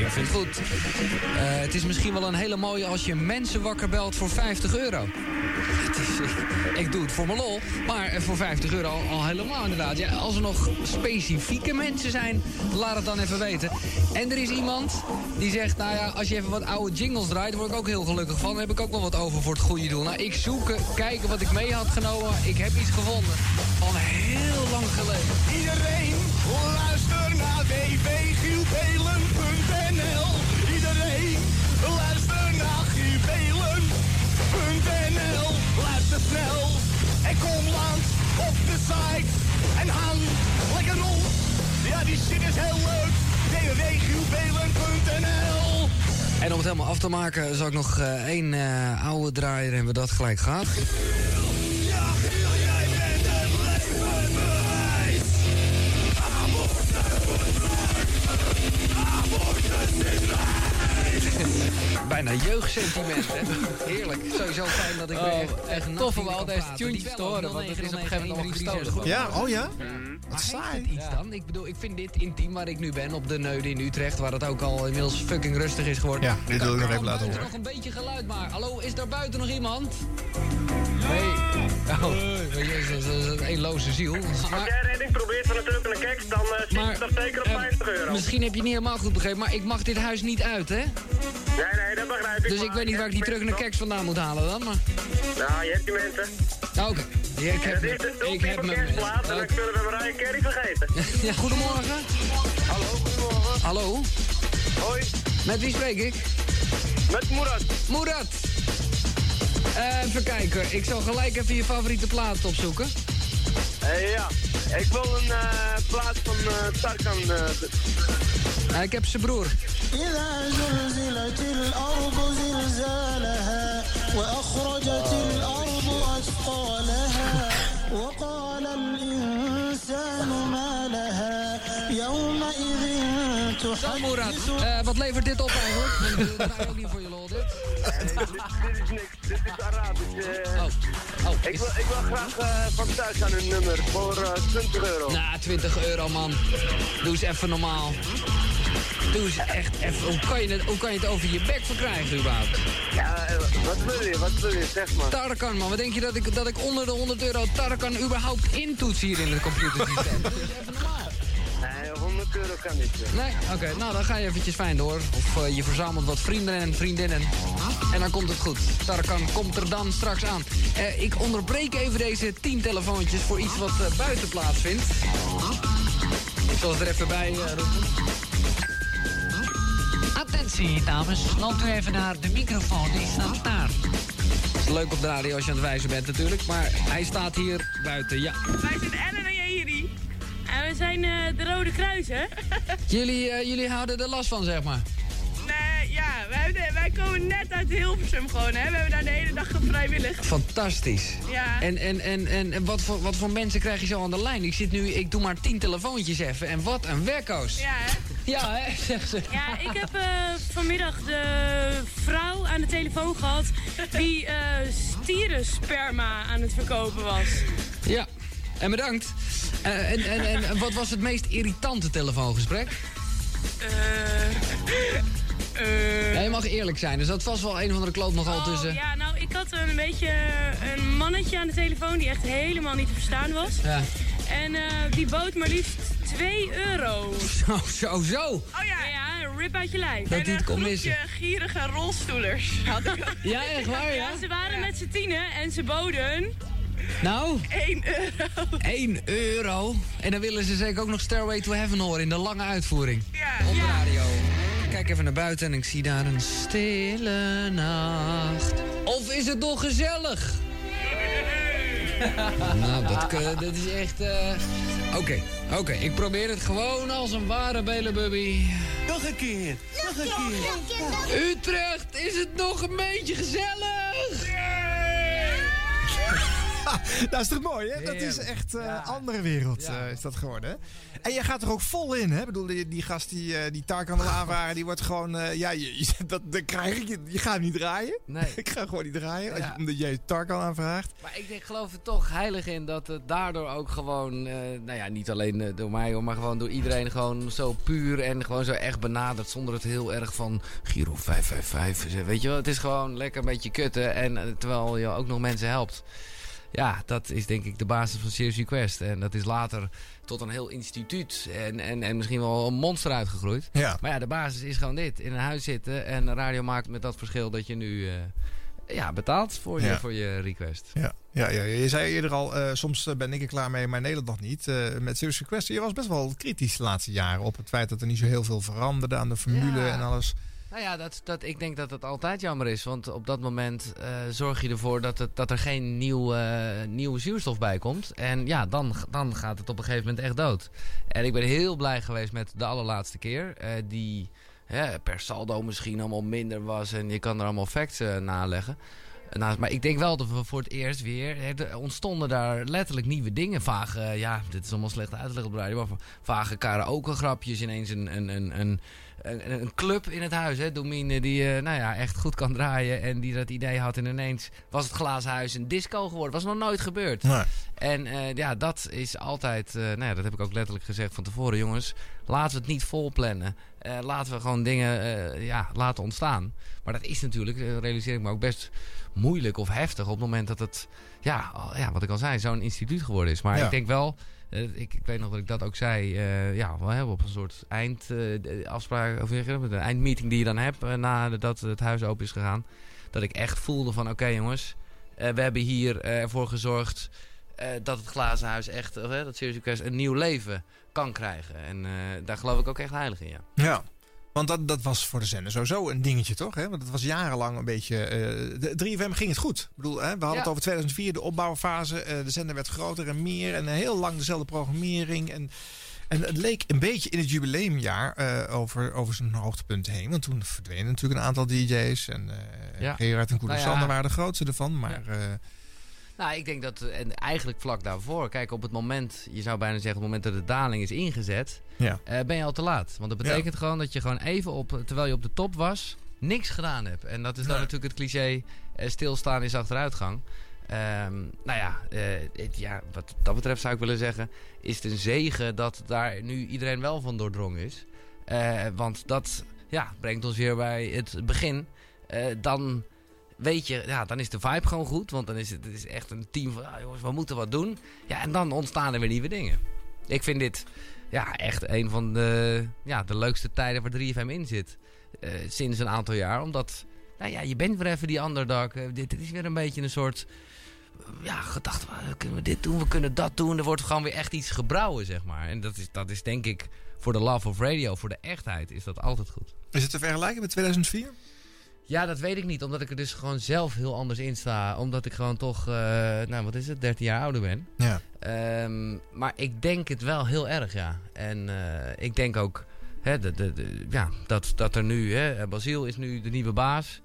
Ik vind het goed. Eh, het is misschien wel een hele mooie als je mensen wakker belt voor 50 euro. Het is, ik, doe het voor mijn lol, maar voor 50 euro al, al helemaal inderdaad. Ja, als er nog specifieke mensen zijn, laat het dan even weten. En er is iemand die zegt, nou ja, als je even wat oude jingles draait, daar word ik ook heel gelukkig van. Dan heb ik ook wel wat over voor het goede doel. Nou, ik zoek, eh, kijken wat ik mee had genomen. Ik heb iets gevonden. Al heel lang geleden. Iedereen luister naar www.gielbelen.nl Iedereen luister naar gielbelen.nl Luister snel en kom langs op de site en hang lekker rond. Ja, die shit is heel leuk. www.gielbelen.nl En om het helemaal af te maken, zal ik nog eh, één eh, oude draaien. Hebben we dat gelijk gehad. Bijna jeugdsentiment, hè? Heerlijk. Sowieso fijn dat ik Oh, weer echt, tof om al deze tunes te horen, want het is op een gegeven moment allemaal gestolen. Ja, oh ja? Wat saai. iets dan? Ik bedoel, ik vind dit intiem waar ik nu ben, op de Neude in Utrecht, waar het ook al inmiddels fucking rustig is geworden. Ja, dit wil ik nog even laten horen. nog een beetje geluid maar. Hallo, is daar buiten nog iemand? Nee. Oh, jezus, dat is een eenloze ziel. Als Maar, jij redding probeert van een truck en een keks, dan uh, zit je dat zeker op 50 euro. misschien heb je het niet helemaal goed begrepen, maar ik mag dit huis niet uit, hè? Nee, nee, dat begrijp ik. Dus ik weet niet waar ik die truck en de keks vandaan moet halen dan, maar... Nou, je hebt die mensen. Oké, Ja, ik heb, dat is de ik heb mijn kerstplaat en dan Oké. kunnen we Mariah Carey vergeten. Ja, goedemorgen. Hallo, goedemorgen. Hallo? Hoi. Met wie spreek ik? Met Murat. Murat. Eh, even kijken, ik zal gelijk even je favoriete plaat opzoeken. Eh, ja, ik wil een eh, plaat van eh, Tarkan. eh, Eh, ik heb zijn broer. إذا زلزلت الأرض زلزالها وأخرجت الأرض أثقالها وقال الإنسان ما لها يومئذ Zo, Murat. Eh, wat levert dit op eigenlijk? Want, eh, dat draai je ook niet voor je lol, dit. dit, dit is niks, dit is Arabisch. eh. ik, wil, ik wil graag eh, van thuis aan een nummer voor eh, 20 euro. Nou, 20 euro, man. Doe eens even normaal. Doe eens echt even. Hoe kan je het, hoe kan je het over je bek verkrijgen, überhaupt? Ja, wat wil je, wat wil je, zeg maar. Tarkan, man. Wat denk je dat ik, dat ik onder de 100 euro Tarkan überhaupt intoets hier in het computersysteem? Doe eens even normaal. Nee, 100 euro kan niet. Nee? Oké, nou dan ga je eventjes fijn door. Of eh, je verzamelt wat vrienden en vriendinnen. En dan komt het goed. Tarkan komt er dan straks aan. Eh, ik onderbreek even deze 10 telefoontjes voor iets wat eh, buiten plaatsvindt. Ik zal het er even bij eh, roepen. Attentie, dames. Loopt u even naar de microfoon. Die staat daar. Het is leuk op de radio als je aan het wijzen bent natuurlijk. Maar hij staat hier buiten, ja. Wij zijn Ellen. En we zijn eh, de Rode Kruis, hè? Jullie, eh, jullie houden er last van, zeg maar. Nee, ja, wij, wij- komen net uit Hilversum gewoon, hè? We hebben daar de hele dag vrijwillig. Fantastisch. Ja. En, en, en, en, wat, voor, wat voor mensen krijg je zo aan de lijn? Ik zit nu, ik doe maar 10 telefoontjes even. En wat een wekkoos. Ja, hè? Ja, hè, zegt ze. Ja, ik heb eh, vanmiddag de vrouw aan de telefoon gehad die eh stierensperma aan het verkopen was. Ja, en bedankt. Eh, en, en, en wat was het meest irritante telefoongesprek? Eh. eh, Ja, je mag eerlijk zijn, dus dat was wel een of andere kloot nogal tussen. Oh, ja, nou, ik had een beetje een mannetje aan de telefoon die echt helemaal niet te verstaan was. Ja. En eh, die bood maar liefst 2 euro. Zo, zo, zo. Oh ja, ja, een rip uit je lijf. Dat en een groepje missen. gierige rolstoelers had ik ook. Ja, echt waar, ja? ze waren met z'n tienen en ze boden Nou? 1 euro. 1 euro. En dan willen ze zeker ook nog Stairway to Heaven horen in de lange uitvoering. Ja, Op de radio. Kijk even naar buiten en ik zie daar een stille nacht. Of is het nog gezellig? nou, dat, dat is echt... eh, Oké, oké. Ik probeer het gewoon als een ware belebubby. Nog een keer. Nog een keer. Utrecht, is het nog een beetje gezellig? dat is toch mooi, hè? Dat is echt een andere wereld eh, is dat geworden, hè? En je gaat er ook vol in, hè? Ik bedoel, die, die gast die, eh, die Tarkan wil aanvragen, die wordt gewoon... eh, ja, je, je- dat, dat krijg ik. Je, je gaat niet draaien. Nee. ik ga gewoon niet draaien, je- omdat jij Tarkan aanvraagt. Maar ik denk, geloof er toch heilig in dat het daardoor ook gewoon, eh, nou ja, niet alleen eh, door mij, hoor, maar gewoon door iedereen gewoon zo puur en gewoon zo echt benaderd zonder het heel erg van Giro 555. is. Weet je wel, het is gewoon lekker een beetje kutten en eh, terwijl je ook nog mensen helpt. Ja, dat is denk ik de basis van Serious Request. En dat is later tot een heel instituut en, en, en misschien wel een monster uitgegroeid. Ja. Maar ja, de basis is gewoon dit. In een huis zitten en radio maken met dat verschil dat je nu eh, ja, betaalt voor je, voor je request. Ja, ja, ja, je zei eerder al, eh, soms eh, ben ik er klaar mee, maar Nederland nog niet. Eh, met Serious Request, je was best wel kritisch de laatste jaren op het feit dat er niet zo heel veel veranderde aan de formule Ja. en alles. Nou ja, dat, dat, ik denk dat het altijd jammer is. Want op dat moment eh, zorg je ervoor dat, dat er geen nieuw, eh, nieuwe zuurstof bij komt. En ja, dan, dan gaat het op een gegeven moment echt dood. En ik ben heel blij geweest met de allerlaatste keer. eh, die hè, per saldo misschien allemaal minder was. En je kan er allemaal facts naleggen. Nou, maar ik denk wel dat we voor het eerst weer... Er ontstonden daar letterlijk nieuwe dingen. Vage, ja, dit is allemaal slecht uitleg. Maar vage karaoke-grapjes. Ineens een, een, een, een, een, een club in het huis. Hè? Domine die eh, nou ja, echt goed kan draaien. En die dat idee had. En ineens was het glazen huis een disco geworden. Was nog nooit gebeurd. Nee. En eh, ja, dat is altijd... eh, nou ja, dat heb ik ook letterlijk gezegd van tevoren. Jongens, laten we het niet vol plannen. Eh, laten we gewoon dingen ja, laten ontstaan. Maar dat is natuurlijk, realiseer ik me ook, best moeilijk of heftig op het moment dat het, ja, ja wat ik al zei, zo'n instituut geworden is. Maar Ja. ik denk wel, ik, ik weet nog dat ik dat ook zei, eh, ja, we hebben op een soort eindafspraak, of je dat, een eindmeeting die je dan hebt eh, nadat het huis open is gegaan. Dat ik echt voelde van, oké jongens, eh, we hebben hier eh, ervoor gezorgd eh, dat het glazen huis echt, of, dat Serious Request, een nieuw leven kan krijgen. En eh, daar geloof ik ook echt heilig in, ja. Ja. Want dat, dat was voor de zender sowieso een dingetje, toch? Hè? Want het was jarenlang een beetje... eh, de 3FM ging het goed. Ik bedoel, hè, we hadden Ja. het over 2004, de opbouwfase. eh, de zender werd groter en meer. En heel lang dezelfde programmering. En, en het leek een beetje in het jubileumjaar eh, over, over zijn hoogtepunt heen. Want toen verdwenen natuurlijk een aantal DJ's. En Ja. Gerard en Koele Nou ja. Waren de grootste ervan. Maar Nou, ik denk dat, en eigenlijk vlak daarvoor, kijk, op het moment, je zou bijna zeggen, op het moment dat de daling is ingezet, Ja. eh, ben je al te laat. Want dat betekent gewoon dat je gewoon even op, terwijl je op de top was, niks gedaan hebt. En dat is dan Nee. natuurlijk het cliché, eh, stilstaan is achteruitgang. Ehm, nou ja, eh, het, ja, wat dat betreft zou ik willen zeggen, is het een zegen dat daar nu iedereen wel van doordrongen is. Want dat ja, brengt ons weer bij het begin. Dan weet je, ja, dan is de vibe gewoon goed. Want dan is het, het is echt een team van, ah, jongens, we moeten wat doen. Ja, en dan ontstaan er weer nieuwe dingen. Ik vind dit ja, echt een van de, ja, de leukste tijden waar 3FM in zit. Eh, sinds een aantal jaar. Omdat, nou ja, je bent weer even die underdog. Eh, dit, is weer een beetje een soort, eh, ja, gedachte. eh, Kunnen we dit doen, we kunnen dat doen. Er wordt gewoon weer echt iets gebrouwen, zeg maar. En dat is, dat is denk ik, voor de love of radio, voor de echtheid, is dat altijd goed. is het te vergelijken met 2004? Ja, dat weet ik niet. Omdat ik er dus gewoon zelf heel anders in sta. Omdat ik gewoon toch, eh, nou wat is het, 13 jaar ouder ben. Ja. Ehm, maar ik denk het wel heel erg, ja. En eh, ik denk ook hè, de, de, de- ja, dat, dat er nu, hè, Basiel is nu de nieuwe baas.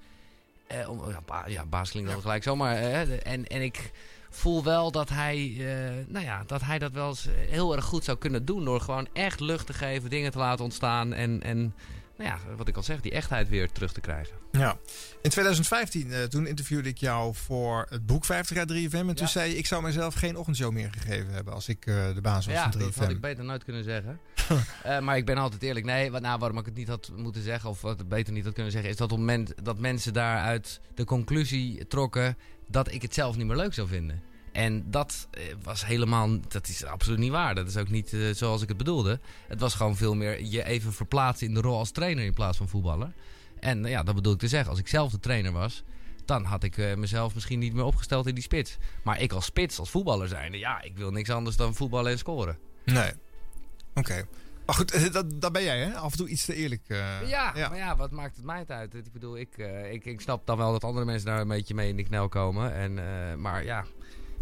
Eh, om, ja, ba- ja, baas klinkt dan gelijk zomaar. hè, en, en ik voel wel dat hij, eh, nou ja, dat hij dat wel eens heel erg goed zou kunnen doen. Door gewoon echt lucht te geven, dingen te laten ontstaan. En, en ja, wat ik al zeg, die echtheid weer terug te krijgen. Ja. In 2015, eh, toen interviewde ik jou voor het boek 50 jaar 3FM. En toen Ja. zei je, ik zou mezelf geen ochtendshow meer gegeven hebben als ik eh, de baas was Ja, van dat 3FM. had ik beter nooit kunnen zeggen. Eh, maar ik ben altijd eerlijk. Nee, wat, nou, waarom ik het niet had moeten zeggen, of wat beter niet had kunnen zeggen, is dat op het moment dat mensen daaruit de conclusie trokken dat ik het zelf niet meer leuk zou vinden. En dat eh, was helemaal, dat is absoluut niet waar. Dat is ook niet eh, zoals ik het bedoelde. Het was gewoon veel meer je even verplaatsen in de rol als trainer in plaats van voetballer. En ja, dat bedoel ik te zeggen. Als ik zelf de trainer was, dan had ik eh, mezelf misschien niet meer opgesteld in die spits. Maar ik als spits, als voetballer zijnde, ja, ik wil niks anders dan voetballen en scoren. Nee. Oké. Maar goed, dat, dat ben jij hè? Af en toe iets te eerlijk. Ja, maar ja, wat maakt het mij het uit? Ik bedoel, ik, ik, ik snap dan wel dat andere mensen daar een beetje mee in de knel komen. En, maar ja,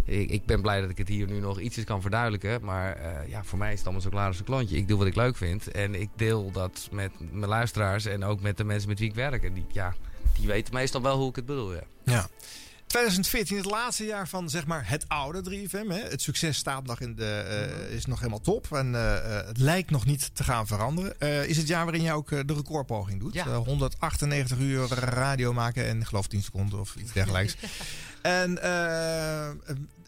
ik, ik ben blij dat ik het hier nu nog ietsjes kan verduidelijken. Maar eh, ja, voor mij is het allemaal zo klaar als een klontje. Ik doe wat ik leuk vind. En ik deel dat met mijn luisteraars en ook met de mensen met wie ik werk. En die, ja, die weten meestal wel hoe ik het bedoel, ja. Ja. 2014, het laatste jaar van zeg maar het oude 3FM. Hè. Het succes staat nog in de, eh, is nog helemaal top. En eh, eh, het lijkt nog niet te gaan veranderen. Is het jaar waarin jij ook de recordpoging doet. Ja. Eh, 198 uur radio maken en geloof 10 seconden of iets dergelijks. en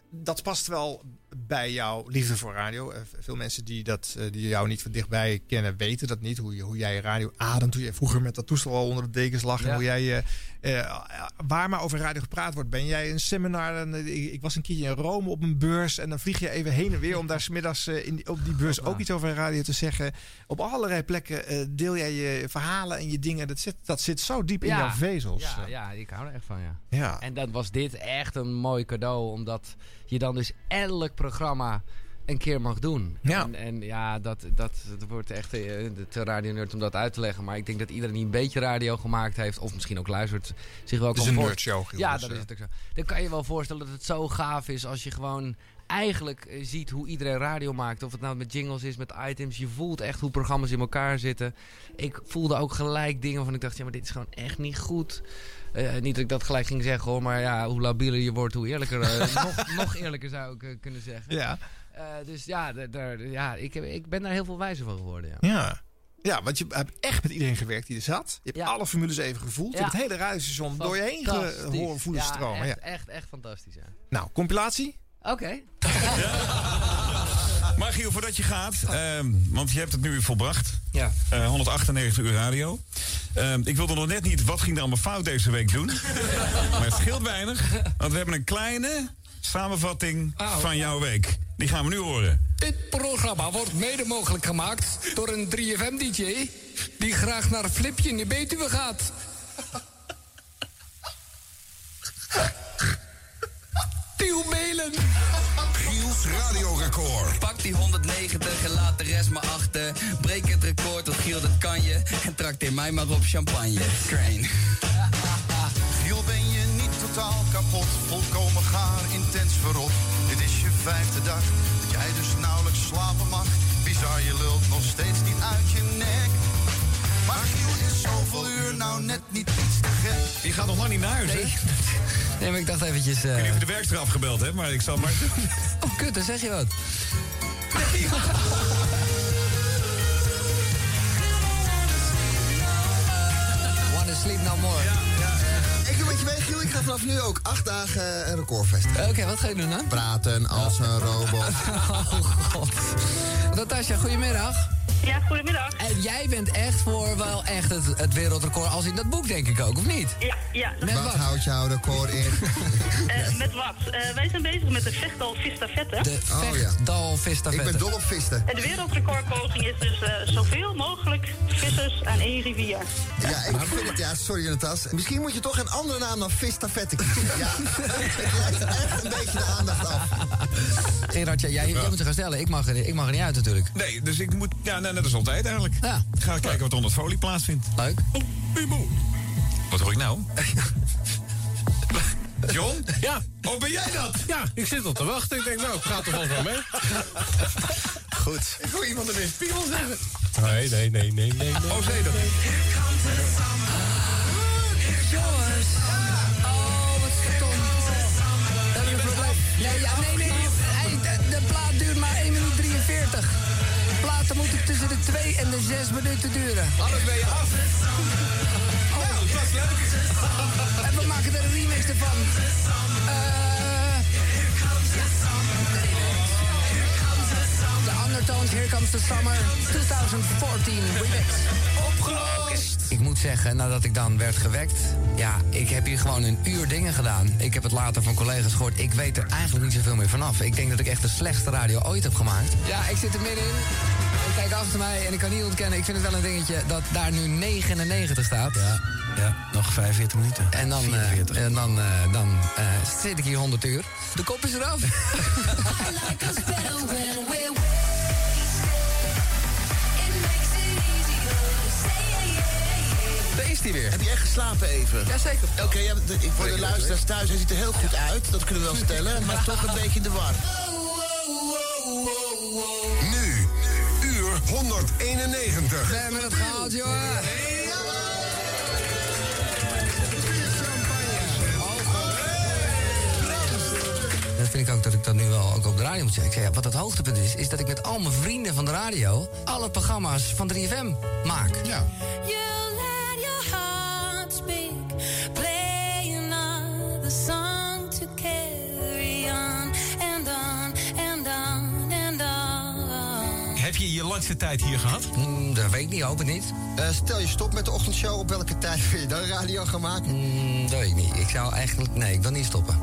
dat past wel bij jouw liefde voor radio. Veel mensen die, dat, die jou niet van dichtbij kennen, weten dat niet. Hoe, je, hoe jij radio ademt. Hoe je vroeger met dat toestel al onder de dekens lag. En hoe jij, eh, waar maar over radio gepraat wordt. Ben jij een seminar? En, eh, ik, ik was een keertje in Rome op een beurs. En dan vlieg je even heen en weer om daar smiddags eh, in die, op die beurs ook iets over radio te zeggen. Op allerlei plekken deel jij je verhalen en je dingen. Dat zit, dat zit zo diep in jouw vezels. Ja, ja, ik hou er echt van, ja. Ja. En dan was dit echt een mooi cadeau, omdat je dan dus elk programma een keer mag doen. Ja. En, en ja, dat, dat, dat wordt echt eh, te radio nerd om dat uit te leggen. Maar ik denk dat iedereen die een beetje radio gemaakt heeft, of misschien ook luistert, zich wel Het is kan een nerdshow, Giel, Ja, dus, dat is eh. het ook zo. Dan kan je wel voorstellen dat het zo gaaf is als je gewoon eigenlijk eh, ziet hoe iedereen radio maakt. Of het nou met jingles is, met items. Je voelt echt hoe programma's in elkaar zitten. Ik voelde ook gelijk dingen van ik dacht, ja, maar dit is gewoon echt niet goed. Niet dat ik dat gelijk ging zeggen hoor, maar ja, hoe labieler je wordt, hoe eerlijker. nog, nog eerlijker zou ik kunnen zeggen. Ja. Eh, dus ja, daar- daar- ja ik, heb, ik ben daar heel veel wijzer van geworden. Ja. Ja. Ja, want je hebt echt met iedereen gewerkt die er zat. Je hebt alle formules even gevoeld. Je hebt het hele radiostation door je heen ge- Fantastisch. horen voelen Ja, stromen. Echt, Ja. echt, echt fantastisch. Ja. Nou, compilatie? Oké. Maar Giel, voordat je gaat, ehm, want je hebt het nu weer volbracht. Ja. Eh, 198 uur radio. Ehm, ik wilde nog net niet, wat ging er allemaal fout deze week doen? maar het scheelt weinig, want we hebben een kleine samenvatting van jouw week. Die gaan we nu horen. Dit programma wordt mede mogelijk gemaakt door een 3FM-dj die graag naar Flipje in de Betuwe gaat. Tiel Melen. Giels radiorecord. Pak die 190 en laat de rest maar achter. Breek het record, tot Giel dat kan je. En trakteer mij maar op champagne. Crane. Giel, ben je niet totaal kapot? Volkomen gaar, intens verrot. Dit is je vijfde dag, dat jij dus nauwelijks slapen mag. Bizar, je lult nog steeds niet uit je nek. Maar Giel is zoveel uur nou net niet iets te gek. Je gaat nog lang niet naar huis, Nee. Nee, maar ik dacht eventjes... eh, Ik weet niet of je de werkster afgebeld hebt, maar ik zal maar... Oh, kut, dan zeg je wat. Wanna sleep no more. Doe wat je weet, Giel. Ik ga vanaf nu ook acht dagen een record vestigen. Oké, wat ga je doen dan? Praten als een robot. Oh god. Natasja, goedemiddag. Ja, goedemiddag. En jij bent echt voor wel echt het, het wereldrecord als in dat boek, denk ik ook, of niet? Ja, ja. Met wat? houdt jouw record in? Eh, met wat? Eh, wij zijn bezig met de Vechtal Vistafette. De Oh, ja. Vechtdal Vistafette. Ik ben dol op visten. En de wereldrecordpoging is dus eh, zoveel mogelijk vissers aan één rivier. Ja, ik vind het, ja, sorry Natas. Misschien moet je toch een andere naam dan Vistafette kiezen. Ja, het lijkt echt een beetje de aandacht af. Gerard, jij, jij moet ze gaan stellen. Ik mag, er, ik mag er niet uit natuurlijk. Nee, dus ik moet... Ja, nee, net als altijd eigenlijk. Ja. Ga kijken wat er onder het folie plaatsvindt. Leuk. Wat hoor ik nou? John? Ja. Oh, ben jij dat? Ja, ik zit op te wachten. Ik denk, nou, ik ga toch wel mee. Goed. Ik hoor iemand in de spiegel zeggen. Nee, nee, nee, nee, nee. nee. Oh, zei dat? Jongens. Oh, wat stom. Nee, ja, nee, nee. De plaat duurt maar 1 minuut 43. Platen moeten tussen de 2 en de 6 minuten duren. Anders ben je af. Oh, dat is leuk. En we maken er een remix ervan. Eh, De Undertones, Here Comes the Summer 2014 remix. Opgelost! Ik moet zeggen, nadat ik dan werd gewekt... ja, ik heb hier gewoon een uur dingen gedaan. Ik heb het later van collega's gehoord. Ik weet er eigenlijk niet zoveel meer vanaf. Ik denk dat ik echt de slechtste radio ooit heb gemaakt. Ja, ik zit er middenin. Kijk achter mij en ik kan niet ontkennen... ik vind het wel een dingetje dat daar nu 99 staat. Ja, Ja, nog 45 minuten. en dan, eh, 44. en dan, eh, dan eh, zit ik hier 100 uur. De kop is eraf. Daar is hij weer. Heb je echt geslapen even? Jazeker. Oké, ja, ik- voor de luisteraars thuis, hij ziet er heel goed uit. Dat kunnen we wel stellen, maar toch een beetje in de war. Nu, uur 191. We hebben het gehaald, jongen. vind ik ook dat ik dat nu wel ook op de radio moet zeggen. Ja, wat het hoogtepunt is, is dat ik met al mijn vrienden van de radio... alle programma's van 3FM maak. Ja. Langste tijd hier gehad? Mm, dat weet ik niet, hoop ik niet. Eh, stel je stop met de ochtendshow, op welke tijd wil je dan radio gaan maken? Mm, dat weet ik niet. Ik zou eigenlijk... Nee, ik wil niet stoppen.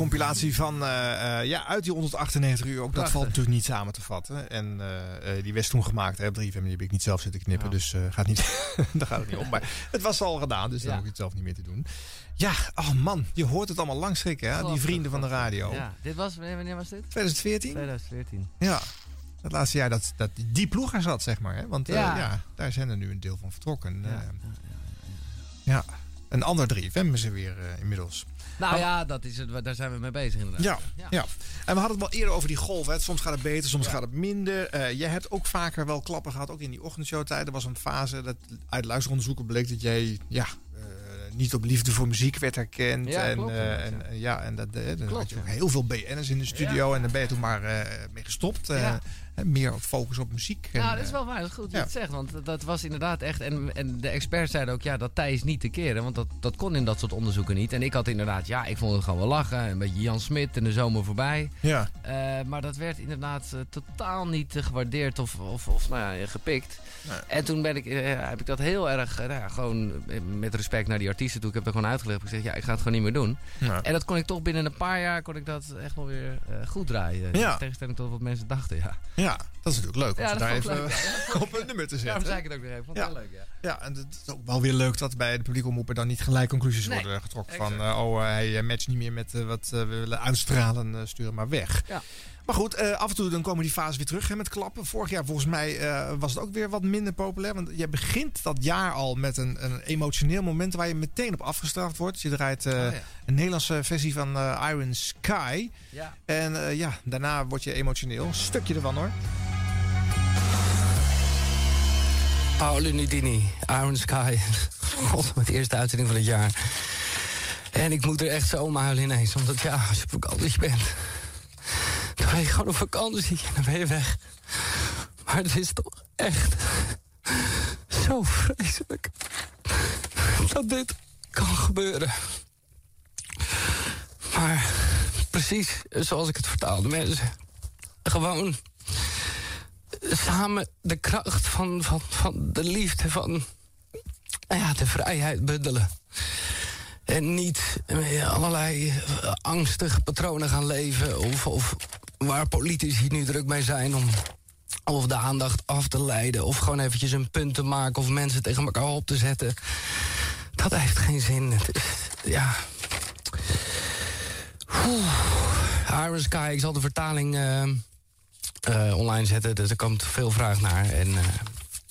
Compilatie van eh, eh, ja, uit die 198 uur ook. Dat valt natuurlijk niet samen te vatten. En eh, die werd toen gemaakt hè, op 3FM. Die heb ik niet zelf zitten knippen. Dus gaat niet, daar gaat het niet om. Maar het was al gedaan, dus dan Ja. hoef ik het zelf niet meer te doen. Ja, oh man, je hoort het allemaal langschrikken, hè? Die vrienden van de radio. Ja, dit was, wanneer was dit? 2014? 2014. Ja, het laatste jaar dat, dat die ploeg er zat, zeg maar. Hè? Want Ja. ja. daar zijn er nu een deel van vertrokken. Ja, ja, een ander 3FM is er weer inmiddels. Nou ja, dat is het, daar zijn we mee bezig inderdaad. Ja, ja. en we hadden het wel eerder over die golf. Hè. Soms gaat het beter, soms gaat het minder. Eh, jij hebt ook vaker wel klappen gehad, ook in die ochtendshowtijd. Er was een fase dat uit luisteronderzoeken bleek dat jij ja, eh, niet op liefde voor muziek werd herkend. Ja, en, klopt, eh, en, ja, en dat, dan Klopt, had je ook heel veel BN'ers in de studio. En dan ben je toen maar mee gestopt. Eh, meer focus op muziek. En, Nou, dat is eh, wel waar. Dat is goed dat je het zegt. Want dat- was inderdaad echt... En, en de experts zeiden ook, ja, dat tij is niet te keren. Want dat, dat kon in dat soort onderzoeken niet. En ik had inderdaad, ja, ik vond het gewoon wel lachen. Een beetje Jan Smit en de zomer voorbij. Ja. Eh, maar dat werd inderdaad eh, totaal niet eh, gewaardeerd of, of, of nou ja, gepikt. En toen ben ik, eh, heb ik dat heel erg, eh, nou gewoon eh, met respect naar die artiesten toe. Ik heb dat gewoon uitgelegd. Ik zeg, ja, ik ga het gewoon niet meer doen. Ja. En dat kon ik toch binnen een paar jaar kon ik dat echt wel weer eh, goed draaien. Ja. In tegenstelling tot wat mensen dachten, ja. Ja, dat is natuurlijk leuk om Ja, daar even leuk, ja. Ja, op een nummer te zetten. Daarom zei ik het ook weer even. Vond ik Ja. leuk, ja. Ja, en het is ook wel weer leuk dat bij de publieke omroepen dan niet gelijk conclusies Nee, worden getrokken. exact. Van, eh, oh, eh, hij eh, matcht niet meer met wat we willen uitstralen, stuur hem maar weg. Ja. Maar goed, eh, af en toe dan komen die fases weer terug hè, met klappen. Vorig jaar volgens mij eh, was het ook weer wat minder populair. Want je begint dat jaar al met een, een emotioneel moment waar je meteen op afgestraft wordt. Je draait eh, Oh, ja. een Nederlandse versie van eh, Iron Sky. Ja. En eh, ja, daarna word je emotioneel. Een stukje ervan hoor. Paolo Nudini, Iron Sky. God, met de eerste uitzending van het jaar. En ik moet er echt zo om huilen ineens. Omdat ja, als je op vakantie bent... dan ben je gewoon op vakantie en dan ben je weg. Maar het is toch echt zo vreselijk... dat dit kan gebeuren. Maar precies zoals ik het vertaalde, mensen. Gewoon samen de kracht van, van, van de liefde, van nou ja, de vrijheid bundelen. En niet met allerlei eh, angstige patronen gaan leven. Of, of waar politici nu druk mee zijn om of de aandacht af te leiden. Of gewoon eventjes een punt te maken of mensen tegen elkaar op te zetten. Dat heeft geen zin. Ja. Oeh. Iron ik zal de vertaling eh, eh, online zetten. Dus er komt veel vraag naar. En eh,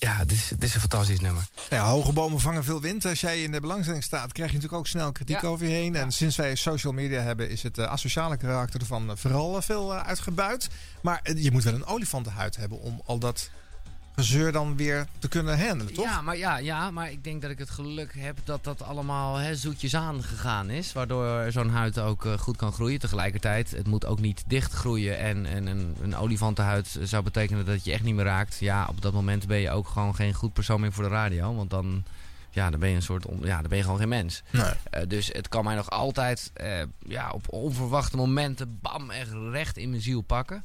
ja, het is, het is een fantastisch nummer. Ja, hoge bomen vangen veel wind. Als jij in de belangstelling staat, krijg je natuurlijk ook snel kritiek Ja. over je heen. En sinds wij social media hebben, is het eh, asociale karakter ervan vooral eh, veel eh, uitgebuit. Maar je moet wel een olifantenhuid hebben om al dat gezeur dan weer te kunnen handelen, toch? Ja maar, ja, ja, maar ik denk dat ik het geluk heb dat dat allemaal hè, zoetjes aangegaan is. Waardoor zo'n huid ook eh, goed kan groeien. Tegelijkertijd, het moet ook niet dicht groeien. En, en een, een olifantenhuid zou betekenen dat je echt niet meer raakt. Ja, op dat moment ben je ook gewoon geen goed persoon meer voor de radio. Want dan, ja, dan ben je een soort, on- ja, dan ben je gewoon geen mens. Nee. Eh, dus het kan mij nog altijd eh, ja, op onverwachte momenten bam, echt recht in mijn ziel pakken.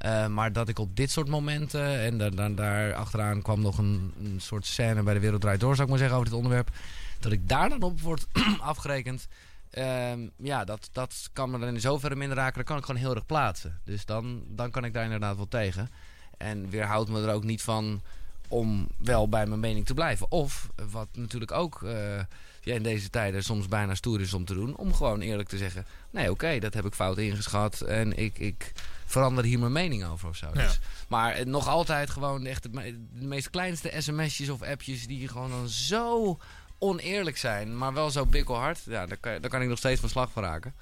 Eh, maar dat ik op dit soort momenten, en da- da- daar achteraan kwam nog een, een soort scène bij de Wereld Draait Door, zou ik maar zeggen, over dit onderwerp. Dat ik daar dan op word afgerekend. Ehm, ja, dat, dat kan me dan in zoverre minder raken. Dan kan ik gewoon heel erg plaatsen. Dus dan, dan kan ik daar inderdaad wel tegen. En weerhoudt me er ook niet van om wel bij mijn mening te blijven. Of, eh, wat natuurlijk ook eh, ja, in deze tijden soms bijna stoer is om te doen... om gewoon eerlijk te zeggen... nee, oké, dat heb ik fout ingeschat en ik, ik verander hier mijn mening over of zo. Ja. Dus, maar eh, nog altijd gewoon echt de, me- de meest kleinste sms'jes of appjes... die gewoon dan zo oneerlijk zijn, maar wel zo bikkelhard... ja, daar kan, daar kan ik nog steeds van slag van raken.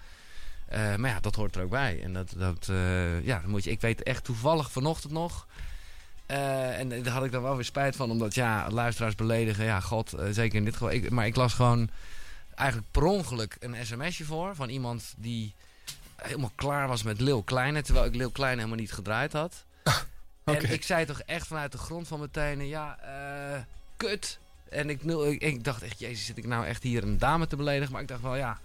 Maar ja, dat hoort er ook bij. En dat, dat ja, moet je, ik weet echt toevallig vanochtend nog. Eh, en daar had ik dan wel weer spijt van, omdat ja, luisteraars beledigen. Ja, god, eh, zeker in dit geval. Ik, maar ik las gewoon eigenlijk per ongeluk een sms'je voor van iemand die helemaal klaar was met Lil Kleine. Terwijl ik Lil Kleine helemaal niet gedraaid had. En ik zei toch echt vanuit de grond van mijn tenen, ja, eh, kut. En ik, ik, ik dacht echt, jezus, zit ik nou echt hier een dame te beledigen? Maar ik dacht wel, ja,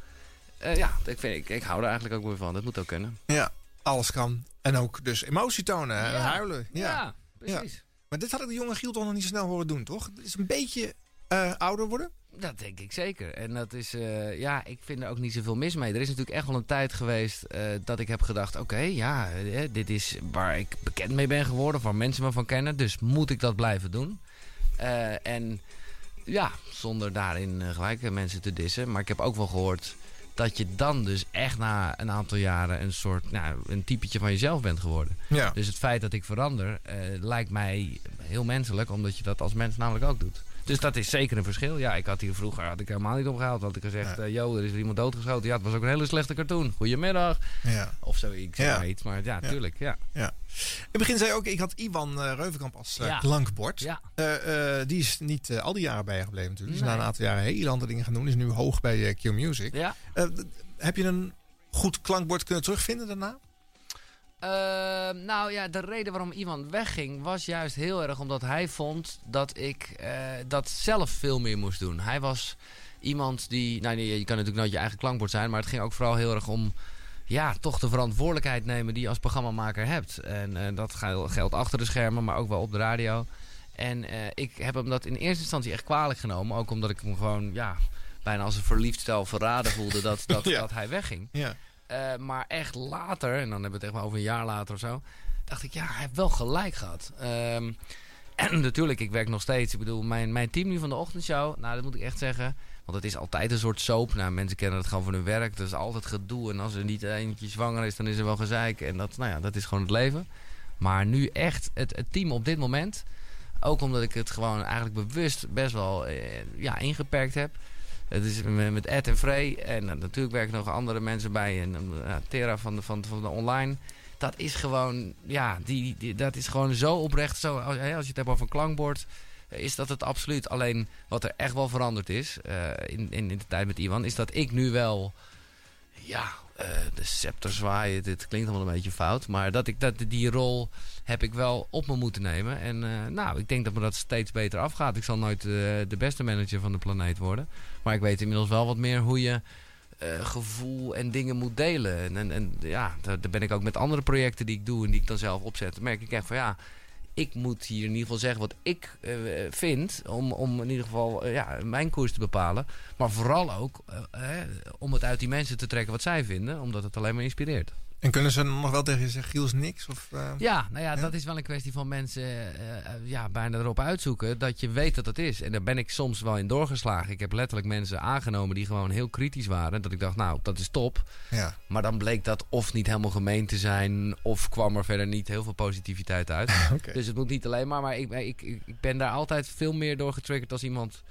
ja ik, vind, ik, ik hou er eigenlijk ook weer van. Dat moet ook kunnen. Ja, alles kan. En ook dus emotie tonen en Ja. huilen. Ja, Ja, precies. Maar dit had ik de jonge Giel toch nog niet zo snel horen doen, toch? Het is een beetje eh, ouder worden. Dat denk ik zeker. En dat is, eh, ja, ik vind er ook niet zoveel mis mee. Er is natuurlijk echt wel een tijd geweest eh, dat ik heb gedacht: oké, ja, dit is waar ik bekend mee ben geworden, waar mensen me van kennen. Dus moet ik dat blijven doen? En ja, zonder daarin gelijk eh, mensen te dissen. Maar ik heb ook wel gehoord dat je dan dus echt na een aantal jaren een soort, nou, een typetje van jezelf bent geworden. Ja. Dus het feit dat ik verander eh, lijkt mij heel menselijk, omdat je dat als mens namelijk ook doet. Dus dat is zeker een verschil. Ja, ik had hier vroeger had ik helemaal niet opgehaald. Had ik gezegd, eh yo, er is iemand doodgeschoten. Ja, het was ook een hele slechte cartoon. Goedemiddag. Ja. Of zo, ik zeg Ja. maar iets. Maar ja, Ja. tuurlijk, ja. Ja. In het begin zei je ook, ik had Iwan eh, Reuvenkamp als eh, Ja. klankbord. Ja. Die is niet al die jaren bijgebleven natuurlijk. Die is Nee. na een aantal jaren hele andere dingen gaan doen. Is nu hoog bij Q Music. Ja. Heb je een goed klankbord kunnen terugvinden daarna? Ehm, nou ja, de reden waarom iemand wegging was juist heel erg omdat hij vond dat ik eh, dat zelf veel meer moest doen. Hij was iemand die, nou nee, je kan natuurlijk nooit je eigen klankbord zijn, maar het ging ook vooral heel erg om ja, toch de verantwoordelijkheid nemen die je als programmamaker hebt. En eh, dat gel- geldt achter de schermen, maar ook wel op de radio. En eh, ik heb hem dat in eerste instantie echt kwalijk genomen. Ook omdat ik hem gewoon, ja, bijna als een verliefd stel verraden voelde dat, dat, Ja. dat hij wegging. Ja. Eh, maar echt later, en dan hebben we het maar over een jaar later of zo, dacht ik, ja, hij heeft wel gelijk gehad. Ehm, en natuurlijk, ik werk nog steeds. Ik bedoel, mijn, mijn team nu van de ochtendshow, nou, dat moet ik echt zeggen. Want het is altijd een soort soap. Nou, mensen kennen het gewoon van hun werk. Dat is altijd gedoe. En als er niet eentje zwanger is, dan is er wel gezeik. En dat, nou ja, dat is gewoon het leven. Maar nu echt, het, het team op dit moment. Ook omdat ik het gewoon eigenlijk bewust best wel eh, ja, ingeperkt heb. Het is met Ed en Frey. En eh, natuurlijk werken nog andere mensen bij. En eh, Tera van de, van, de online. Dat is gewoon, ja, die, dat is gewoon zo oprecht. Zo, als, als je het hebt over een klankbord, eh, is dat het absoluut. Alleen wat er echt wel veranderd is in, in, in de tijd met Iwan, is dat ik nu wel, ja, eh, de scepter zwaaien. Dit klinkt allemaal een beetje fout. Maar dat ik dat, die rol heb ik wel op me moeten nemen. En eh, nou, ik denk dat me dat steeds beter afgaat. Ik zal nooit eh, de beste manager van de planeet worden. Maar ik weet inmiddels wel wat meer hoe je gevoel en dingen moet delen. En, en, en ja, daar, ben ik ook met andere projecten die ik doe en die ik dan zelf opzet. Merk ik echt van ja, ik moet hier in ieder geval zeggen wat ik eh, vind. Om, om in ieder geval eh, ja, mijn koers te bepalen. Maar vooral ook eh, om het uit die mensen te trekken wat zij vinden. Omdat het alleen maar inspireert. En kunnen ze nog wel tegen je zeggen, Giel is niks? Of, eh, Ja, nou ja, dat is wel een kwestie van mensen eh, eh, ja, bijna erop uitzoeken dat je weet dat het is. En daar ben ik soms wel in doorgeslagen. Ik heb letterlijk mensen aangenomen die gewoon heel kritisch waren. Dat ik dacht, nou, dat is top. Ja. Maar dan bleek dat of niet helemaal gemeen te zijn, of kwam er verder niet heel veel positiviteit uit. Dus het moet niet alleen maar, maar ik, ik, ik, ik ben daar altijd veel meer door getriggerd als iemand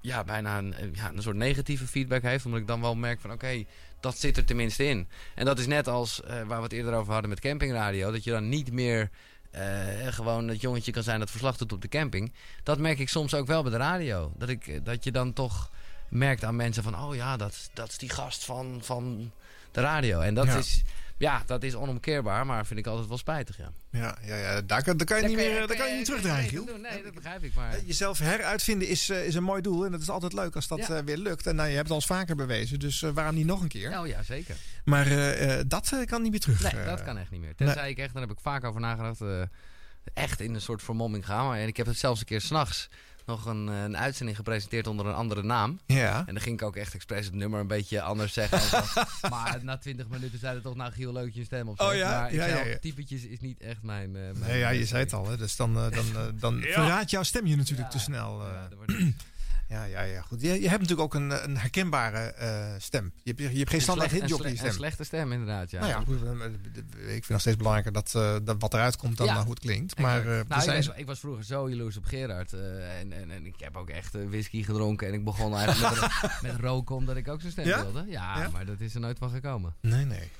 ja, bijna een, ja, een soort negatieve feedback heeft. Omdat ik dan wel merk van oké, dat zit er tenminste in. En dat is net als eh, waar we het eerder over hadden met campingradio. Dat je dan niet meer eh, gewoon dat jongetje kan zijn dat verslag doet op de camping. Dat merk ik soms ook wel bij de radio. Dat, ik, dat je dan toch merkt aan mensen van... oh ja, dat, dat is die gast van, van de radio. En dat, Ja. is, ja, dat is onomkeerbaar, maar vind ik altijd wel spijtig, ja. Ja, ja, ja daar, kan, daar kan je niet meer daar kan je niet terugdraaien, Giel. Nee, dat begrijp ik, maar... Jezelf heruitvinden is, eh, is een mooi doel. En dat is altijd leuk als dat Ja. eh, weer lukt. En nou, je hebt het al eens vaker bewezen. Dus eh, waarom niet nog een keer? Oh ja, zeker. Maar eh, eh, dat eh, kan niet meer terug. Nee, eh. dat kan echt niet meer. Tenzij ik echt, daar heb ik vaak over nagedacht, eh, echt in een soort vermomming gaan. Maar, en ik heb het zelfs een keer s'nachts, nog een, eh, een uitzending gepresenteerd onder een andere naam. Ja. En dan ging ik ook echt expres het nummer een beetje anders zeggen. maar na 20 minuten zeiden toch, nou Giel, leuk je een stem op Oh ja? Maar ik Ja, ja, zei, ja. typetjes is niet echt mijn... eh, mijn Nee, ja, je zei het al, hè. Dus dan, eh, dan, dan Ja. verraadt jouw stem je natuurlijk te snel. eh. Ja, ja, ja, goed. Je, je hebt natuurlijk ook een, een herkenbare eh, stem. Je hebt, je hebt geen Een standaard een hitjockey sle- Een stem. slechte stem, inderdaad, ja. Nou ja, goed, eh, ik vind nog steeds belangrijker dat, eh, dat wat eruit komt dan Ja. eh, hoe het klinkt. Maar eh, nou, zijn was, ze- ik was vroeger zo jaloers op Gerard. eh, en, en, en ik heb ook echt eh, whisky gedronken. En ik begon eigenlijk met, met roken omdat ik ook zo'n stem wilde. Ja, Ja? maar dat is er nooit van gekomen. Nee, nee.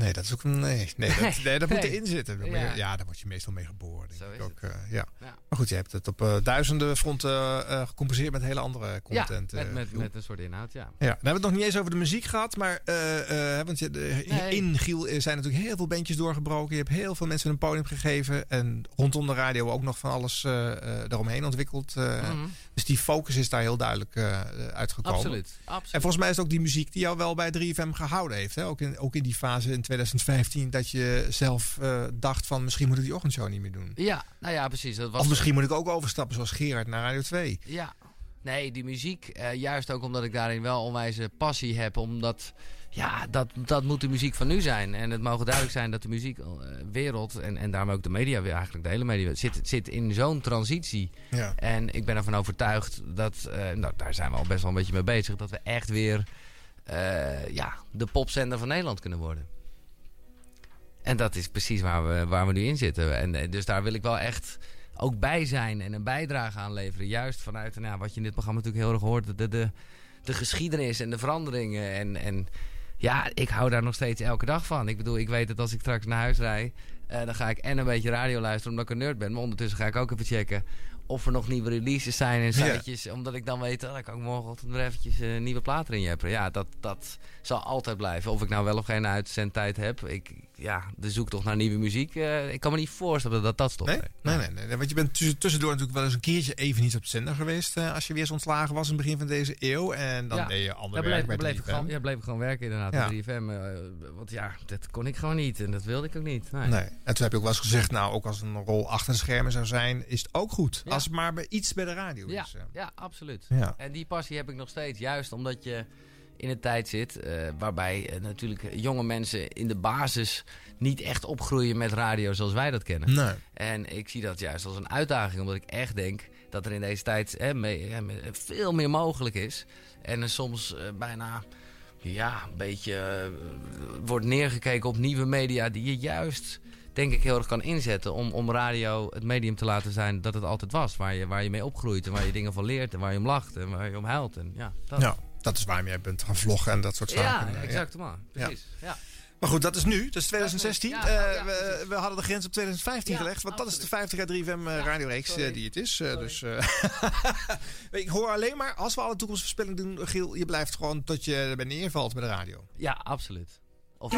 Nee, dat is ook een. Nee, nee, dat, nee, dat moet erin zitten. Je- Ja. Daar word je meestal mee geboren. Denk Zo ik is ook, eh, ja. Ja. Maar goed, je hebt het op eh, duizenden fronten eh, gecompenseerd met hele andere content. ja, met, met, een soort inhoud, ja. Ja, we hebben het nog niet eens over de muziek gehad, maar want je, de, Nee. in Giel zijn natuurlijk heel veel bandjes doorgebroken. Je hebt heel veel mensen een podium gegeven en rondom de radio ook nog van alles daaromheen ontwikkeld. Mhm. Dus die focus is daar heel duidelijk uitgekomen. Absoluut, absoluut. En volgens mij is het ook die muziek die jou wel bij 3FM gehouden heeft. Hè? Ook, in, ook in die fase in 2015 dat je zelf eh, dacht van misschien moet ik die ochtendshow niet meer doen. Ja, nou ja, precies. Dat was Of misschien moet ik ook overstappen zoals Gerard naar Radio 2. Ja, nee, die muziek, eh, juist ook omdat ik daarin wel onwijze passie heb. Omdat, ja, dat, dat moet de muziek van nu zijn. En het mogen duidelijk zijn dat de muziekwereld, en, en daarom ook de media, weer eigenlijk de hele media, zit, zit in zo'n transitie. Ja. En ik ben ervan overtuigd dat, eh, nou, daar zijn we al best wel een beetje mee bezig, dat we echt weer eh, ja, de popzender van Nederland kunnen worden. En dat is precies waar we, waar we nu in zitten. En eh, dus daar wil ik wel echt ook bij zijn en een bijdrage aan leveren. Juist vanuit nou, wat je in dit programma natuurlijk heel erg hoort. De, de, de geschiedenis en de veranderingen. En, en ja, ik hou daar nog steeds elke dag van. Ik bedoel, ik weet dat als ik straks naar huis rijd... eh, dan ga ik en een beetje radio luisteren omdat ik een nerd ben. Maar ondertussen ga ik ook even checken of er nog nieuwe releases zijn en Ja. sitejes. Omdat ik dan weet, oh, dan kan ik morgenochtend weer eventjes eh, nieuwe platen in jeppen. Ja, dat, dat zal altijd blijven. Of ik nou wel of geen uitzendtijd heb. Ik, ja, de zoektocht naar nieuwe muziek. eh, ik kan me niet voorstellen dat dat stopt. Nee? Nee, nee, nee, nee. Want je bent tussen- tussendoor natuurlijk wel eens een keertje even niet op de zender geweest. eh, als je weer eens ontslagen was in het begin van deze eeuw. En dan Ja, deed je ander werk bleef, bij daar bleef ik 3FM. gewoon, ja, bleef ik gewoon werken inderdaad Ja. bij 3FM. eh, want ja, dat kon ik gewoon niet. En dat wilde ik ook niet. Nee. Nee. En toen heb je ook wel eens gezegd, nou, ook als een rol achter de schermen zou zijn, is het ook goed. Ja. Als het maar bij iets bij de radio Ja, is. ja absoluut. Ja. En die passie heb ik nog steeds. Juist omdat je in een tijd zit eh, waarbij eh, natuurlijk jonge mensen in de basis niet echt opgroeien met radio zoals wij dat kennen. Nee. En ik zie dat juist als een uitdaging, omdat ik echt denk dat er in deze tijd hè, mee- hè, veel meer mogelijk is. En er soms eh, bijna ja, een beetje wordt neergekeken op nieuwe media die je juist, denk ik, heel erg kan inzetten om, om radio het medium te laten zijn dat het altijd was. Waar je, waar je mee opgroeit en waar je dingen van leert en waar je om lacht en waar je om huilt. En, ja, dat. Ja, dat is waarom jij bent gaan vloggen en dat soort zaken. Ja, exact. Precies. Ja. Maar goed, dat is nu. Dat is 2016. Ja, Eh, ja, we, we hadden de grens op 2015 Ja, gelegd. Want dat is de 50 jaar 3FM eh, radioreeks sorry. eh, die het is. Dus, eh, ik hoor alleen maar, als we alle toekomstvoorspellingen doen, Giel, je blijft gewoon tot je erbij neervalt bij de radio. Ja, absoluut. Of...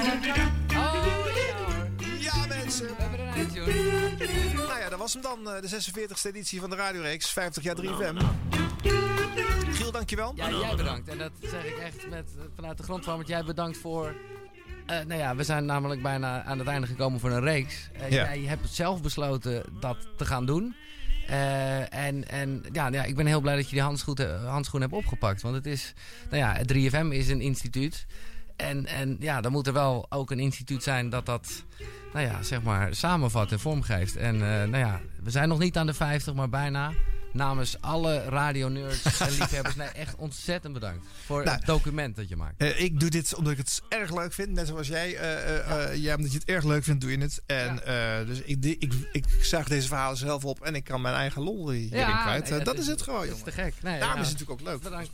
Ja, mensen. We hebben een. Nou ja, dat was hem dan. eh, De 46e editie van de radioreeks. 50 jaar 3FM. Giel, dankjewel. Ja, jij bedankt. En dat zeg ik echt met, eh, vanuit de grond van, want jij bedankt voor... eh, nou ja, we zijn namelijk bijna aan het einde gekomen voor een reeks. Ja. Jij hebt zelf besloten dat te gaan doen. Eh, en en ja, ja, ik ben heel blij dat je die handschoen, handschoen hebt opgepakt. Want het is, nou ja, het 3FM is een instituut. En, en ja, dan moet er wel ook een instituut zijn dat dat, nou ja, zeg maar, samenvat en vormgeeft. En eh, nou ja, we zijn nog niet aan de 50, maar bijna. Namens alle radionerds en liefhebbers, nee, echt ontzettend bedankt voor Nou, het document dat je maakt. Eh, ik doe dit omdat ik het erg leuk vind. Net zoals jij. eh, ja, omdat je het erg leuk vindt, doe je het. En dus ik, ik, ik, ik zuig deze verhalen zelf op en ik kan mijn eigen lol hierin kwijt. nee, dat is het gewoon, Dat is te gek. Nee, Daarom is het natuurlijk ook leuk. Bedankt.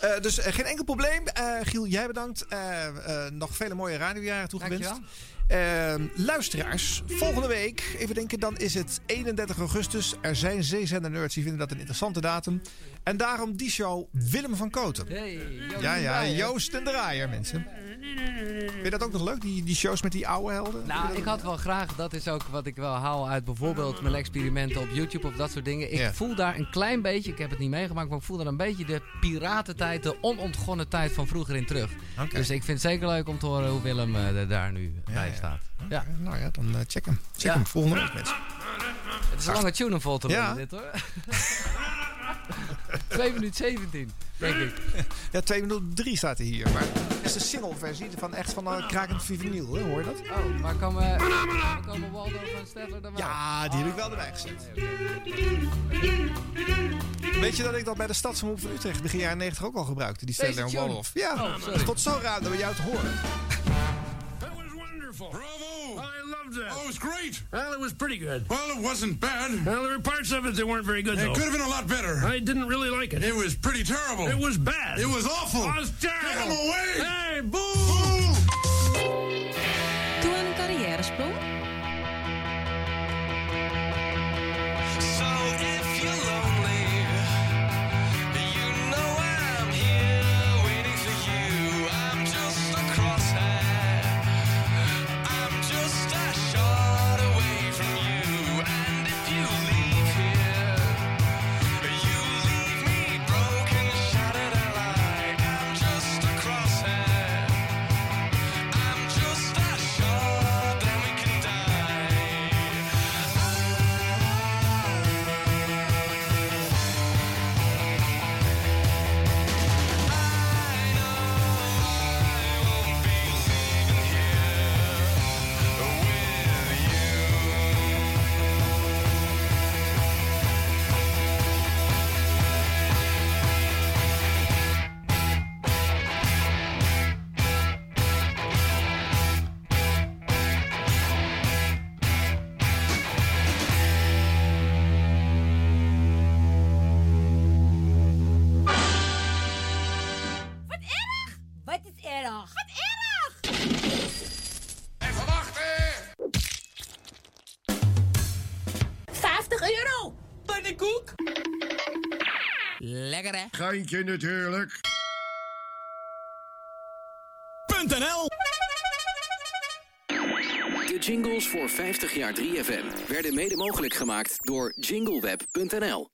mij. Dus geen enkel probleem. Giel, jij bedankt. Nog vele mooie radiojaren toegewenst. Dankjewel. Eh, luisteraars, volgende week, even denken, dan is het 31 augustus. Er zijn zeezender nerds die vinden dat een interessante datum. En daarom die show Willem van Koten. Hey, Joost ja, ja. Joost en Draaier, mensen. Vind je dat ook nog leuk, die, die shows met die oude helden? Nou, ik had wel graag, dat is ook wat ik wel haal uit bijvoorbeeld mijn experimenten op YouTube of dat soort dingen. Ik voel daar een klein beetje, ik heb het niet meegemaakt, maar ik voel daar een beetje de piratentijd, de onontgonnen tijd van vroeger in terug. Dus ik vind het zeker leuk om te horen hoe Willem eh, daar nu bij ja. staat. Ja. Nou ja, dan eh, check hem. Check Ja. hem volgende week, mensen. Het is een lange tune om vol te Ja. dit hoor. 2 minuten 17, denk ik. Ja, 2 minuten 3 staat er hier. Maar het is de single-versie van echt van een krakend vinyl, hoor je dat? Oh, maar komen, komen Waldo van Stedtler dan wel? Ja, die heb ik wel erbij gezet. Weet je dat ik dat bij de Stadsomroep van Utrecht begin jaren 90 ook al gebruikte? Die Stedtler en? Wolof. Ja, Oh, het tot zo raar dat we jou te horen. Bravo! Oh, I loved that. Oh, it was great. Well, it was pretty good. Well, it wasn't bad. Well, there were parts of it that weren't very good, It though. could have been a lot better. I didn't really like it. It was pretty terrible. It was bad. It was awful. It was terrible. Get him away. Hey, boo! Toe aan een carrièresprong? Geintje natuurlijk. .nl De jingles voor 50 jaar 3FM werden mede mogelijk gemaakt door jingleweb.nl.